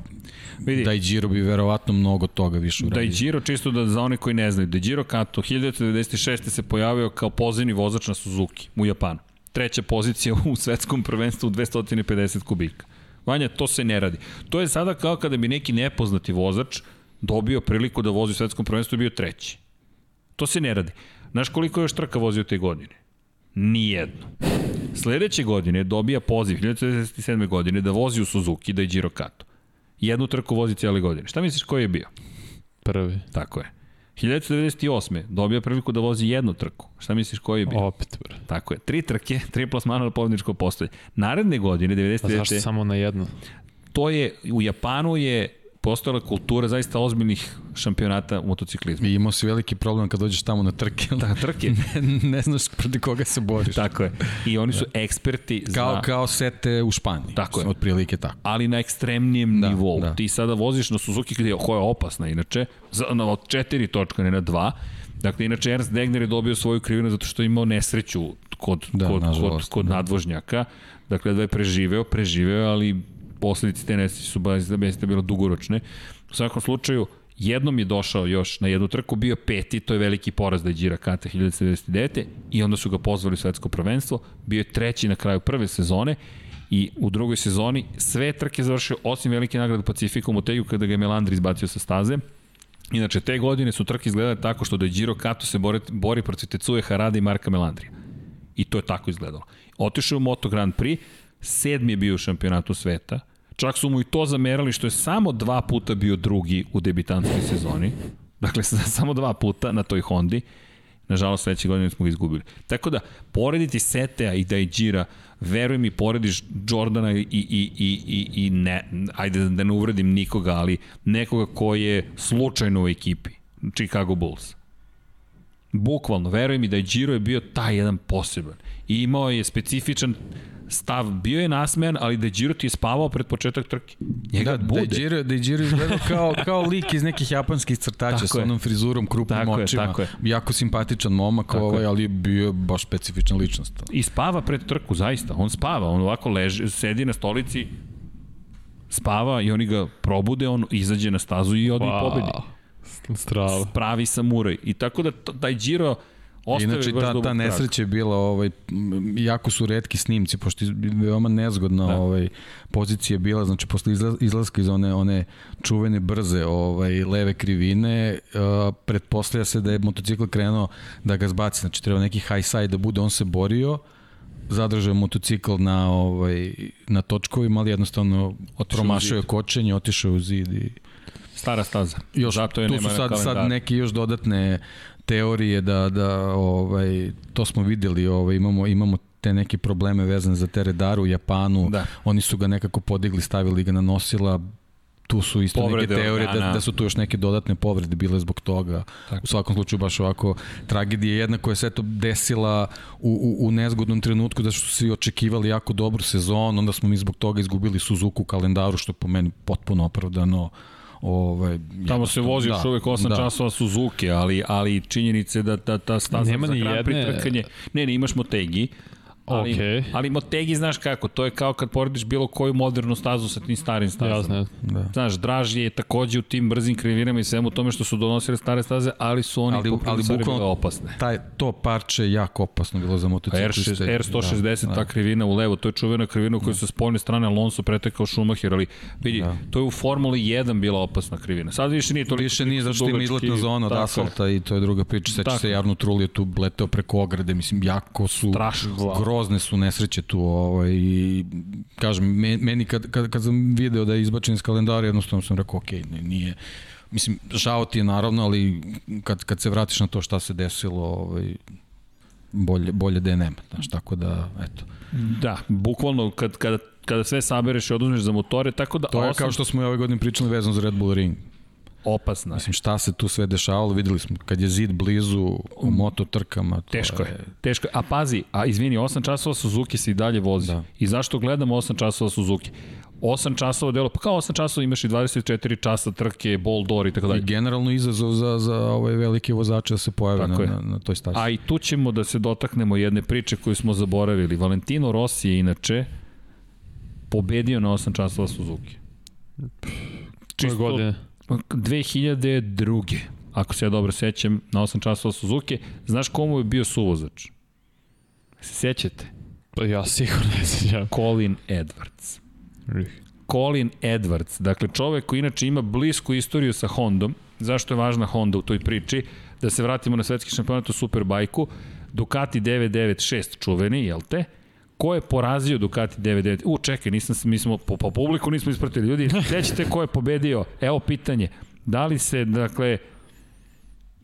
Vidi, da i Giro bi verovatno mnogo toga više uradio. Da Giro, čisto da za one koji ne znaju, da Giro Kato 1996. se pojavio kao pozivni vozač na Suzuki u Japanu. Treća pozicija u svetskom prvenstvu u 250 kubika. Vanja, to se ne radi. To je sada kao kada bi neki nepoznati vozač dobio priliku da vozi u svetskom prvenstvu i bio treći. To se ne radi. Znaš koliko je još trka vozio te godine? Nijedno. Sledeće godine dobija poziv, 1997. godine, da vozi u Suzuki, da je Giro Kato. Jednu trku vozi cijele godine. Šta misliš koji je bio? Prvi. Tako je. 1998. dobija priliku da vozi jednu trku. Šta misliš koji je bio? Opet, bro. Tako je. Tri trke, tri plasmana na pobedničko postoje. Naredne godine, 99. Pa zašto samo na jednu? To je, u Japanu je postojala kultura zaista ozbiljnih šampionata u motociklizmu. I imao si veliki problem kad dođeš tamo na trke. Da, trke. ne, ne znaš protiv koga se boriš. Tako je. I oni su da. eksperti kao, za... Kao sete u Španiji. Tako je. Od prilike tako. Ali na ekstremnijem da, nivou. Da. Ti sada voziš na Suzuki gde je, koja je opasna inače, za, na, od četiri točka, ne na dva. Dakle, inače Ernst Degner je dobio svoju krivinu zato što je imao nesreću kod, da, kod, kod, kod da. nadvožnjaka. Dakle, da je preživeo, preživeo, ali posledice te nesreće su da bilo dugoročne. U svakom slučaju, jednom je došao još na jednu trku, bio peti, to je veliki poraz da je Gira Kata 1999. i onda su ga pozvali u svetsko prvenstvo, bio je treći na kraju prve sezone i u drugoj sezoni sve trke završio osim velike nagrade Pacifika u Motegu kada ga je Melandri izbacio sa staze. Inače, te godine su trke izgledale tako što da je Giro Kato se bori, bori protiv Tecuje Harada i Marka Melandrija. I to je tako izgledalo. Otišao u Moto Grand Prix, sedmi je bio u šampionatu sveta, čak su mu i to zamerali što je samo dva puta bio drugi u debitanskoj sezoni, dakle samo dva puta na toj Hondi, nažalost sledeće godine smo ga izgubili. Tako da, porediti Setea i Dajđira, veruj mi, porediš Jordana i, i, i, i, i ne, ajde da ne uvredim nikoga, ali nekoga ko je slučajno u ekipi, Chicago Bulls. Bukvalno, veruj mi da je je bio taj jedan poseban. I imao je specifičan stav bio je nasmejan, ali da Giro ti je spavao pred početak trke. Njega da, bude. Da Giro, da Giro izgledao kao, kao lik iz nekih japanskih crtača tako sa onom frizurom, krupnim tako očima. Je, tako je. Jako simpatičan momak, tako ovaj, ali je bio baš specifična ličnost. I spava pred trku, zaista. On spava, on ovako leži, sedi na stolici, spava i oni ga probude, on izađe na stazu i odi wow. pobedi. Strava. Pravi samuraj. I tako da taj Giro Ostavi Inače, ta, ta nesreća je bila, ovaj, jako su redki snimci, pošto je veoma nezgodna da. ovaj, pozicija bila, znači posle izlaska iz one, one čuvene brze ovaj, leve krivine, uh, pretpostavlja se da je motocikl krenuo da ga zbaci, znači treba neki high side da bude, on se borio, zadržao motocikl na ovaj na točkovima, ali jednostavno otišao promašao je kočenje, otišao u zid i Stara staza. Još, Zato je tu nema su sad, sad neke još dodatne teorije da, da ovaj, to smo videli, ovaj, imamo, imamo te neke probleme vezane za Teredaru u Japanu, Da. oni su ga nekako podigli, stavili ga na nosila, tu su isto Povrede neke teorije da, da su tu još neke dodatne povrede bile zbog toga. Tako. U svakom slučaju baš ovako tragedija jedna koja se eto desila u, u, u nezgodnom trenutku da su svi očekivali jako dobru sezonu, onda smo mi zbog toga izgubili Suzuku u kalendaru što po meni potpuno opravdano. Ovaj, Tamo se vozi još da, uvek 8 da. časova Suzuki, ali, ali činjenice da ta, ta staza Nema za ni Grand Prix trkanje... Ne, ne, imaš Motegi, ali, Okej. ali Motegi znaš kako, to je kao kad porediš bilo koju modernu stazu sa tim starim stazama. Jasno. Da. Znaš, draži je takođe u tim brzim krivinama i svemu tome što su donosili stare staze, ali su oni Ali- ali bukvalno- bile opasne. Taj, to parče je jako opasno bilo za motocikliste. R6, R160, da, ta krivina u levo, to je čuvena krivina u kojoj sa spoljne strane Alonso pretekao Schumacher, ali vidi, Da. to je u Formuli 1 bila opasna krivina. Sad više nije toliko Više nije zašto ima izletna zona od asfalta i to je druga priča. Seća se. Jarno Trulli je tu leteo preko ograde, mislim, jako su, Strašno. Grozne su nesreće tu. Ovaj, i, kažem, me- meni kad, kad, kad sam video da je izbačen iz kalendara, jednostavno sam rekao, ok, ne, nije, mislim, žao ti je naravno, ali kad, kad se vratiš na to šta se desilo, ovaj, bolje, bolje da je nema. Znaš, tako da, eto. Da, bukvalno kad, kada, kada sve sabereš i oduzmeš za motore, tako da To je osam- kao što smo i ove godine pričali vezano za Red Bull Ring. Opasna. Mislim, šta se tu sve dešavalo, videli smo, kad je zid blizu u moto trkama. To Teško je. Teško je. A pazi, a izvini, 8 časova Suzuki se i dalje vozi. Da. I zašto gledamo 8 časova Suzuki? 8 časova delo, pa kao 8 časova imaš i 24 časa trke, ball door i tako I dalje. generalno izazov za, za ovaj velike vozače da se pojave na, Tako na, na toj stazi. A i tu ćemo da se dotaknemo jedne priče koju smo zaboravili. Valentino Rossi je inače pobedio na 8 časova Suzuki. Koje godine? 2002. Ako se ja dobro sećam, na 8 časova Suzuki. Znaš komu je bio suvozač? Se sećate? Pa ja sigurno ne sjećam. Colin Edwards. Colin Edwards, dakle čovek koji inače ima blisku istoriju sa Hondom, zašto je važna Honda u toj priči, da se vratimo na svetski šampionat u Superbajku, Ducati 996 čuveni, jel te? Ko je porazio Ducati 99? U, čekaj, nisam, mi smo, po, po publiku nismo ispratili. Ljudi, sećate ko je pobedio? Evo pitanje. Da li se, dakle,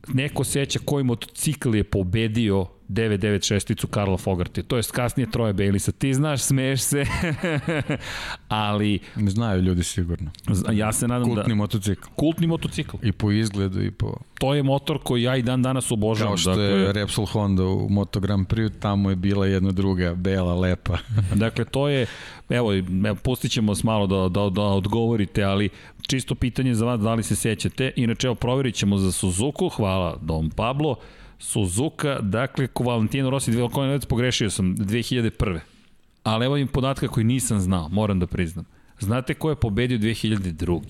neko seća koji motocikl je pobedio 996-icu Karla Fogarty. To je kasnije Troje Baileysa. Ti znaš, smeješ se, ali Ne znaju ljudi sigurno. ja se nadam Kultni da... motocikl. Kultni motocikl. I po izgledu i po... To je motor koji ja i dan danas obožavam. Kao što dakle, je Repsol Honda u Moto Grand Prix, tamo je bila jedna druga, bela, lepa. Dakle, to je, evo, evo pustit ćemo vas malo da, da, da odgovorite, ali čisto pitanje za vas, da li se sećate. Inače, evo, proverit ćemo za Suzuku, hvala Dom Pablo. Suzuka, dakle, ko Valentino Rossi, već pogrešio sam, 2001. Ali evo im podatka koji nisam znao, moram da priznam. Znate ko je pobedio 2002.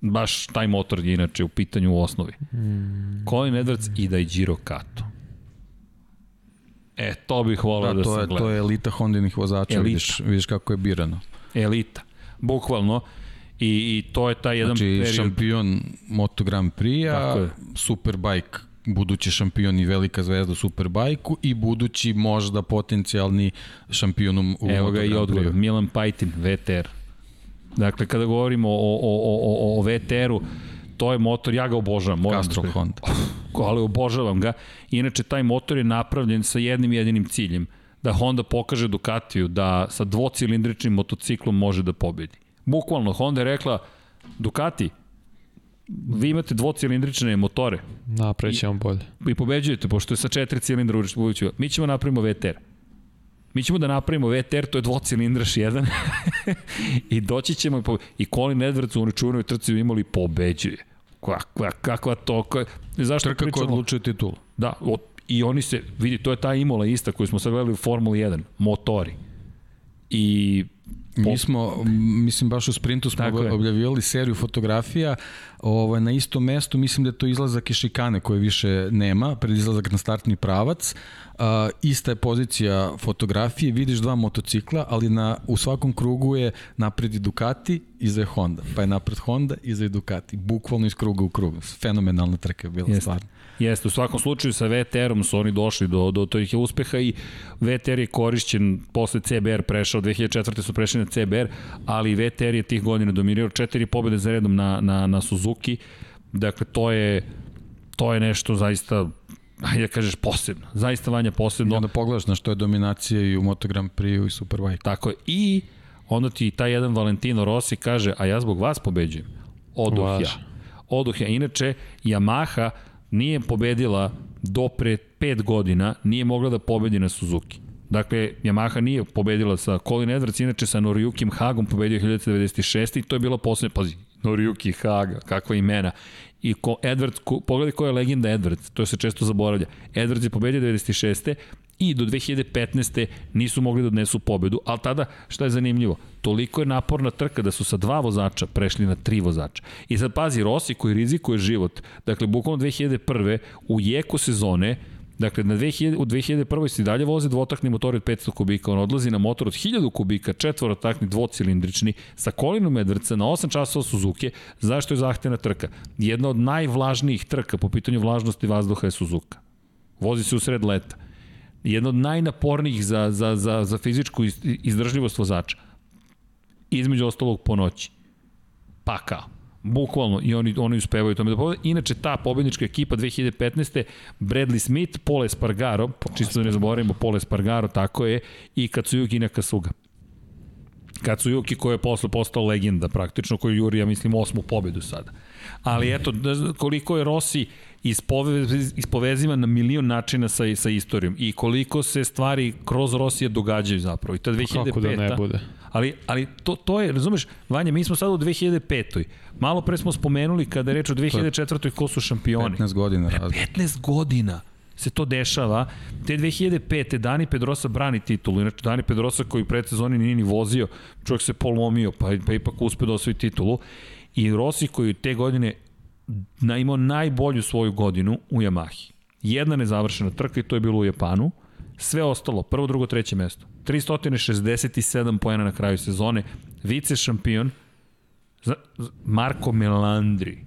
Baš taj motor je inače u pitanju u osnovi. Mm. Colin Edwards i Daijiro Kato. E, to bih volao da, Da, to, sam je, gledao. to je elita Hondinih vozača, Elita. vidiš, vidiš kako je birano. elita. Bukvalno. I, I to je taj jedan Znači, period. šampion Moto Grand Prix-a. Superbike, budući šampion i velika zvezda u Superbajku i budući možda potencijalni šampion u Evo ga i odgovor. Milan Pajtin, VTR. Dakle, kada govorimo o, o, o, o, o VTR-u, to je motor, ja ga obožavam. Moram Castrol da Honda. ali obožavam ga. Inače, taj motor je napravljen sa jednim jedinim ciljem. Da Honda pokaže Ducatiju da sa dvocilindričnim motociklom može da pobedi. Bukvalno, Honda je rekla, Ducati, vi imate dvocilindrične motore, Napravit ćemo bolje. i pobeđujete, pošto je sa četiri cilindra uličuju. Mi ćemo napravimo VTR. Mi ćemo da napravimo VTR, to je dvocilindraš jedan. I doći ćemo, i Colin Edwards u onoj čuvenoj trci imali pobeđuje. Kakva, kakva to, ka... zašto Trka koja pričamo? odlučuje titulu. Da, o, i oni se, vidi, to je ta Imola ista koju smo sad gledali u Formuli 1, motori. I Mi smo, mislim, baš u sprintu smo Tako je. objavljivali seriju fotografija ovaj, na istom mestu, mislim da je to izlazak iz šikane koje više nema, pred izlazak na startni pravac. Uh, ista je pozicija fotografije, vidiš dva motocikla, ali na, u svakom krugu je napredi Ducati iza je Honda, pa je napred Honda, iza je Ducati, bukvalno iz kruga u krug. Fenomenalna trka je bila Jeste. stvarno. Jeste, u svakom slučaju sa VTR-om su oni došli do, do tih uspeha i VTR je korišćen posle CBR prešao, 2004. su prešli na CBR, ali VTR je tih godina dominirao četiri pobjede za redom na, na, na Suzuki, dakle to je to je nešto zaista ajde da kažeš posebno, zaista vanja I posebno. onda pogledaš na što je dominacija i u Moto Grand Prix i Superbike. Tako je. I onda ti taj jedan Valentino Rossi kaže, a ja zbog vas pobeđujem. Oduh Važi. ja. Oduh ja. Inače, Yamaha nije pobedila do pre pet godina, nije mogla da pobedi na Suzuki. Dakle, Yamaha nije pobedila sa Colin Edwards, inače sa Noriyukim Hagom pobedio 1996. i to je bila poslednja, pazi, Noriyuki Haga, kakva imena. I ko, Edwards, ko, pogledaj koja je legenda Edwards, to se često zaboravlja. Edwards je pobedio 96 i do 2015. nisu mogli da odnesu pobedu, ali tada, šta je zanimljivo, toliko je naporna trka da su sa dva vozača prešli na tri vozača. I sad pazi, Rossi koji rizikuje život, dakle, bukvalno 2001. u jeku sezone, Dakle, na 2000, u 2001. se dalje voze dvotakni motor od 500 kubika, on odlazi na motor od 1000 kubika, četvorotakni dvocilindrični, sa kolinom Edvrca na 8 časova Suzuki, zašto je zahtevna trka? Jedna od najvlažnijih trka po pitanju vlažnosti vazduha je Suzuka. Vozi se u sred leta. Jedna od najnapornijih za, za, za, za fizičku izdržljivost vozača. Između ostalog po noći. Pa kao. Bukvalno, i oni, oni uspevaju tome da pobede. Inače, ta pobednička ekipa 2015. Bradley Smith, Pole Espargaro, čisto da ne zaboravimo, Pole Espargaro, tako je, i Katsuyuki Nakasuga. Katsuyuki koji je posle postao legenda praktično, koji juri, ja mislim, osmu pobedu sada. Ali eto, koliko je Rossi ispove, ispovezivan na milion načina sa, sa istorijom i koliko se stvari kroz Rosija događaju zapravo. I ta 2005. Kako da ne bude? Ali, ali to, to je, razumeš, Vanja, mi smo sada u 2005. Malo pre smo spomenuli kada je reč o 2004. ko su šampioni. 15 godina Pre razlika. 15 godina se to dešava. Te 2005. Dani Pedrosa brani titulu. Inače, Dani Pedrosa koji u predsezoni nije ni vozio, čovjek se polomio, pa, pa ipak uspe da osvoji titulu. I Rossi koji te godine na, imao najbolju svoju godinu u Yamahi. Jedna nezavršena trka i to je bilo u Japanu. Sve ostalo, prvo, drugo, treće mesto. 367 poena na kraju sezone. Vice šampion Marko Melandri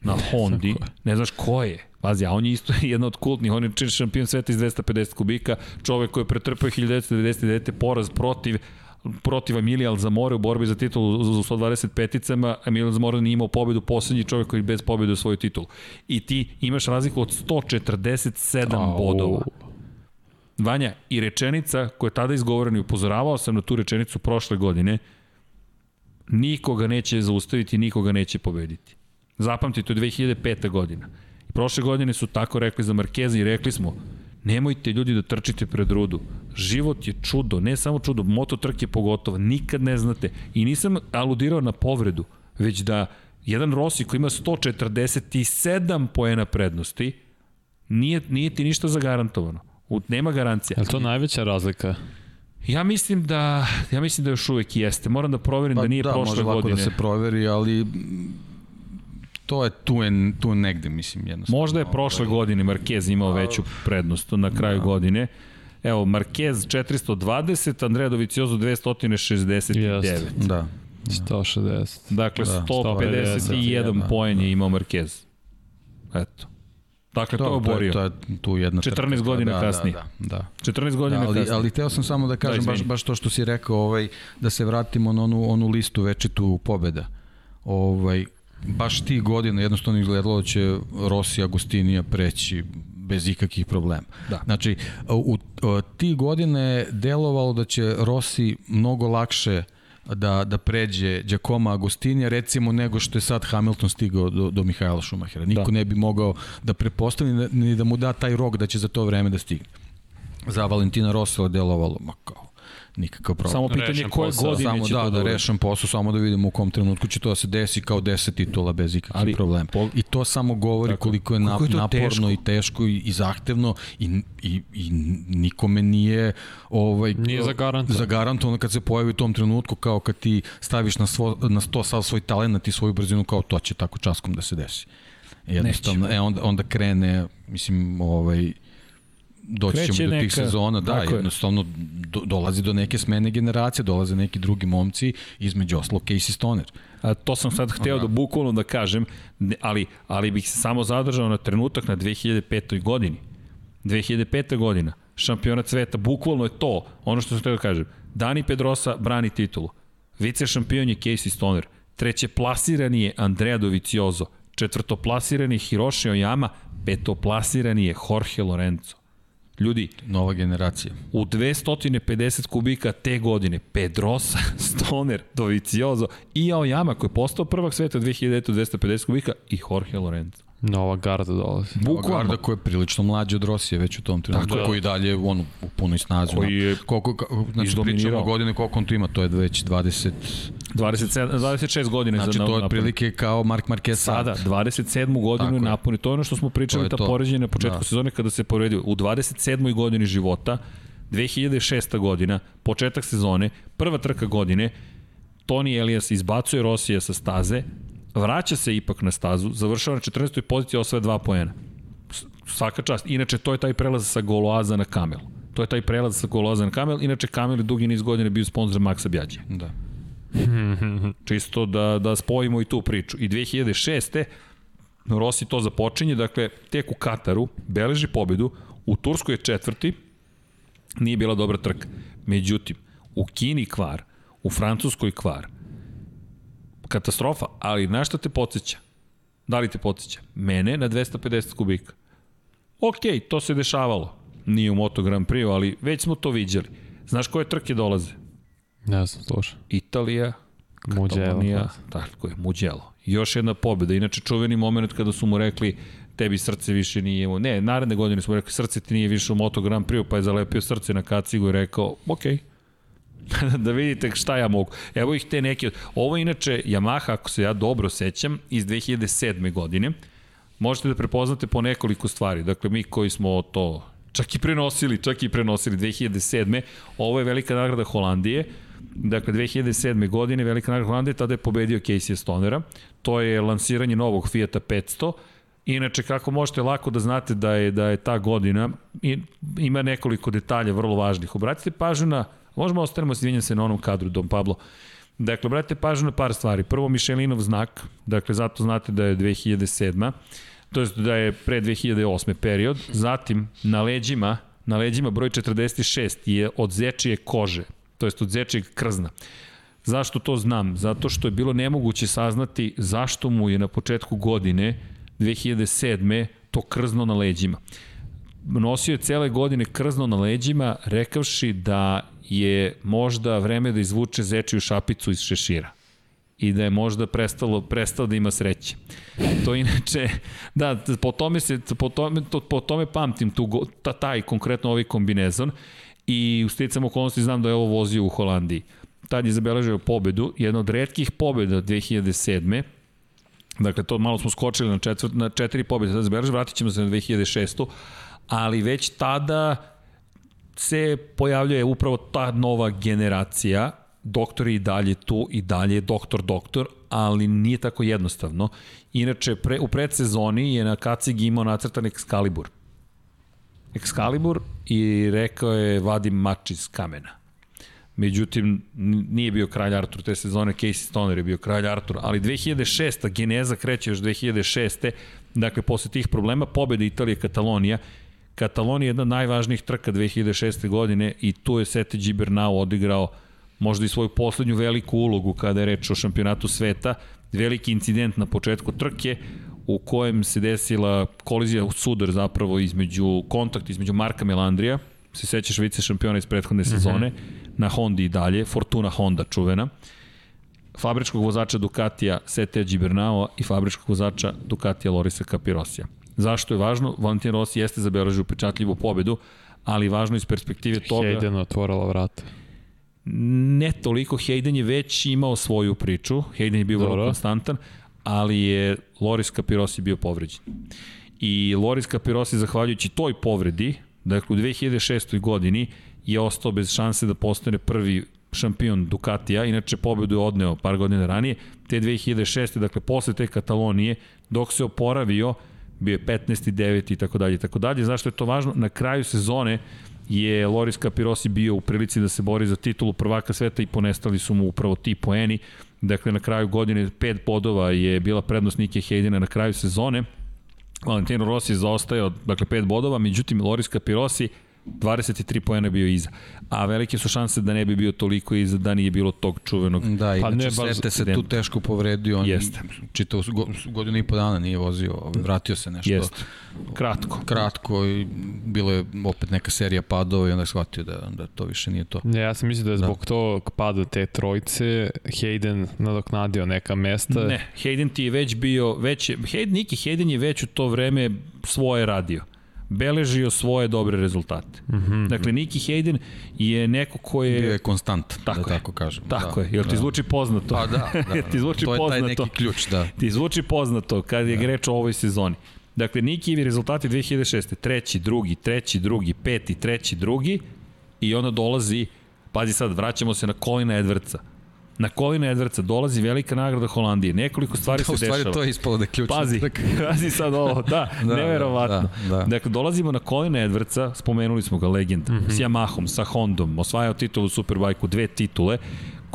na Hondi. Ne znaš ko je. Pazi, a on je isto jedan od kultnih, on je čin šampion sveta iz 250 kubika, čovek koji je pretrpao 1999. poraz protiv protiv Emilija Alzamore u borbi za titulu u 125-icama, Emilija Alzamore nije imao pobedu, poslednji čovek koji bez pobede svoju titulu. I ti imaš razliku od 147 Au. bodova. Vanja, i rečenica koja je tada izgovorena i upozoravao sam na tu rečenicu prošle godine, nikoga neće zaustaviti, nikoga neće pobediti. Zapamti, to je 2005. godina. I prošle godine su tako rekli za Markeza i rekli smo, nemojte ljudi da trčite pred rudu. Život je čudo, ne samo čudo, moto trke pogotovo, nikad ne znate. I nisam aludirao na povredu, već da jedan Rossi koji ima 147 poena prednosti, nije, nije ti ništa zagarantovano. U, nema garancija. Je to najveća razlika? Ja mislim da ja mislim da još uvek jeste. Moram da proverim pa, da nije da, prošle može lako godine. da se proveri, ali to je tu, je, tu negde, mislim, jednostavno. Možda je prošle godine Marquez imao veću prednost na kraju da. godine. Evo, Marquez 420, Andrea Doviciozo 269. Jeste. Da. 160. Dakle, Da, 151 da, poen je imao Marquez. Eto. Dakle, to, to je oborio. To je, to je tu jedna 14 trka, godina da, kasnije. Da, da, da. 14 godina Da, ali, kasnije. ali teo sam samo da kažem Da, baš, baš to što si rekao, ovaj, da se vratimo na onu, onu listu večitu pobeda. Ovaj, baš ti godina jednostavno izgledalo da će Rossi Agustinija preći bez ikakih problema. Da. Znači, u, u ti godine delovalo da će Rossi mnogo lakše da, da pređe Giacomo Agustinija recimo nego što je sad Hamilton stigao do, do Mihajla Šumahera. Niko Da. ne bi mogao da prepostavi ni da- mu da taj rok da će za to vreme da stigne. Za Valentina Rosela delovalo, ma kao, nikakav problem. Samo pitanje Rešen koje posao. godine Samo će da, to da, da, rešam posao, samo da vidimo u kom trenutku će to da se desi kao 10 titula bez ikakvih Ali, problema. pol- I to samo govori Tako. koliko je, Koliko je naporno teško. i teško i, i zahtevno i, i, i nikome nije ovaj Nije zagarantovano. zagarantovano kad se pojavi u tom trenutku kao kad ti staviš na, svo, na sto sav svoj talent i svoju brzinu kao to će tako časkom da se desi. Jednostavno, e, onda, onda krene, mislim, ovaj, doći Kreće ćemo do neka- tih sezona, da, jednostavno do, dolazi do neke smene generacije, dolaze neki drugi momci, između oslo Casey Stoner. A to sam sad hteo da bukvalno da kažem, ali, ali bih se samo zadržao na trenutak na 2005. godini. 2005. godina, šampionat sveta, bukvalno je to, ono što sam hteo da kažem. Dani Pedrosa brani titulu. Vice šampion je Casey Stoner. Treće plasirani je Andrea Dovizioso. Četvrto plasirani je Hiroshi Oyama. Peto plasirani je Jorge Lorenzo. Ljudi, Nova generacija. u 250 kubika te godine Pedrosa, Stoner, Dovizioso i Aoyama koji je postao prvak sveta 2009 250 kubika i Jorge Lorenzo. Nova garda dolazi. Bukvalno. Garda koji je prilično mlađi od Rosije već u tom trenutku, Tako je. koji dalje on u punoj snazi. Koji je koliko, znači izdominirao. pričamo godine koliko on tu ima, to je već 20, 27, 26 godina znači za to je otprilike kao Mark Marquez Sada, 27. godinu je napuni. To je ono što smo To pričali, ta poređenja na početku Da. sezone kada se poredio. U 27. godini života, 2006. godina, početak sezone, prva trka godine, Toni Elias izbacuje Rosija sa staze, vraća se ipak na stazu, završava na 14. poziciji, osvaja dva poena. Svaka čast. Inače, to je taj prelaz sa Goloaza na Kamel. To je taj prelaz sa Goloaza na Kamel. Inače, Kamel je dugi niz godina bio sponsor Maxa Bjađe. Da. Čisto da, da spojimo i tu priču. I 2006. Rossi to započinje, dakle, tek u Kataru beleži pobedu, u Turskoj je četvrti, nije bila dobra trka. Međutim, u Kini kvar, u Francuskoj kvar, katastrofa, ali na šta te podsjeća? Da li te podsjeća? Mene na 250 kubika. Ok, to se dešavalo. Nije u Moto Grand Prix, ali već smo to viđali. Znaš koje trke dolaze? Ne znam, slušaj. Italija. Katalonija, tako je, Muđelo. Još jedna pobjeda. Inače, čuveni moment kada su mu rekli tebi srce više nije... Ne, naredne godine su mu rekli srce ti nije više u Moto Grand Prix, pa je zalepio srce na kacigu i rekao, ok, da vidite šta ja mogu. Evo ih te neke... Ovo je inače Yamaha, ako se ja dobro sećam, iz 2007. godine. Možete da prepoznate po nekoliko stvari. Dakle, mi koji smo to čak i prenosili, čak i prenosili 2007. Ovo je velika nagrada Holandije. Dakle, 2007. godine velika nagrada Holandije, tada je pobedio Casey Stonera. To je lansiranje novog Fiata 500. Inače, kako možete lako da znate da je da je ta godina, ima nekoliko detalja vrlo važnih. Obratite pažnju na, možemo ostanemo, izvinjam se na onom kadru, Dom Pablo, Dakle, obratite pažnju na par stvari. Prvo, Michelinov znak, dakle, zato znate da je 2007 to jest da je pre 2008. period. Zatim, na leđima, na leđima broj 46 je od zečije kože, to jest od zečijeg krzna. Zašto to znam? Zato što je bilo nemoguće saznati zašto mu je na početku godine 2007. to krzno na leđima. Nosio je cele godine krzno na leđima, rekavši da je možda vreme da izvuče zečiju šapicu iz šešira i da je možda prestalo, prestao da ima sreće. To inače, da, po tome, se, po tome, to, po tome pamtim tu, ta, taj konkretno ovaj kombinezon i u sticam okolnosti znam da je ovo vozio u Holandiji. Tad je zabeležio pobedu, jedna od redkih pobeda 2007. Dakle, to malo smo skočili na, četvrt, na četiri pobjede, sad zabeležio, vratit ćemo se na 2006. Ali već tada se pojavljuje upravo ta nova generacija, doktor je i dalje tu, i dalje je doktor doktor, ali nije tako jednostavno. Inače, pre, u predsezoni je na kacigi imao nacrtan Excalibur. Excalibur i rekao je vadim mač iz kamena. Međutim, nije bio kralj Artur te sezone, Casey Stoner je bio kralj Artur, ali 2006. geneza kreće još 2006. Dakle, posle tih problema, pobeda Italije Katalonija, Katalonija je jedna od najvažnijih trka 2006. godine i tu je Sete Gibernau odigrao možda i svoju poslednju veliku ulogu kada je reč o šampionatu sveta. Veliki incident na početku trke u kojem se desila kolizija u sudar zapravo između, kontakt između Marka Melandrija, se sećaš vice šampiona iz prethodne sezone, na Hondi i dalje, Fortuna Honda čuvena, fabričkog vozača Ducatija Sete Gibernau i fabričkog vozača Ducatija Lorisa Capirosija. Zašto je važno? Valentin Rossi jeste zabeležio upečatljivu pobedu, ali važno iz perspektive toga... Hayden otvorila vrata. Ne toliko, Hayden je već imao svoju priču, Hayden je bio vrlo konstantan, ali je Loris Capirosi bio povređen. I Loris Capirosi, zahvaljujući toj povredi, dakle u 2006. godini, je ostao bez šanse da postane prvi šampion Ducatija, inače pobedu je odneo par godina ranije, te 2006. dakle posle te Katalonije, dok se oporavio, bio je 15. 9. i tako dalje i tako dalje. Zašto je to važno? Na kraju sezone je Loris Capirosi bio u prilici da se bori za titulu prvaka sveta i ponestali su mu upravo ti poeni. Dakle, na kraju godine 5 bodova je bila prednost Nike Hejdena na kraju sezone. Valentino Rossi je zaostajao, dakle, 5 bodova, međutim, Loris Capirosi 23 pojena bio iza. A velike su šanse da ne bi bio toliko iza da nije bilo tog čuvenog. Da, inače pa ne, baš Sete se tu teško povredio. On Jeste. Čitao godinu i po dana nije vozio, vratio se nešto. Jeste. Kratko. Kratko i bilo je opet neka serija padova i onda je shvatio da, da to više nije to. Ne, ja sam mislio da je da. zbog da. tog pada te trojice Hayden nadoknadio neka mesta. Ne, Hayden ti je već bio, već je, Hayden, Niki Hayden je već u to vreme svoje radio beležio svoje dobre rezultate. Mm -hmm. Dakle, Niki Hayden je neko ko je... Bio je konstant, da tako da je. tako kažem. Tako da, je. Jel ti da. zvuči poznato? Pa da, da. ti zvuči to poznato. To je taj neki ključ, da. Ti zvuči poznato kad je da. reč o ovoj sezoni. Dakle, Nikijevi rezultati 2006. Treći, drugi, treći, drugi, peti, treći, drugi i onda dolazi, pazi sad, vraćamo se na Colina Edwardsa na kolina Edwardsa dolazi velika nagrada Holandije. Nekoliko stvari se dešava. U stvari to je ispalo da je ključno. Pazi, pazi sad ovo, da, da neverovatno. Da, da. Dakle, dolazimo na kolina Edwardsa, spomenuli smo ga, legend, mm -hmm. s Yamahom, sa Hondom, osvajao titulu Superbike-u, dve titule.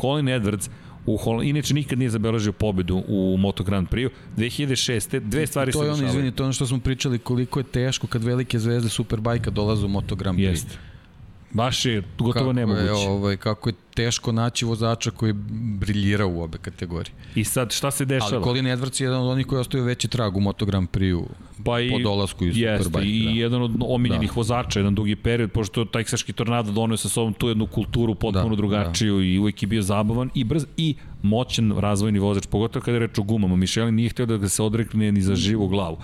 Colin Edwards, u Hol inače nikad nije zabeležio pobedu u Moto Grand Prix. 2006. dve stvari se dešavaju. To je ono, izvini, to je ono što smo pričali koliko je teško kad velike zvezde Superbike-a dolaze u Moto Grand Prix. Jeste. Baš je gotovo kako nemoguće. Je, ovaj, kako je teško naći vozača koji briljira u obe kategorije. I sad šta se dešava? Ali Colin Edwards je jedan od onih koji ostaju veći trag u Moto Grand Prix-u pa i, po dolasku iz jeste, Superbike. I da. jedan od omiljenih da. vozača, jedan dugi period, pošto taj Teksaški tornado donio sa sobom tu jednu kulturu potpuno da, drugačiju da. i uvijek je bio zabavan i brz i moćan razvojni vozač, pogotovo kada je reč o gumama. Mišeli nije htio da ga se odrekne ni za živu glavu.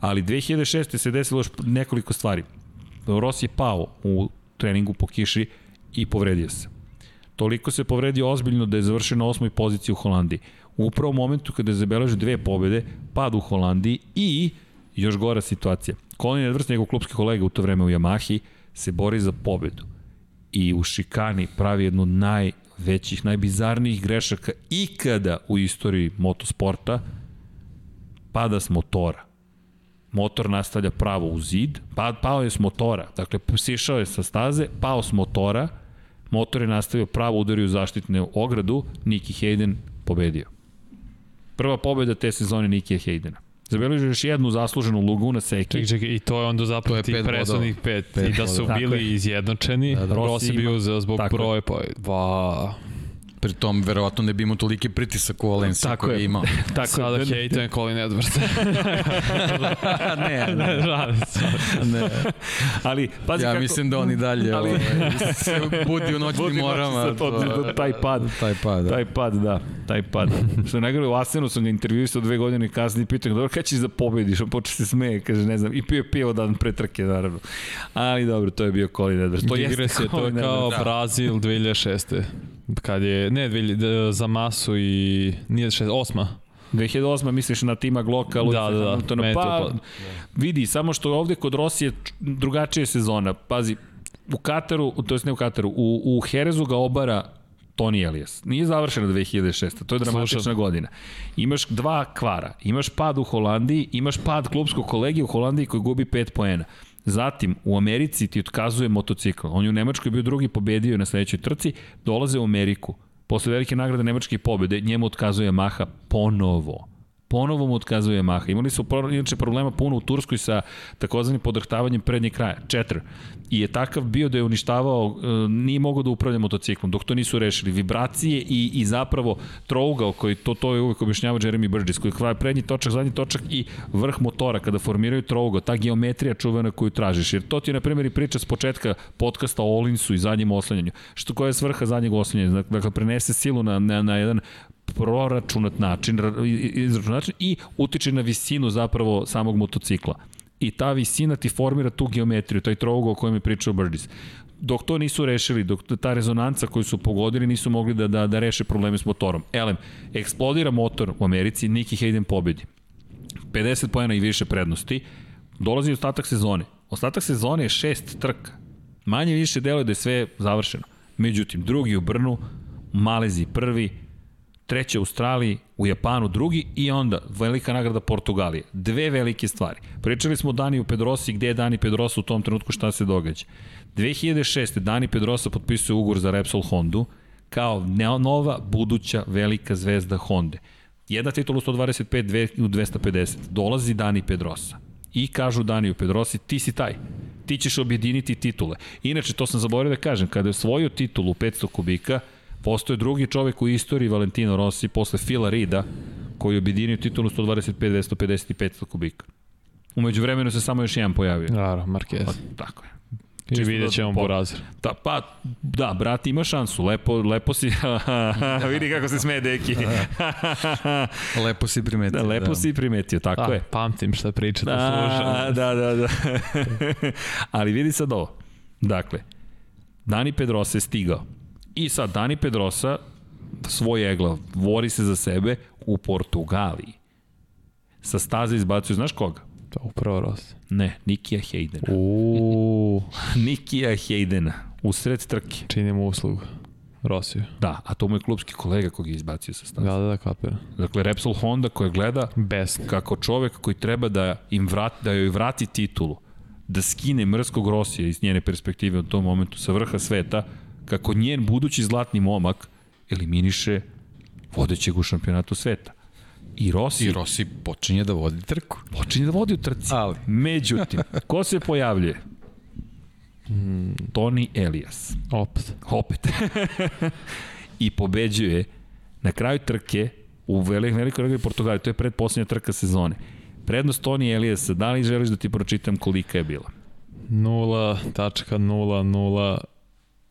Ali 2006. se desilo još nekoliko stvari. Rossi je pao u treningu po kiši i povredio se. Toliko se povredio ozbiljno da je završio na osmoj poziciji u Holandiji. U upravo momentu kada je zabeležio dve pobede, pad u Holandiji i još gora situacija. Colin Edwards, njegov klubski kolega u to vreme u Yamahi, se bori za pobedu. I u šikani pravi jednu od najvećih, najbizarnijih grešaka ikada u istoriji motosporta, pada s motora motor nastavlja pravo u zid, pa, pao je s motora, dakle sišao je sa staze, pao s motora, motor je nastavio pravo, udario u zaštitne ogradu, Niki Hayden pobedio. Prva pobeda te sezone Niki Haydena. Zabeležio još jednu zasluženu lugu na Seki. Čekaj, čekaj, i to je onda zapravo tih presudnih pet, pet. I da su bili izjednočeni. Da, da. Rossi bio za, zbog broje, pa... Va... Pri tom, verovatno ne bi imao toliki pritisak u Valenciji koji je imao. Tako Sada hejtujem Colin Edwards. ne, ne, ne. Ali, pazi ja kako... mislim da oni dalje ali... ovaj, se budi u noćnim morama. To, to, taj pad. Taj pad, da. Taj pad, da. Taj pad. Što najgore u Asenu sam ga intervjuisao dve godine kasnije i pitao, dobro, kada ćeš da pobediš? On počeo se smeje, kaže, ne znam, i pio pivo dan pre trke, naravno. Ali dobro, to je bio Colin Edwards. To jeste to je kao da. Brazil 2006 kad je, ne, za masu i nije šest, osma. 2008. misliš na tima Glocka, Luisa da, da, da, Hamiltona, pa vidi, samo što ovde kod Rosije drugačija sezona, pazi, u Kataru, to jest ne u Kataru, u, u Herezu ga obara Tony Elias. Nije završena 2006. To je dramatična Slušam. godina. Imaš dva kvara. Imaš pad u Holandiji, imaš pad klubskog kolege u Holandiji koji gubi 5 poena. Zatim, u Americi ti otkazuje motocikl. On je u Nemačkoj bio drugi, pobedio na sledećoj trci, dolaze u Ameriku. Posle velike nagrade Nemačke pobede, njemu otkazuje Maha ponovo ponovo mu otkazuje Yamaha. Imali su inače problema puno u Turskoj sa takozvanim podrhtavanjem prednjeg kraja, četiri. I je takav bio da je uništavao, e, nije mogao da upravlja motociklom, dok to nisu rešili. Vibracije i, i zapravo trougao, koji to, to je uvijek objašnjava Jeremy Burgess, koji je prednji točak, zadnji točak i vrh motora, kada formiraju trougao, ta geometrija čuvena koju tražiš. Jer to ti je, na primjer, i priča s početka podcasta o Olinsu i zadnjem oslanjanju. Što koja je svrha zadnjeg oslanjanja? Dakle, prenese silu na, na, na jedan proračunat način, izračunat način i utiče na visinu zapravo samog motocikla. I ta visina ti formira tu geometriju, taj trougao o kojem je pričao Burgess dok to nisu rešili, dok ta rezonanca koju su pogodili nisu mogli da, da, da reše probleme s motorom. Elem, eksplodira motor u Americi, Nicky Hayden pobedi. 50 pojena i više prednosti, dolazi ostatak sezone. Ostatak sezone je šest trka. Manje više deluje da je sve završeno. Međutim, drugi u Brnu, Malezi prvi, treći u Australiji, u Japanu drugi i onda velika nagrada Portugalije. Dve velike stvari. Pričali smo o Daniju Pedrosi, gde je Dani Pedrosa u tom trenutku, šta se događa. 2006. Dani Pedrosa potpisuje ugovor za Repsol Hondu kao nova buduća velika zvezda Honda. Jedna titula u 125, dve u 250. Dolazi Dani Pedrosa. I kažu Daniju Pedrosi, ti si taj. Ti ćeš objediniti titule. Inače, to sam zaboravio da kažem, kada je osvojio titulu 500 kubika, postoje drugi čovek u istoriji Valentino Rossi posle Fila Rida, koji je objedinio titulu 125, 250 i 500 kubika. Umeđu vremenu se samo još jedan pojavio. Naravno, Marquez. Pa, tako je. I vidjet ćemo da, Burazir. Da, pa, da, brat ima šansu, lepo, lepo si, vidi kako se smeje deki. lepo si primetio. Da, lepo da. si primetio, tako da, je. Pamtim šta pričate, da, slušam. Da, da, da. Ali vidi sad ovo. Dakle, Dani Pedrosa je stigao. I sad Dani Pedrosa svoj egla vori se za sebe u Portugaliji. Sa staze izbacuju, znaš koga? To upravo Rossi. Ne, Nikija Hejdena. Uuu. Nikija Hejdena, u sred trke. Činimo uslugu. Rosiju. Da, a to mu je klubski kolega koji je izbacio sa staze. Da, da, da, kapira. Dakle, Repsol Honda koja gleda Best. kako čovek koji treba da im vrati, da joj vrati titulu, da skine mrskog Rosija iz njene perspektive u tom momentu sa vrha sveta, kako njen budući zlatni momak eliminiše vodećeg u šampionatu sveta. I Rossi, I Rossi počinje da vodi trku. Počinje da vodi u trci. Ali. Međutim, ko se pojavljuje? Hmm. Tony Elias. Opet. Opet. I pobeđuje na kraju trke u velik, velikoj regli Portugaliji. To je predposlednja trka sezone. Prednost Tony Eliasa, da li želiš da ti pročitam kolika je bila?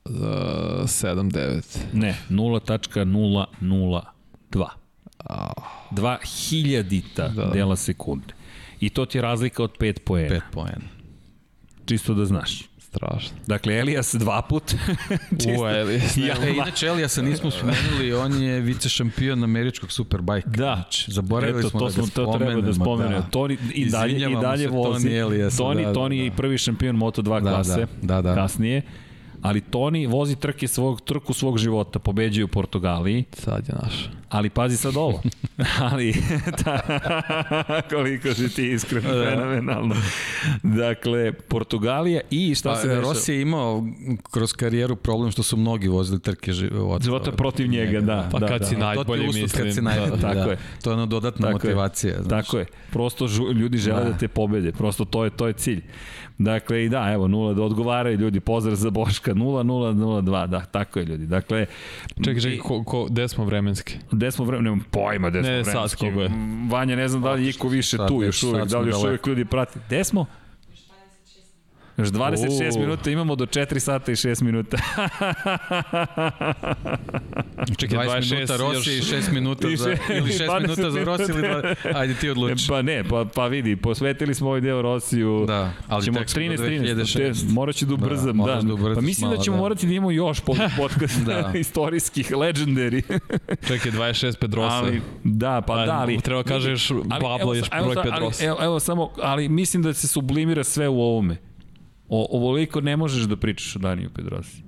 0.00 79. Ne, 0.002. Dva hiljadita da. dela sekunde. I to ti je razlika od 5 poena. 5 poena. Čisto da znaš. Strašno. Dakle, Elias dva put. U, Elias. Ja, e, inače, Eliasa nismo spomenuli, on je vice šampion američkog superbike. Da. Znači, zaboravili Eto, smo to da smo, ga to treba da spomenemo. Da. Toni, I dalje, i dalje vozi. Toni, Eliasa, Toni, da, Toni je i da. prvi šampion Moto2 Da, klase. da, da, da. Kasnije ali Toni vozi trke svog, trku svog života, pobeđuje u Portugaliji, Sad je naš. ali pazi sad ovo, ali ta, koliko si ti iskren, Da. fenomenalno. Dakle, Portugalija i šta Pa, se dešava? Rossi je imao kroz karijeru problem što su mnogi vozili trke života. Života protiv njega, da. Pa da, kad da. si najbolji, to ti je uslov kad si mislim, najbolji, da, da, tako je. To je ona dodatna Tako je. motivacija. Znaš. Tako je. Prosto žu, ljudi žele da. Da. te pobede. Prosto to je to je cilj. Dakle, i da, evo, nula, da odgovaraju ljudi, pozdrav za Boška, 0-0-0-2, da, tako je ljudi. Dakle, Čekaj, čekaj, ko, ko, gde smo vremenski? Gde smo vremena, nemam pojma gde smo Ne, sad vremenski. je. Vanja, ne znam da li je iko više Sad tu još uvijek, sad da li još uvijek ljudi prati. Gde smo? Još 26 U. minuta imamo do 4 sata i 6 minuta. Čekaj, 20 26 minuta Rossi i još- 6 minuta I za, ili 6 20 minuta za Rossi ili dva, ajde ti odluči. pa ne, pa, pa vidi, posvetili smo ovaj deo Rosiju. Da, ali ćemo tek smo do 13, 13, 2006. te- morat ću da ubrzam, da. da ubrzaš Pa mislim da malo, ćemo da. morati da imamo još po- podcast Da. istorijskih, legendary. Čekaj, 26 Pedrosa. ali, da, pa Pa, da, ali... treba kažeš Ali, Pablo još broj Pedrosa. Ali, evo, evo samo, ali mislim da se sublimira sve u ovome. O, ovoliko ne možeš da pričaš o Daniju Pedrosi.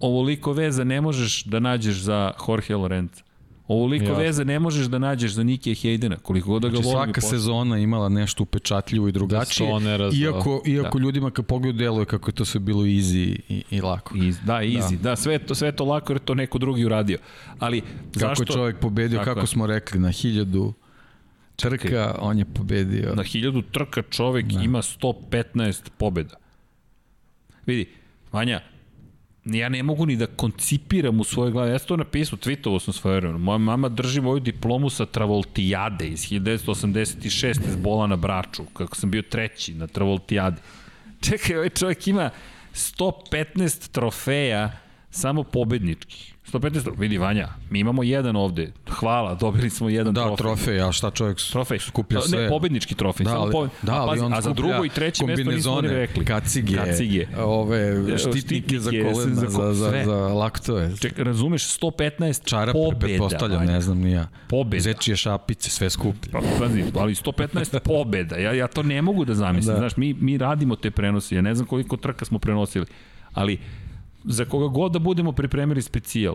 Ovoliko veza ne možeš da nađeš za Jorge Lorenza. Ovoliko Jasno. veza ne možeš da nađeš za Nikija Hejdena, koliko god da ga Znači, volim. i svaka sezona imala nešto upečatljivo i drugačije. Stonera, da. Iako, iako ljudima kad pogledaju deluje kako je to sve bilo easy i, i lako. Iz, da, easy, da, da sve, to, sve to lako jer je to neko drugi uradio. Ali Kako zašto? je čovjek pobedio, kako je. smo rekli, na hiljadu trka, on je pobedio. Na hiljadu trka čovek da. ima 115 pobjeda. Vidi, Vanja, ja ne mogu ni da koncipiram u svojoj glavi. Ja sam to napisao, tweetovo sam svoje vremena. Moja mama drži moju diplomu sa Travoltijade iz 1986 iz bola na Braču, kako sam bio treći na Travoltijade. Čekaj, ovaj čovjek ima 115 trofeja samo pobedničkih. 115 trofeja. Vidi, Vanja, mi imamo jedan ovde. Hvala, dobili smo jedan Da, trofej. trofej, a šta čovjek Trofej. skuplja Ne, sve? pobednički trofej. Da, ali, pobe... da, a, ali on a za drugo i treće mesto nismo ni rekli. kacige, Kacige. ove štitnike za kolena, za za, za, za laktove. Ček, razumeš, 115 Čarape, pobeda. pretpostavljam, ne znam ni ja. Pobeda. Zečije šapice, sve skuplje. Pa, pazi, ali 115 pobeda. Ja, ja to ne mogu da zamislim. Da. Znaš, mi, mi radimo te prenosi. Ja ne znam koliko trka smo prenosili. Ali za koga god da budemo pripremili specijal,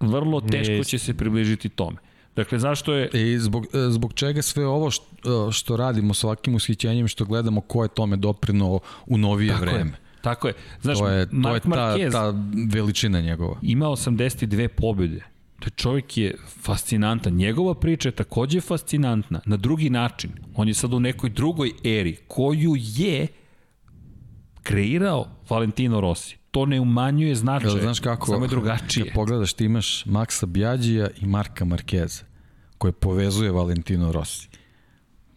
vrlo teško Nije će se približiti tome. Dakle, zašto je... I zbog, e, zbog čega sve ovo što, što radimo s ovakvim ushićenjem, što gledamo ko je tome doprinuo u novije Tako je. vreme. Tako je. Znaš, To je, to je ta, Marquez ta veličina njegova. ima 82 pobjede. To čovjek je fascinantan. Njegova priča je takođe fascinantna. Na drugi način. On je sad u nekoj drugoj eri koju je kreirao Valentino Rossi. To ne umanjuje značaj. Jel, znaš kako? Samo je drugačije. Kad pogledaš, ti imaš Maksa Bjađija i Marka Markeza, koje povezuje Valentino Rossi.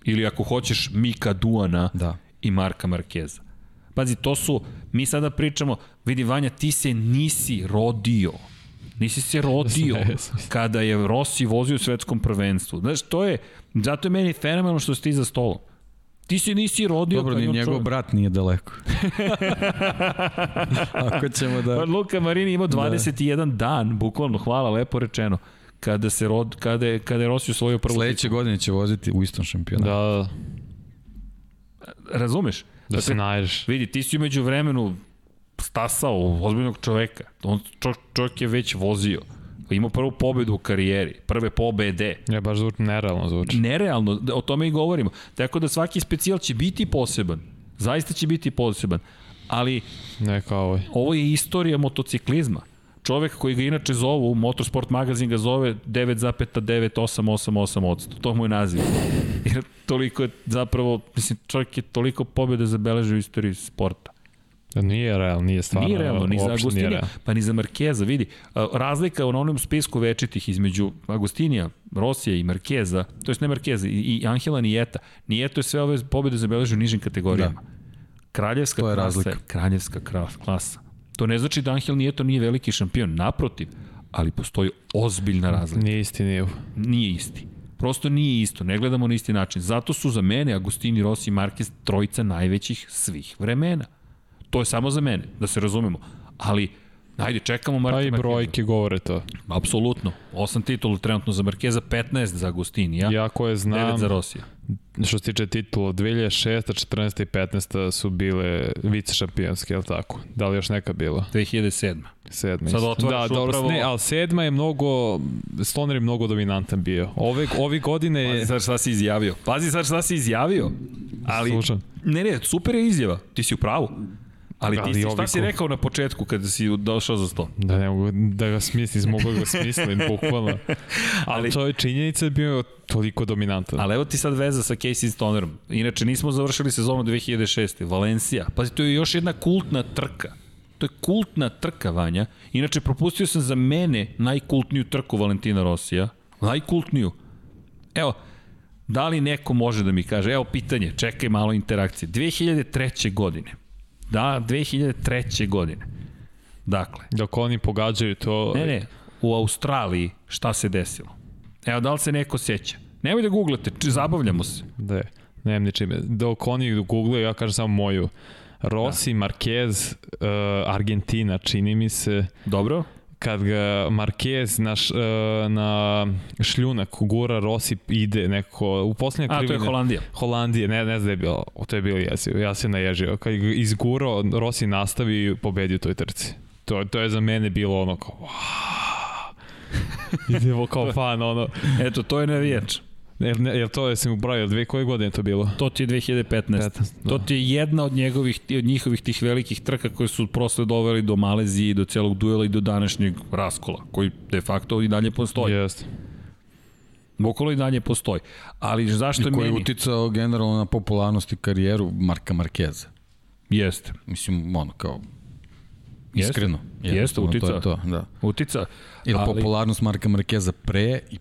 Ili ako hoćeš Mika Duana Da. i Marka Markeza. Pazi, to su, mi sada pričamo, vidi Vanja, ti se nisi rodio. Nisi se rodio kada je Rossi vozio u svetskom prvenstvu. Znaš, to je, zato je meni fenomenalno što si ti za stolom. Ti se nisi rodio Dobro, ni njegov čovjek. brat nije daleko. Ako ćemo da... Pa Luka Marini imao 21 dan, bukvalno, hvala, lepo rečeno, kada, se rod, kada, je, kada je Rossi osvojio prvu Sledeće godine će voziti u istom šampionatu. Da. Razumeš? da se nađeš. Vidi, ti si umeđu vremenu stasao ozbiljnog čoveka. On, čo, čovjek je već vozio. Imao prvu pobedu u karijeri, prve pobede. Ja baš zvuči, nerealno zvuči. Nerealno, da, o tome i govorimo. Tako da svaki specijal će biti poseban. Zaista će biti poseban. Ali Ne kao ovaj. ovo je istorija motociklizma. Čovek koji ga inače zovu, Motorsport magazin ga zove 9,9888%. To mu je naziv. Jer toliko je zapravo, mislim, čovjek je toliko pobjede zabeležio u istoriji sporta. Da nije realno, nije stvarno. Nije realno, ni za nije Agustinija, pa ni za Markeza, vidi. Razlika u onom spisku večitih između Agustinija, Rosija i Markeza, to jest ne Markeza, i, i Angela Nijeta. Nijeto je sve ove pobjede zabeležio u nižim kategorijama. Da. Kraljevska je klasa razlika. je kraljevska kra- klasa. To ne znači da Angel Nijeto nije veliki šampion, naprotiv, ali postoji ozbiljna razlika. Nije isti nivo. Nije isti. Prosto nije isto, ne gledamo na isti način. Zato su za mene Agustini, Rossi i Marquez trojica najvećih svih vremena. To je samo za mene, da se razumemo. Ali, ajde, čekamo Marka Pa i brojke govore to. Apsolutno. Osam titula trenutno za Markeza, 15 za Agustinija, Ja koje 9 znam, za Rosija. što se tiče titula, 2006. 14. i 15. su bile vice šampionske, je li tako? Da li još neka bila? 2007. Sedma. Sad isto. otvaraš da, dobro, upravo- ne, ali sedma je mnogo, Stoner je mnogo dominantan bio. Ove, ovi godine Pazi sad šta si izjavio. Pazi sad šta si izjavio. Ali, Slušam. ne, ne, super je izjava. Ti si u pravu. Ali, Ali ti si, šta si ko- rekao na početku kada si došao za sto? Da ne mogu da ga smislim, mogu da ga smislim, bukvalno. Ali to je činjenica da je bio toliko dominantan. Ali evo ti sad veza sa Casey Stonerom. Inače, nismo završili sezonu 2006. Valencija. Pazi, to je još jedna kultna trka. To je kultna trka, Vanja. Inače, propustio sam za mene najkultniju trku Valentina Rosija. Najkultniju. Evo, da li neko može da mi kaže, evo pitanje, čekaj malo interakcije. 2003. godine. Da, 2003. godine. Dakle, Dok oni pogađaju to... Ne, ne, u Australiji šta se desilo? Evo, da li se neko seća? Nemoj da googlate, či, zabavljamo se. Da je, nemam ni čime. Dok oni googlaju, ja kažem samo moju. Rossi, da. Marquez, uh, Argentina, čini mi se, Dobro? Kad ga Marquez na, š, uh, na šljunak gura, Rossi ide neko, u poslednje A, to je krivine. Holandija. Holandije, ne, ne znam da je bilo, o, to je bilo jezivo, ja se naježio. Kad ga izgurao, Rossi nastavi i pobedio toj trci. To, to je za mene bilo ono kao, wow. Idemo kao fan, ono. Eto, to je navijač. Jel, ne, jel to je sam ubrojio, dve koje godine je to bilo? To ti je 2015. 15, To da. ti je jedna od njegovih, od njihovih tih velikih trka koje su prosto doveli do Malezije, do celog duela i do današnjeg raskola, koji de facto i dalje postoji. Jeste. Bukvalo i dalje postoji. Ali zašto I je koji je meni? uticao generalno na popularnost i karijeru Marka Markeza. Jeste. Mislim, ono, kao, Jeste. iskreno. Jeste, jednostavno, uticao. To je to, da. Utica. Ili ali- popularnost Marka Markeza pre i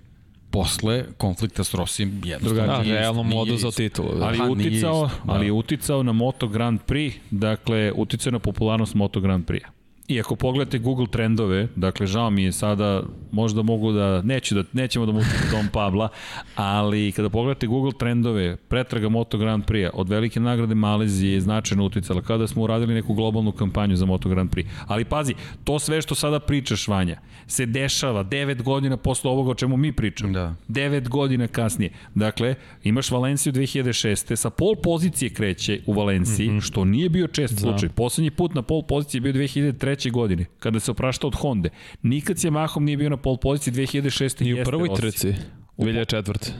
posle konflikta s Rosijem jednostavno Da, nije realno oduzeo isto. titulu. Da. Ali nije uticao, isto, da. ali uticao na Moto Grand Prix, dakle uticao na popularnost Moto Grand Prix. I ako pogledate Google trendove, dakle žao mi je sada, možda mogu da, neću da, nećemo da mučimo Dom Pabla, ali kada pogledate Google trendove, pretraga Moto Grand Prix od velike nagrade Malezije je značajno uticala, kada smo uradili neku globalnu kampanju za Moto Grand Prix. Ali pazi, to sve što sada pričaš, Vanja, se dešava 9 godina posle ovoga o čemu mi pričamo. Da. 9 godina kasnije. Dakle, imaš Valenciju 2006. Sa pol pozicije kreće u Valenciji, mm -hmm. što nije bio čest slučaj. Poslednji put na pol poziciji je bio 2003. 2003. godine, kada se opraštao od Honda. Nikad se Mahom nije bio na pol poziciji 2006. I u prvoj trci, 2004.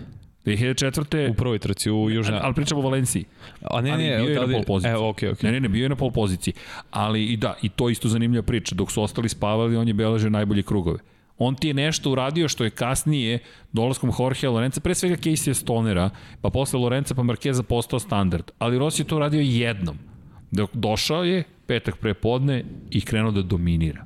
2004. U prvoj trci u Južnoj... Ali pričamo o Valenciji. A ne, ali ne, bio je na ali- pol poziciji. Evo, okej, okej. Ne, ne, ne, bio je na pol poziciji. Ali i da, i to isto zanimljiva priča. Dok su ostali spavali, on je beležio najbolje krugove. On ti je nešto uradio što je kasnije dolaskom Jorgea Lorenza, pre svega Casey Stonera, pa posle Lorenza pa Markeza postao standard. Ali Rossi je to uradio jednom. Dok došao je, petak pre podne i krenuo da dominira.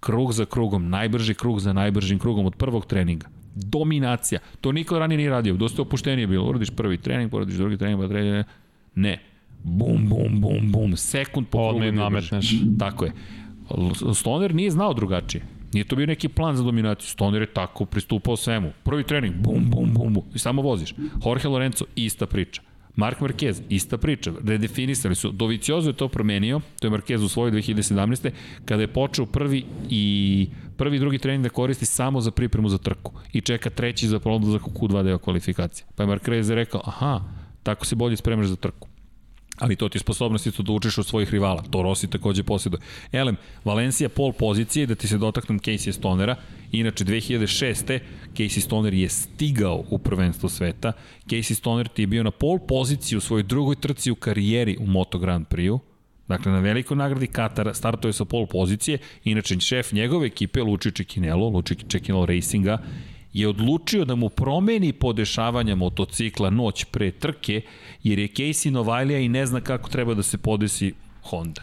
Krug za krugom, najbrži krug za najbržim krugom od prvog treninga. Dominacija. To niko ranije nije radio. Dosta opuštenije bilo. Uradiš prvi trening, poradiš drugi trening, pa trening. Ne. Bum, bum, bum, bum. Sekund po Odmah krugu. nametneš. Tako je. Stoner nije znao drugačije. Nije to bio neki plan za dominaciju. Stoner je tako pristupao svemu. Prvi trening, bum, bum, bum, bum. I samo voziš. Jorge Lorenzo, ista priča. Mark Marquez, ista priča. Redefinisali su. Doviciozo je to promenio, to je Marquez u svojoj 2017. kada je počeo prvi i prvi drugi trening da koristi samo za pripremu za trku i čeka treći za prolazak u Q2 deo kvalifikacije. Pa je Marquez rekao, aha, tako se bolje spremaš za trku. Ali to ti je sposobnost isto da učiš od svojih rivala. To Rossi takođe posjeduje. Elem, Valencija pol pozicije, da ti se dotaknem Casey Stonera. Inače, 2006. Casey Stoner je stigao u prvenstvo sveta. Casey Stoner ti je bio na pol poziciji u svojoj drugoj trci u karijeri u Moto Grand Prix-u. Dakle, na velikoj nagradi Katara startuje sa pol pozicije. Inače, šef njegove ekipe, Luči Čekinelo, Luči Čekinelo Racinga, je odlučio da mu promeni podešavanja motocikla noć pre trke, jer je Casey Novajlija i ne zna kako treba da se podesi Honda.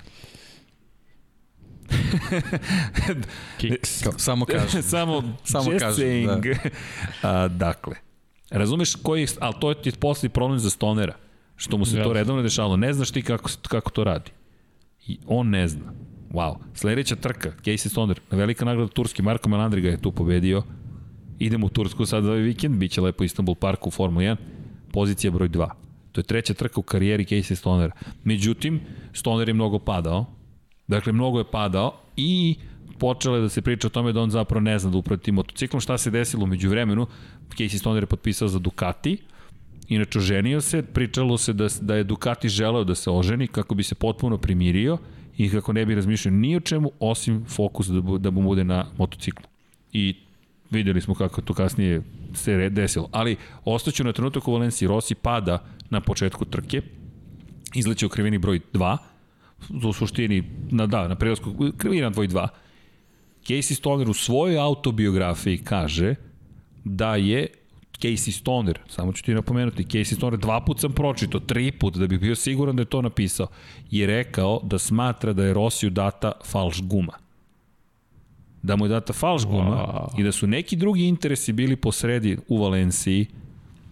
Kiks. Samo kažem. Samo, Samo just kažem, saying. A, dakle, razumeš koji, ali to je posle problem za Stonera, što mu se to Jasno. redovno dešavalo. Ne znaš ti kako, kako to radi. I on ne zna. Wow. Sledeća trka, Casey Stoner, velika nagrada Turski, Marko Melandri ga je tu pobedio. Idemo u Tursku sad ovaj vikend, bit će lepo Istanbul Park u Formula 1. Pozicija broj 2. To je treća trka u karijeri Casey Stonera. Međutim, Stoner je mnogo padao. Dakle, mnogo je padao i počele da se priča o tome da on zapravo ne zna da uprati motociklom. Šta se desilo među vremenu? Casey Stoner je potpisao za Ducati, inače oženio se, pričalo se da, da je Ducati želeo da se oženi kako bi se potpuno primirio i kako ne bi razmišljao ni o čemu osim fokus da, bu- da mu bude na motociklu. I videli smo kako to kasnije se desilo. Ali ostaću na trenutak u Valenciji. Rossi pada na početku trke, izleće u krivini broj 2, u suštini, na, da, na prelasku, krivina broj 2. Casey Stoner u svojoj autobiografiji kaže da je Casey Stoner, samo ću ti napomenuti, Casey Stoner dva put sam pročito, tri put da bih bio siguran da je to napisao, je rekao da smatra da je Rosiju data falš guma. Da mu je data falš guma Wow. i da su neki drugi interesi bili posredi u Valenciji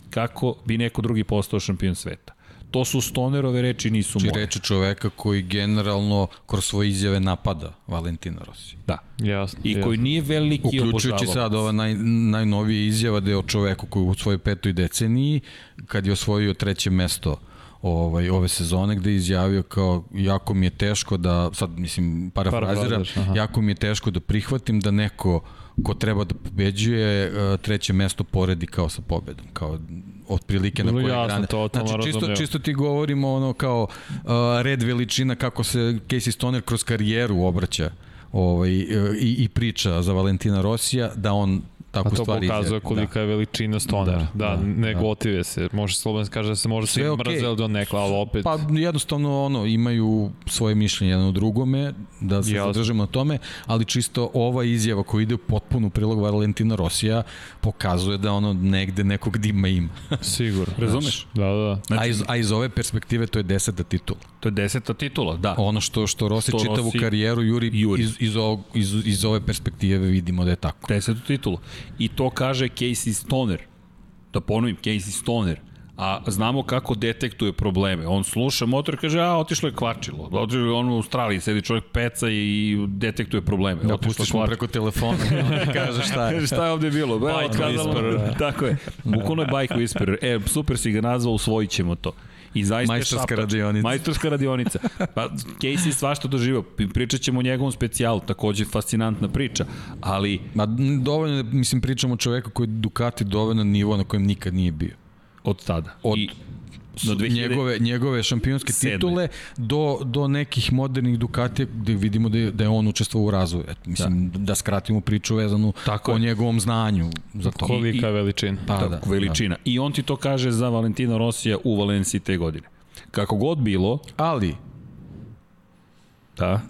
kako bi neko drugi postao šampion sveta. To su Stonerove reči, nisu Či moje. reči čoveka koji generalno kroz svoje izjave napada Valentina Rossi. Da. Jasno. I jasno. koji nije veliki Uključujući obožavalac. sad ova naj, najnovije izjava da je o čoveku koji u svojoj petoj deceniji, kad je osvojio treće mesto ovaj, ove sezone, gde je izjavio kao jako mi je teško da, sad mislim parafraziram, jako mi je teško da prihvatim da neko ko treba da pobeđuje eh, treće mesto poredi kao sa pobedom, kao otprilike na Bilo koje jasno, grane. totalno znači, čisto, razumljivo. čisto ti govorimo ono kao uh, red veličina kako se Casey Stoner kroz karijeru obraća ovaj, e, i, i priča za Valentina Rosija da on tako A to stvari pokazuje kolika je veličina Stonera. Da, Da, da, da, ne da. gotive se. Može slobodno se kaže da se može se Sve okej. mrzeli do nekla, ali opet... Pa jednostavno ono imaju svoje mišljenje jedno drugome, da se Jasno. zadržimo na tome, ali čisto ova izjava koja ide u prilog Valentina Rosija pokazuje da ono negde nekog dima ima. Sigurno. Razumeš? Da, da. a, iz, a iz ove perspektive to je deseta titula. To je deseta titula, da. Ono što što Rossi Što čitavu Rossi karijeru juri, juri. Iz, iz, ovog, iz, iz ove perspektive vidimo da je tako. Desetu titulu. I to kaže Casey Stoner. Da ponovim, Casey Stoner. A znamo kako detektuje probleme. On sluša motor i kaže, a, otišlo je kvačilo. Otišlo je on u Australiji, sedi čovjek peca i detektuje probleme. Da Otišlo pustiš mu preko telefona i kaže šta je. šta je ovde bilo? Bike whisperer. Tako je. Bukvalno je bike whisperer. E, super si ga nazvao, usvojit ćemo to. I zaista Majstorska šapač. radionica. Majstorska radionica. Pa Casey svašta doživao. Pričat ćemo o njegovom specijalu, takođe fascinantna priča, ali Ma dovoljno, mislim, pričamo o čoveku koji Ducati dovoljno na nivo na kojem nikad nije bio. od tada. Od I do 2000... njegove, njegove šampionske Sedme. titule do, do nekih modernih Ducatija gde vidimo da je, da je on učestvovao u razvoju. Et, mislim, da. da skratimo priču vezanu Tako o je. njegovom znanju. Za to. Kolika I, veličina. Pa, Tako, da, veličina. Da. I on ti to kaže za Valentina Rosija u Valenciji te godine. Kako god bilo... Ali, Da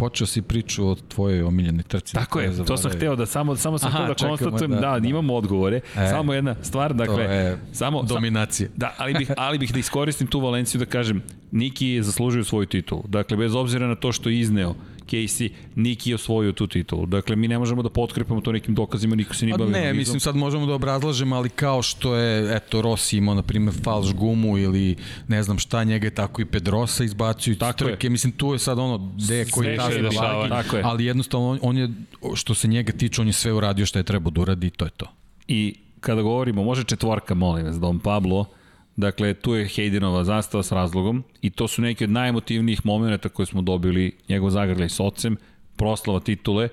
počeo si priču o tvojoj omiljenoj trci. Tako je, to sam hteo da samo, samo sam Aha, da konstatujem, da, da, da, imamo odgovore. E, samo jedna stvar, dakle, je samo, dominacija. Da, ali bih, ali bih da iskoristim tu Valenciju da kažem, Niki je zaslužio svoju titulu. Dakle, bez obzira na to što je izneo, Casey, Niki je osvojio tu titulu. Dakle, mi ne možemo da potkrepamo to nekim dokazima, niko se nije bavio. Ne, mislim sad možemo da obrazlažemo, ali kao što je, eto, Rossi imao, na primjer, falš gumu ili ne znam šta, njega je tako i Pedrosa izbacuju tako trke. Je. Mislim, tu je sad ono, gde je koji tazi na lagi, ali jednostavno on, on je, što se njega tiče, on je sve uradio što je trebao da uradi i to je to. I kada govorimo, može četvorka, molim vas, Don Pablo, Dakle, tu je Haydenova zastava s razlogom i to su neki od najemotivnijih momenta koje smo dobili, njegov zagrljaj s ocem, proslava titule,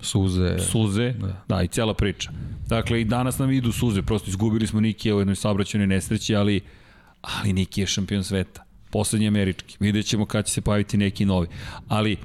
Suze. Suze, da. da, i cela priča. Dakle, i danas nam idu suze, prosto izgubili smo Nikija u jednoj saobraćenoj nesreći, ali, ali Niki je šampion sveta. Poslednji američki. Vidjet ćemo kada će se pojaviti neki novi. Ali,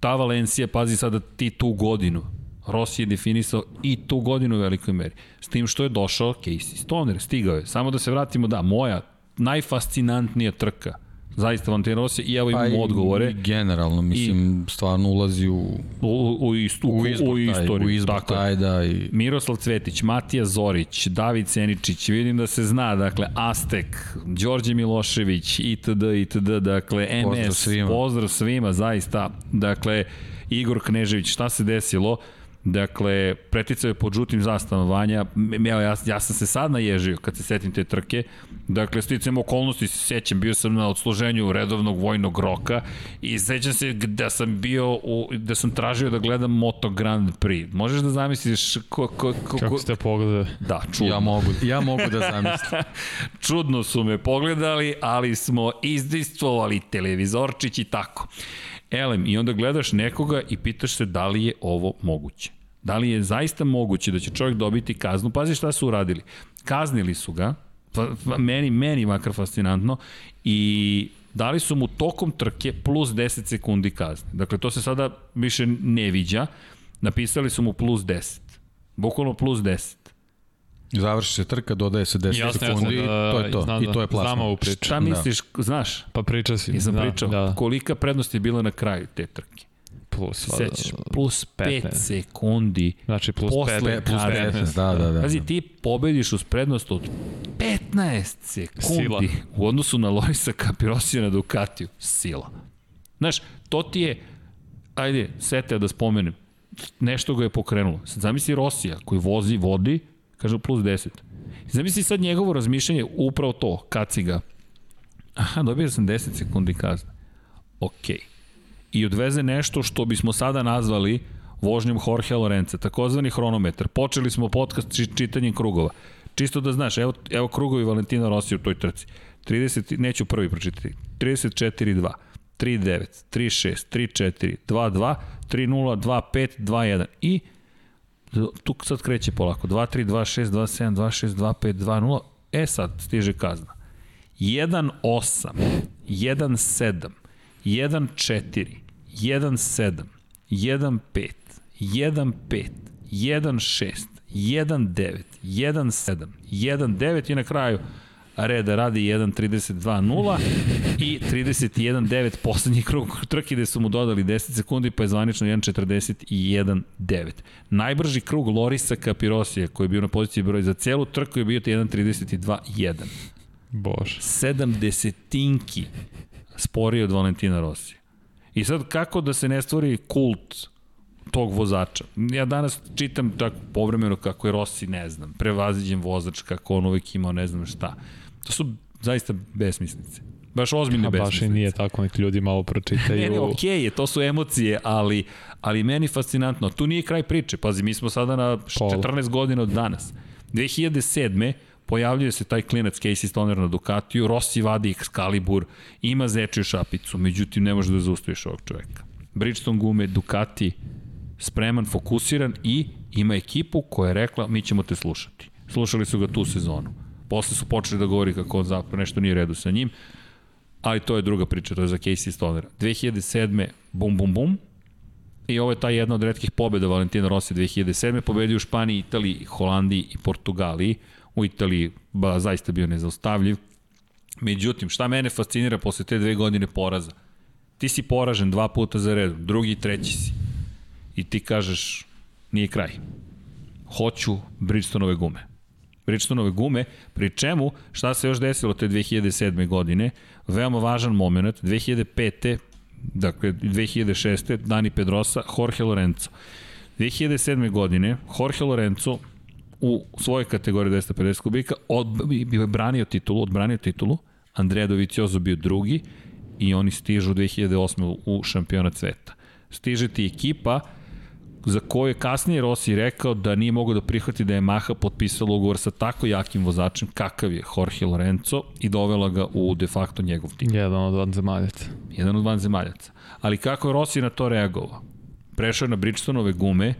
ta Valencija, pazi sada ti tu godinu, Rossi je definisao i tu godinu u velikoj meri. S tim što je došao Casey Stoner, stigao je. Samo da se vratimo, da, moja najfascinantnija trka zaista Valentino Rossi i evo imamo pa odgovore. I generalno, mislim, I, stvarno ulazi u, u, u, istu, u, izbor, u istoriju. U izbor tako taj, da. I... Miroslav Cvetić, Matija Zorić, David Seničić, vidim da se zna, dakle, Aztek, Đorđe Milošević, itd., itd., dakle, MS, pozdrav svima, pozdrav svima zaista, dakle, Igor Knežević, šta se desilo? Dakle, preticao je pod žutim zastavom Vanja. Evo, ja, ja sam se sad naježio kad se setim te trke. Dakle, sticam okolnosti, se sećam, bio sam na odsluženju redovnog vojnog roka i sećam se da sam bio, u, da sam tražio da gledam Moto Grand Prix. Možeš da zamisliš ko, ko, ko, Kako ste pogledali? Da, čudno. Ja mogu, ja mogu da zamislim. čudno su me pogledali, ali smo izdistvovali televizorčić i tako. Elem, i onda gledaš nekoga i pitaš se da li je ovo moguće. Da li je zaista moguće da će čovjek dobiti kaznu? Pazi šta su uradili. Kaznili su ga, pa, pa, meni, meni makar fascinantno, i dali su mu tokom trke plus 10 sekundi kazne. Dakle, to se sada više ne viđa. Napisali su mu plus 10. Bukvalno plus 10. Završi se trka, dodaje se 10 Jasne, sekundi, da, to je to. Znam, I to je plasno. Znam ovu priču. Šta misliš, da. znaš? Pa priča si. Nisam da, pričao. Da. Kolika prednost je bila na kraju te trke? Plus, Sećaš, plus 5 sekundi. Znači plus 5, plus 15, da, da, da. Pazi, ti pobediš uz prednost od 15 sekundi Sila. u odnosu na Lorisa Capirosija na Ducatiju. Sila. Znaš, to ti je, ajde, sete da spomenem, nešto ga je pokrenulo. Sad zamisli Rosija koji vozi, vodi, Kažu plus 10. Zamisli sad njegovo razmišljanje, upravo to, kaci ga. Aha, dobio sam 10 sekundi kazne. Okej. I odveze nešto što bismo sada nazvali vožnjom Jorge Lorenza, takozvani hronometar. Počeli smo podcast čitanjem krugova. Čisto da znaš, evo, evo krugovi Valentina Rossi u toj trci. 30, neću prvi pročitati. 34-2, 3-9, 3-6, 3-4, 2-2, 3-0, 2-5, 2-1 i tu sad kreće polako. 2, 3, 2, 6, 2, 7, 2, 6, 2, 5, 2, 0. E sad stiže kazna. 1, 8, 1, 7, 1, 4, 1, 7, 1, 5, 1, 5, 1, 6, 1, 9, 1, 7, 1, 9 i na kraju reda radi 1.32.0 i 31.9 poslednji krug trke gde su mu dodali 10 sekundi pa je zvanično 1.41.9. Najbrži krug Lorisa Capirosija koji je bio na poziciji broj za celu trku je bio 1.32.1. Bož. 70 tinki sporiji od Valentina Rosija. I sad kako da se ne stvori kult tog vozača. Ja danas čitam tako povremeno kako je Rossi, ne znam, prevaziđen vozač, kako on uvek imao ne znam šta. To su zaista besmislice. Baš ozbiljne besmislice. Baš i nije tako, neki ljudi malo pročitaju. ne, ne, okej okay je, to su emocije, ali, ali meni fascinantno. Tu nije kraj priče. Pazi, mi smo sada na 14 godina od danas. 2007 pojavljuje se taj klinac Casey Stoner na Ducatiju, Rossi vadi Excalibur, ima zečiju šapicu, međutim ne može da zaustaviš ovog čoveka. Bridgestone gume, Ducati, spreman, fokusiran i ima ekipu koja je rekla mi ćemo te slušati. Slušali su ga tu sezonu Posle su počeli da govori kako on zapravo nešto nije redu sa njim, ali to je druga priča, to je za Casey Stonera. 2007. bum bum bum, I ovo je ta jedna od redkih pobjeda Valentina Rossi 2007. Pobedio u Španiji, Italiji, Holandiji i Portugaliji. U Italiji ba, zaista bio nezaustavljiv. Međutim, šta mene fascinira posle te dve godine poraza? Ti si poražen dva puta za redom, drugi i treći si. I ti kažeš, nije kraj. Hoću Bridgestonove gume. Bridgestonove gume, pri čemu, šta se još desilo te 2007. godine, veoma važan moment, 2005 dakle 2006. Dani Pedrosa, Jorge Lorenzo. 2007. godine Jorge Lorenzo u svojoj kategoriji 250 kubika od, bio branio titulu, odbranio titulu, Andrea Doviciozo bio drugi i oni stižu 2008. u šampionat sveta. Stiže ti ekipa za koju je kasnije Rossi rekao da nije mogao da prihvati da je Maha potpisala ugovor sa tako jakim vozačem kakav je Jorge Lorenzo i dovela ga u de facto njegov tim. Jedan od vanzemaljaca. Jedan od vanzemaljaca. Ali kako je Rossi na to reagovao? Prešao je na Bridgestonove gume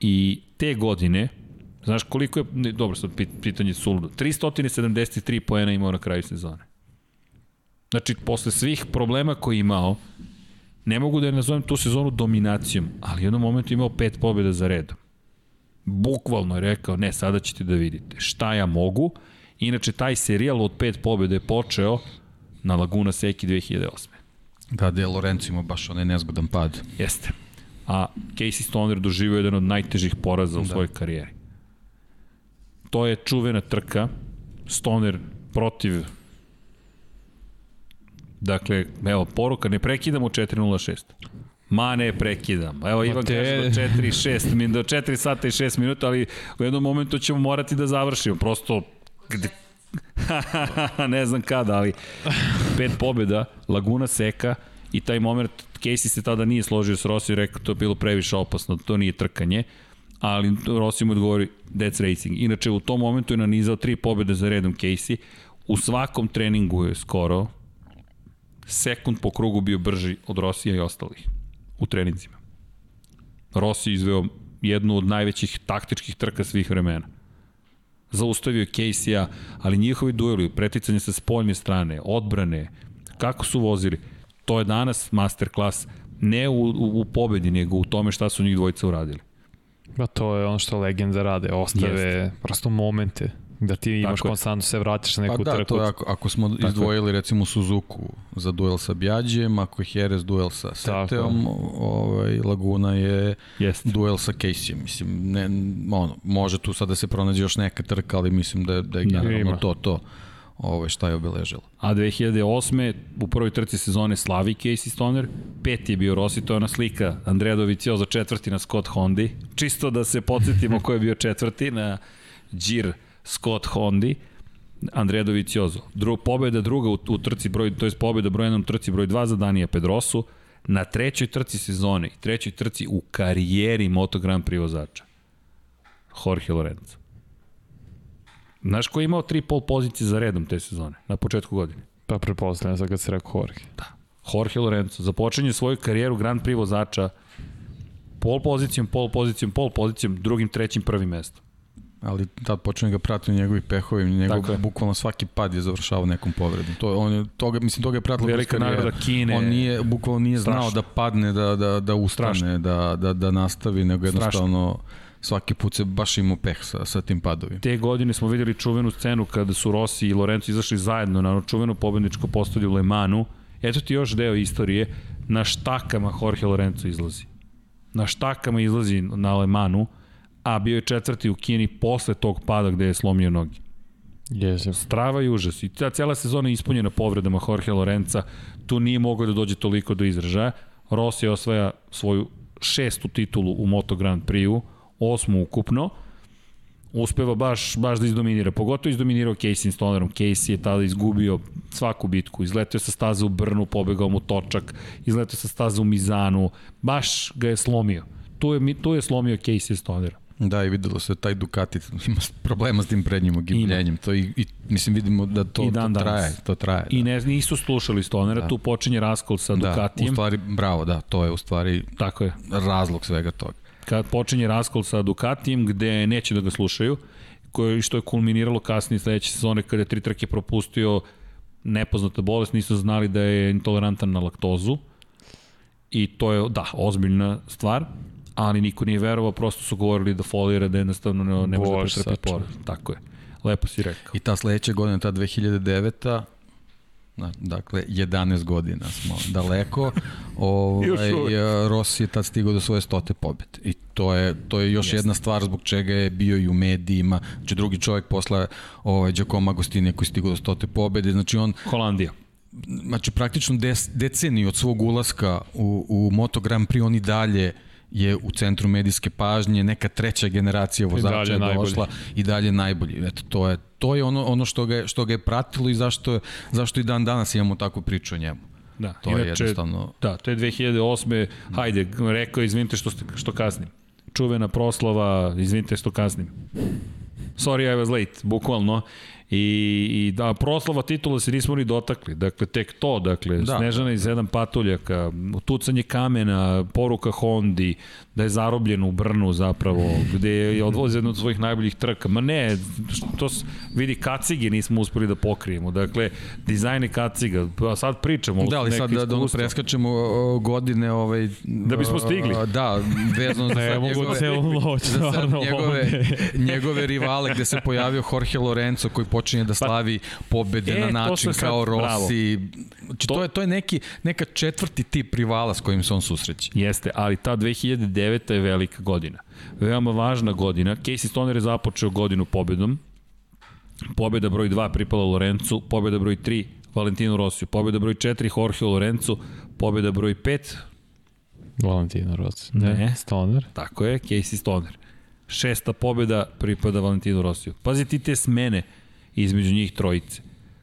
i te godine, znaš koliko je, ne, dobro sad pitanje suludo, 373 poena imao na kraju sezone. Znači, posle svih problema koje je imao, ne mogu da je nazovem tu sezonu dominacijom, ali u jednom momentu imao pet pobjeda za redom. Bukvalno je rekao, ne, sada ćete da vidite šta ja mogu. Inače, taj serijal od pet pobjeda je počeo na Laguna Seki 2008. Da, De Lorenzo ima baš onaj nezgodan pad. Jeste. A Casey Stoner doživio jedan od najtežih poraza u da. svojoj karijeri. To je čuvena trka, Stoner protiv Dakle, evo, poruka, ne prekidamo 4.06. Ma ne prekidam. Evo Ivan te... kaže do 4 6 do 4 sata i 6 minuta, ali u jednom momentu ćemo morati da završimo. Prosto gde, ne znam kada, ali pet pobjeda, Laguna Seka i taj moment Casey se tada nije složio s Rossi i rekao to je bilo previše opasno, to nije trkanje, ali Rossi mu odgovori that's racing. Inače u tom momentu je nanizao tri pobjede za redom Casey, u svakom treningu je skoro sekund po krugu bio brži od Rosija i ostalih u treninzima. Rossi izveo jednu od najvećih taktičkih trka svih vremena. Zaustavio Casey-a, ali njihovi dueli, preticanje sa spoljne strane, odbrane, kako su vozili, to je danas masterclass ne u, u, u pobedi, nego u tome šta su njih dvojica uradili. Ba to je ono što legenda rade, ostave Jest. prosto momente Da ti imaš konstantno se vratiš na neku trku. Pa da, trku. to je ako, ako smo Tako izdvojili recimo Suzuku za duel sa Bjađem, ako je Jerez duel sa Seteom, ovaj, Laguna je Jest. duel sa Casey. Mislim, ne, ono, može tu sad da se pronađe još neka trka, ali mislim da, da je da, generalno to, to ovaj, šta je obeležilo. A 2008. u prvoj trci sezone slavi Casey Stoner, peti je bio Rossi, to je ona slika Andreja Dovicioza četvrti na Scott Hondi, čisto da se podsjetimo ko je bio četvrti na Gir Scott Hondi, Andrea Doviciozo. Dru, pobjeda druga u, u trci broj, to je pobjeda broj 1 u trci broj 2 za Danija Pedrosu, na trećoj trci sezone i trećoj trci u karijeri Moto Grand Prix vozača. Jorge Lorenzo. Znaš ko je imao tri pol pozicije za redom te sezone, na početku godine? Pa prepostavljam sad kad se rekao Jorge. Da. Jorge Lorenzo započinje svoju karijeru Grand Prix vozača pol pozicijom, pol pozicijom, pol pozicijom, drugim, trećim, prvim mestom ali tad počne ga pratiti njegovi pehovi, njegov dakle. bukvalno svaki pad je završavao nekom povredom. To on toga mislim toga je pratilo Velika nagrada Kine. On nije bukvalno nije Strašno. znao da padne, da da da ustane, Strašno. da da da nastavi, nego jednostavno Strašno svaki put se baš imao peh sa, sa tim padovima. Te godine smo videli čuvenu scenu kada su Rossi i Lorenzo izašli zajedno na ono čuveno pobedničko postolje u Le Manu. Eto ti još deo istorije. Na štakama Jorge Lorenzo izlazi. Na štakama izlazi na Le Manu a bio je četvrti u Kini posle tog pada gde je slomio noge. Yes. Strava i užas. I ta cela sezona je ispunjena povredama Jorge Lorenza. Tu nije mogao da dođe toliko do izražaja. Rossi osvaja svoju šestu titulu u Moto Grand Prix-u, osmu ukupno. Uspeva baš, baš da izdominira. Pogotovo izdominirao Casey Stonerom. Casey je tada izgubio svaku bitku. Izletio sa staza u Brnu, pobegao mu točak. Izletio sa staza u Mizanu. Baš ga je slomio. Tu je, tu je slomio Casey Stonera. Da, i videlo se taj Ducati ima problema s tim prednjim ogibljenjem. To i, i mislim vidimo da to, I dan to traje, to traje. I da. ne, nisu slušali Stonera, da. tu počinje raskol sa da, Ducatijem. u stvari, bravo, da, to je u stvari Tako je. razlog svega toga. Kad počinje raskol sa Ducatijem gde neće da ga slušaju, koje, što je kulminiralo kasnije sledeće sezone kada je tri trke propustio nepoznata bolest, nisu znali da je intolerantan na laktozu i to je, da, ozbiljna stvar, ali niko nije verovao, prosto su govorili da folira, da jednostavno ne, ne može da pretrpi pored. Tako je. Lepo si rekao. I ta sledeća godina, ta 2009 dakle 11 godina smo daleko. Ovaj Rossi je tad stigao do svoje stote pobede. I to je to je još Jeste. jedna stvar zbog čega je bio i u medijima. Znači drugi čovjek posle ovaj Giacomo Agostini koji je stigao do stote pobede, znači on Holandija znači praktično des, deceniju od svog ulaska u, u Moto Grand Prix on i dalje je u centru medijske pažnje, neka treća generacija vozača je došla i dalje najbolji. Eto, to je, to je ono, ono što, ga, što ga je pratilo i zašto, zašto i dan danas imamo takvu priču o njemu. Da, to inače, je jednostavno... Da, to je 2008. Hajde, rekao, izvinite što, što kasnim. Čuvena proslava, izvinite što kasnim. Sorry, I was late, bukvalno. I, i da, proslava titula se nismo ni dotakli. Dakle, tek to, dakle, da. Snežana iz sedam patuljaka, tucanje kamena, poruka Hondi, da je zarobljen u Brnu zapravo, gde je odvozio jednu od svojih najboljih trka. Ma ne, to vidi kacige nismo uspeli da pokrijemo. Dakle, dizajne kaciga. Pa sad pričamo. Da, ali sad da, da preskačemo godine ovaj, da bismo stigli. Da, vezano za ne, celu noć, za njegove, njegove rivale gde se pojavio Jorge Lorenzo koji počinje da pa, slavi pobede e, na način kao Rossi. Znači, to, to, je, to je neki, neka četvrti tip rivala s kojim se on susreće. Jeste, ali ta 2009. je velika godina. Veoma važna godina. Casey Stoner je započeo godinu pobedom. Pobeda broj 2 pripala Lorencu, pobeda broj 3 Valentino Rosiju, pobeda broj 4 Jorge Lorenzo, pobeda broj 5 Valentino Rossi. Ne, ne, Stoner. Tako je, Casey Stoner. Šesta pobeda pripada Valentino Rosiju. Pazi ti te smene između njih trojice.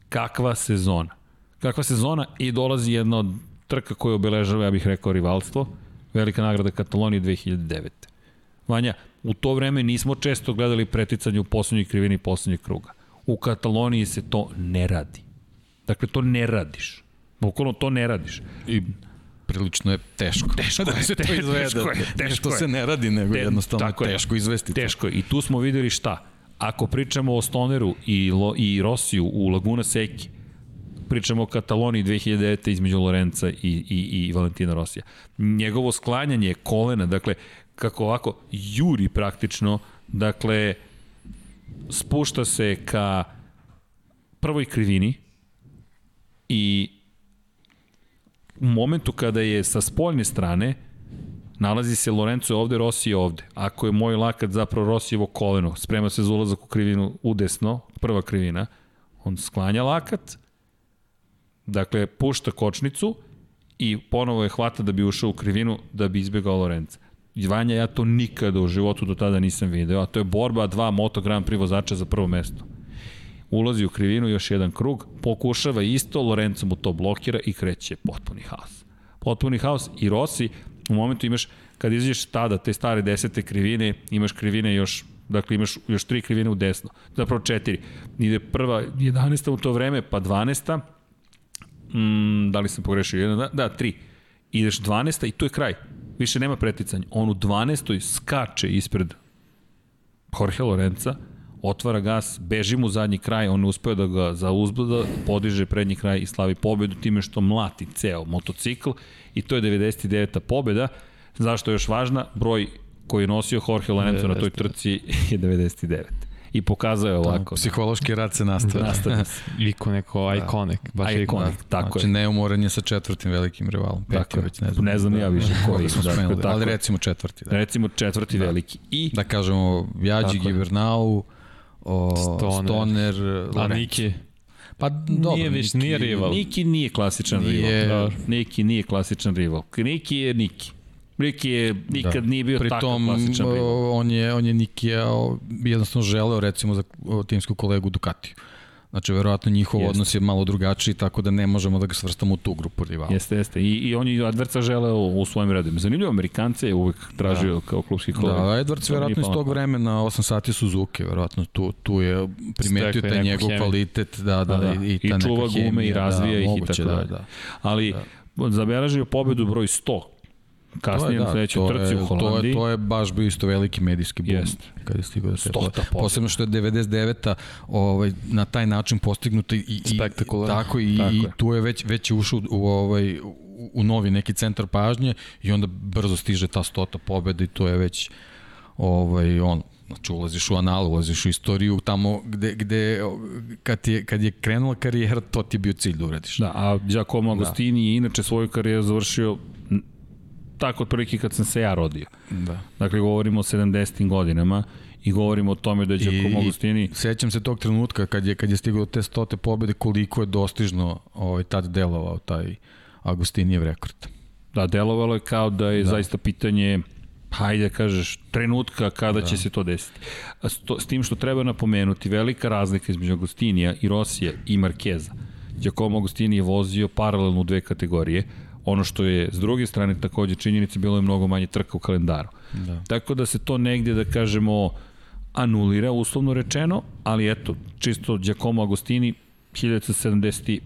Kakva sezona. Kakva sezona i dolazi jedna od trka koja obeležava, ja bih rekao, rivalstvo. Velika nagrada Katalonije 2009. Vanja, u to vreme nismo često gledali preticanje u poslednjoj krivini poslednjeg kruga. U Kataloniji se to ne radi. Dakle, to ne radiš. Bukvalno to ne radiš. I prilično je teško. Teško da se to izvede. Teško je, teško je. se ne radi, nego Te, jednostavno je teško izvesti. Teško je. I tu smo videli šta? Ako pričamo o Stoneru i, Lo, i Rosiju u Laguna Seki, pričamo o Kataloniji 2009. između Lorenza i, i, i Valentina Rosija. Njegovo sklanjanje kolena, dakle, kako ovako, juri praktično, dakle, spušta se ka prvoj krivini i u momentu kada je sa spoljne strane nalazi se Lorenzo ovde, Rossi ovde. Ako je moj lakat zapravo Rossijevo koleno, sprema se za ulazak u krivinu udesno, prva krivina, on sklanja lakat, dakle pušta kočnicu i ponovo je hvata da bi ušao u krivinu da bi izbjegao Lorenza. Vanja, ja to nikada u životu do tada nisam video, a to je borba dva Moto Grand Prix vozača za prvo mesto. Ulazi u krivinu još jedan krug, pokušava isto, Lorenzo mu to blokira i kreće potpuni haos. Potpuni haos i Rossi u momentu imaš, kad izađeš tada, te stare desete krivine, imaš krivine još Dakle, imaš još tri krivine u desno. Zapravo četiri. Ide prva, 11. u to vreme, pa 12. Mm, da li sam pogrešio? Jedna, da, da, tri. Ideš 12. i tu je kraj. Više nema preticanja. On u 12. skače ispred Jorge Lorenza, otvara gas, beži mu zadnji kraj, on uspeo da ga zauzblada, podiže prednji kraj i slavi pobedu time što mlati ceo motocikl i to je 99. pobeda. Zašto je još važna? Broj koji je nosio Jorge Lorenzo na toj trci je 99 i pokazao je ovako. Psihološki rad se nastavlja. nastavlja se. Iko neko da. iconic. Baš iconic, da. tako znači, je. neumoran je sa četvrtim velikim rivalom. Peti već ne znam. Ne znam ja više koji. Da, smo tako. Ali recimo četvrti. Da. Recimo četvrti da. veliki. I, da kažemo, Vjađi, Gibernau, o, Stoner, Stoner A Niki? Pa dobro, nije više, nije rival. Niki nije klasičan nije... rival. Da. Niki nije klasičan rival. Niki je Niki. Niki je nikad da. nije bio Pri takav klasičan rival. On je, on je Niki jednostavno želeo recimo za timsku kolegu Ducatiju. Znači, verovatno njihov jeste. odnos je malo drugačiji, tako da ne možemo da ga svrstamo u tu grupu rivala. Jeste, jeste. I, i on je Adverca želeo u svojim redima. Zanimljivo, Amerikance je uvek tražio da. kao klubski kolega. Da, Edwards verovatno iz tog vremena 8 sati Suzuki, verovatno tu, tu je primetio taj njegov hemiju. kvalitet, da, da, da, i, i ta I čuva gume i razvija da, ih moguće, i tako da, da. Ali da. zabeležio pobedu broj 100 kasnije na sledećoj trci u Holandiji. To je, to je baš bio isto veliki medijski bum. Jest. Kada je stigao da se. Posebno što je 99. Ovaj, na taj način postignuto i, i Spektakularno. Tako, i, Tako i je. tu je već, već je ušao u, ovaj, u, novi neki centar pažnje i onda brzo stiže ta stota pobeda i to je već ovaj, on, Znači ulaziš u anal, ulaziš u istoriju tamo gde, gde kad, je, kad je krenula karijera, to ti je bio cilj da uradiš. Da, a Giacomo Agostini je inače svoju karijeru završio tako otprilike kad sam se ja rodio. Da. Dakle, govorimo o 70. godinama i govorimo o tome da je Giacomo Agostini... sećam se tog trenutka kad je kad je stigao te stote pobede koliko je dostižno ovaj tad delovao taj Agustinijev rekord. Da, delovalo je kao da je da. zaista pitanje hajde da kažeš, trenutka kada da. će se to desiti. A sto, s tim što treba napomenuti, velika razlika između Agostinija i Rosija i Markeza. Giacomo Agostini je vozio paralelno u dve kategorije, ono što je s druge strane takođe činjenica bilo je mnogo manje trka u kalendaru. Da. Tako da se to negde da kažemo anulira, uslovno rečeno, ali eto, čisto Giacomo Agostini 1975.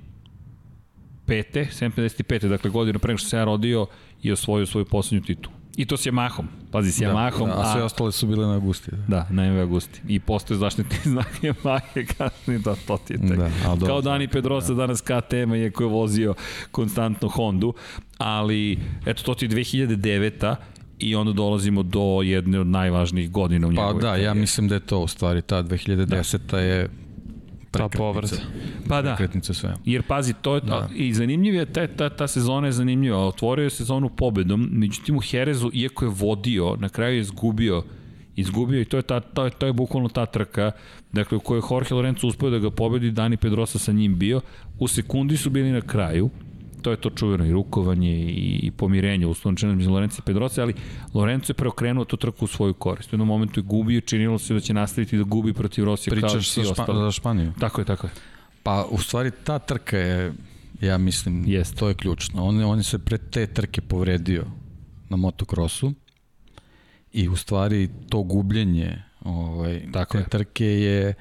75. dakle godinu pre nego što se ja rodio i osvojio svoju poslednju titulu. I to s Yamahom. Pazi, s da, Yamahom. Da, a sve ostale su bile na Augusti. Da, da na MV Augusti. I postoje zaštitni znak Yamahe kasnije, da, to ti je tek. Da, Kao Dani Pedrosa da. danas KTM-a, iako je vozio konstantno Hondu. Ali, eto, to ti je 2009 i onda dolazimo do jedne od najvažnijih godina u njegovoj Pa da, ja mislim da je to u stvari ta 2010. Da. je ta povreda. Pa da. Prekretnica sve. Jer pazi, to je da. i zanimljiv je ta, ta, ta sezona je zanimljiva. Otvorio je sezonu pobedom, međutim u Herezu, iako je vodio, na kraju je izgubio izgubio i to je, ta, to je, to je bukvalno ta trka dakle, u kojoj Jorge Lorenzo uspio da ga pobedi, Dani Pedrosa sa njim bio, u sekundi su bili na kraju, to je to čuveno i rukovanje i, i pomirenje uslovno činjeno među Lorenzo i Pedrosa, ali Lorenzo je preokrenuo tu trku u svoju korist. U jednom momentu je gubio i činilo se da će nastaviti da gubi protiv Rosija Pričaš svi ostali. za Španiju? Tako je, tako je. Pa u stvari ta trka je, ja mislim, Jest. to je ključno. On, on se pre te trke povredio na motokrosu i u stvari to gubljenje ovaj, Tako te je. trke je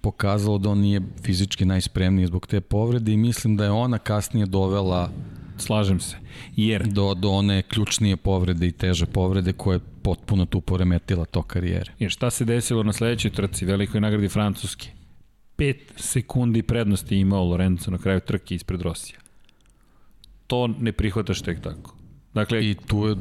pokazalo da on nije fizički najspremniji zbog te povrede i mislim da je ona kasnije dovela Slažem se. Jer do, do one ključnije povrede i teže povrede koje je potpuno tu poremetila to karijere. Jer šta se desilo na sledećoj trci, velikoj nagradi Francuske? 5 sekundi prednosti imao Lorenzo na kraju trke ispred Rosija. To ne prihvataš tek tako. Dakle, I tu, je,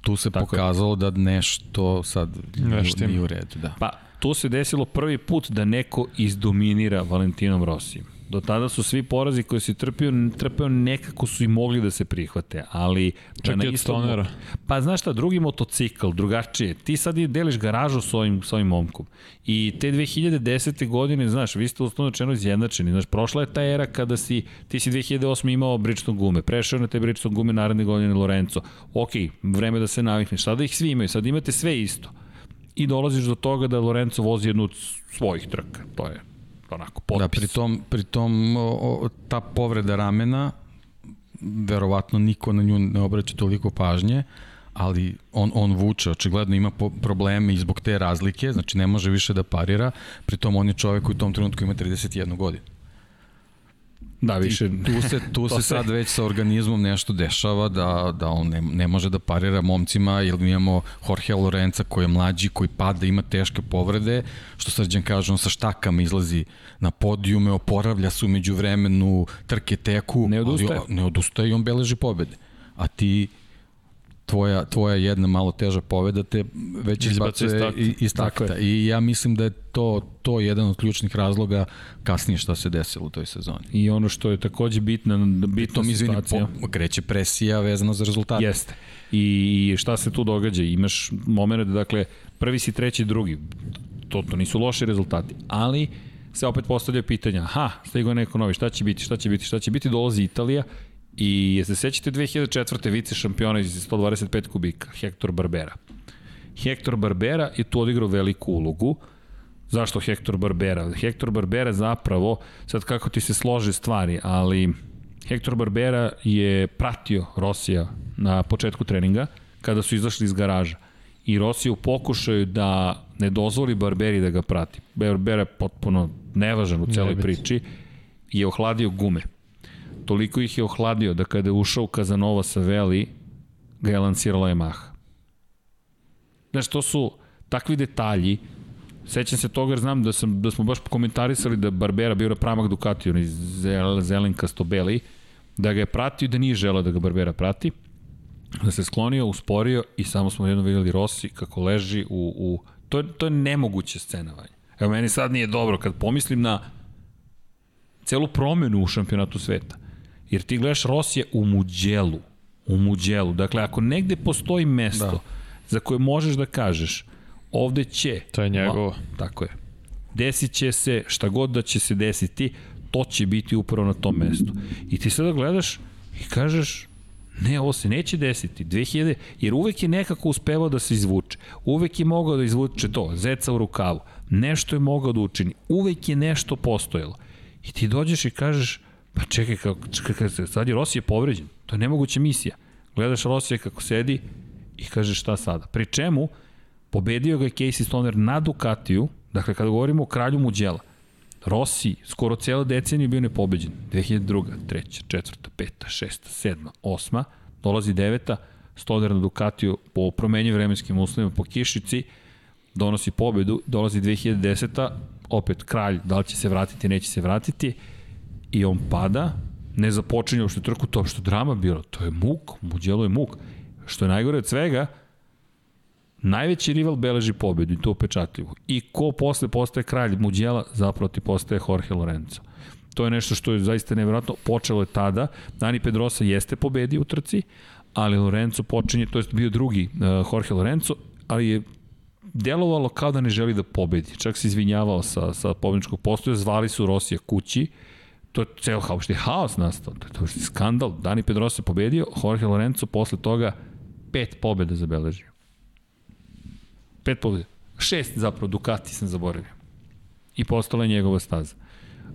tu se Tako pokazalo je. da nešto sad Nešto nije, u redu. Da. Pa, tu se desilo prvi put da neko izdominira Valentinom Rosijem. Do tada su svi porazi koje si trpio, trpeo nekako su i mogli da se prihvate, ali... Čak da i od Stonera. Pa znaš šta, drugi motocikl, drugačije. Ti sad deliš garažu s ovim, s ovim momkom. I te 2010. godine, znaš, vi ste uslovno rečeno izjednačeni. Znaš, prošla je ta era kada si, ti si 2008. imao Bridgestone gume, prešao na te Bridgestone gume naredne godine Lorenzo. Ok, vreme da se navikneš. Sada ih svi imaju, sad imate sve isto. I dolaziš do toga da Lorenzo vozi jednu od svojih trka. To je onako potpis. Da, pritom, pritom o, o, ta povreda ramena, verovatno niko na nju ne obraća toliko pažnje, ali on, on vuče, očigledno ima po, probleme i zbog te razlike, znači ne može više da parira, pritom on je čovek koji u tom trenutku ima 31 godinu. Da, više... I tu se, tu se sad već sa organizmom nešto dešava da, da on ne, ne može da parira momcima, jer mi imamo Jorge Lorenza koji je mlađi, koji pada, ima teške povrede, što srđan kaže, on sa štakama izlazi na podijume, oporavlja se umeđu vremenu, trke teku, Ne odustaje. ali ne odustaje i on beleži pobede. A ti tvoja, tvoja jedna malo teža poveda te već izbacuje iz takta. I ja mislim da je to, to jedan od ključnih razloga kasnije šta se desilo u toj sezoni. I ono što je takođe bitna, bitna Tom izvini, situacija. po, kreće presija vezano za rezultate. Jeste. I šta se tu događa? Imaš moment, dakle, prvi si, treći, drugi. To, to nisu loši rezultati. Ali se opet postavlja pitanja, aha, stigo je neko novi, šta će biti, šta će biti, šta će biti, dolazi Italija i jeste sećate 2004. vice šampiona iz 125 kubika, Hector Barbera. Hector Barbera je tu odigrao veliku ulogu. Zašto Hector Barbera? Hector Barbera zapravo, sad kako ti se slože stvari, ali Hector Barbera je pratio Rosija na početku treninga kada su izašli iz garaža. I Rosija u pokušaju da ne dozvoli Barberi da ga prati. Barbera je potpuno nevažan u celoj priči. Je ohladio gume. Toliko ih je ohladio da kada je ušao Kazanova sa Veli, ga je lansirala Yamaha. Znaš, to su takvi detalji, Sećam se toga jer znam da, sam, da smo baš komentarisali da Barbera bio pramak Ducati, onaj zel, zelenkasto beli, da ga je pratio da nije želeo da ga Barbera prati, da se sklonio, usporio i samo smo jedno videli Rossi kako leži u... u to, je, to je nemoguće scenovanje. Evo, meni sad nije dobro kad pomislim na celu promenu u šampionatu sveta. Jer ti gledaš Rosije u Muđelu. U Muđelu. Dakle, ako negde postoji mesto da. za koje možeš da kažeš ovde će... To je njegovo. Tako je. Desit će se, šta god da će se desiti, to će biti upravo na tom mestu. I ti sada gledaš i kažeš, ne, ovo se neće desiti. 2000, jer uvek je nekako uspevao da se izvuče. Uvek je mogao da izvuče to, zeca u rukavu. Nešto je mogao da učini. Uvek je nešto postojalo. I ti dođeš i kažeš, pa čekaj, kako, čekaj, sad je Rosija povređen. To je nemoguća misija. Gledaš Rosija kako sedi i kažeš šta sada. Pri čemu, Pobedio ga je Casey Stoner na Ducatiju, dakle kada govorimo o kralju Muđela, Rossi skoro cijela decenija bio nepobeđen. 2002. 3. 4. 5. 6. 7. 8. Dolazi 9. Stoner na Ducatiju po promenju vremenskim uslovima po kišici, donosi pobedu, dolazi 2010. opet kralj, da li će se vratiti, neće se vratiti i on pada, ne započinje uopšte trku to što drama bilo, to je muk, Muđelo je muk. Što je najgore od svega, Najveći rival beleži pobedu i to upečatljivo. I ko posle postaje kralj Muđela, zapravo ti postaje Jorge Lorenzo. To je nešto što je zaista nevjerojatno. Počelo je tada. Dani Pedrosa jeste pobedio u trci, ali Lorenzo počinje, to je bio drugi uh, Jorge Lorenzo, ali je delovalo kao da ne želi da pobedi. Čak se izvinjavao sa, sa pobedničkog postoja, zvali su Rosija kući, to je ceo haos, je haos nastao, to je, skandal. Dani Pedrosa je pobedio, Jorge Lorenzo posle toga pet pobeda zabeležio. Pet pobjede. Šest zapravo, Ducati sam zaboravio. I postala je njegova staza.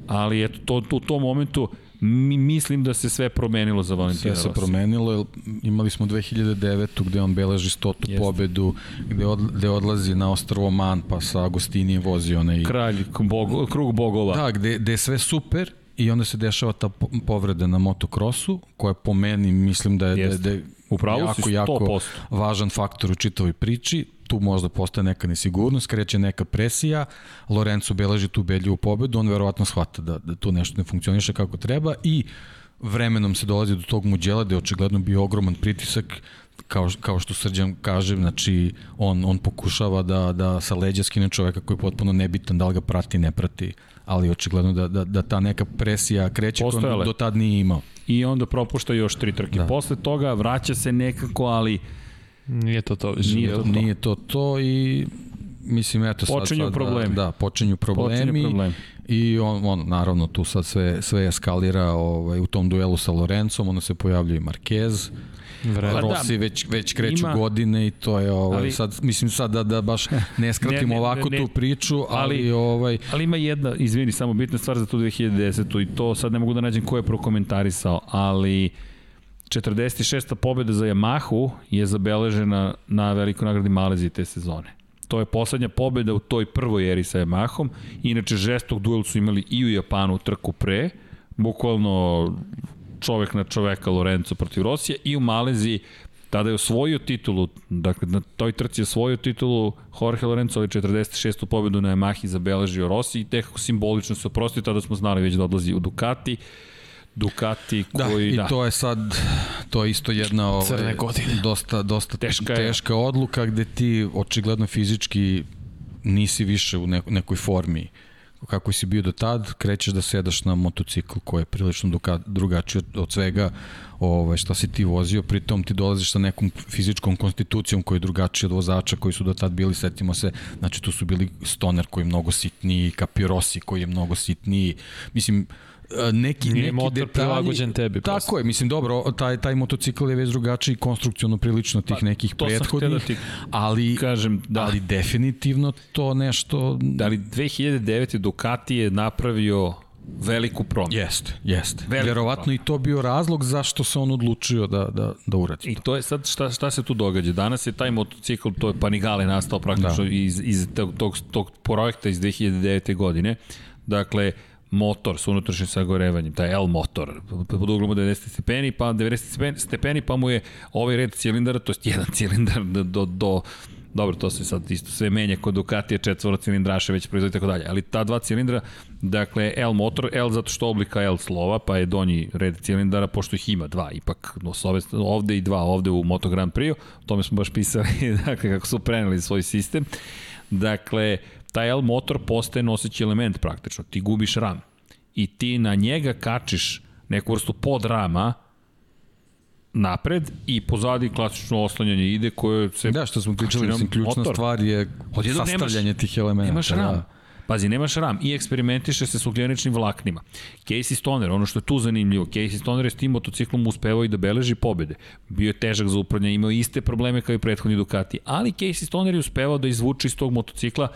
Ali eto, to, to, u tom momentu mi, mislim da se sve promenilo za Valentina Rossi. Sve se promenilo, imali smo 2009. gde on beleži stotu Jeste. pobedu, gde, od, gde odlazi na ostrovo Man, pa sa Agostinijem vozi onaj... Kralj, bogo, krug bogova. Da, gde, gde je sve super i onda se dešava ta povreda na motokrosu, koja po meni mislim da je, Jeste. da je, da je Upravo jako, jako važan faktor u čitavoj priči. Tu možda postaje neka nesigurnost, kreće neka presija, Lorenzo beleži tu belju pobedu, on verovatno shvata da, da tu nešto ne funkcioniše kako treba i vremenom se dolazi do tog muđela gde je očigledno bio ogroman pritisak. Kao, kao što Srđan kaže, znači on, on pokušava da, da sa leđa skine čoveka koji je potpuno nebitan, da li ga prati, ne prati, ali očigledno da, da, da ta neka presija kreće koja do tad nije imao. I onda propušta još tri trke. Da. Posle toga vraća se nekako, ali Nije to to više. Nije to to. Nije to to i mislim eto sad počinju sad, problemi. Da, da, počinju problemi. Počinju problemi. I on, on naravno tu sad sve sve eskalira ovaj u tom duelu sa Lorencom, onda se pojavljuje Marquez. Vreda. Rossi da, već, već kreću ima, godine i to je ovaj, ali, sad, mislim sad da, da baš ne skratimo ne, ne, ovako ne, ne, tu priču, ali, ali, ovaj... Ali ima jedna, izvini, samo bitna stvar za tu 2010. i to sad ne mogu da nađem ko je prokomentarisao, ali 46. pobjeda za Yamahu je zabeležena na velikoj nagradi Malezije te sezone. To je poslednja pobjeda u toj prvoj eri sa Yamahom. Inače, žestok duel su imali i u Japanu trku pre, bukvalno čovek na čoveka Lorenzo protiv Rosije i u Maleziji tada je osvojio titulu, dakle na toj trci je osvojio titulu Jorge Lorenzo, ali 46. pobedu na Yamahi zabeležio Rossi i tekako simbolično se oprostio, tada smo znali već da odlazi u Ducati. Ducati da, koji... Da, i to je sad, to je isto jedna ovaj, dosta, dosta teška, teška odluka gde ti očigledno fizički nisi više u nekoj formi kako si bio do tad, krećeš da sedaš na motocikl koji je prilično drugačiji od svega ovaj, šta si ti vozio, pritom ti dolaziš sa nekom fizičkom konstitucijom koji je drugačiji od vozača koji su do tad bili, setimo se, znači tu su bili Stoner koji je mnogo sitniji, Capirosi koji je mnogo sitniji, mislim, neki Nije neki motor detalji, prilagođen tebi. Tako prosto. je, mislim dobro, taj taj motocikl je već drugačiji konstrukciono prilično tih pa, nekih prethodnih, da ti ali kažem da ali definitivno to nešto da li 2009 Ducati je napravio veliku promenu. Jeste, jeste. Verovatno promenu. i to bio razlog zašto se on odlučio da, da, da uradi I to. to je sad šta, šta se tu događa. Danas je taj motocikl, to je Panigale nastao praktično da. iz, iz tog, tog, tog projekta iz 2009. godine. Dakle, motor sa unutrašnjim sagorevanjem, taj L motor, pod uglom od 90 stepeni, pa 90 stepeni, pa mu je ovaj red cilindara, to je jedan cilindar do, do, do dobro, to se sad isto sve menja kod Ducatija četvora cilindraše već proizvodi tako dalje, ali ta dva cilindra, dakle L motor, L zato što oblika L slova, pa je donji red cilindara, pošto ih ima dva, ipak no, ove, ovde i dva, ovde u Moto Grand Prix, o tome smo baš pisali, dakle, kako su preneli svoj sistem. Dakle, taj L motor postaje noseći element praktično, ti gubiš ram i ti na njega kačiš neku vrstu podrama, napred i pozadi klasično oslanjanje ide koje se... Da, što smo pričali, mislim, ključna motor. stvar je sastavljanje nemaš, tih elementa. Nemaš ram. Da. Pazi, nemaš ram i eksperimentiše se s ugljeničnim vlaknima. Casey Stoner, ono što je tu zanimljivo, Casey Stoner je s tim motociklom uspevao i da beleži pobede. Bio je težak za upravljanje, imao iste probleme kao i prethodni Ducati, ali Casey Stoner je uspevao da izvuče iz tog motocikla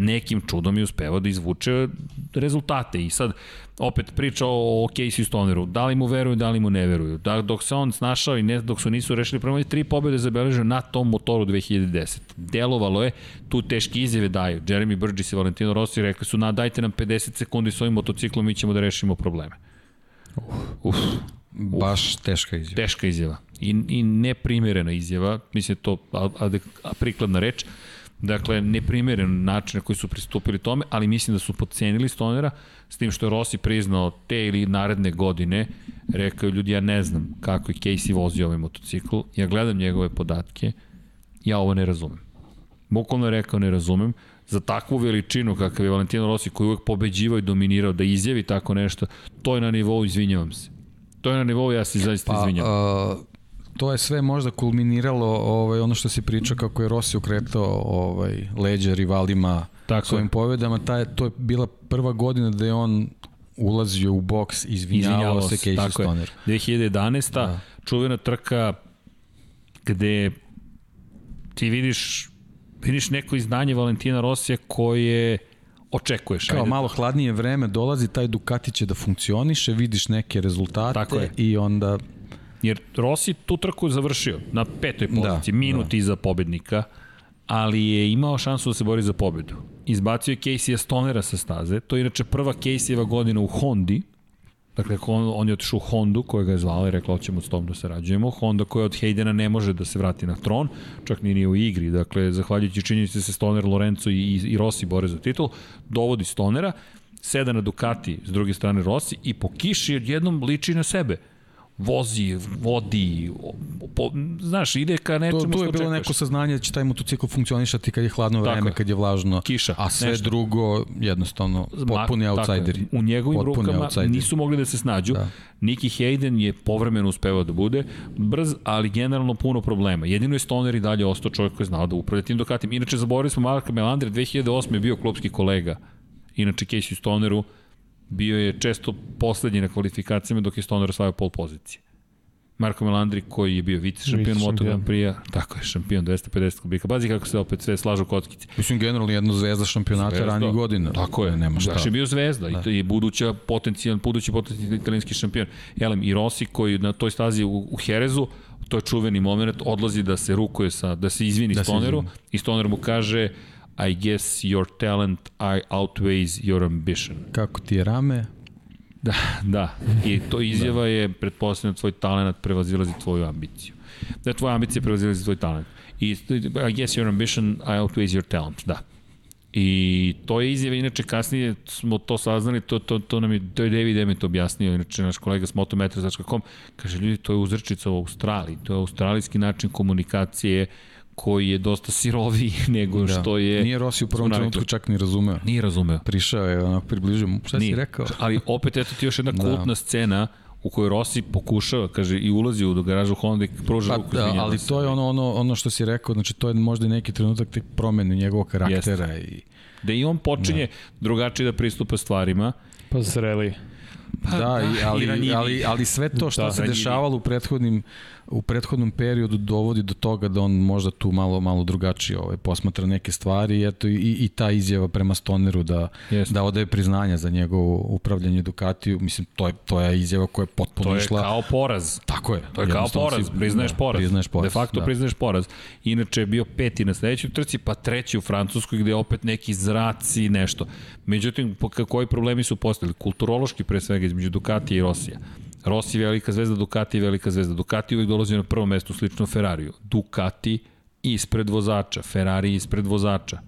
nekim čudom je uspevao da izvuče rezultate. I sad, opet priča o, o Casey Stoneru, da li mu veruju, da li mu ne veruju. Da, dok se on snašao i ne, dok su nisu rešili problemi, tri pobjede zabeležio na tom motoru 2010. Delovalo je, tu teški izjave daju. Jeremy Burgess i Valentino Rossi rekli su, na, dajte nam 50 sekundi s ovim motociklom, mi ćemo da rešimo probleme. Uf. Uf. Baš teška izjava. Teška izjava. I, i neprimjerena izjava, mislim to adek, prikladna reč. Dakle, neprimeren način na koji su pristupili tome, ali mislim da su podcenili Stonera, s tim što je Rossi priznao te ili naredne godine, rekao ljudi, ja ne znam kako je Casey vozio ovaj motocikl, ja gledam njegove podatke, ja ovo ne razumem. Bukvalno je rekao ne razumem, za takvu veličinu kakav je Valentino Rossi koji uvek pobeđivao i dominirao da izjavi tako nešto, to je na nivou, izvinjavam se. To je na nivou, ja se zaista pa, izvinjavam. Uh to je sve možda kulminiralo ovaj, ono što si pričao kako je Rossi ukretao ovaj, leđa rivalima Tako svojim je. povedama. Ta, to je bila prva godina da je on ulazio u boks, izvinjavao, izvinjavao se Casey Stoner. 2011. Da. čuvena trka gde ti vidiš vidiš neko izdanje Valentina Rosija koje očekuješ. Kao ajde. malo hladnije vreme dolazi, taj Ducati će da funkcioniše, vidiš neke rezultate i onda Jer Rossi tu trku završio na petoj da, poziciji, da, minut da. iza pobednika, ali je imao šansu da se bori za pobedu. Izbacio je Casey Stonera sa staze, to je inače prva Caseyeva godina u Hondi, Dakle, on, on je otišao u Hondu koja ga je zvala i rekla hoćemo s tom da sarađujemo. Honda koja od Haydena ne može da se vrati na tron, čak ni nije u igri. Dakle, zahvaljujući činjenici se Stoner, Lorenzo i, i Rossi bore za titul, dovodi Stonera, seda na Ducati s druge strane Rossi i po kiši odjednom liči na sebe vozi, vodi, po, znaš, ide ka nečemu što Tu je bilo čekaš. neko saznanje da će taj motocikl funkcionišati kad je hladno vreme, Tako, kad je vlažno, kiša, a sve nešto. drugo jednostavno potpuni outsideri. U njegovim potpuni rukama outsideri. nisu mogli da se snađu. Da. Niki Hayden je povremeno uspevao da bude brz, ali generalno puno problema. Jedino je Stoner i dalje ostao čovjek koji je znao da upravlja tim Ducatim. Inače, zaboravili smo Marka Melandre, 2008. je bio klubski kolega. Inače, Casey Stoneru, bio je često poslednji na kvalifikacijama dok je Stoner osvajao pol pozicije. Marko Melandri koji je bio vice šampion Moto Grand Prix, tako je šampion 250 kubika. Bazi kako se opet sve slažu kockice. Mislim generalno jedna zvezda šampionata zvezda. ranije godine. Tako je, nema šta. Baš je bio zvezda da. i, to je buduća potencijalni budući potencijalni italijanski šampion. Elem i Rossi koji na toj stazi u, u Herezu to je čuveni moment, odlazi da se rukuje sa, da se izvini da Stoneru i Stoner mu kaže I guess your talent I outweighs your ambition. Kako ti je rame? Da, da. I to izjava da. je, pretpostavljeno, tvoj talent prevazilazi tvoju ambiciju. Da tvoja ambicija prevazilazi tvoj talent. I I guess your ambition I outweighs your talent, da. I to je izjava, inače kasnije smo to saznali, to, to, to nam je, to je David Emmet objasnio, inače naš kolega s motometra.com, kaže ljudi, to je uzrčica u Australiji, to je australijski način komunikacije koji je dosta siroviji nego da. što je... Nije Rossi u prvom trenutku čak ni razumeo. Nije razumeo. Prišao je, onako približio mu. Šta Nije. si rekao? Ali opet, eto ti još jedna da. kultna scena u kojoj Rossi pokušava, kaže, i ulazi u garažu Honda i pruža pa, ruku. Da, ali to je ono, ono, ono što si rekao, znači to je možda i neki trenutak tek promene njegovog karaktera. Jeste. I... Da i on počinje da. drugačije da pristupa stvarima. Pa zreli. da, i, i ali, ranjiviji. ali, ali sve to što Da, se ranjiviji. dešavalo u prethodnim u prethodnom periodu dovodi do toga da on možda tu malo malo drugačije ovaj posmatra neke stvari i eto i, i ta izjava prema Stoneru da Jeste. da odaje priznanja za njegovo upravljanje Ducatiju mislim to je to je izjava koja je potpuno To je išla kao poraz. tako je To je kao poraz, si- priznaješ da, poraz. priznaješ poraz De facto da. priznaješ poraz. Inače je bio peti na sledećoj trci, pa treći u Francuskoj gde je opet neki zraci i nešto. Međutim, koji problemi su postali? Kulturološki pre svega između Ducatija i Rosija. Rossi velika zvezda, Ducati velika zvezda. Ducati uvijek dolazi na prvo mesto slično Ferrariju. Ducati ispred vozača, Ferrari ispred vozača.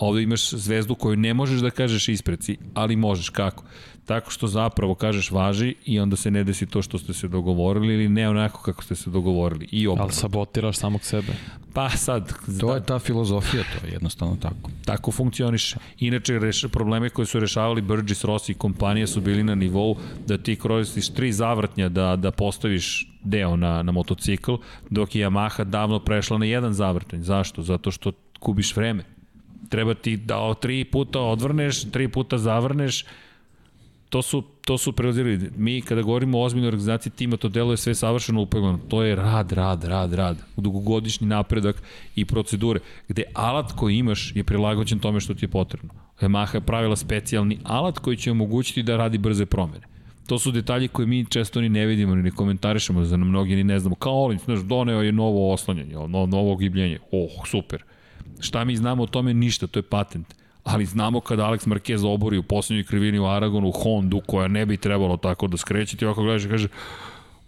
Ovde imaš zvezdu koju ne možeš da kažeš ispred si, ali možeš kako? Tako što zapravo kažeš važi i onda se ne desi to što ste se dogovorili ili ne onako kako ste se dogovorili. I Ali obrnuto. sabotiraš samog sebe. Pa sad, to je ta filozofija to je jednostavno tako Tako funkcioniše. Inače, reš, probleme koje su rešavali Burgess, Rossi i kompanija su bili na nivou da ti koristiš tri zavrtnja da, da postaviš deo na, na motocikl, dok je Yamaha davno prešla na jedan zavrtanj. Zašto? Zato što kubiš vreme. Treba ti da o tri puta odvrneš, tri puta zavrneš, to su, to su prelazili. Mi kada govorimo o ozbiljnoj organizaciji tima, to deluje sve savršeno upeglano. To je rad, rad, rad, rad. Dugogodišnji napredak i procedure, gde alat koji imaš je prilagođen tome što ti je potrebno. Yamaha je pravila specijalni alat koji će omogućiti da radi brze promene. To su detalji koje mi često ni ne vidimo, ni ne komentarišemo, za mnogi ni ne znamo. Kao Olin, znaš, doneo je novo oslanjanje, no, novo gibljenje. Oh, super. Šta mi znamo o tome? Ništa, to je patent. Ali znamo kada Alex Marquez obori u poslednjoj krivini u Aragonu, Hondu, koja ne bi trebalo tako da skreće, ti ovako gledaš i kaže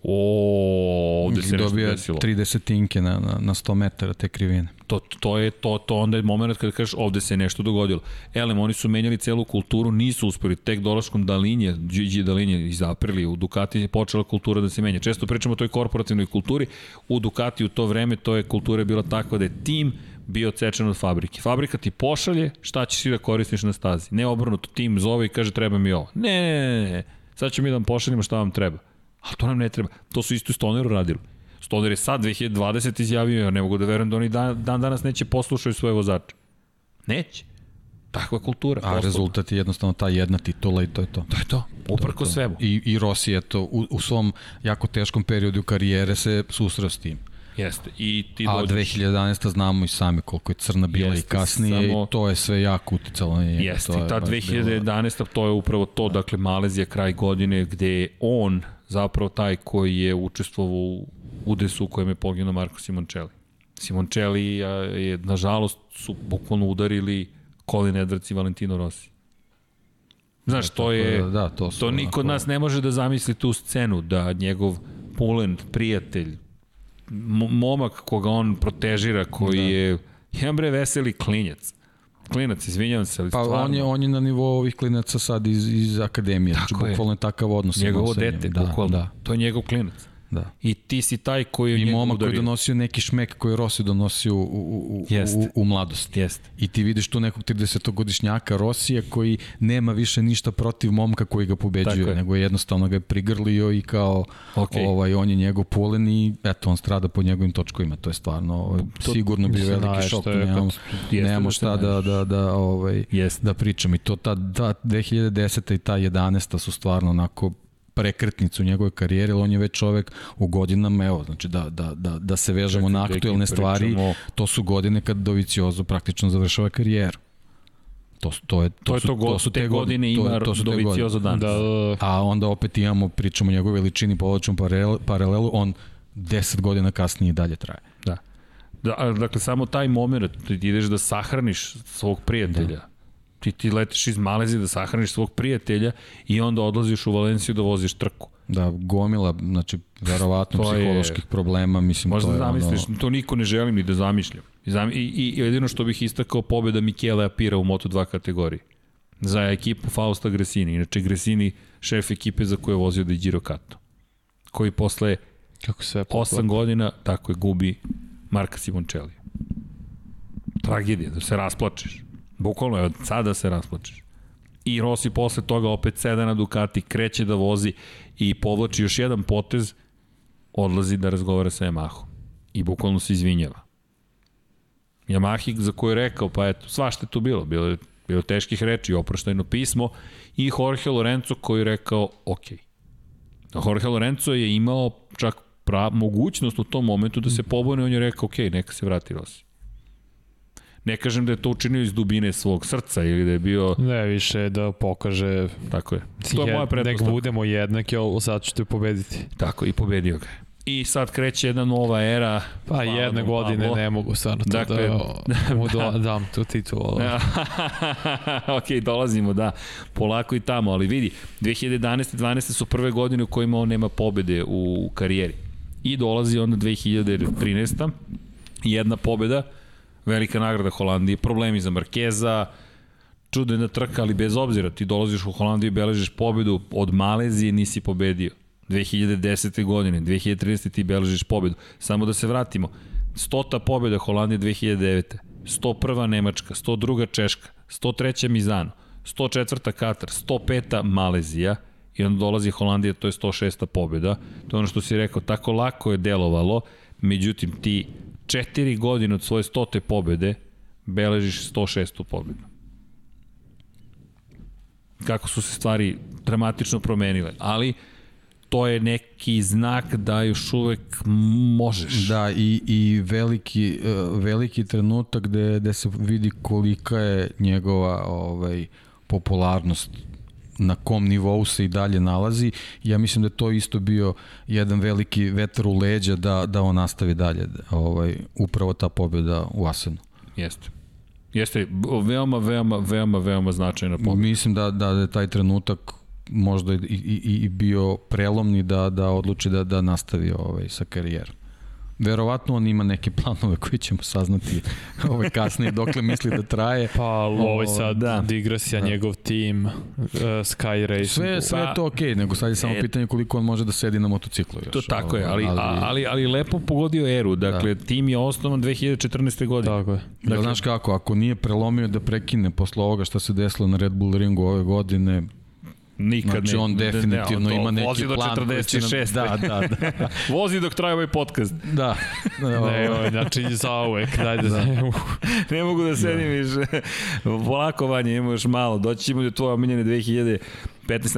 o, ovde se nešto desilo. tri desetinke na, na, na 100 metara te krivine To, to je to, to onda je moment kada kažeš ovde se nešto dogodilo. Elem, oni su menjali celu kulturu, nisu uspeli, tek dolaskom Dalinje, Gigi Dalinje iz Aprilije, u Ducati je počela kultura da se menja. Često pričamo o toj korporativnoj kulturi, u Ducati u to vreme to je kultura bila takva da je tim bio odsečen od fabrike. Fabrika ti pošalje šta ćeš ti da koristiš na stazi. Ne obrnuto, tim zove i kaže treba mi ovo. Ne, ne, ne, ne. sad ćemo mi da vam pošaljemo šta vam treba. A to nam ne treba. To su isto Stoneru radili. Stoner je sad 2020 izjavio, ja ne mogu da verujem da oni dan, dan danas neće poslušaju svoje vozače. Neće. Takva je kultura. a poslovna. rezultat je jednostavno ta jedna titula i to je to To je to. Uprko svemu. I, i Rossi eto, u, u svom jako teškom periodu karijere se susreo s tim. Jeste. I ti A dođeš... 2011. znamo i sami koliko je crna bila Jeste, i kasnije samo- i to je sve jako uticalo na njega. Jeste, to je ta baš bilo- 2011. to je upravo to, dakle Malezija kraj godine gde je on zapravo taj koji je učestvovao u udesu u kojem je poginuo Marko Simoncelli. Simoncelli a, je, nažalost, su bukvalno udarili Colin Edwards i Valentino Rossi. Znaš, to je... Da, to su To niko od nas ne može da zamisli tu scenu, da njegov pulen, prijatelj, momak koga on protežira, koji da. je, jedan bre veseli klinjac. Klinac, izvinjavam se, ali Pa stvarno. on je, on je na nivou ovih klinaca sad iz, iz akademije, znači Tako je. bukvalno je takav odnos. njegovo dete, da, bukvalno. Da, To je njegov klinac. Da. I ti si taj koji je I momak koji je donosio neki šmek koji je Rossi donosio u, u, u, Jeste. u, u mladosti. Jeste. I ti vidiš tu nekog 30-godišnjaka Rosija koji nema više ništa protiv momka koji ga pobeđuje, je. nego je jednostavno ga je prigrlio i kao Okej. ovaj, on je njegov pulen i eto, on strada po njegovim točkovima. To je stvarno ovaj, To- sigurno bio veliki naješ, šok. je nemamo, Jeste nemamo da se šta da, da, da, ovaj, Jeste. da pričam. I to ta, ta 2010. i ta 11. su stvarno onako prekretnicu u njegove karijere, jer on je već čovek u godinama, evo, znači da, da, da, da se vežemo Čekaj, na čekaj, aktuelne stvari, pričamo- to su godine kad Doviciozo praktično završava karijeru. To, to, je, to, To je su, to, go, to su te, te godine to je- ima to su te godine. Doviciozo danas. Da, da, da. A onda opet imamo, pričamo o njegovoj veličini, povlačnom paralelu, paralelu, on 10 godina kasnije i dalje traje. Da. da dakle, samo taj moment, ti ti ideš da sahraniš svog prijatelja. Da. Ti, ti letiš iz Malezije da sahraniš svog prijatelja i onda odlaziš u Valenciju da voziš trku. Da, gomila, znači, verovatno To je- psiholoških problema, mislim, Možda to je zamisliš, ono... to niko ne želi ni da zamišljam. I, i, i jedino što bih istakao pobjeda Michele Apira u Moto2 kategoriji. Za ekipu Fausta Gresini. Inače, Gresini šef ekipe za koju je vozio da Giro Kato. Koji posle Kako se 8 godina, tako je, gubi Marka Simoncelli. Tragedija, da se rasplačeš. Bukvalno je od sada se rasplačeš. I Rossi posle toga opet seda na Ducati, kreće da vozi i povlači još jedan potez, odlazi da razgovara sa Yamahom. I bukvalno se izvinjava. Yamahi za koju je rekao, pa eto, svašta je tu bilo. Bilo je Bilo teških reči, oproštajno pismo i Jorge Lorenzo koji je rekao ok. Jorge Lorenzo je imao čak pra, mogućnost u tom momentu da se pobune, on je rekao ok, neka se vrati Rossi. Ne kažem da je to učinio iz dubine svog srca ili da je bio... Ne, više da pokaže... Tako je. To je moja pretpostavka. Nek budemo jednaki, ali sad ćete pobediti. Tako, i pobedio ga. I sad kreće jedna nova era. Pa jedne godine Pablo. ne mogu stvarno to dakle, da mu do, dam tu titulu. ok, dolazimo, da, polako i tamo, ali vidi, 2011. 12. su prve godine u kojima on nema pobede u karijeri. I dolazi onda 2013. Jedna pobeda, velika nagrada Holandije, problemi za Markeza, čudena trka, ali bez obzira, ti dolaziš u Holandiju i beležiš pobedu, od Malezije nisi pobedio. 2010. godine, 2013. ti beležiš pobedu. Samo da se vratimo, stota pobeda Holandije 2009. 101. Nemačka, 102. Češka, 103. Mizano, 104. Katar, 105. Malezija i onda dolazi Holandija, to je 106. pobeda. To je ono što si rekao, tako lako je delovalo, međutim ti četiri godine od svoje stote pobede beležiš 106. pobedu. Kako su se stvari dramatično promenile, ali to je neki znak da još uvek možeš. Da, i, i veliki, e, veliki trenutak gde, gde se vidi kolika je njegova ovaj, popularnost na kom nivou se i dalje nalazi. Ja mislim da to isto bio jedan veliki vetar u leđa da, da on nastavi dalje. Ovaj, upravo ta pobjeda u Asenu. Jeste. Jeste veoma, veoma, veoma, veoma značajna pobjeda. Mislim da, da je taj trenutak možda i, i, i bio prelomni da, da odluči da, da nastavi ovaj, sa karijerom. Verovatno on ima neke planove koje ćemo saznati ovaj kasnije dokle misli da traje. Pa ovaj sad da. digresija da. njegov tim uh, Sky Racing. Sve sve je to okej, okay, nego sad je samo e, pitanje koliko on može da sedi na motociklu još. To tako je, ali ali, ali, ali lepo pogodio eru. Dakle da. tim je osnovan 2014. godine. Tako je. Dakle, ja, znaš kako, ako nije prelomio da prekine posle ovoga šta se desilo na Red Bull ringu ove godine, Nikad znači, ne, on definitivno ne, on ima neki vozi do plan. 46. Nam, da, da, da. vozi dok traje ovaj podcast. Da. ne, ovaj, znači za uvek. Dajde, da. ne mogu da sedim da. više. Polako vanje, ima još malo. Doći ćemo do tvoje omiljene 2015.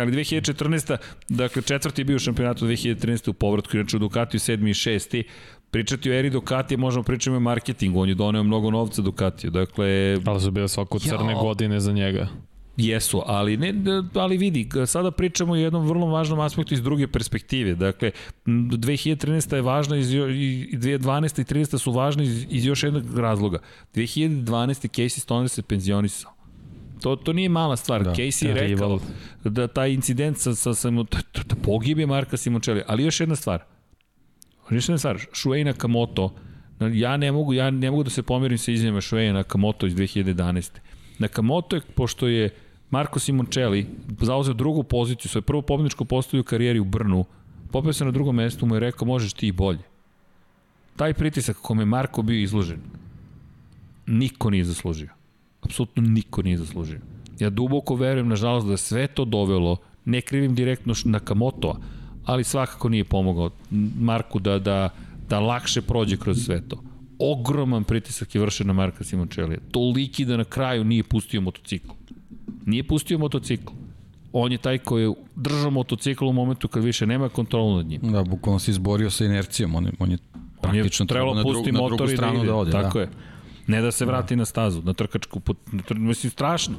Ali 2014. Dakle, četvrti je bio u šampionatu 2013. u povratku, inače u Ducatiju sedmi i šesti pričati o eri Ducatija, možemo pričati o marketingu, on je doneo mnogo novca Ducatiju, dakle... Ali su bile svako crne jo. godine za njega. Jesu, ali, ne, ali vidi, sada pričamo o jednom vrlo važnom aspektu iz druge perspektive. Dakle, 2013. je važna iz, i 2012. i 2013. su važne iz, iz još jednog razloga. 2012. Casey Stoner se penzionisao. To, to nije mala stvar. Da, Casey je rekao da taj incident sa, sa, sa da, da pogibje Marka Simoncelli. Ali još jedna stvar. Još jedna stvar. Shuei Nakamoto, ja ne mogu, ja ne mogu da se pomirim sa izjavama Shuei Nakamoto iz 2011. Nakamoto je, pošto je Marko Simoncelli zauzeo drugu poziciju, svoju prvu pobjedičku postavio u karijeri u Brnu, popeo se na drugom mestu, mu je rekao možeš ti i bolje. Taj pritisak kome je Marko bio izložen, niko nije zaslužio. Apsolutno niko nije zaslužio. Ja duboko verujem, nažalost, da je sve to dovelo, ne krivim direktno Nakamotoa, ali svakako nije pomogao Marku da, da, da lakše prođe kroz sve to. Ogroman pritisak je vršen na Marka Simončelija. Toliki da na kraju nije pustio motocikl. Nije pustio motocikl. On je taj koji je držao motocikl u momentu kad više nema kontrolu nad njim. Da, bukvalno se izborio sa inercijom. On je, on je praktično trebalo na, dru, na drugu da stranu da, da ode. Tako da. je. Ne da se vrati da. na stazu, na trkačku, na tr... mislim, strašno.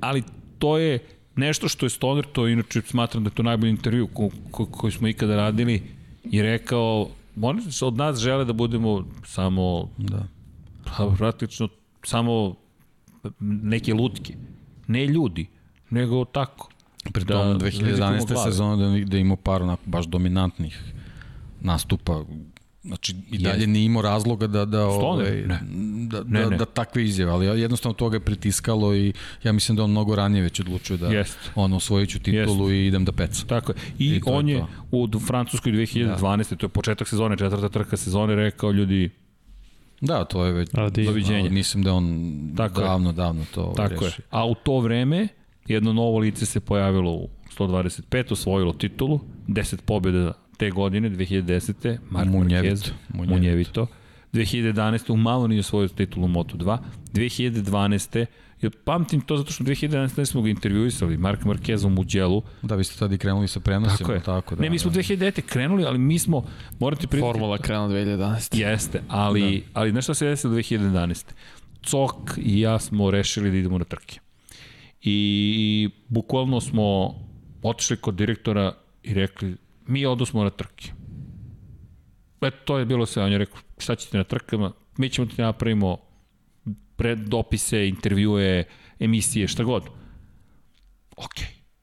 Ali to je nešto što je Stoner, to inače smatram da je to najbolji intervju ko, ko, koji smo ikada radili i rekao, oni od nas žele da budemo samo, da. pa, praktično, samo neke lutke ne ljudi, nego tako. Pri da, 2011. sezona da, da imao par onako baš dominantnih nastupa Znači, i dalje je. nije imao razloga da, da, ovaj, ne. da, da, ne, ne. da takve izjave, ali jednostavno toga je pritiskalo i ja mislim da on mnogo ranije već odlučio da Jest. on osvojit ću titulu Jest. i idem da pecam. Tako je. I, I on je, je u Francuskoj 2012. Da. to je početak sezone, četvrta trka sezone, rekao ljudi, Da, to je već Radi, doviđenje. Mislim da on Tako davno, je. davno to Tako reši. Je. A u to vreme jedno novo lice se pojavilo u 125, osvojilo titulu, 10 pobjeda te godine, 2010. Marko Munjevito. Marquez, Munjevito. 2011. u malo nije osvojio titulu Moto2, 2012. Ja pamtim to zato što 2011. smo ga intervjuisali, Mark Marquez u Mugello. Da, vi ste tada i krenuli sa prenosima. Tako je. Tako, da, ne, mi smo da. 2009. krenuli, ali mi smo, morate pridati... Formula krenula 2011. Jeste, ali, da. ali nešto se desilo 2011. Cok i ja smo rešili da idemo na trke. I bukvalno smo otišli kod direktora i rekli, mi odosmo na trke. E, to je bilo sve, on je rekao, šta ćete na trkama, mi ćemo ti napravimo pred dopise, intervjue, emisije, šta god. Ok,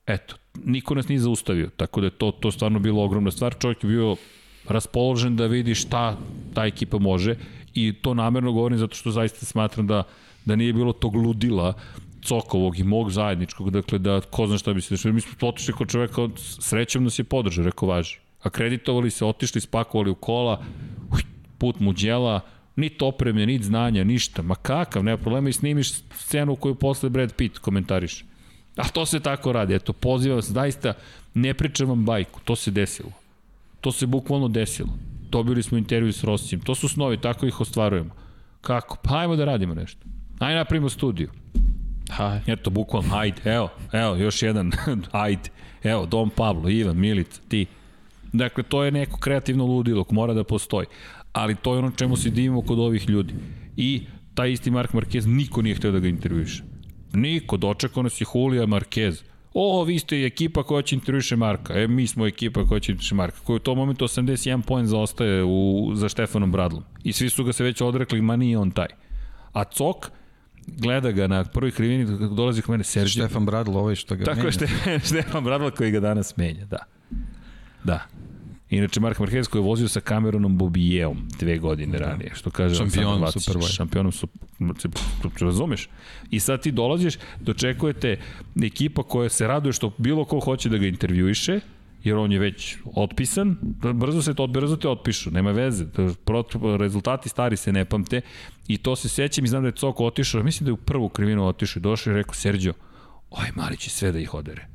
eto, niko nas nije zaustavio, tako da je to, to stvarno bilo ogromna stvar. Čovjek je bio raspoložen da vidi šta ta ekipa može i to namerno govorim zato što zaista smatram da, da nije bilo tog ludila Cokovog i mog zajedničkog, dakle da ko zna šta bi se dešao. Mi smo otišli kod čoveka, srećom nas je podržao, rekao važi. Akreditovali se, otišli, spakovali u kola, put muđela, niti opreme, niti znanja, ništa. Ma kakav, nema problema i snimiš scenu koju posle Brad Pitt komentariš. A to se tako radi, eto, pozivam se, zaista, ne pričam vam bajku, to se desilo. To se bukvalno desilo. Dobili smo intervju s Rosijem, to su snovi, tako ih ostvarujemo. Kako? Pa ajmo da radimo nešto. Ajde napravimo studiju. Haj. Eto, bukvalno, hajde, evo, evo, još jedan, hajde. Evo, Dom Pablo, Ivan, Milica, ti. Dakle, to je neko kreativno ludilo, mora da postoji. Ali to je ono čemu se divimo kod ovih ljudi. I taj isti Mark Marquez, niko nije hteo da ga intervjuiše. Niko, dočekao nas je Julija Marquez. O, vi ste ekipa koja će intervjuiše Marka. E, mi smo ekipa koja će intervjuiše Marka. Koji u tom momentu 81 poen zaostaje u, za Štefanom Bradlom. I svi su ga se već odrekli, ma nije on taj. A Cok, gleda ga na prvoj krivini, dolazi k mene Sergio. Štefan Bradl, ovaj što ga Tako menja. je, Šte, Štefan Bradl koji ga danas menja, da. Da. Inače, Mark Marquez koji je vozio sa Cameronom Bobijeom dve godine da. ranije, što kaže Šampionom Vacić. Superbike. Šampionom su, razumeš? I sad ti dolaziš, dočekujete ekipa koja se raduje što bilo ko hoće da ga intervjuiše, jer on je već otpisan, brzo se to brzo te otpišu, nema veze, rezultati stari se ne pamte i to se sećam i znam da je Coko otišao, mislim da je u prvu krivinu otišao i došao i rekao Serđo, ovaj mali će sve da ih odere.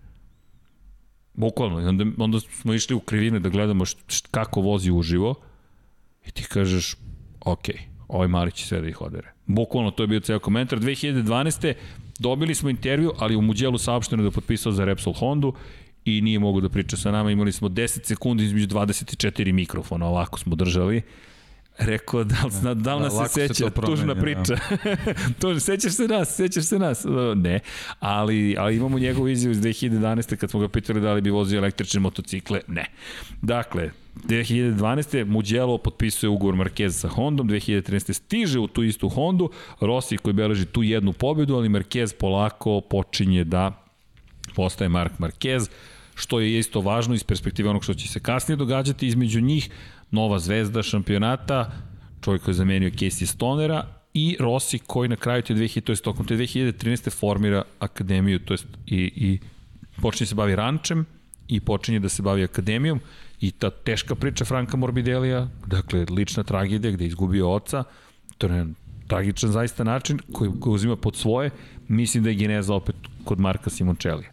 Bukvalno, onda, onda smo išli u krivine da gledamo št, št, kako vozi uživo i ti kažeš, ok, ovaj mali će sve da ih odere. Bukvalno, to je bio ceo komentar. 2012. dobili smo intervju, ali u Muđelu saopšteno da je potpisao za Repsol Hondu i nije mogu da priča sa nama. Imali smo 10 sekundi između 24 mikrofona, ovako smo držali. Rekao, da li, da, da li nas Da, se se seća, to promeni, tužna da. priča. to, sećaš se nas, sećaš se nas. Ne, ali, ali imamo njegovu izjavu iz 2011. kad smo ga pitali da li bi vozio električne motocikle. Ne. Dakle, 2012. Mugello potpisuje ugovor Marquez sa Hondom, 2013. stiže u tu istu Hondu, Rossi koji beleži tu jednu pobedu, ali Marquez polako počinje da postaje Mark Marquez, što je isto važno iz perspektive onog što će se kasnije događati između njih, nova zvezda šampionata, čovjek koji je zamenio Casey Stonera i Rossi koji na kraju te 2000, to je tokom te 2013. formira akademiju, to jest i, i počinje se bavi rančem i počinje da se bavi akademijom i ta teška priča Franka Morbidelija, dakle lična tragedija gde je izgubio oca, to je tragičan zaista način koji, koji uzima pod svoje, mislim da je geneza opet kod Marka Simončelija.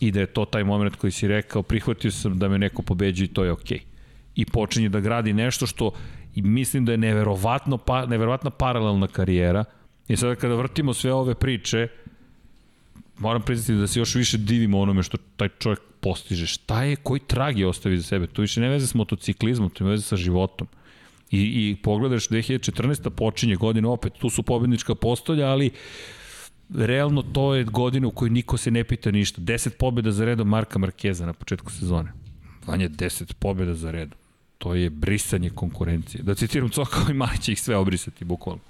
I da je to taj moment koji si rekao, prihvatio sam da me neko pobeđuje i to je okej. Okay. I počinje da gradi nešto što i mislim da je neverovatno, pa, neverovatna paralelna karijera. I sada kada vrtimo sve ove priče, moram priznati da se još više divimo onome što taj čovjek postiže. Šta je, koji trag je ostavi za sebe? To više ne veze s motociklizmom, to ima veze sa životom. I, i pogledaš 2014. počinje godina opet, tu su pobednička postolja, ali realno to je godina u kojoj niko se ne pita ništa. 10 pobjeda za redom Marka Markeza na početku sezone. Vanja, 10 pobjeda za redom. To je brisanje konkurencije. Da citiram Cokao i Mali će ih sve obrisati, bukvalno.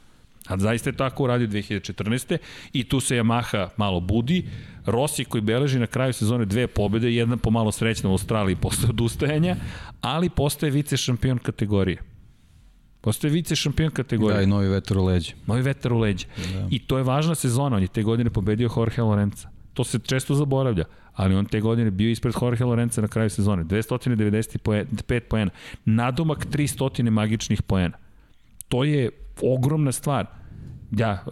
A zaista je tako uradio 2014. I tu se Yamaha malo budi. Rossi koji beleži na kraju sezone dve pobjede, jedna po malo srećna u Australiji posle odustajanja, ali postaje vice šampion kategorije. Postoje vice šampion kategorije. Da, i novi vetar u leđe. Novi vetar u leđe. Da. I to je važna sezona. On je te godine pobedio Jorge Lorenza. To se često zaboravlja. Ali on te godine bio ispred Jorge Lorenza na kraju sezone. 295 poena. Nadomak 300 magičnih poena. To je ogromna stvar. Ja,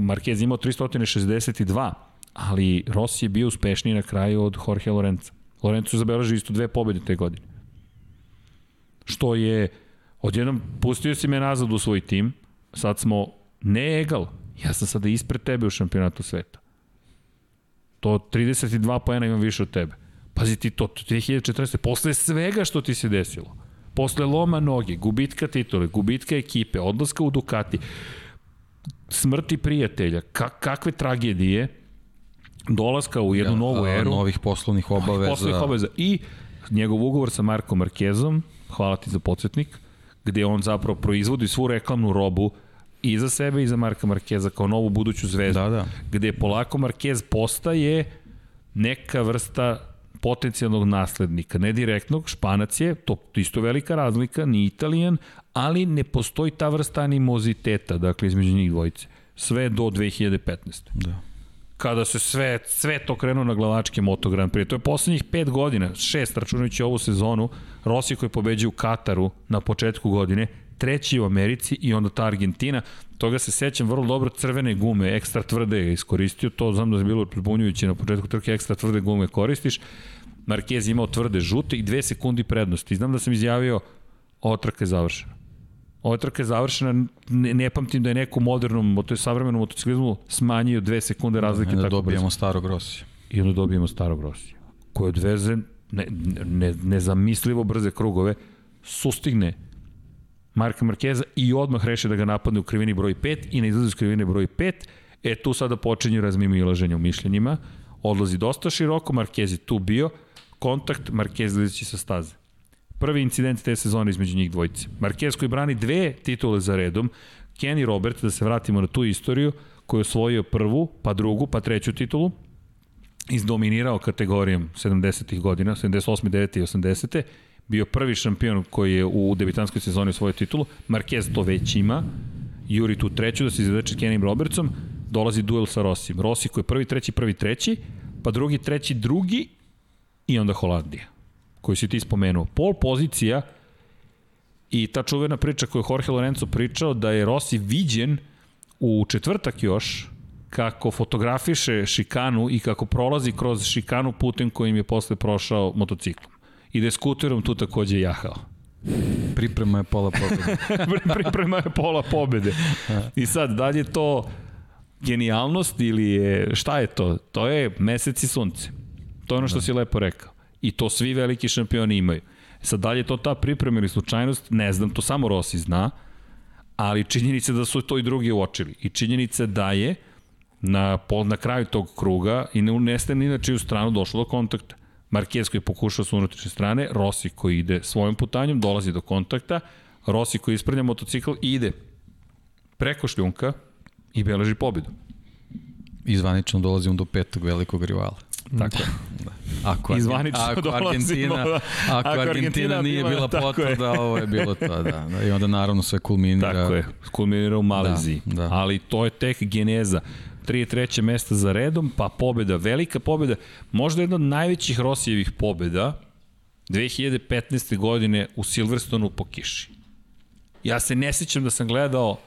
Marquez imao 362, ali Rossi je bio uspešniji na kraju od Jorge Lorenza. Lorenzo zabeleži isto dve pobede te godine. Što je Odjednom pustio si me nazad u svoj tim, sad smo ne egal, ja sam sada ispred tebe u šampionatu sveta. To 32 poena imam više od tebe. Pazi ti to, 2014. Posle svega što ti se desilo, posle loma noge, gubitka titule, gubitka ekipe, odlaska u Ducati, smrti prijatelja, ka kakve tragedije, dolaska u jednu ja, novu eru. Novih poslovnih obaveza. Novih poslovnih obaveza. I njegov ugovor sa Markom Markezom, hvala ti za podsjetnik, gde on zapravo proizvodi svu reklamnu robu i za sebe i za Marka Markeza kao novu buduću zvezdu. Da, da. Gde polako Markez postaje neka vrsta potencijalnog naslednika, ne direktnog, Španac je, to isto velika razlika, ni Italijan, ali ne postoji ta vrsta animoziteta, dakle, između njih dvojice. Sve do 2015. Da kada se sve, sve to krenuo na glavačke Moto Grand Prix. To je poslednjih pet godina, šest računajući ovu sezonu, Rossi koji pobeđuje u Kataru na početku godine, treći u Americi i onda ta Argentina. Toga se sećam vrlo dobro, crvene gume, ekstra tvrde je iskoristio, to znam da je bilo prebunjujuće na početku trke, ekstra tvrde gume koristiš. Marquez imao tvrde žute i dve sekundi prednosti. Znam da sam izjavio, ova trka je završena. Ova trka je završena, ne, ne pamtim da je neko modernom, to je savremenom motociklizmu smanjio dve sekunde razlike. Da, tako dobijemo brzo. starog Rosija. I onda dobijemo starog Rosija. Koji odveze ne, ne, nezamislivo brze krugove, sustigne Marka Markeza i odmah reše da ga napadne u krivini broj 5 i ne izlazi iz krivine broj 5. E tu sada počinju razmimo ilaženja u mišljenjima. Odlazi dosta široko, Markez je tu bio, kontakt, Markez lizeći sa staze. Prvi incident te sezone između njih dvojice. Marquez koji brani dve titule za redom, Kenny Robert, da se vratimo na tu istoriju, koji je osvojio prvu, pa drugu, pa treću titulu, izdominirao kategorijom 70. godina, 78. 9. i 80. Bio prvi šampion koji je u debitanskoj sezoni osvojio titulu. Marquez to već ima. Juri tu treću da se izvedeče Kenny Robertsom. Dolazi duel sa Rossim. Rossi koji je prvi, treći, prvi, treći, pa drugi, treći, drugi i onda Holandija koju si ti spomenuo. Pol pozicija i ta čuvena priča koju je Jorge Lorenzo pričao da je Rossi viđen u četvrtak još kako fotografiše šikanu i kako prolazi kroz šikanu putem kojim je posle prošao motociklom. I da je skuterom tu takođe jahao. Priprema je pola pobede. Priprema je pola pobede. I sad, da li je to genijalnost ili je, šta je to? To je mesec i sunce. To je ono što da. si lepo rekao. I to svi veliki šampioni imaju. Sad, da li je to ta priprema ili slučajnost, ne znam, to samo Rossi zna, ali činjenica da su to i drugi uočili. I činjenica da je na, na kraju tog kruga i ne uneste ni na čiju stranu došlo do kontakta. Marquez koji je pokušao s unutrašnje strane, Rossi koji ide svojim putanjem, dolazi do kontakta, Rossi koji isprlja motocikl i ide preko šljunka i beleži pobedu. I zvanično dolazimo do petog velikog rivala. Tako je. Da. Ako, Izvanično ako Argentina, da. ako, ako Argentina nije bila potvrda, ovo je bilo to, da. da. I onda naravno sve kulminira. Tako je, kulminira u Maleziji. Da, da. Ali to je tek geneza. Tri treće mesta za redom, pa pobeda, velika pobeda, možda jedna od najvećih Rosijevih pobeda 2015. godine u Silverstonu po kiši. Ja se ne sećam da sam gledao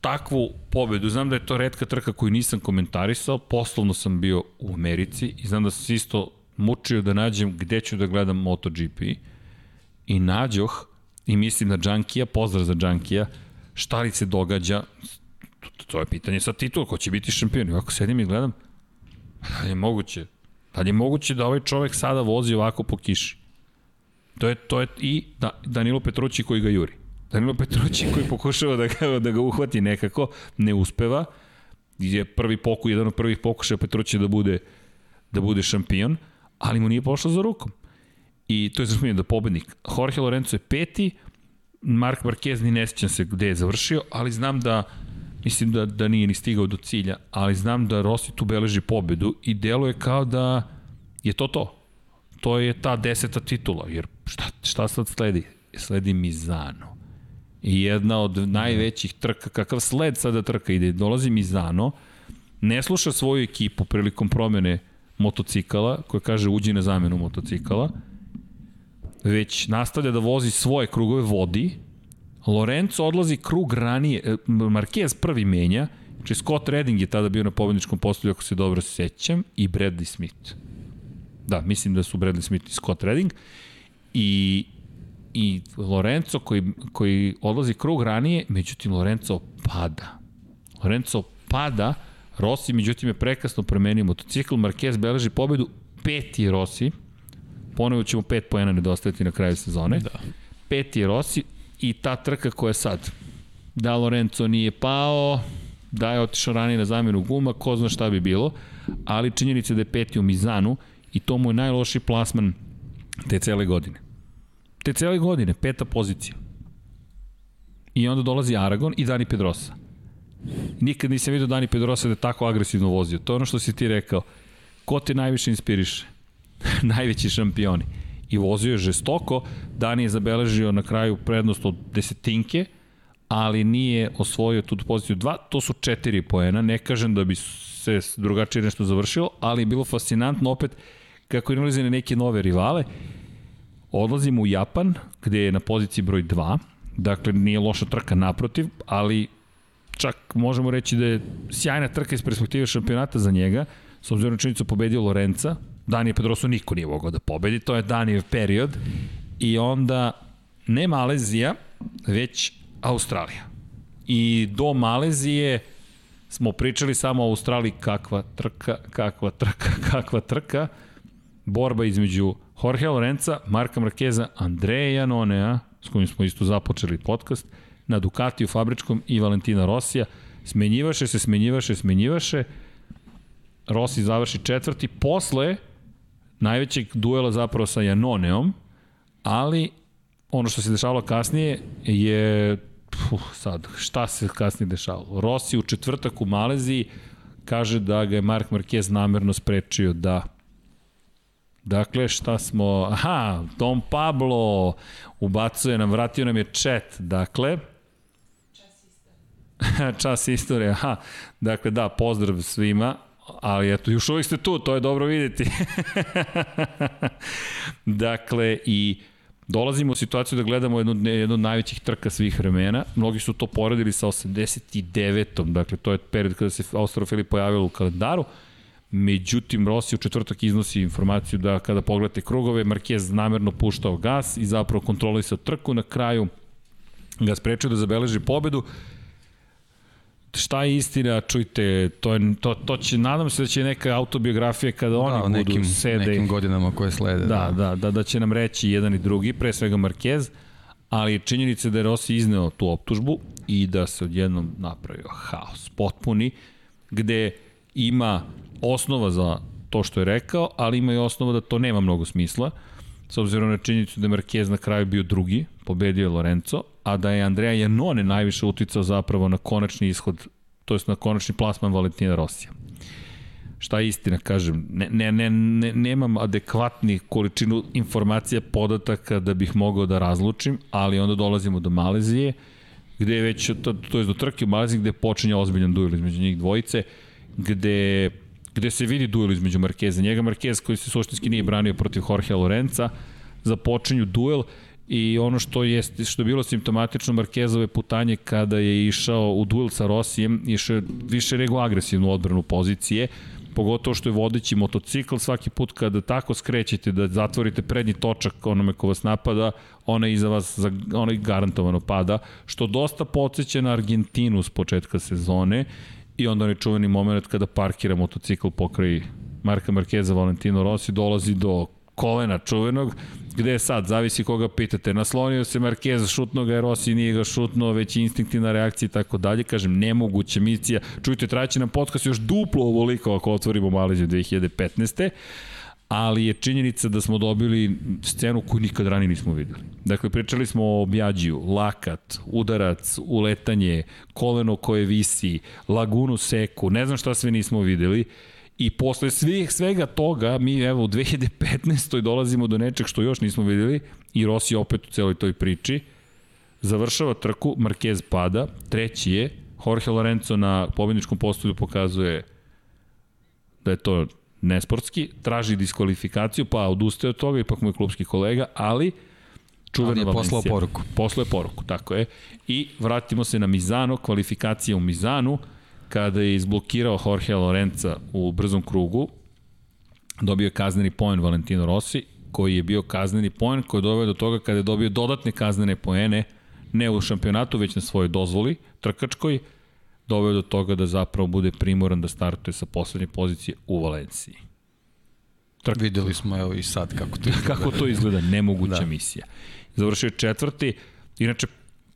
takvu pobedu. Znam da je to redka trka koju nisam komentarisao, poslovno sam bio u Americi i znam da sam se isto mučio da nađem gde ću da gledam MotoGP i nađoh i mislim na Džankija, pozdrav za Džankija, šta li se događa, to je pitanje sa titul, ko će biti šampion. I ovako sedim i gledam, da li je moguće? Da li je moguće da ovaj čovek sada vozi ovako po kiši? To je, to je i da, Danilo Petrući koji ga juri. Danilo Petrući koji pokušava da ga, da ga uhvati nekako, ne uspeva. Je prvi poku, jedan od prvih pokušaja Petrući da bude, da bude šampion, ali mu nije pošlo za rukom. I to je zanimljivo da pobednik. Jorge Lorenzo je peti, Mark Marquez ni ne sjećam se gde je završio, ali znam da mislim da, da nije ni stigao do cilja, ali znam da Rossi tu beleži pobedu i deluje kao da je to to. To je ta deseta titula, jer šta, šta sad sledi? Sledi Mizano i jedna od najvećih trka, kakav sled sada trka ide, dolazi Mizano, ne sluša svoju ekipu prilikom promene motocikala, koja kaže uđi na zamenu motocikala, već nastavlja da vozi svoje krugove, vodi, Lorenzo odlazi krug ranije, e, Marquez prvi menja, znači Scott Redding je tada bio na pobedničkom postolju, ako se dobro sećam, i Bradley Smith. Da, mislim da su Bradley Smith i Scott Redding. I i Lorenzo koji, koji odlazi krug ranije, međutim Lorenzo pada. Lorenzo pada, Rossi međutim je prekasno promenio motocikl, Marquez beleži pobedu, peti je Rossi, ponovo ćemo pet pojena nedostajati na kraju sezone. Da. Peti je Rossi i ta trka koja je sad. Da Lorenzo nije pao, da je otišao ranije na zamenu guma, ko zna šta bi bilo, ali činjenica da je peti u Mizanu i to mu je najloši plasman te cele godine. Te cele godine, peta pozicija. I onda dolazi Aragon i Dani Pedrosa. Nikad nisam vidio Dani Pedrosa da je tako agresivno vozio. To je ono što si ti rekao. Ko te najviše inspiriše? Najveći šampioni. I vozio je žestoko. Dani je zabeležio na kraju prednost od desetinke, ali nije osvojio tu poziciju 2. To su četiri poena. Ne kažem da bi se drugačije nešto završilo, ali je bilo fascinantno opet kako je nalazi na neke nove rivale. Odlazimo u Japan, gde je na poziciji broj 2, dakle nije loša trka naprotiv, ali čak možemo reći da je sjajna trka iz perspektive šampionata za njega, s obzirom na činjenicu pobedio Lorenza, Danije Pedroso niko nije mogao da pobedi, to je Danijev period, i onda ne Malezija, već Australija. I do Malezije smo pričali samo o Australiji kakva trka, kakva trka, kakva trka, borba između Jorge Lorenza, Marka Markeza, Andreja Janonea, s kojim smo isto započeli podcast, na Ducatiju fabričkom i Valentina Rosija. Smenjivaše se, smenjivaše, smenjivaše. Rossi završi četvrti. Posle najvećeg duela zapravo sa Janoneom, ali ono što se dešavalo kasnije je Puh, sad, šta se kasnije dešavalo? Rossi u četvrtak u Maleziji kaže da ga je Mark Marquez namerno sprečio da Dakle, šta smo... Aha, Tom Pablo ubacuje nam, vratio nam je chat. Dakle, čas istorije, aha. Dakle, da, pozdrav svima, ali eto, još uvijek ste tu, to je dobro videti. dakle, i dolazimo u situaciju da gledamo jednu, jednu od najvećih trka svih vremena. Mnogi su to poredili sa 89. Dakle, to je period kada se Austrofili pojavilo u kalendaru. Međutim, Rossi u četvrtak iznosi informaciju da kada pogledate krugove, Marquez namerno puštao gas i zapravo kontrolisao trku. Na kraju ga sprečio da zabeleži pobedu. Šta je istina, čujte, to, je, to, to će, nadam se da će neka autobiografija kada oni da, budu nekim, sede. nekim godinama koje slede. Da, da, da, da, da će nam reći jedan i drugi, pre svega Marquez, ali činjenica da je Rossi izneo tu optužbu i da se odjednom napravio haos, potpuni, gde ima osnova za to što je rekao, ali ima i osnova da to nema mnogo smisla, s obzirom na činjenicu da je Marquez na kraju bio drugi, pobedio je Lorenzo, a da je Andrea Janone najviše uticao zapravo na konačni ishod, to jest na konačni plasman Valentina Rosija. Šta je istina, kažem, ne, ne, ne, ne, nemam adekvatni količinu informacija, podataka da bih mogao da razlučim, ali onda dolazimo do Malezije, gde je već, to, to je do trke u Maleziji, gde počinje ozbiljan duel između njih dvojice, gde gde se vidi duel između Markeza. Njega Markez koji se suštinski nije branio protiv Jorge Lorenza, započinju duel i ono što je, što je bilo simptomatično Markezove putanje kada je išao u duel sa Rosijem, išao više nego agresivnu odbranu pozicije, pogotovo što je vodeći motocikl, svaki put kada tako skrećete da zatvorite prednji točak onome ko vas napada, ona iza vas ona garantovano pada, što dosta podsjeća na Argentinu s početka sezone i onda onaj čuveni moment kada parkira motocikl pokraji Marka Markeza Valentino Rossi dolazi do kolena čuvenog, gde je sad, zavisi koga pitate, naslonio se Marquez, šutno ga je Rossi, nije ga šutno, već instinktivna reakcija i tako dalje, kažem, nemoguća misija, čujte, traći nam podcast još duplo ovoliko ako otvorimo Maleziju 2015 ali je činjenica da smo dobili scenu koju nikad ranije nismo videli. Dakle, pričali smo o Bjađiju, lakat, udarac, uletanje, koleno koje visi, lagunu seku, ne znam šta sve nismo videli. I posle svih, svega toga, mi evo u 2015. dolazimo do nečeg što još nismo videli i Rossi opet u celoj toj priči. Završava trku, Marquez pada, treći je, Jorge Lorenzo na pobjedničkom postolju pokazuje da je to nesportski, traži diskvalifikaciju, pa odustaje od toga, ipak mu je klubski kolega, ali čuvena ali je poslao poruku. Poslao je poruku, tako je. I vratimo se na Mizano, kvalifikacija u Mizanu, kada je izblokirao Jorge Lorenza u brzom krugu, dobio je kazneni poen Valentino Rossi, koji je bio kazneni poen, koji je doveo do toga kada je dobio dodatne kaznene poene, ne u šampionatu, već na svojoj dozvoli, trkačkoj, doveo do toga da zapravo bude primoran da startuje sa poslednje pozicije u Valenciji. Trk. Videli smo evo i sad kako to izgleda. kako to izgleda, nemoguća da. misija. Završio je četvrti, inače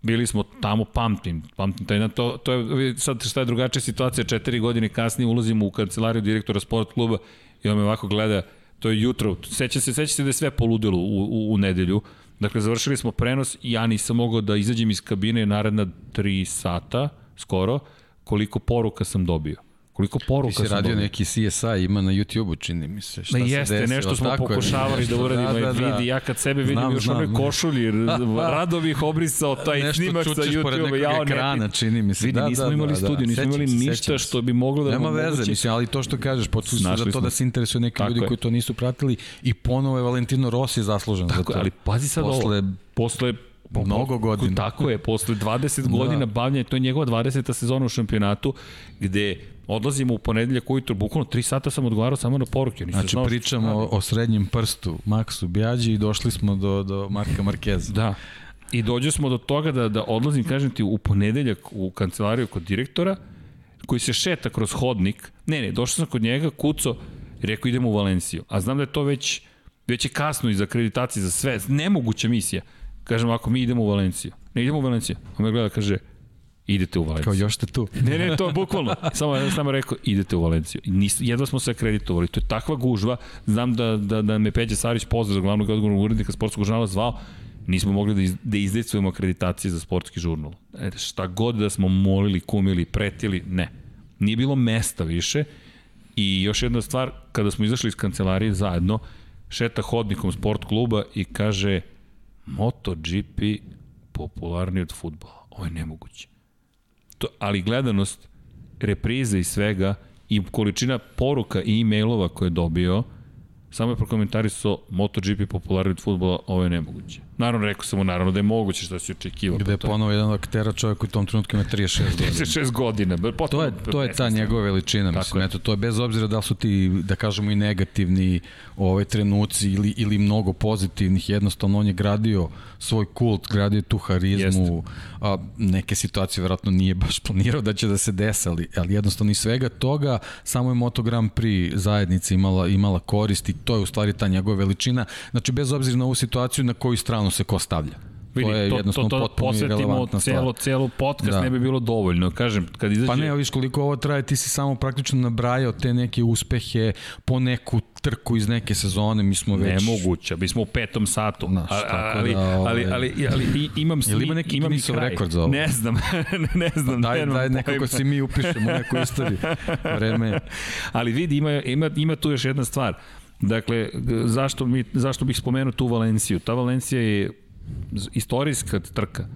bili smo tamo, pamtim, pamtim taj, to, to je, sad šta je drugačija situacija, četiri godine kasnije ulazimo u kancelariju direktora sport kluba i on me ovako gleda, to je jutro, seća se, seća se da je sve poludilo u, u, u nedelju, dakle završili smo prenos i ja nisam mogao da izađem iz kabine naredna tri sata, skoro, koliko poruka sam dobio. Koliko poruka sam Ti si radio dobio. neki CSI, ima na YouTube-u, čini mi se. Šta Ma jeste, se desilo, nešto smo pokušavali je. da uradimo, da, da, da. vidi, ja kad sebe vidim znam, još znam. one košulji, rado bih obrisao taj nešto snimak sa YouTube-a, ja ekrana, čini mi se. Vidi, da, nismo da, imali da, studiju, nismo imali ništa što bi moglo da... Nema veze, mogući... mislim, ali to što kažeš, počeli su za to da se interesuju neki ljudi koji to nisu pratili i ponovo je Valentino Rossi zaslužen za to. ali pazi sad ovo, posle Mnogo godina. Tako je, posle 20 da. godina bavljanja, to je njegova 20. sezona u šampionatu, gde odlazimo u ponedeljak ujutro, bukvalno 3 sata sam odgovarao samo na poruke. Nisam znači, znao pričamo o, o srednjem prstu, Maksu Bjađi i došli smo do, do Marka Markeza. Da. I dođe smo do toga da, da odlazim, kažem ti, u ponedeljak u kancelariju kod direktora, koji se šeta kroz hodnik. Ne, ne, došao sam kod njega, kuco, rekao idemo u Valenciju. A znam da je to već, već je kasno iz akreditacije za sve. Nemoguća misija. Kažem, ako mi idemo u Valenciju. Ne idemo u Valenciju. On me gleda, kaže, idete u Valenciju. Kao još ste tu. ne, ne, to bukvalno. Samo ja sam rekao, idete u Valenciju. Nis, jedva smo se akreditovali. To je takva gužva. Znam da, da, da me Peđa Sarić pozdrav za glavnog odgovornog urednika sportskog žurnala zvao. Nismo mogli da, iz, da izdecujemo akreditacije za sportski žurnal. E, šta god da smo molili, kumili, pretili, ne. Nije bilo mesta više. I još jedna stvar, kada smo izašli iz kancelarije zajedno, šeta hodnikom sport kluba i kaže MotoGP popularniji od futbola. Ovo je nemoguće. To, ali gledanost, reprize i svega i količina poruka i e-mailova koje je dobio, samo je prokomentarisao MotoGP popularni od futbola, ovo je nemoguće. Naravno, rekao sam mu naravno da je moguće šta se očekivao. Gde je ponovo jedan aktera čovjek u tom trenutku ima 36 godina. 36 godina. Potpuno, to je, to je ta njegova veličina. Mislim, je. eto, to je bez obzira da su ti, da kažemo, i negativni ovaj trenuci ili, ili mnogo pozitivnih. Jednostavno, on je gradio svoj kult, gradio tu harizmu. A, neke situacije verovatno nije baš planirao da će da se desa, ali, ali jednostavno i svega toga, samo je Moto Grand Prix zajednica imala, imala korist i to je u stvari ta njegova veličina. Znači, bez obzira na ovu situaciju na koju stranu stranu se ko stavlja. Vidi, to je to, jednostavno to, to, potpuno posvetimo celo, celo podcast, da. ne bi bilo dovoljno. Kažem, kad izađe... Pa ne, viš koliko ovo traje, ti si samo praktično nabrajao te neke uspehe po neku trku iz neke sezone, mi smo već... Nemoguće, mi smo u petom satu. Znaš, ali, da, ovaj... ali, ali, ali, ali, imam sli, Ili ima neki imam rekord za ovo? Ne znam, ne znam. Pa daj, daj nekako si mi upišemo neku istoriju. Vreme. ali vidi, ima, ima, ima tu još jedna stvar. Dakle, zašto, mi, zašto bih spomenuo tu Valenciju? Ta Valencija je istorijska trka.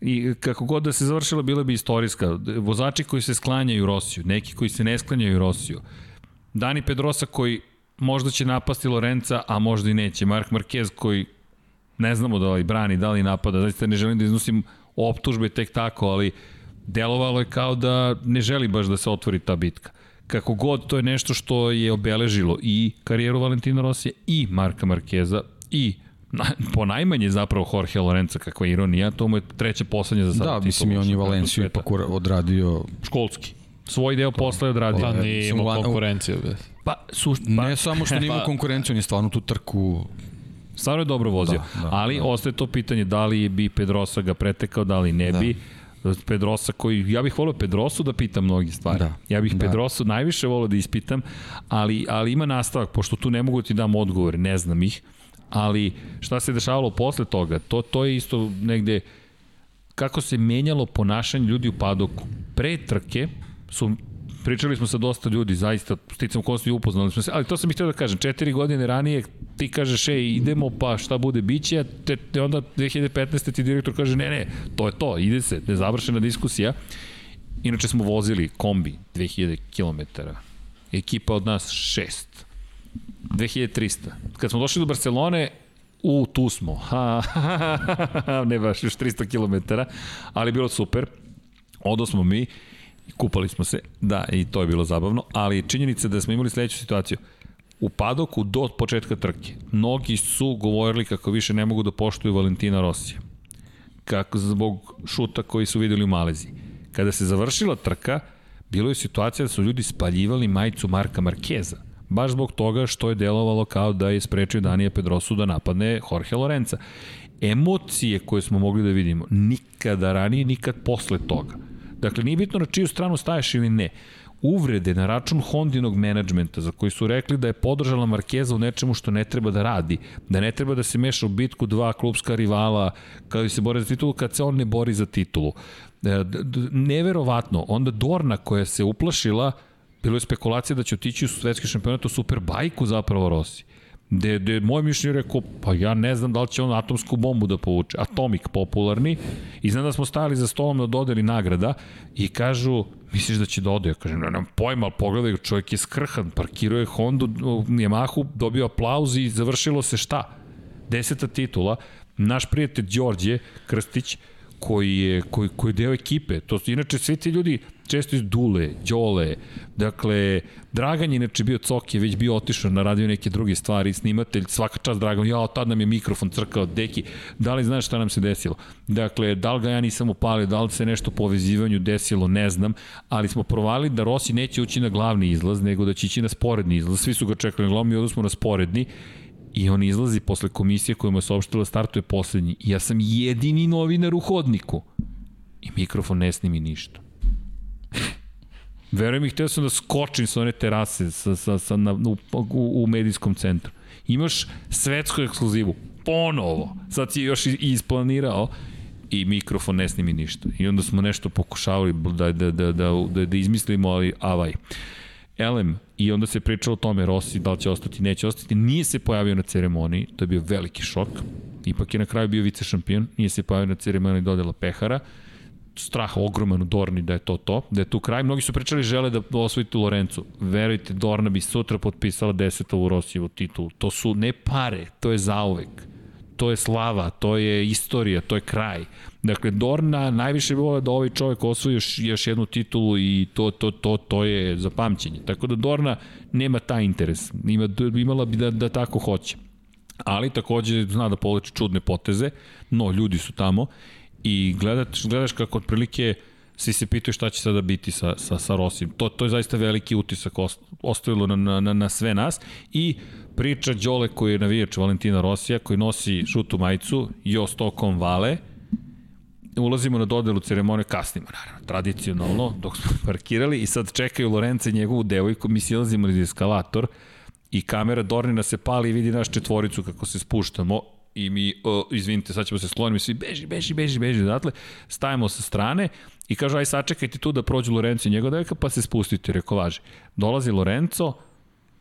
I kako god da se završila, bila bi istorijska. Vozači koji se sklanjaju Rosiju, neki koji se ne sklanjaju Rosiju. Dani Pedrosa koji možda će napasti Lorenca, a možda i neće. Mark Marquez koji ne znamo da li brani, da li napada. Zaista ne želim da iznosim optužbe tek tako, ali delovalo je kao da ne želi baš da se otvori ta bitka. Kako god, to je nešto što je obeležilo i karijeru Valentina Rosija i Marka Markeza i na, po najmanje zapravo Jorge Lorenza, kakva ironija, to mu je treća poslednja za sada. Da, mislim i on je Valenciju ipak odradio... Školski. Svoj deo posla je odradio. Pa nije imao konkurenciju. Pa, su, pa, ne samo što nije imao pa, konkurenciju, on je stvarno tu trku Stvarno je dobro vozio, da, da, ali da. ostaje to pitanje da li bi Pedrosa ga pretekao, da li ne da. bi. Pedrosa koji, ja bih volio Pedrosu da pitam mnogi stvari. Da. Ja bih da. Pedrosu najviše volio da ispitam, ali, ali ima nastavak, pošto tu ne mogu da ti dam odgovor, ne znam ih, ali šta se dešavalo posle toga, to, to je isto negde kako se menjalo ponašanje ljudi u padoku. Pre trke su pričali smo sa dosta ljudi, zaista, sticam kosti upoznali smo se, ali to sam ih htio da kažem, četiri godine ranije ti kažeš, ej, idemo, pa šta bude, biće, te, te onda 2015. ti direktor kaže, ne, ne, to je to, ide se, nezavršena diskusija. Inače smo vozili kombi 2000 km, ekipa od nas 6, 2300. Kad smo došli do Barcelone, u, tu smo, ha, ha, ha, ha, ne baš još 300 km, ali bilo super. Odo smo mi, kupali smo se, da, i to je bilo zabavno, ali činjenica da smo imali sledeću situaciju. u padoku do početka trke. Mnogi su govorili kako više ne mogu da poštuju Valentina Rosija. Kako zbog šuta koji su videli u Maleziji. Kada se završila trka, bilo je situacija da su ljudi spaljivali majicu Marka Markeza. Baš zbog toga što je delovalo kao da je sprečio Danija Pedrosu da napadne Jorge Lorenza. Emocije koje smo mogli da vidimo nikada ranije, nikad posle toga. Dakle, nije bitno na čiju stranu staješ ili ne uvrede na račun Hondinog menadžmenta za koji su rekli da je podržala Markeza u nečemu što ne treba da radi, da ne treba da se meša u bitku dva klubska rivala kada se bore za titulu, kad se on ne bori za titulu. E, neverovatno, onda Dorna koja se uplašila, bilo je spekulacija da će otići u svetski šampionat u Superbajku zapravo Rossi. Gde, gde moj mišljenje rekao, pa ja ne znam da li će on atomsku bombu da povuče. Atomik popularni. I znam da smo stajali za stolom da dodeli nagrada i kažu, misliš da će da ode? Ja kažem, ne, nemam pojma, ali pogledaj, čovjek je skrhan, parkirao je Hondu, Yamahu, dobio aplauz i završilo se šta? Deseta titula. Naš prijatelj Đorđe Krstić, koji je, koji, koji je deo ekipe. To su, inače, svi ti ljudi često iz Dule, Đole, dakle, Dragan je inače bio cok, je već bio otišao na radio neke druge stvari, snimatelj, svaka čast Dragan, ja, tad nam je mikrofon crkao, deki, da li znaš šta nam se desilo? Dakle, da li ga ja nisam upalio, da li se nešto po vezivanju desilo, ne znam, ali smo provali da Rossi neće ući na glavni izlaz, nego da će ići na sporedni izlaz, svi su ga čekali na glavni, smo na sporedni, I on izlazi posle komisije je saopštila da startuje poslednji. Ja sam jedini novinar u hodniku. I mikrofon ne snimi ništa. Verujem mi, htio sam da skočim sa one terase sa, sa, sa, na, u, u, u medijskom centru. Imaš svetsku ekskluzivu. Ponovo. Sad si još isplanirao i mikrofon ne snimi ništa. I onda smo nešto pokušavali da, da, da, da, da, da izmislimo, ali avaj. Elem, i onda se pričalo o tome Rossi da li će ostati, neće ostati, nije se pojavio na ceremoniji, to je bio veliki šok, ipak je na kraju bio vice šampion, nije se pojavio na ceremoniji dodela pehara, strah ogroman u Dorni da je to to, da je tu kraj. Mnogi su pričali žele da osvojite Lorencu. Verujte, Dorna bi sutra potpisala desetovu Rosijevu titulu. To su ne pare, to je zauvek. To je slava, to je istorija, to je kraj. Dakle, Dorna najviše vole da ovaj čovjek osvoji još, još jednu titulu i to, to, to, to je za pamćenje. Tako da Dorna nema taj interes. Ima, imala bi da, da tako hoće. Ali takođe zna da poleči čudne poteze, no ljudi su tamo i gledaš, gledaš kako otprilike svi se pitaju šta će sada biti sa, sa, sa Rosim. To, to je zaista veliki utisak ostavilo na, na, na sve nas. I priča Đole koji je navijač Valentina Rosija, koji nosi žutu majicu, Jo Stokom Vale, ulazimo na dodelu ceremonije, kasnimo, naravno, tradicionalno, dok smo parkirali i sad čekaju Lorenza i njegovu devojku, mi silazimo iz eskalator i kamera Dornina se pali i vidi naš četvoricu kako se spuštamo i mi, uh, izvinite, sad ćemo se skloniti, svi beži, beži, beži, beži odatle, stajemo sa strane i kaže, aj sačekajte tu da prođu Lorenzo i njegova devojka, pa se spustite, reko važi. Dolazi Lorenzo,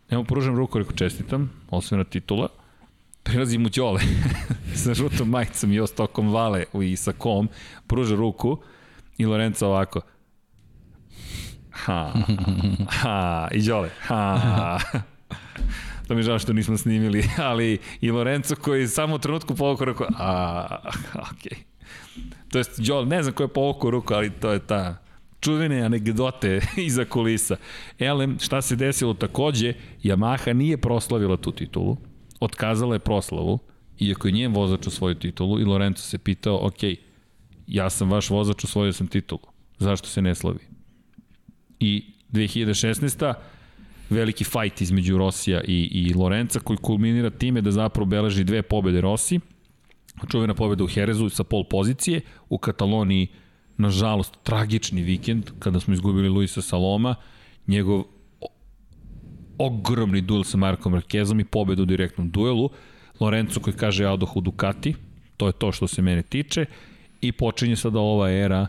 evo pružam ruku, reko čestitam, osvena titula, prilazi mu Đole sa žutom majicom i ostokom vale i sa kom, pruža ruku i Lorenzo ovako ha, ha, i Đole, ha, to mi žao što nismo snimili, ali i Lorenzo koji samo u trenutku povukao ruku, a, okej. Okay. To jest, Đole, ne znam ko je povukao ruku, ali to je ta čuvene anegdote iza kulisa. Elem, šta se desilo takođe, Yamaha nije proslavila tu titulu, otkazala je proslavu, iako je njen vozač svoju titulu i Lorenzo se pitao, ok, ja sam vaš vozač, osvojio sam titulu, zašto se ne slavi? I 2016 veliki fajt između Rosija i, i Lorenza koji kulminira time da zapravo beleži dve pobede Rossi, čuvena pobeda u Herezu sa pol pozicije, u Kataloniji nažalost tragični vikend kada smo izgubili Luisa Saloma, njegov ogromni duel sa Markom Markezom i pobedu u direktnom duelu. Lorenzo koji kaže ja odoh u Ducati, to je to što se mene tiče i počinje sada ova era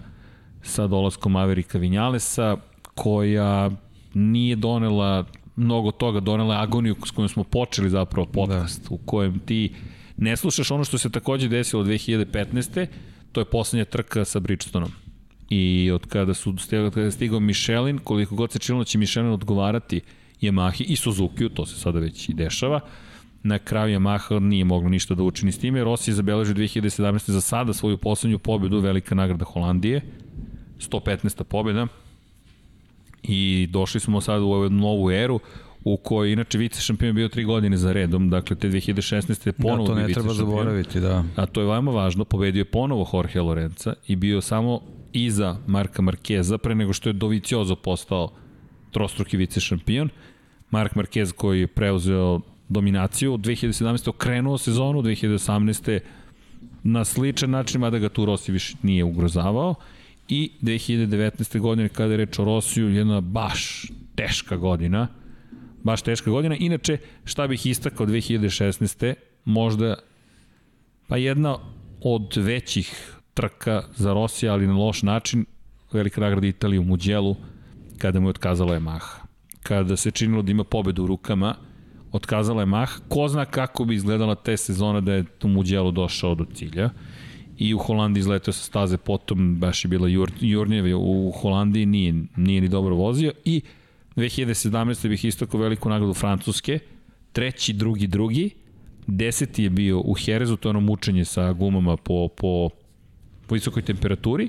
sa dolaskom Maverika Vinjalesa koja nije donela mnogo toga, donela agoniju s kojom smo počeli zapravo podcast, da. u kojem ti ne slušaš ono što se takođe desilo 2015. To je poslednja trka sa Bridgestoneom. I od kada su od kada je stigao Michelin, koliko god se činilo da će Michelin odgovarati Yamahi i Suzuki, to se sada već i dešava. Na kraju Yamaha nije moglo ništa da učini s time. Rossi je zabeležio 2017. za sada svoju poslednju pobedu, velika nagrada Holandije, 115. pobeda. I došli smo sad u ovu novu eru u kojoj inače vice šampion bio tri godine za redom, dakle te 2016. je ponovo da, to ne treba šampion. zaboraviti, da. A to je veoma važno, pobedio je ponovo Jorge Lorenza i bio samo iza Marka Markeza pre nego što je Doviciozo postao trostruki vice šampion. Mark Marquez koji je preuzeo dominaciju, 2017. okrenuo sezonu, 2018. na sličan način, mada ga tu Rossi više nije ugrozavao. I 2019. godine, kada je reč o Rosiju, jedna baš teška godina. Baš teška godina. Inače, šta bih istakao 2016. Možda pa jedna od većih trka za Rosija, ali na loš način, velika nagrada Italije u Muđelu, kada mu je otkazala Yamaha. Kada se činilo da ima pobedu u rukama, otkazala je Mah. Ko zna kako bi izgledala te sezona da je u Muđelu došao do cilja. I u Holandiji izletao sa staze, potom baš je bila Jur, Jurnjev u Holandiji, nije, nije ni dobro vozio. I 2017. bih istokao veliku nagradu Francuske, treći, drugi, drugi, deseti je bio u Herezu, to je ono mučenje sa gumama po, po, po visokoj temperaturi,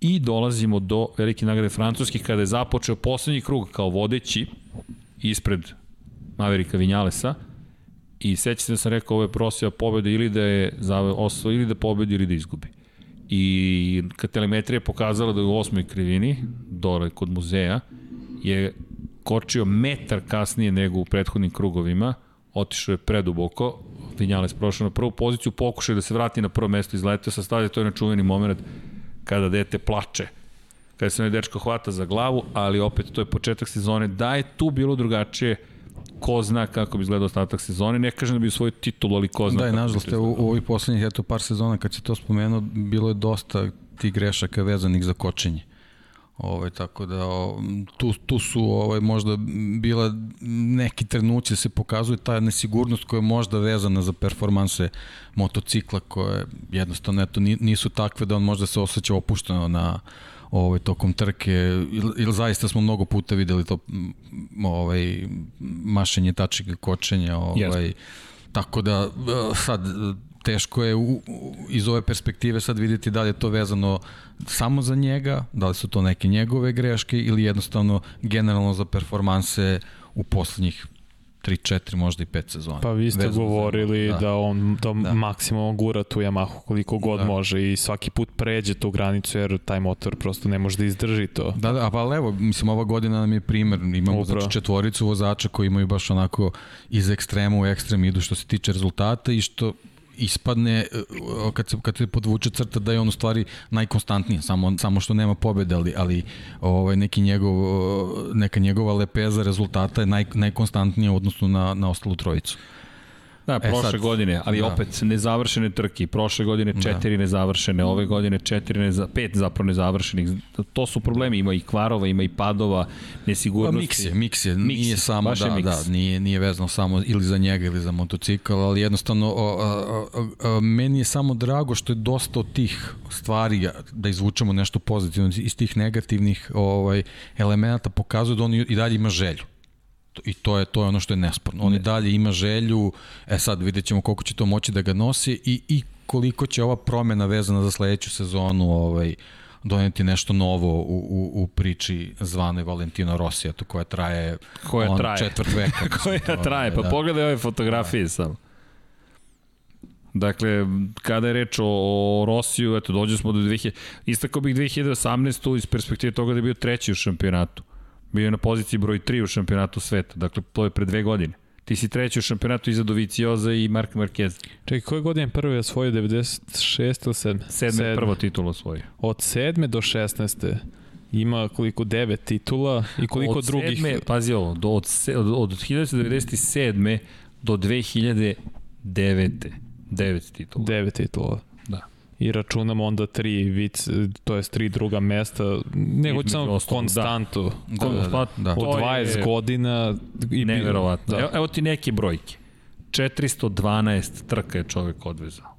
i dolazimo do velike nagrade Francuske kada je započeo poslednji krug kao vodeći ispred Maverika Vinjalesa i seća se da sam rekao ovo je prosija pobede ili da je osvo ili da pobedi ili da izgubi. I kad telemetrija pokazala da je u osmoj krivini, dole kod muzeja, je kočio metar kasnije nego u prethodnim krugovima, otišao je preduboko, Vinjales prošao na prvu poziciju, pokušao da se vrati na prvo mesto, izletao sa stadija, to je načuveni moment kada dete plače kada se ne dečko hvata za glavu, ali opet to je početak sezone. Da je tu bilo drugačije, ko zna kako bi izgledao ostatak sezone. Ne kažem da bi svoj titul, ali ko zna da, kako nažalost, u, u ovih poslednjih eto par sezona kad se to spomenuo, bilo je dosta tih grešaka vezanih za kočenje. Ovaj, tako da o, tu, tu su ovaj, možda bila neki trenuci da se pokazuje ta nesigurnost koja je možda vezana za performanse motocikla koje jednostavno eto, nisu takve da on možda se osjeća opušteno na, ovaj, tokom trke, ili zaista smo mnogo puta videli to ovaj, mašenje tačika kočenja, ovaj, yes. tako da sad teško je u, iz ove perspektive sad videti da li je to vezano samo za njega, da li su to neke njegove greške ili jednostavno generalno za performanse u poslednjih 3, 4, možda i 5 sezona. Pa vi ste Vezano govorili da. da on da, da. maksimum gura tu Yamahu koliko god da. može i svaki put pređe tu granicu jer taj motor prosto ne može da izdrži to. Da, da, pa evo, mislim ova godina nam je primer, imamo Upravo. znači četvoricu vozača koji imaju baš onako iz ekstrema u ekstrem idu što se tiče rezultata i što ispadne e, kad se kad se podvuče crta da je on u stvari najkonstantniji samo samo što nema pobede ali ali ovaj neki njegov neka njegova lepeza rezultata je naj najkonstantnija u odnosu na na ostalu trojicu. Da, e, prošle sad, godine, ali da. opet nezavršene trke. Prošle godine da. četiri da. nezavršene, ove godine četiri neza, pet zapravo nezavršenih. To su problemi, ima i kvarova, ima i padova, nesigurnosti. Pa, miks je, miks je, miks, nije samo, da, miks. da, nije, nije vezano samo ili za njega ili za motocikl, ali jednostavno o, o, o, o, meni je samo drago što je dosta od tih stvari, da izvučemo nešto pozitivno iz tih negativnih ovaj, elemenata, pokazuje da on i dalje ima želju i to je to je ono što je nesporno. On i dalje ima želju, e sad vidjet ćemo koliko će to moći da ga nosi i, i koliko će ova promena vezana za sledeću sezonu ovaj, doneti nešto novo u, u, u priči zvanoj Valentino Rossi, to koja traje, koja traje. četvrt veka. koja traje, pa da. pogledaj ove fotografije da. samo. Dakle, kada je reč o, o Rosiju, eto, dođe smo do 2000, istakao bih 2018. iz perspektive toga da je bio treći u šampionatu. Bio je na poziciji broj 3 u šampionatu sveta, dakle to je pre dve godine. Ti si treći u šampionatu iza Dovicioza i Marka Marquez. Čekaj, koje godine prvi je osvojio? 96 ili 7? 7 je prvo titulu osvojio. Od 7. do 16. Ima koliko devet titula i koliko od drugih... Sedme, pazi ovo, do, od, od, od 1997. do 2009. Devet titula. Devet titula i računamo onda tri vic, to jest tri druga mesta, nego samo konstantu. Da. Da, da, da, da. Od 20 je godina. I neverovatno. Da. Evo, evo ti neke brojke. 412 trka je čovek odvezao.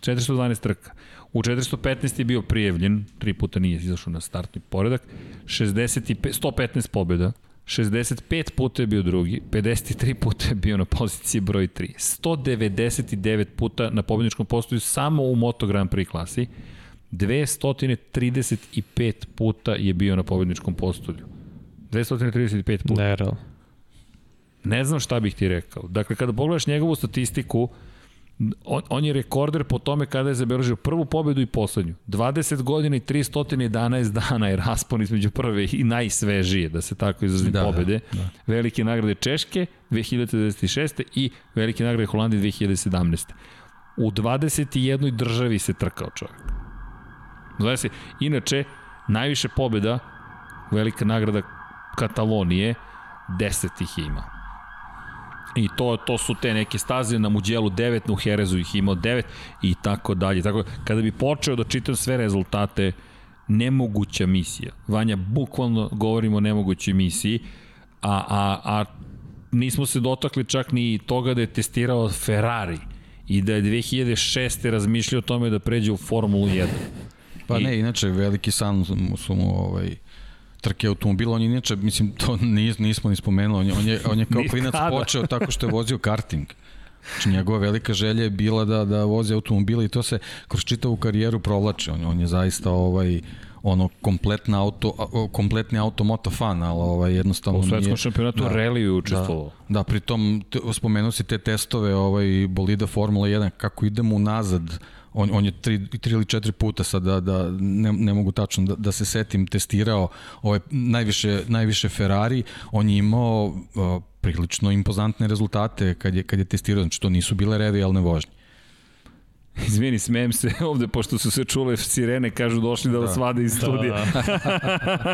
412 trka. U 415 je bio prijavljen, tri puta nije izašao na startni poredak, 65, 115 pobjeda, 65 puta je bio drugi, 53 puta je bio na poziciji broj 3, 199 puta na pobjedničkom postoju samo u Moto Grand Prix klasi, 235 puta je bio na pobjedničkom postolju. 235 puta. Daryl. Ne znam šta bih ti rekao. Dakle, kada pogledaš njegovu statistiku, on, on je rekorder po tome kada je zabeležio prvu pobedu i poslednju. 20 godina i 311 dana je raspon između prve i najsvežije, da se tako izrazim, da, pobede. Da, da. Velike nagrade Češke 2026. i velike nagrade Holandije 2017. U 21. državi se trkao čovjek. Znači se, inače, najviše pobeda, velika nagrada Katalonije, 10 ih ima. I to, to su te neke staze na Muđelu 9, na Uherezu ih imao 9 i tako dalje. Tako, kada bi počeo da čitam sve rezultate, nemoguća misija. Vanja, bukvalno govorimo o nemogućoj misiji, a, a, a nismo se dotakli čak ni toga da je testirao Ferrari i da je 2006. razmišljao o tome da pređe u Formulu 1. Pa I... ne, inače veliki san su mu ovaj, trke automobila, on je inače, mislim, to nis, nismo ni spomenuli, on je, on je, on je kao klinac počeo tako što je vozio karting. Znači, njegova velika želja je bila da, da vozi automobile i to se kroz čitavu karijeru provlači. On, on je zaista ovaj, ono kompletna auto kompletni automoto fan, ali ovaj jednostavno u svetskom šampionatu da, reliju učestvovao. Da, da, pritom spomenuo si te testove ovaj bolida Formula 1 kako idemo unazad on, on je tri, tri ili četiri puta sad da, da ne, ne mogu tačno da, da se setim testirao ovaj najviše, najviše Ferrari, on je imao uh, prilično impozantne rezultate kad je, kad je testirao, znači to nisu bile revijalne vožnje. Izvini, smijem se ovde, pošto su se čule sirene, kažu došli da vas da. vade iz da. studija. Da.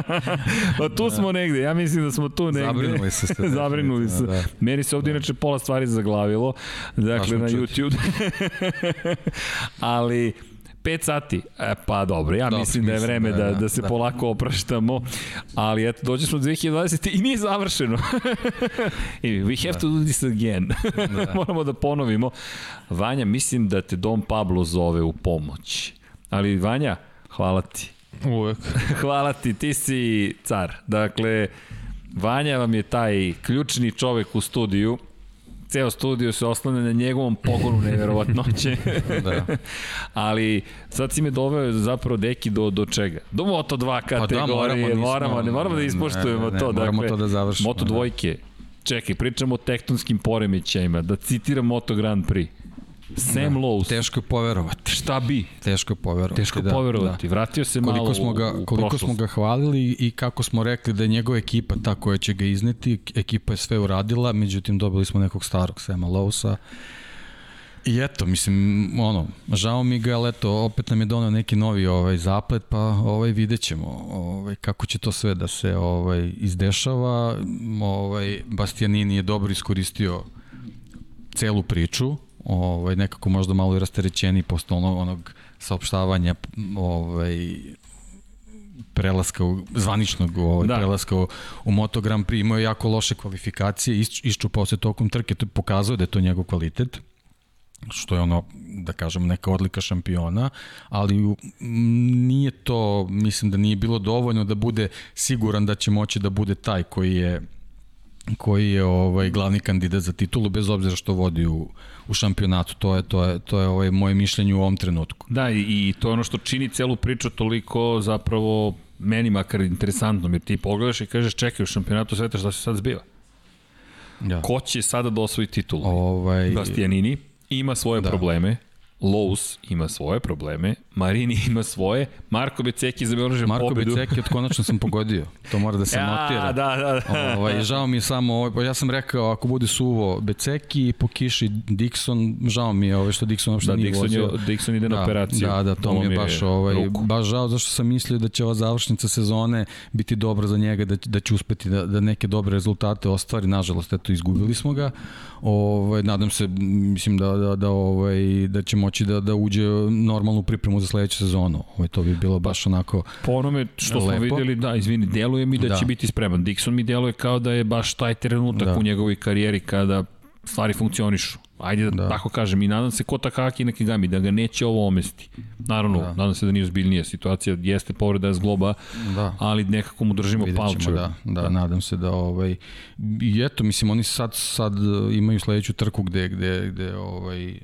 pa tu smo negde, ja mislim da smo tu negde. Zabrinuli se ste. Zabrinuli se. Da. Meni se ovde da. inače pola stvari zaglavilo, dakle na YouTube. Ali 5 sati, e, pa dobro, ja Dobre, mislim da je vreme da, da, da se da. polako opraštamo, ali eto, dođe smo 2020. i nije završeno. I we have da. to do this again. da. Moramo da ponovimo. Vanja, mislim da te Dom Pablo zove u pomoć. Ali Vanja, hvala ti. Uvek. hvala ti, ti si car. Dakle, Vanja vam je taj ključni čovek u studiju ceo studio se oslane na njegovom pogonu neverovatnoće. da. Ali sad si me doveo zapravo deki do, do čega? Do Moto2 kategorije. Pa da, moramo, nismo, moramo, ne moramo da ispoštujemo ne, ne, to. Ne, moramo dakle, to da završimo. Moto dvojke. Čekaj, pričamo o tektonskim poremećajima. Da citiram Moto Grand Prix. Sam da. Lowe's. Teško je poverovati. Šta bi? Teško je poverovati. Teško da, poverovati. Da. Vratio se koliko malo smo ga, u, u Koliko prošlost. smo ga hvalili i kako smo rekli da je njegova ekipa ta koja će ga izneti. Ekipa je sve uradila, međutim dobili smo nekog starog Sama Lowesa. I eto, mislim, ono, žao mi ga, ali eto, opet nam je donao neki novi ovaj zaplet, pa ovaj vidjet ćemo ovaj, kako će to sve da se ovaj izdešava. Ovaj, Bastianini je dobro iskoristio celu priču, ovaj, nekako možda malo i rasterećeni posle onog, onog saopštavanja ovaj, prelaska u, zvaničnog ovaj, da. prelaska u, u Moto Grand Prix imao je jako loše kvalifikacije, iš, iščupao se tokom trke, to pokazuje da je to njegov kvalitet što je ono, da kažem, neka odlika šampiona, ali nije to, mislim da nije bilo dovoljno da bude siguran da će moći da bude taj koji je koji je ovaj glavni kandidat za titulu bez obzira što vodi u, u šampionatu. To je to je to je ovaj moje mišljenje u ovom trenutku. Da i, i to je ono što čini celu priču toliko zapravo meni makar interesantno, jer ti pogledaš i kažeš čekaj u šampionatu sveta šta se sad zbiva. Da. Ko će sada da osvoji titulu? Ovaj... Bastianini ima svoje da. probleme, Lowe's ima svoje probleme, Marini ima svoje, Marko Beceki zabeležio Marko pobedu. Marko Beceki od konačno sam pogodio. To mora da se ja, notira. Da, da, da. Ovaj, žao mi je samo, ovaj, ja sam rekao ako bude suvo Beceki po kiši Dixon, žao mi je ovaj, što Dixon uopšte da, nije Dixon vozio. Je, Dixon ide da, na operaciju. Da, da, to mi je baš, ovaj, baš žao zašto sam mislio da će ova završnica sezone biti dobra za njega, da, da će uspeti da, da neke dobre rezultate ostvari. Nažalost, eto, izgubili smo ga. Ovaj, nadam se, mislim da, da, da, ovaj, da će moći da, da uđe normalnu pripremu za sledeću sezonu. Ovaj, to bi bilo baš onako Po onome što lepo. smo videli, da, izvini, deluje mi da, da, će biti spreman. Dixon mi deluje kao da je baš taj trenutak da. u njegovoj karijeri kada stvari funkcionišu. Ajde da, da. tako kažem i nadam se ko Takaki Nakigami da ga neće ovo omesti. Naravno, da. nadam se da nije ozbiljnija situacija, jeste povreda zgloba, da. ali nekako mu držimo palče. Da, da, da, nadam se da ovaj i eto mislim oni sad sad imaju sledeću trku gde gde gde ovaj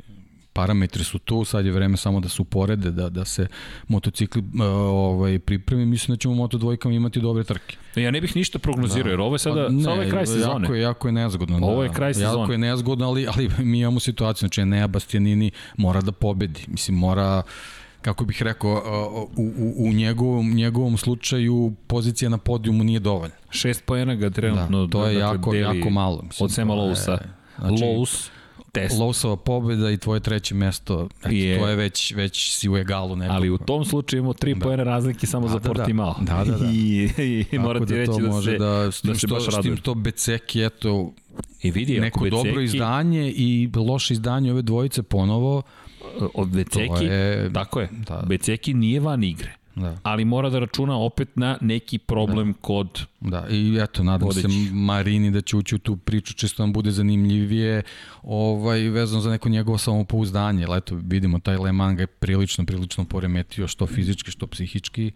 parametri su tu, sad je vreme samo da se uporede, da, da se motocikli uh, ovaj, pripremi, mislim da ćemo u Moto dvojkama imati dobre trke. Ja ne bih ništa prognozirao, da. jer ovo je sada, Pa ne, sada je kraj sezone. Jako je, jako je nezgodno. Ovo je da. kraj sezone. Jako je nezgodno, ali, ali mi imamo situaciju, znači Enea Bastianini mora da pobedi. Mislim, mora kako bih rekao, u, u, u njegovom, njegovom slučaju pozicija na podijumu nije dovoljna. Šest pojena ga trenutno Da, to je dakle, jako, deli jako malo. Mislim, od Sema Lousa. Znači, Lous, test. Lousova pobeda i tvoje treće mesto, eto, Je. to je već, već si u egalu nekako. Ali u tom slučaju imamo tri da. pojene razlike samo Da, za da, da. Portimao. Da, da, da. I, i, i moram ti da reći to da se, da, s tim, da se što, baš s tim što Beceki, eto, I vidi, neko ako dobro Beceki, izdanje i loše izdanje ove dvojice ponovo, od Beceki, to je... tako je, Da. Beceki nije van igre. Da. Ali mora da računa opet na neki problem da. kod Da, i eto, nadam Vodećih. se Marini da će ući u tu priču, čisto nam bude zanimljivije, ovaj, vezano za neko njegovo samopouzdanje, ali eto, vidimo, taj Le Mans ga je prilično, prilično poremetio, što fizički, što psihički,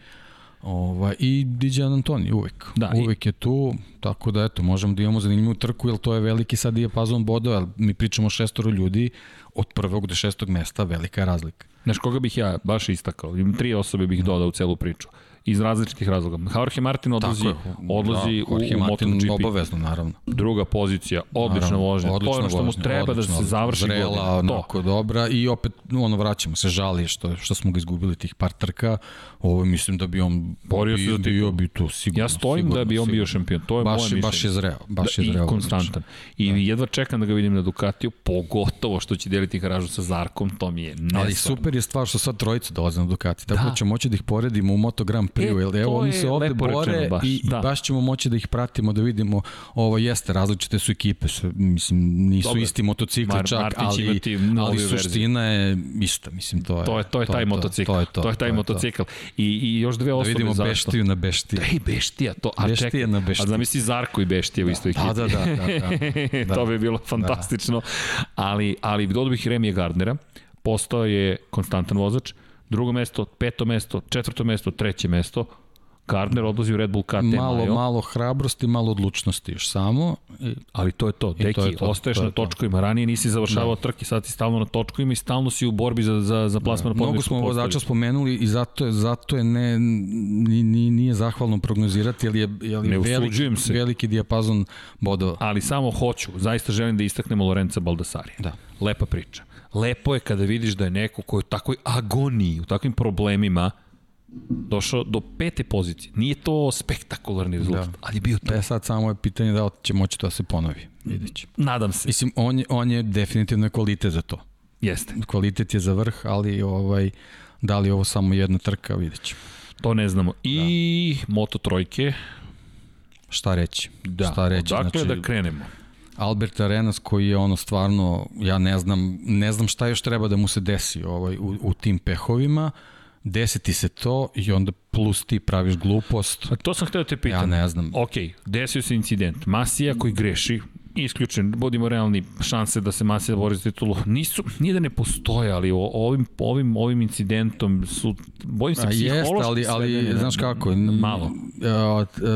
Ovaj, I Diđan Antoni uvek. Da, Da, i- uvek je tu, tako da eto, možemo da imamo zanimljivu trku, jer to je veliki sad dijapazon bodova, jer mi pričamo o šestoro ljudi, od prvog do šestog mesta, velika je razlika. Znaš, koga bih ja baš istakao? Tri osobe bih dodao u celu priču. Iz različitih razloga. Jorge Martin odlazi, odlazi da, u, Jorge u Martin MotoGP. obavezno, naravno. Druga pozicija, odlična Naravno, vožnja. to je ono što mu treba da odlična se završi Zrela, godina. To. onako dobra i opet ono vraćamo se žali što što smo ga izgubili tih par trka. Ovo mislim da bi on Borio se bi, za titulu. bio bi tu sigurno. Ja stojim sigurno, da bi on bio sigurno. šampion. To je baš, moje mišljenje. baš je zreo, baš da, je zreo. I konstantan. I da. jedva čekam da ga vidim na Ducatiju, pogotovo što će deliti garažu sa Zarkom, to mi je nesvarno. Ali super je stvar što sad trojica dolaze na Ducati, tako Da. da, da ćemo moći da ih poredimo u Moto Grand Prix, E, jer to evo oni je se ovde bore baš, i, da. i baš ćemo moći da ih pratimo, da vidimo, ovo jeste, različite su ekipe, su, mislim, nisu Dobro. isti motocikli Mar- čak, ali, ali verziju. suština je ista, mislim, to je To je, to je taj motocikl. To je to. to je taj to motocikl. I, I još dve Da osobe vidimo zašto. Beštiju na Beštiju. Ej, Beštija, to, a Beštija čekaj, na Beštiji. a zamisli Zarko i Beštija u istoj ekipi. Da, da, da, da, da. to bi bilo fantastično. Ali, ali dodao bih Remija Gardnera, postao je konstantan vozač, drugo mesto, peto mesto, četvrto mesto, treće mesto, Gardner odlazi u Red Bull KT malo, Majo, malo hrabrosti, malo odlučnosti još samo. I, ali to je to. Deki, to je to, ostaješ to je na to. točkovima, ranije nisi završavao trke, sad si stalno na točkovima i stalno si u borbi za, za, za plasman na Mnogo smo vozača spomenuli i zato je, zato je ne, ni, ni, nije zahvalno prognozirati, jer je, jer Ne je veliki, se. veliki dijapazon bodova. ali samo hoću, zaista želim da istaknemo Lorenza Baldasarija. Da. Lepa priča. Lepo je kada vidiš da je neko ko je u takvoj agoniji, u takvim problemima, došao do pete pozicije. Nije to spektakularni rezultat, da. ali je bio to. E sad samo je pitanje da li će moći to da se ponovi. Vidjet će. Nadam se. Mislim, on je, on je definitivno kvalitet za to. Jeste. Kvalitet je za vrh, ali ovaj, da li je ovo samo jedna trka, vidjet ćemo. To ne znamo. I da. Moto trojke. Šta reći? Da. Šta reći? Dakle, znači, da krenemo. Albert Arenas koji je ono stvarno, ja ne znam, ne znam šta još treba da mu se desi ovaj, u, u tim pehovima, desiti se to i onda plus ti praviš glupost. A to sam hteo te pitam. Ja ne znam. Ok, desio se incident. Masija koji greši, isključen, budimo realni, šanse da se Masija bori za titulu nisu, nije da ne postoje, ali o, ovim, ovim, ovim incidentom su, bojim se A jest, psihološki ali, ali ne- znaš kako, Malo.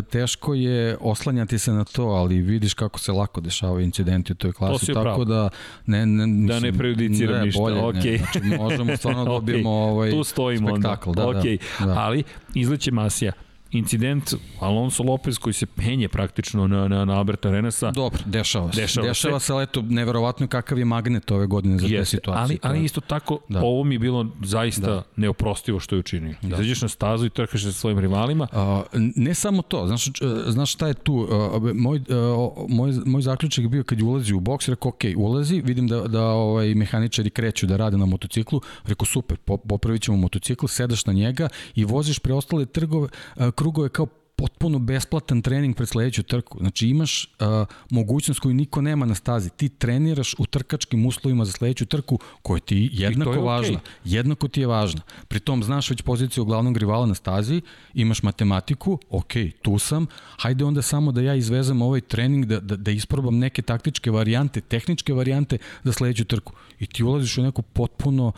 teško je oslanjati se na to, ali vidiš kako se lako dešavaju incidenti u toj klasi, si u tako pravu. da ne, ne, mislim, Da ne prejudiciram ne, ništa, bolje, okej. Ne, znači, možemo stvarno da dobijemo ovaj tu stojimo spektakl. onda. Da, ok, da, da. ali izleće Masija. Incident Alonso Lopez koji se penje praktično na, na, na Alberta Renesa. Dobro, dešava se. Dešava Dešava, se. ali eto, neverovatno kakav je magnet ove godine za te Jeste, situacije. ali, ali isto tako, da. Ovo mi je bilo zaista da. neoprostivo što je učinio. Da. Izađeš na stazu i trkaš sa svojim rivalima. A, ne samo to, znaš, č- znaš šta je tu, a, moj, a, moj, moj zaključak je bio kad je ulazi u boks, rekao, ok, ulazi, vidim da, da ovaj, mehaničari kreću da rade na motociklu, rekao, super, po- popravit ćemo motocikl, sedaš na njega i voziš preostale trgove, a, krugove kao potpuno besplatan trening pred sledeću trku. Znači imaš a, mogućnost koju niko nema na stazi. Ti treniraš u trkačkim uslovima za sledeću trku koja ti jednako je okej. važna. Jednako ti je važna. Pri tom znaš već poziciju glavnog rivala na stazi, imaš matematiku, ok, tu sam, hajde onda samo da ja izvezem ovaj trening, da, da, da isprobam neke taktičke varijante, tehničke varijante za sledeću trku. I ti ulaziš u neku potpuno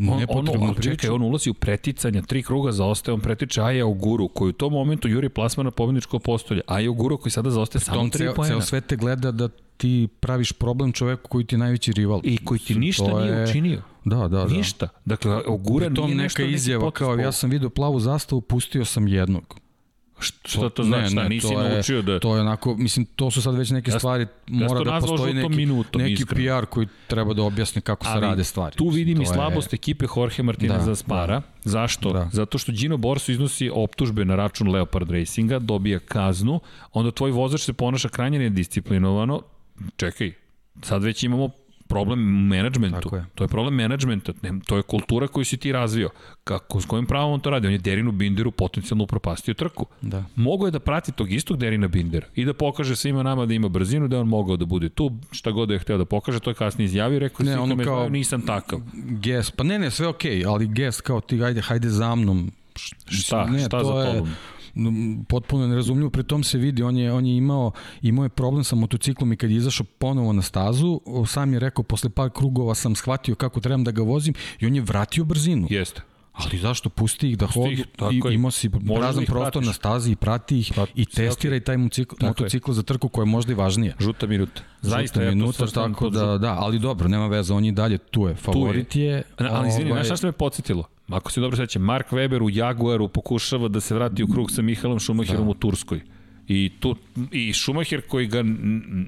On, nepotrebnu ono, čekaj, on ulazi u preticanja, tri kruga zaostaje, on pretiče Aja Oguru, koji u tom momentu juri plasma na pobedničko postolje. Aja Oguru koji sada zaostaje samo tom tri ceo, poena. ceo sve te gleda da ti praviš problem čoveku koji ti je najveći rival. I koji ti To ništa nije je- učinio. Da, da, da. Ništa. Dakle, Ogura Pri tom nije neka izjava kao ja sam video plavu zastavu, pustio sam jednog. Šta to znači? Šta, nisi to je- naučio da... To je onako, mislim, to su sad već neke Ja- stvari, ja mora da postoji neki, minutom, neki iskreno. PR koji treba da objasni kako se Ali rade stvari. Tu vidim i to je- slabost ekipe Jorge Martinez Da, za Spara. Zašto? Da. Zato što Gino Borso iznosi optužbe na račun Leopard Racinga, dobija kaznu, onda tvoj vozač se ponaša krajnje nedisciplinovano. Čekaj, sad već imamo problem menadžmentu. Tako je. To je problem menadžmenta. To je kultura koju si ti razvio. Kako, s kojim pravom on to radi? On je Derinu Binderu potencijalno upropastio trku. Da. Mogao je da prati tog istog Derina Bindera i da pokaže svima nama da ima brzinu, da je on mogao da bude tu, šta god da je hteo da pokaže, to je kasnije izjavio, rekao, Ne, ono kao- znaju, nisam takav. Gest, pa ne, ne, sve okej, okay, ali gest kao ti, hajde, hajde za mnom. Šta? ne, Šta to za je, tobom? m, potpuno nerazumljivo, pri tom se vidi, on je, on je imao, imao je problem sa motociklom i kad je izašao ponovo na stazu, sam je rekao, posle par krugova sam shvatio kako trebam da ga vozim i on je vratio brzinu. Jeste. Ali zašto pusti ih da Pusti hodu ih, i tako je. imao si da prazan ih prostor pratiš. na stazi i prati ih Prati, i sve testiraj taj motocikl, je. motocikl za trku koja je možda i važnija. Žuta minuta. Zaista, Žuta to minuta, tako da, da, ali dobro, nema veze, on je i dalje tu je, favorit je. Ali izvini, ovaj, znaš šta me podsjetilo? Ako se dobro sećam, Mark Weber u Jaguaru pokušava da se vrati u krug sa Mihalom Šumacherom da. u Turskoj. I tu i Schumacher koji ga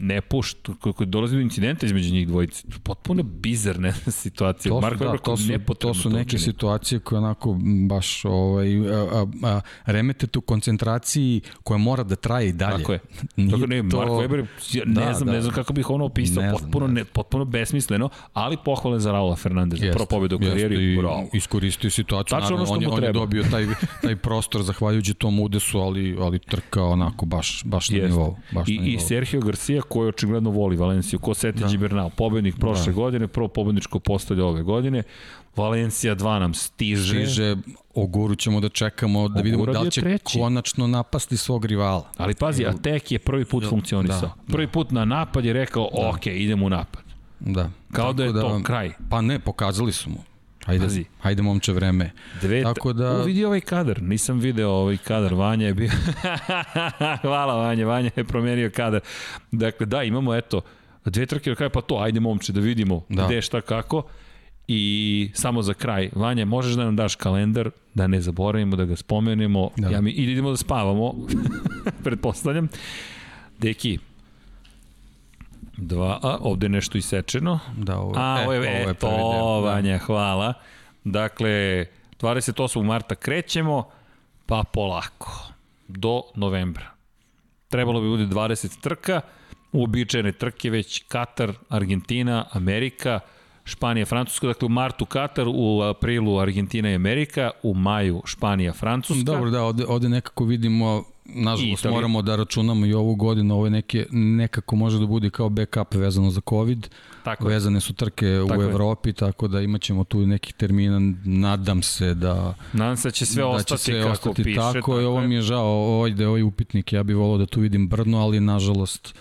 ne pušta, koji, koji dolazi do incidenta između njih dvojice. Potpuno bizarna situacija. To su, Mark da, Webber to su, to su neke učini. situacije koje onako baš ovaj, a, a, a, remete tu koncentraciji koja mora da traje i dalje. Tako je. Tako ne, to- Mark Weber, ja ne Da, znam, da. ne znam kako bih ono opisao, Ne znam, potpuno, ne ne, potpuno besmisleno, ali pohvale za Raula Fernandeza, Jeste, prvo pobedu u karijeri, i bravo. Iskoristio situaciju, Tačno naravno, ono on, je, on je dobio taj, taj prostor zahvaljujući tom udesu, ali, ali trka onako baš, baš na nivou. Baš I, na I nivou. Sergio Garcia koji očigledno voli Valenciju, ko Seti da. Gibernau, pobednik prošle da. godine, prvo pobedničko postolje ove godine, Valencija 2 nam stiže, Stiže, Oguru ćemo da čekamo, da vidimo da li će treći. konačno napasti svog rivala. ali pazi, Atek je prvi put funkcionisao. da, prvi put na napad je rekao, da. ok, idemo u napad. Da. Kao da je to kraj. Pa ne, pokazali su mu. Hajde, Pazi. hajde momče vreme. Dve, Tako da- U, vidi ovaj kadar, nisam video ovaj kadar, Vanja je bio... Hvala Vanja, Vanja je promenio kadar. Dakle, da, imamo eto, dve trke do kraja, pa to, ajde momče da vidimo da. Gde, šta, kako. I samo za kraj, Vanja, možeš da nam daš kalendar, da ne zaboravimo, da ga spomenemo, da. Ja mi, idemo da spavamo, pretpostavljam. Deki, dva, a ovde je nešto isečeno. Da, ovo, A, ovo je, e, to, prvi deo, da. Vanja, hvala. Dakle, 28. marta krećemo, pa polako, do novembra. Trebalo bi bude 20 trka, uobičajene trke već Katar, Argentina, Amerika, Španija, Francuska, dakle u martu Katar, u aprilu Argentina i Amerika, u maju Španija, Francuska. Dobro, da, ovde, ovde nekako vidimo, nažalost, Italija. moramo da računamo i ovu godinu, ovo je neke, nekako može da bude kao backup vezano za COVID, Tako je. vezane su trke Tako u je. Evropi, tako da imaćemo tu i nekih termina, nadam se da, Nadam se da će sve da ostati će sve kako ostati piše. tako, i ovo mi je žao, ovaj je ovaj upitnik, ja bih volao da tu vidim Brno, ali nažalost,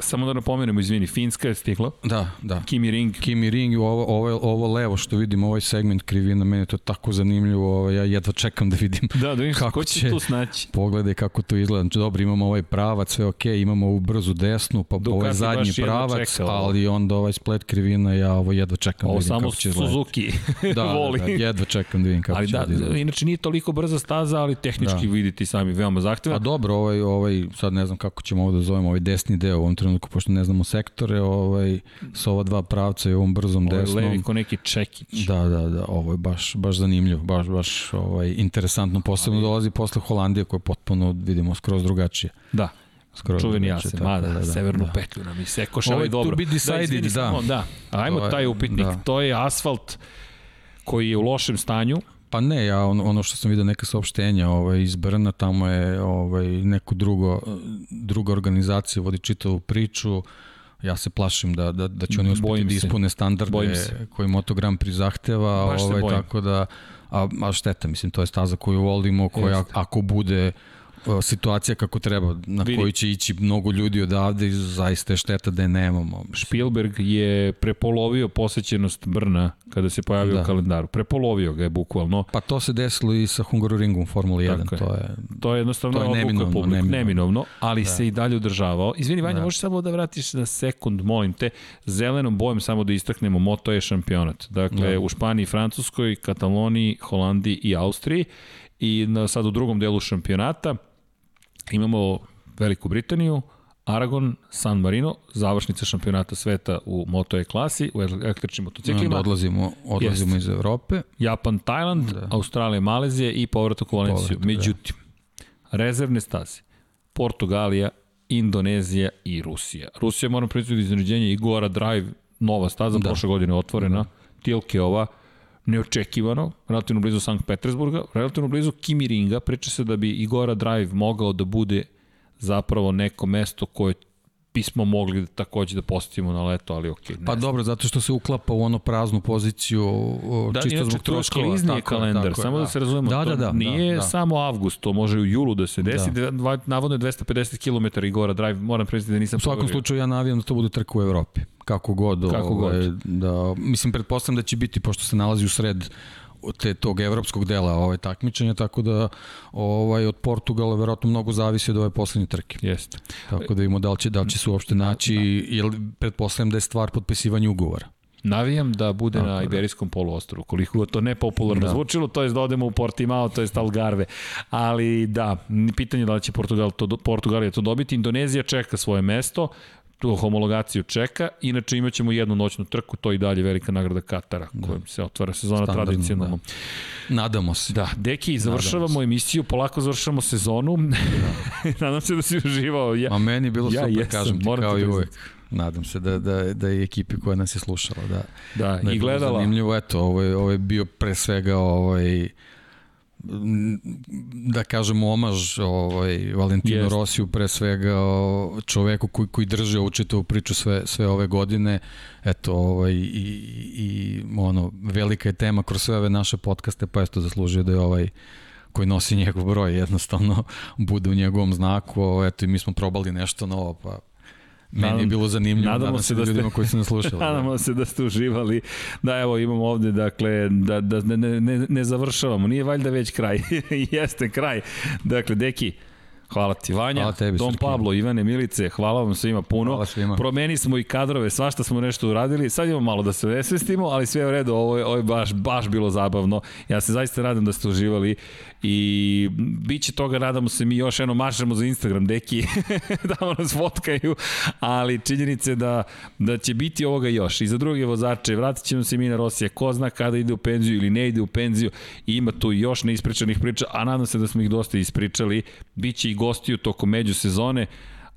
Samo da napomenemo, izvini, Finska je stigla, da, da. Kimi Ring, Kimi Ring, ovo, ovo, ovo levo što vidim, ovaj segment krivina, meni je to tako zanimljivo, ovaj, ja jedva čekam da vidim da, da vidim Kako ko će, će- tu snaći. Pogledaj kako to izgleda. Znači, dobro, imamo ovaj pravac, sve okej, okay, imamo ovu brzu desnu, pa Ducati ovaj zadnji pravac, čeka ovo. ali onda ovaj splet krivina, ja ovo jedva čekam Ovo da vidim samo kako će izgledati. Suzuki Da, voli. da, da, jedva čekam da vidim kako ali će da, da izgleda. inače nije toliko brza staza, ali tehnički da. Da. vidite sami veoma zahtevna. A dobro, ovaj, ovaj, sad ne znam kako ćemo ovo da zovemo, ovaj desni deo ovom trenutku, pošto ne znamo sektore, ovaj, sa ova dva pravca i ovom brzom Ovo je desnom. levi ko neki čekić. Da, da, da, ovo je baš, baš zanimljivo, baš, baš ovaj, interesantno, posebno dolazi posle Holandije koja je potpuno, vidimo, skroz drugačije. Da. Skroz Čuveni tako mada, da, da, da, severnu da. petlju nam isekoš, Ovo ali je to dobro. be decided, da. samo, da. Ajmo To je- taj upitnik, da. to je asfalt koji je u lošem stanju. Pa ne, ja ono, ono što sam vidio neka saopštenja ovaj, iz Brna, tamo je ovaj, neko drugo, druga organizacija vodi čitavu priču, ja se plašim da, da, da će oni Bojim da ispune standarde koji Moto Grand Prix zahteva, Baš se ovaj, tako da, a, a šteta, mislim, to je staza koju volimo, koja Jeste. ako bude situacija kako treba, na Vidi. koju će ići mnogo ljudi odavde i zaista je šteta da je nemamo. Spielberg je prepolovio posećenost Brna kada se pojavio Da. u kalendaru. Prepolovio ga je bukvalno. Pa to se desilo i sa Hungaroringom Formula 1, Tako je. to je To je jednostavno To je neminovno, publike, neminovno, neminovno. ali da. se i dalje održavao. Izvini, Vanja. Da. možeš samo da vratiš na sekund, molim te, zelenom bojem samo da istaknemo, Moto je šampionat. Dakle, Da. u Španiji, Francuskoj, Kataloniji, Holandiji i Austriji i na, sad u drugom delu šampionata imamo Veliku Britaniju, Aragon, San Marino, završnica šampionata sveta u Moto E klasi, u električnim motociklima, odlazimo, odlazimo iz Evrope. Japan, Tajland, da. Australija, Malezija i povratak u Valenciju. Povratak, da. Međutim, rezervne staze, Portugalija, Indonezija i Rusija. Rusija, moram priznati da iznenađenje Igora Drive, nova staza, da. Da. prošle godine otvorena, da. Tilkeova, neočekivano, relativno blizu Sankt Petersburga, relativno blizu Kimiringa, priča se da bi Igora Drive mogao da bude zapravo neko mesto koje bismo mogli da, takođe da posetimo na leto, ali okej. Okay, Pa dobro, zato što se uklapa u ono praznu poziciju o, Da, čisto inače, zbog troškova. klizni je kalendar, tako samo da. da se razumemo, Da, to da, da, nije da, da. samo avgust, to može i u julu da se desi, da. Navodno je 250 km Igora Drive, moram priznati da nisam U svakom slučaju ja navijam da to bude trka u Evropi. Kako god. Kako ovaj, god. Da, mislim, pretpostavljam da će biti, pošto se nalazi u sred te tog evropskog dela ovaj takmičenja, tako da ovaj od Portugala verovatno mnogo zavisi od ove poslednje trke. Jeste. Tako da vidimo da li će, da li će se uopšte naći, da. jer pretpostavljam da je stvar potpisivanja ugovora. Navijam da bude Tako na da. Iberijskom poluostrvu, koliko to nepopularno da. Zvučilo, to je da odemo u Portimao, to je Algarve. Ali da, pitanje je da li će Portugal to, Portugalija to dobiti. Indonezija čeka svoje mesto, tu homologaciju čeka, inače imat ćemo jednu noćnu trku, to i dalje velika nagrada Katara, da. kojom se otvara sezona Standardno, tradicionalno. Da. Nadamo se. Da, deki, završavamo emisiju, polako završavamo sezonu. Nadam se da si uživao. Ja, A meni je bilo Ja super, jesam, kažem ti, kao i uvek. Nadam se da, da, da je ekipi koja nas je slušala, da, da, da i gledala. Zanimljivo, eto, ovo je, ovo je bio pre svega ovaj, da kažemo omaž ovaj Valentino Jest. Rosiju pre svega čoveku koji koji drži ovu čitavu priču sve sve ove godine eto ovaj i, i ono velika je tema kroz sve ove naše podcaste pa eto zaslužio da je ovaj koji nosi njegov broj jednostavno bude u njegovom znaku eto i mi smo probali nešto novo pa Meni je Nadam- bilo zanimljivo, nadamo nadam se da ste- ljudima koji su nas slušali. da. Nadamo se da ste uživali. Da, evo imamo ovde, dakle, da, da ne, ne, ne završavamo. Nije valjda već kraj. Jeste kraj. Dakle, Deki, Hvala ti Vanja, Hvala tebi, Don Srki. Pablo, Ivane Milice, hvala vam svima puno. Hvala svima. Promeni smo i kadrove, svašta smo nešto uradili. Sad imamo malo da se vesvestimo, ali sve je u redu, ovo je, ovo je baš, baš bilo zabavno. Ja se zaista nadam da ste uživali i bit će toga, nadamo se mi još eno mašemo za Instagram, deki, da nas fotkaju, ali činjenice da, da će biti ovoga još. I za druge vozače, vratit ćemo se mi na Rosija, ko zna kada ide u penziju ili ne ide u penziju, ima tu još neispričanih priča, a nadam se da smo ih dosta ispričali. Biće i gostiju tokom međusezone,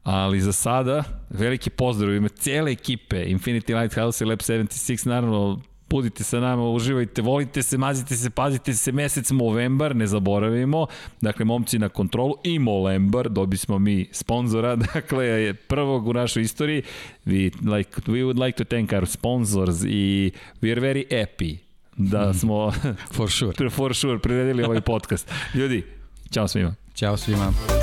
ali za sada veliki pozdrav u ime cijele ekipe Infinity Lighthouse i Lab 76, naravno budite sa nama, uživajte, volite se, mazite se, pazite se, mesec Movembar, ne zaboravimo, dakle, momci na kontrolu i Molembar, dobi smo mi sponzora, dakle, je prvog u našoj istoriji, we, like, we would like to thank our sponsors i we are very happy da smo For sure. for sure priredili ovaj podcast. Ljudi, ćao svima. Ćao svima.